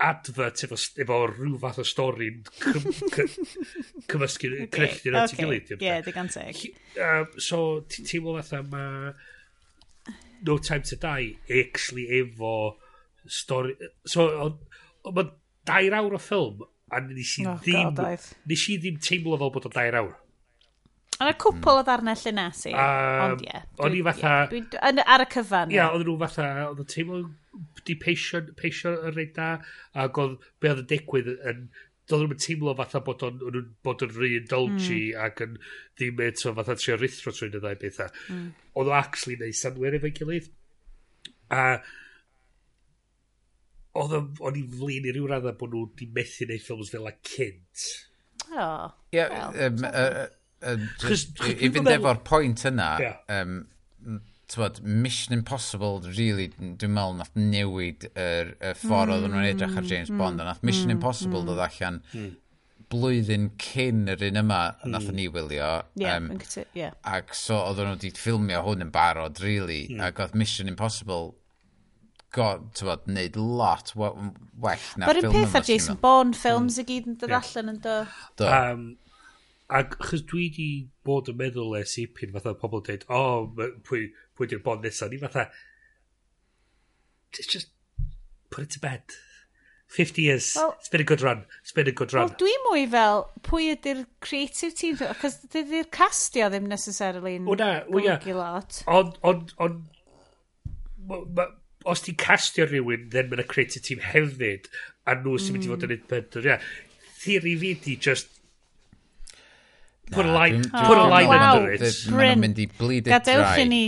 advert efo, efo rhyw fath o stori'n cymysgu, cynelltu yn ti'n gilydd. Ie, digon teg. So, ti'n teimlo fatha mae No Time to Die actually efo stori... So, ond mae dair awr o ffilm, a nes i oh, ddim... God, Nes i ddim teimlo fel bod o dair awr. Ond y cwpl o ddarnau lle i. Um, ond ie. Yeah, o'n i fatha... Yeah, ar y cyfan. Ie, yeah, oedd nhw fatha... Oedd nhw'n teimlo di peisio, peisio yn rhaid da, ac oedd be oedd yn digwydd yn, doedd nhw'n teimlo fatha bod o'n, o'n bod yn rhy indulgi mm. ac yn ddim eto fatha trio rithro trwy'n y ddau bethau. Mm. Oedd o actually neu sanwyr efo'i gilydd. A oedd o'n i flin i ryw radda bod nhw di methu neu ffilms fel a cynt. Oh, yeah, well. Um, uh, uh, uh, just, i fynd efo'r pwynt yna, yeah. um, tywod, Mission Impossible, really, dwi'n meddwl, nath newid yr, y ffordd mm. oedden nhw'n edrych ar mm, James mm. Bond, a nath Mission mm. Impossible mm. dod allan mm. blwyddyn cyn yr un yma, mm. nath ni wylio. Yeah, um, yeah. Ac so oedden nhw wedi ffilmio hwn yn barod, really, mm. ac oedd Mission Impossible god, tywod, neud lot well na But ffilm yma. But peth ar Jason Bond ffilms mm. i gyd yn dod allan yn do. do. Um, ac chys dwi di bod yn meddwl e sipin fatha pobl dweud, o, oh, pwy, pwy di'r bod nesaf, ni fatha, just, just put it to bed. 50 years, well, it's been a good run, it's been a good run. Wel, dwi mwy fel, pwy ydy'r creative team, cos dydy'r castio ddim necessarily yn golygu lot. Ond, ond, ond, os ti'n castio rhywun, then mae'n y creative team hefyd, a nhw sy'n mynd i fod yn mm. un pedwar, ia. Theori fi di just, put a line, oh, put a line under it. Mae'n mynd i bleed it dry. Gadewch i ni.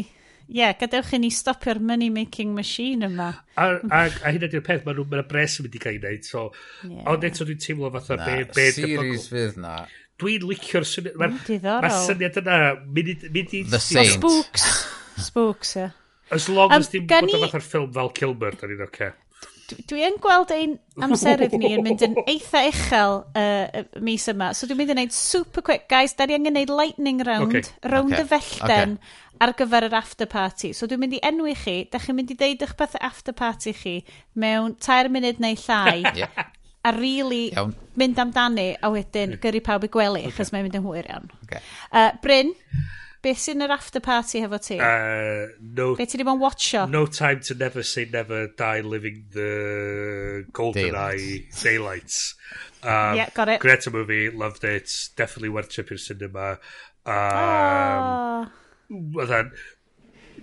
Ie, yeah, gadewch i ni stopio'r money making machine yma. A, a, a hyn ydy'r peth, mae'n ma bres yn mynd i gael ei wneud. So, yeah. Ond eto dwi'n teimlo fatha na, be... be series fydd na. Dwi'n licio'r syniad... Mae'r mm, ma syniad yna... Mynd i... The Saint. Spooks. Spooks, ie. Yeah. As long um, as dim bod o ni... fatha'r ffilm fel Kilmer, da ni'n oce. Okay dwi yn gweld ein amserydd ni yn mynd yn eitha uchel uh, mis yma. So dwi'n mynd i wneud super quick. Guys, da ni angen wneud lightning round, okay. round okay. y fellten okay. ar gyfer yr after party. So dwi'n mynd i enwi chi, da chi'n mynd i deud eich beth after party chi mewn tair munud neu llai. A really iawn. mynd amdani a wedyn gyrru pawb i gwely, okay. achos mae'n mynd yn hwyr iawn. Okay. Uh, Bryn? Beth sy'n yr after party hefo ti? Uh, no, Be ti di watcho? No time to never say never die living the golden eye daylights. Um, yeah, got it. Great movie, loved it. Definitely worth tripping cinema. Um, oh. Then,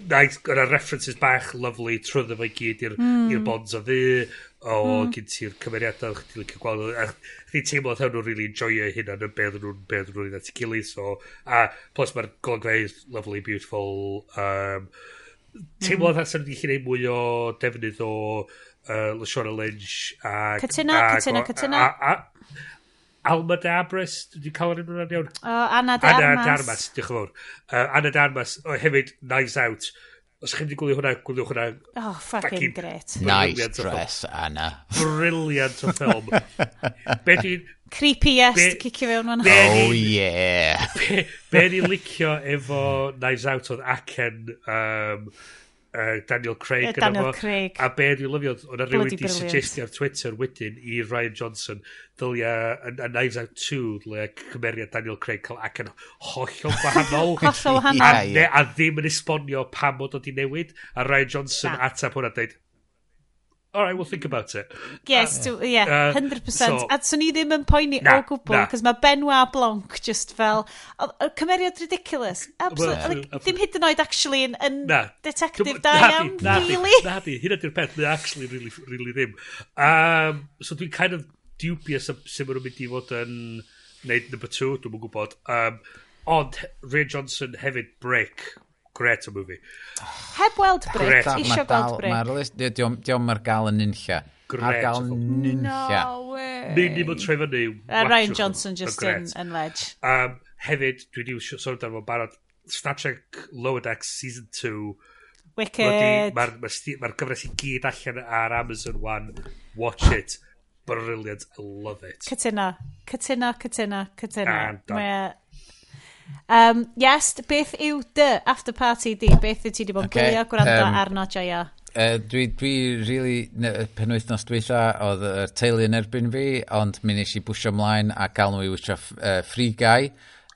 nice, a references bach lovely trwyddo fe gyd i'r mm. bonds o ddu o mm. gyn ti'r cymeriadau chdi ti'n licio gweld a chdi teimlo oedd hwnnw'n really enjoyio hunan yn beth nhw'n beth nhw'n at ei gilydd so a plus mae'r golygfeydd lovely beautiful um, teimlo hmm. oedd mm. sy'n gallu gwneud mwy o defnydd o uh, Lashona Lynch a Cytuna, a, a, Alma Dabras, dwi'n cael yr enw'n iawn? O, Anna Darmas. Anna Darmas, diolch yn fawr. Uh, Anna Darmas, o, hefyd Knives Out. Uh, Os chi'n mynd gwylio hwnna, gwylio hwnna. Oh, fucking great. Nice dress, Anna. Brilliant o ffilm. be dwi'n... Creepy-est, cicio fewn hwnna. Oh, yeah. Be, be ni'n licio efo Knives Out oedd acen um, uh, Daniel Craig. Uh, Daniel fo, Craig. A be ni'n lyfio, o'na rhywun wedi suggestio ar Twitter wedyn i Ryan Johnson dylia a, a Knives Out 2 dylia cymeriad Daniel Craig cael ac yn hollol wahanol. hollol wahanol. A, ne, a ddim yn esbonio pam bod o di newid. A Ryan Johnson da. atab hwnna dweud, all right, we'll think about it. Yes, uh, yeah, uh, uh 100%. So, a swn i ddim yn poeni na, o gwbl, cos mae Benoit Blanc just fel, cymeriad ridiculous. Absolutely. Well, like, ddim hyd yn oed actually yn, yn detective da iawn, really. Na di, hyn ydy'r peth, mae actually really, really ddim. Um, so dwi'n kind of dubious am sy'n mynd i fod yn neud number two, dwi'n mwyn gwybod. Um, ond Ray Johnson hefyd break Gret o movie. Heb weld Brit, isio gweld Brit. Diolch ar gael yn nynlla. Ar gael nynlla. No way. Ni'n ni bod troi fyny. Ryan Johnson just in, in ledge. Um, hefyd, dwi wedi sôn amdano fo'n barod, Star Trek Lower Decks Season 2. Wicked. Mae'r ma ma gyfres i gyd allan ar Amazon One. Watch it. Brilliant. I love it. Cytuna. Cytuna, cytuna, cytuna. Mae e Um, yes, beth yw dy after party di? Beth yw ti wedi bod yn okay. gwylio gwrando um, arno joio? Uh, dwi, dwi really, penwythnos dwytha, oedd y teulu yn erbyn fi, ond mi nes i bwysio ymlaen a gael nhw i wytio uh, Free Guy.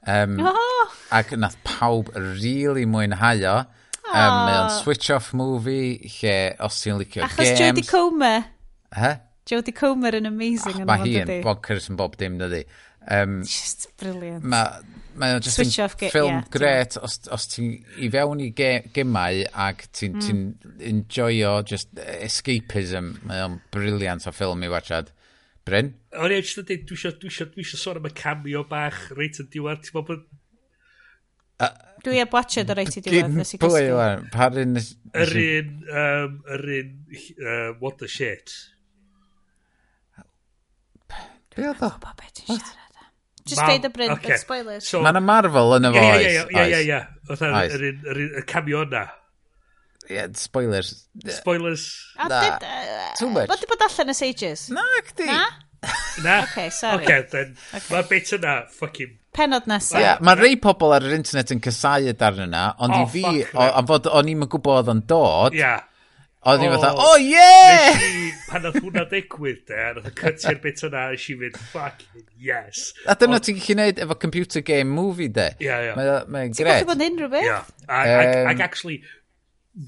Um, oh. Ac nath pawb really mwynhau o. Um, oh. Mae o'n switch-off movie, lle os ti'n licio Achos games... Achos Jodie Comer. Huh? Jodie Comer yn amazing. Oh, mae hi yn bonkers yn bob dim, dydi. Um, Just brilliant. Mae Mae o just Switch off ffilm yeah, gret os, os ti'n i fewn i ge, gemau ac ti'n mm. ti enjoyo just escapism. Mae o'n briliant o ffilm i wachad. Bryn? O'n i eisiau dweud, dwi eisiau, dwi eisiau, dwi eisiau sôn am y cameo bach reit yn diwedd. Ti'n bod... Dwi a bwatio o reit i diwedd. nes Gyn pwy o'n? E? Par un... Yr un, um, yr un, uh, what the shit. Be oedd o? Dwi'n gwybod beth i siarad. Just deud y bryn, okay. spoilers. So, Mae'n Marvel yn y fo, oes? Ie, ie, ie, ie. Yr cameo yna. Yeah, spoilers. Spoilers. A na. Did, uh, Too much. Fod di bod allan y Sages? Na, cdi. Na? na. okay, sorry. Okay, then. Okay. Mae'r bit yna, fucking... Penod nesaf. Yeah, mae rei pobl ar yr internet yn cysau y darn yna, ond oh, i fi, o, am fod o'n i'n gwybod oedd o'n dod... Yeah Oedd ni fatha, oh yeah! Pan oedd hwnna ddigwydd, de, a oedd y cytio'r bit yna, nes i fynd, fucking yes. A dyna ti'n gallu gwneud efo computer game movie, de. Ia, ia. Mae'n gred. Ti'n gallu bod yn unrhyw beth? Ia. Ac actually,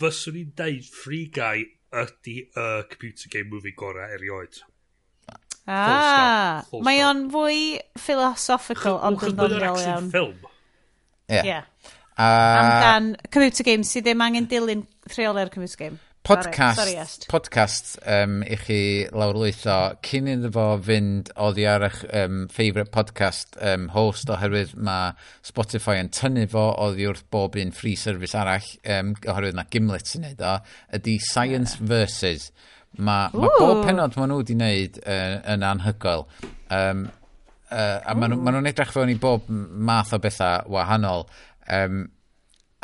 fyswn i'n deud Free Guy ydy y computer game movie gorau erioed. Ah, mae o'n fwy philosophical, ond yn ddoniol iawn. ffilm. Ie. Amdan computer games sydd ddim angen dilyn rheoli'r computer game podcast, Sorry, sorry podcast um, i chi lawrlwytho cyn iddo fo fynd oddi ar eich um, favourite podcast um, host oherwydd mae Spotify yn tynnu fo oddi wrth bob un free service arall um, oherwydd mae Gimlet sy'n neud o ydy Science yeah. Versus. Mae ma bob penod maen nhw wedi wneud uh, yn anhygoel. Um, uh, a maen nhw'n ma edrych fewn i bob math o bethau wahanol. Um,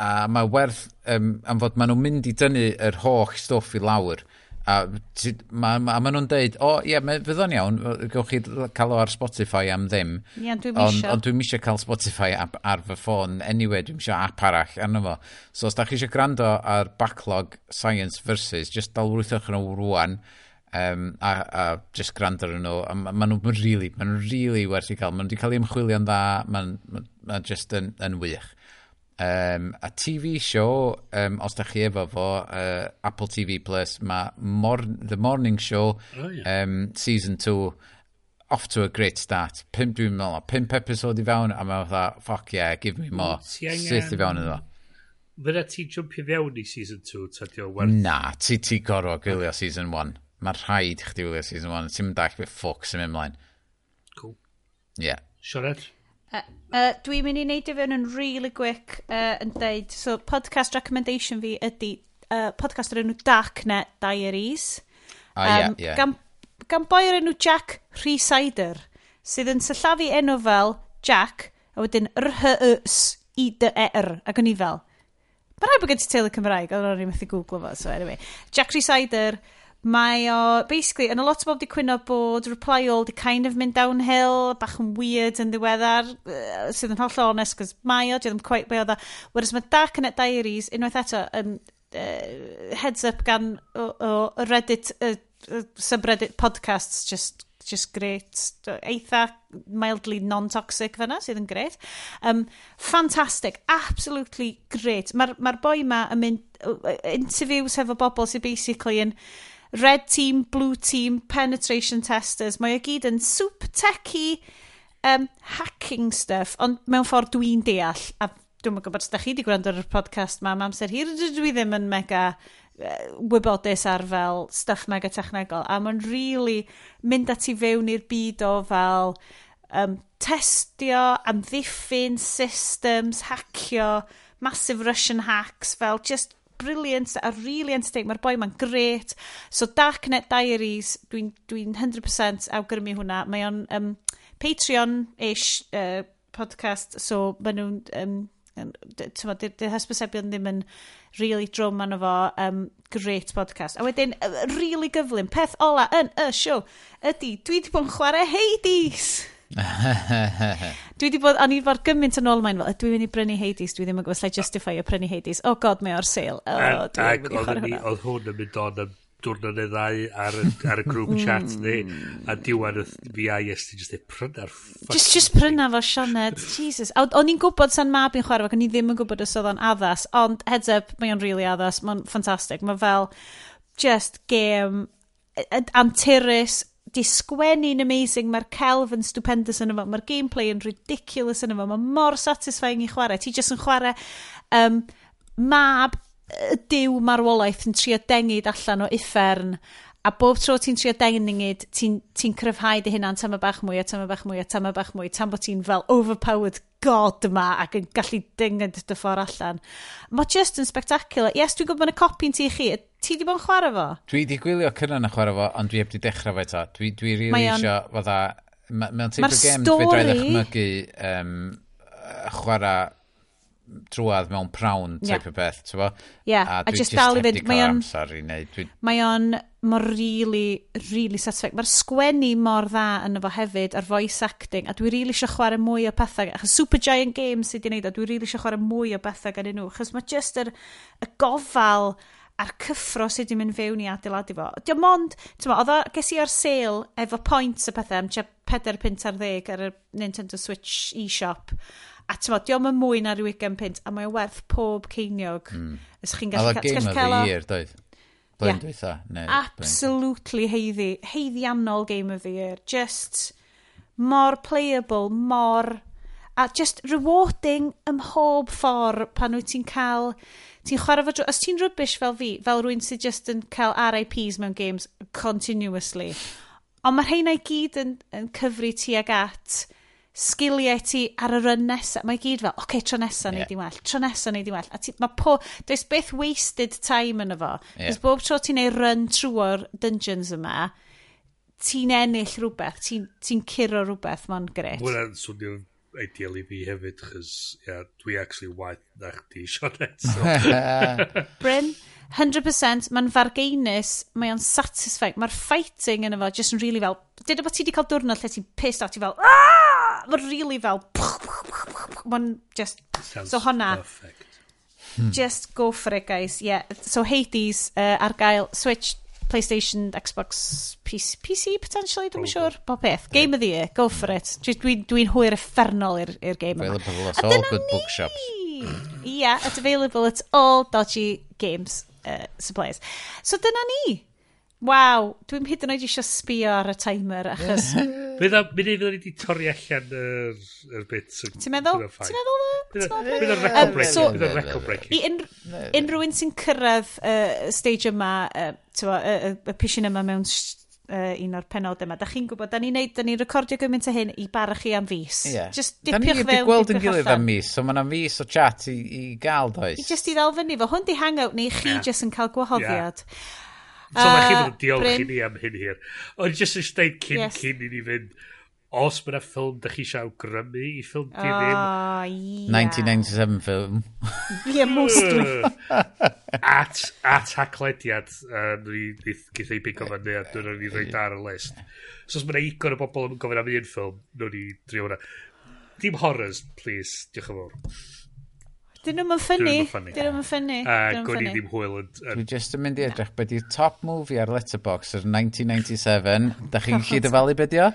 a mae werth um, am fod maen nhw'n mynd i dynnu yr holl stwff i lawr. A, ti, ma, ma, maen nhw'n deud, o oh, ie, yeah, fyddo'n iawn, gewch chi cael o ar Spotify am ddim. Ie, yeah, dwi'n misio. Ond on, dwi'n eisiau cael Spotify app ar fy ffôn, anyway, dwi'n eisiau app arall arno fo. So os da chi eisiau gwrando ar backlog Science Versus, just dalwrwythwch yn nhw rwan, um, a, a just gwrando ar nhw, a maen nhw'n really, ma nhw'n really werth i cael Maen nhw wedi cael eu ymchwilio'n dda, maen ma, ma just yn, yn wych. Um, a TV show, um, os da chi efo fo, uh, Apple TV Plus, mae mor The Morning Show, oh, yeah. um, Season 2, off to a great start. Pimp, dwi'n meddwl, pimp episode i fewn, a mae'n fatha, fuck yeah, give me more. Syth i fewn iddo. Fydda ti jwmpio fewn i Season 2, ta di o werth? Na, ti ti gorfod gwylio Season 1. Mae rhaid chdi wylio Season 1, ti'n mynd all beth ffwc sy'n mynd mlaen. Cool. Yeah. sure Uh, Uh, Dwi'n mynd i wneud i fewn yn really quick uh, yn deud, so podcast recommendation fi ydy uh, podcast o'r enw Darknet Diaries. Ah, um, yeah, yeah. Gan, gan boi o'r enw Jack Rhysider, sydd yn syllafu enw fel Jack, a wedyn R-H-S-I-D-E-R, ac yn i fel. Mae rhaid bod gen ti teulu Cymraeg, ond o'n i'n methu googlo fo, so anyway. Jack Rhysider, Mae o, basically, yn a lot o bob di cwyno bod Reply All di kind of mynd downhill, bach yn weird yn ddiweddar, uh, sydd yn holl onest, cos mae o, di ddim quite be o dda. Whereas mae Dark Net Diaries, unwaith eto, um, uh, heads up gan o, o Reddit, uh, subreddit podcasts, just just great, eitha mildly non-toxic fyna, sydd yn great. Um, fantastic, absolutely great. Mae'r ma, boi ma yn mynd interviews hefo bobl sydd basically yn Red Team, Blue Team, Penetration Testers. Mae o gyd yn soup techy um, hacking stuff, ond mewn ffordd dwi'n deall. A dwi'n yn gwybod ydych chi wedi gwrando ar y podcast yma am amser hir, dwi ddim yn mega wybodus ar fel stuff mega technegol a mae'n really mynd at i fewn i'r byd o fel um, testio, amddiffyn systems, hacio, massive Russian hacks, fel just brilliant, a really entertaining. Mae'r boi ma'n great. So Dark Net Diaries, dwi'n dwi, n, dwi n 100% awgrymu hwnna. Mae o'n um, Patreon-ish uh, podcast, so maen nhw'n... Um, tyma, dy'r hysbysebion ddim yn really drwm anno fo, um, great podcast. A wedyn, really gyflym, peth ola yn y siw ydy, dwi wedi bod yn chwarae Hades! dwi wedi bod, o'n i fod gymaint yn ôl mae'n fel, dwi'n mynd i brynu Hades, dwi ddim yn gwybod, like justify o prynu Hades. Oh god, mae o'r sale. Oh, ac oedd hwn yn mynd on am diwrnod neu ddau ar, ar y grŵp mm. chat ni, a diwan y fi a yes, ti jyst pryna'r Just, just pryna fo Sianed, Jesus. A o'n i'n gwybod sa'n mab i'n chwarae, ac o'n i ddim yn gwybod os oedd o'n addas, ond heads up, mae o'n really addas, mae'n ffantastig. Mae fel, just game anturus di sgwennu'n amazing, mae'r celf yn stupendous yn efo, mae'r gameplay yn ridiculous yn efo, mae mor satisfying i chwarae, ti jyst yn chwarae um, mab diw marwolaeth yn trio dengid allan o uffern A bob tro ti'n trio dengyd, ti'n ti cryfhau dy hunan tam y bach mwy a tam y bach mwy a tam y bach mwy, tam bod ti'n fel overpowered god yma ac yn gallu dynged dy ffordd allan. Mae just yn spectacular. Yes, dwi'n gwybod bod yna copi'n ti i chi. Ti di bod yn chwarae fo? Dwi di gwylio cynnan yn chwarae fo, ond dwi heb di dechrau fe ta. Dwi, dwi rili really on... eisiau fydda... Mae'n ma teip o gem dwi drai ddechmygu um, chwarae drwad mewn prawn type yeah. o beth, ti'n bo? Yeah. A, a just dal i fynd, mae o'n... amser i wneud. Dwi... Mae o'n mor really, really satisfying. Mae'r sgwennu mor dda yn efo hefyd, a'r voice acting, a dwi really eisiau chwarae mwy o pethau. Achos Super Giant Games sydd wedi gwneud, a dwi really eisiau chwarae mwy o bethau gan nhw. Achos mae just yr, y gofal a'r cyffro sydd wedi mynd fewn i adeiladu fo. Dim mond, ti'n ma, ges i ar sale efo points y pethau, am 4 pint ar ddeg ar y Nintendo Switch e-shop. A ti'n modd, diolch yn mwy na ryw 20 pint, a mae'n werth pob ceiniog. Mm. Ys chi'n gallu cael... Oedd game of the year, doedd? Blwyddyn yeah. dweitha? Neu, Absolutely heiddi. Heiddiannol game of the year. Just mor playable, mor... A just rewarding ym mhob ffordd pan wyt ti'n cael... Ti'n chwarae fo... Os ti'n rybys fel fi, fel rwy'n sydd just yn cael RIPs mewn games continuously. Ond mae'r rheina i gyd yn, yn cyfru tuag at sgiliau ti ar yr un nesaf. Mae gyd fel, oce, okay, tro nesaf yeah. neud i well, tro nesaf neud i well. A ti, mae po, does beth wasted time yn efo. Yeah. Cos bob tro ti'n ei run trwy'r dungeons yma, ti'n ennill rhywbeth, ti'n ti, curo rhywbeth, mae'n gret. Wel, swnio ideal i fi hefyd, chys yeah, dwi actually waith na chdi, Sionet. So. Bryn, 100%, mae'n fargeinus, mae o'n satisfying, mae'r fighting yn efo, just yn really fel, dyna bod ti wedi cael diwrnod lle ti'n pissed out, ti fel, Aaah! mae'n really fel... Mae'n just... Sounds so honna... Perfect. Hmm. Just go for it, guys. Yeah. So Hades uh, ar gael Switch, PlayStation, Xbox, PC, PC potentially, dwi'n siŵr. Bob peth. Game yeah. of the year. Go for it. Dwi'n dwi hwyr effernol i'r game yma. Available at all good bookshops. yeah, it's available at all dodgy games uh, suppliers. So dyna ni. Waw, dwi'n hyd yn oed eisiau sbio ar y timer, achos... Bydd o'n mynd i fydd wedi torri allan yr, yr bit. Ti'n meddwl? Ti'n meddwl? Bydd o'n record break. Bydd o'n record break. un sy'n cyrraedd y stage yma, y pishin yma mewn uh, un o'r penod yma, da chi'n gwybod, da ni'n neud, da ni'n recordio gymaint o hyn i barach chi am fus. Yeah. Just dipiwch fewn, dipio'ch allan. Da ni'n gweld yn gilydd am mis, so mae yna mis o chat i, i gael, does? I just i ddal fyny fo. Hwn di hangout neu chi yeah. just yn cael gwahoddiad. Yeah. So uh, mae chi fod yn diolch i ni am hyn hir. Ond jyst yn steud cyn yes. cyn i ni fynd, os mae'n ffilm da chi siaw grymu i ffilm di oh, ddim. Yeah. 1997 ffilm. Ie, mostly. at, at haclediad, uh, ni gyda i bigo fan neu, dwi'n rhaid i ddweud ar y list. So os mae'n eigon o bobl yn gofyn am un ffilm, nhw'n i drio hwnna. Dim horrors, please, diolch yn fawr. Dyn nhw'n ffynnu. Dyn nhw'n ffynnu. Ac o'n i ddim hwyl yn... Dwi jyst yn mynd i edrych beth yw top movie ar Letterboxd yr 1997. da chi'n gallu dyfalu beth yw?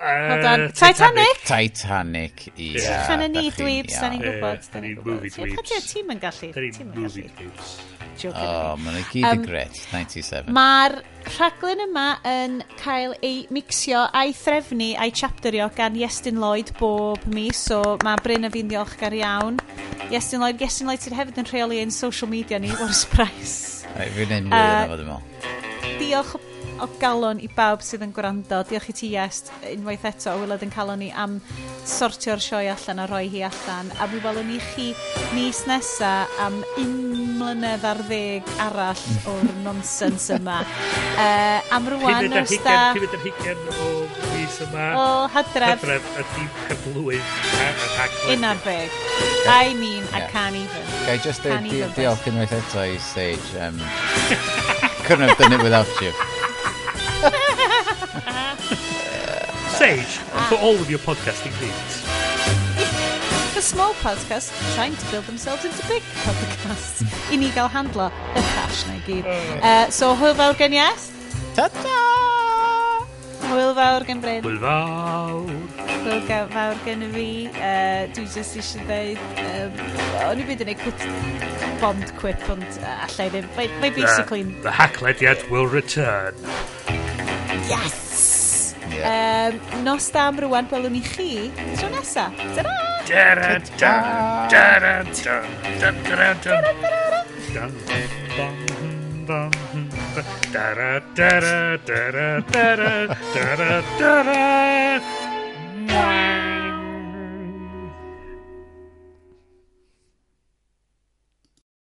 Uh, Titanic? Titanic, ia. Yeah. Chan ni dweebs, da ni'n gwybod. Da ni'n movie dweebs. Pa ti'n yn gallu? Da ni'n movie dweebs. O, mae'n gyd yn gret, 97. Mae'r rhaglen yma yn cael ei mixio a'i threfnu a'i chapterio gan Iestyn Lloyd bob mis, so mae Bryn a fi'n ddiolchgar iawn. Iestyn Lloyd, Iestyn Lloyd sydd hefyd yn rheoli ein social media ni, what a surprise. Fi'n ein mwy yna fod yn meddwl. Diolch o galon i bawb sydd yn gwrando. Diolch i ti, Iest, unwaith eto. o Wylod yn calon ni am sortio'r sioe allan a rhoi hi allan. A mi welwn ni chi mis nesa am un mlynedd ar ddeg arall mm. o'r nonsens yma. Uh, am rwan, os da... Cymryd yr hugen o mis yma. O, hadref. Hadref, a dim cyflwydd. Un ar ddeg. I mean, yeah. I can't even. Gai just deud diolch unwaith eto i Sage. Um, couldn't have done it without you. stage for all of your podcasting needs. For small podcasts trying to build themselves into big podcasts. I ni gael handlo y cash na i gyd. Uh, so, hwyl fawr gen Ies. Ta-ta! Hwyl fawr gen Bryn. Hwyl fawr. Hwyl fawr gen fi. Uh, dwi jyst eisiau dweud... Um, ehm, o'n i byd yn ei cwt bond quip, ond uh, allai ddim. Mae basically... The, the hacklediad will return. Yes! Yeah. Um, nos dam rwan, gwelwn ni chi tro nesa. Ta-da! Ta-da! Ta-ra! Ta-ra!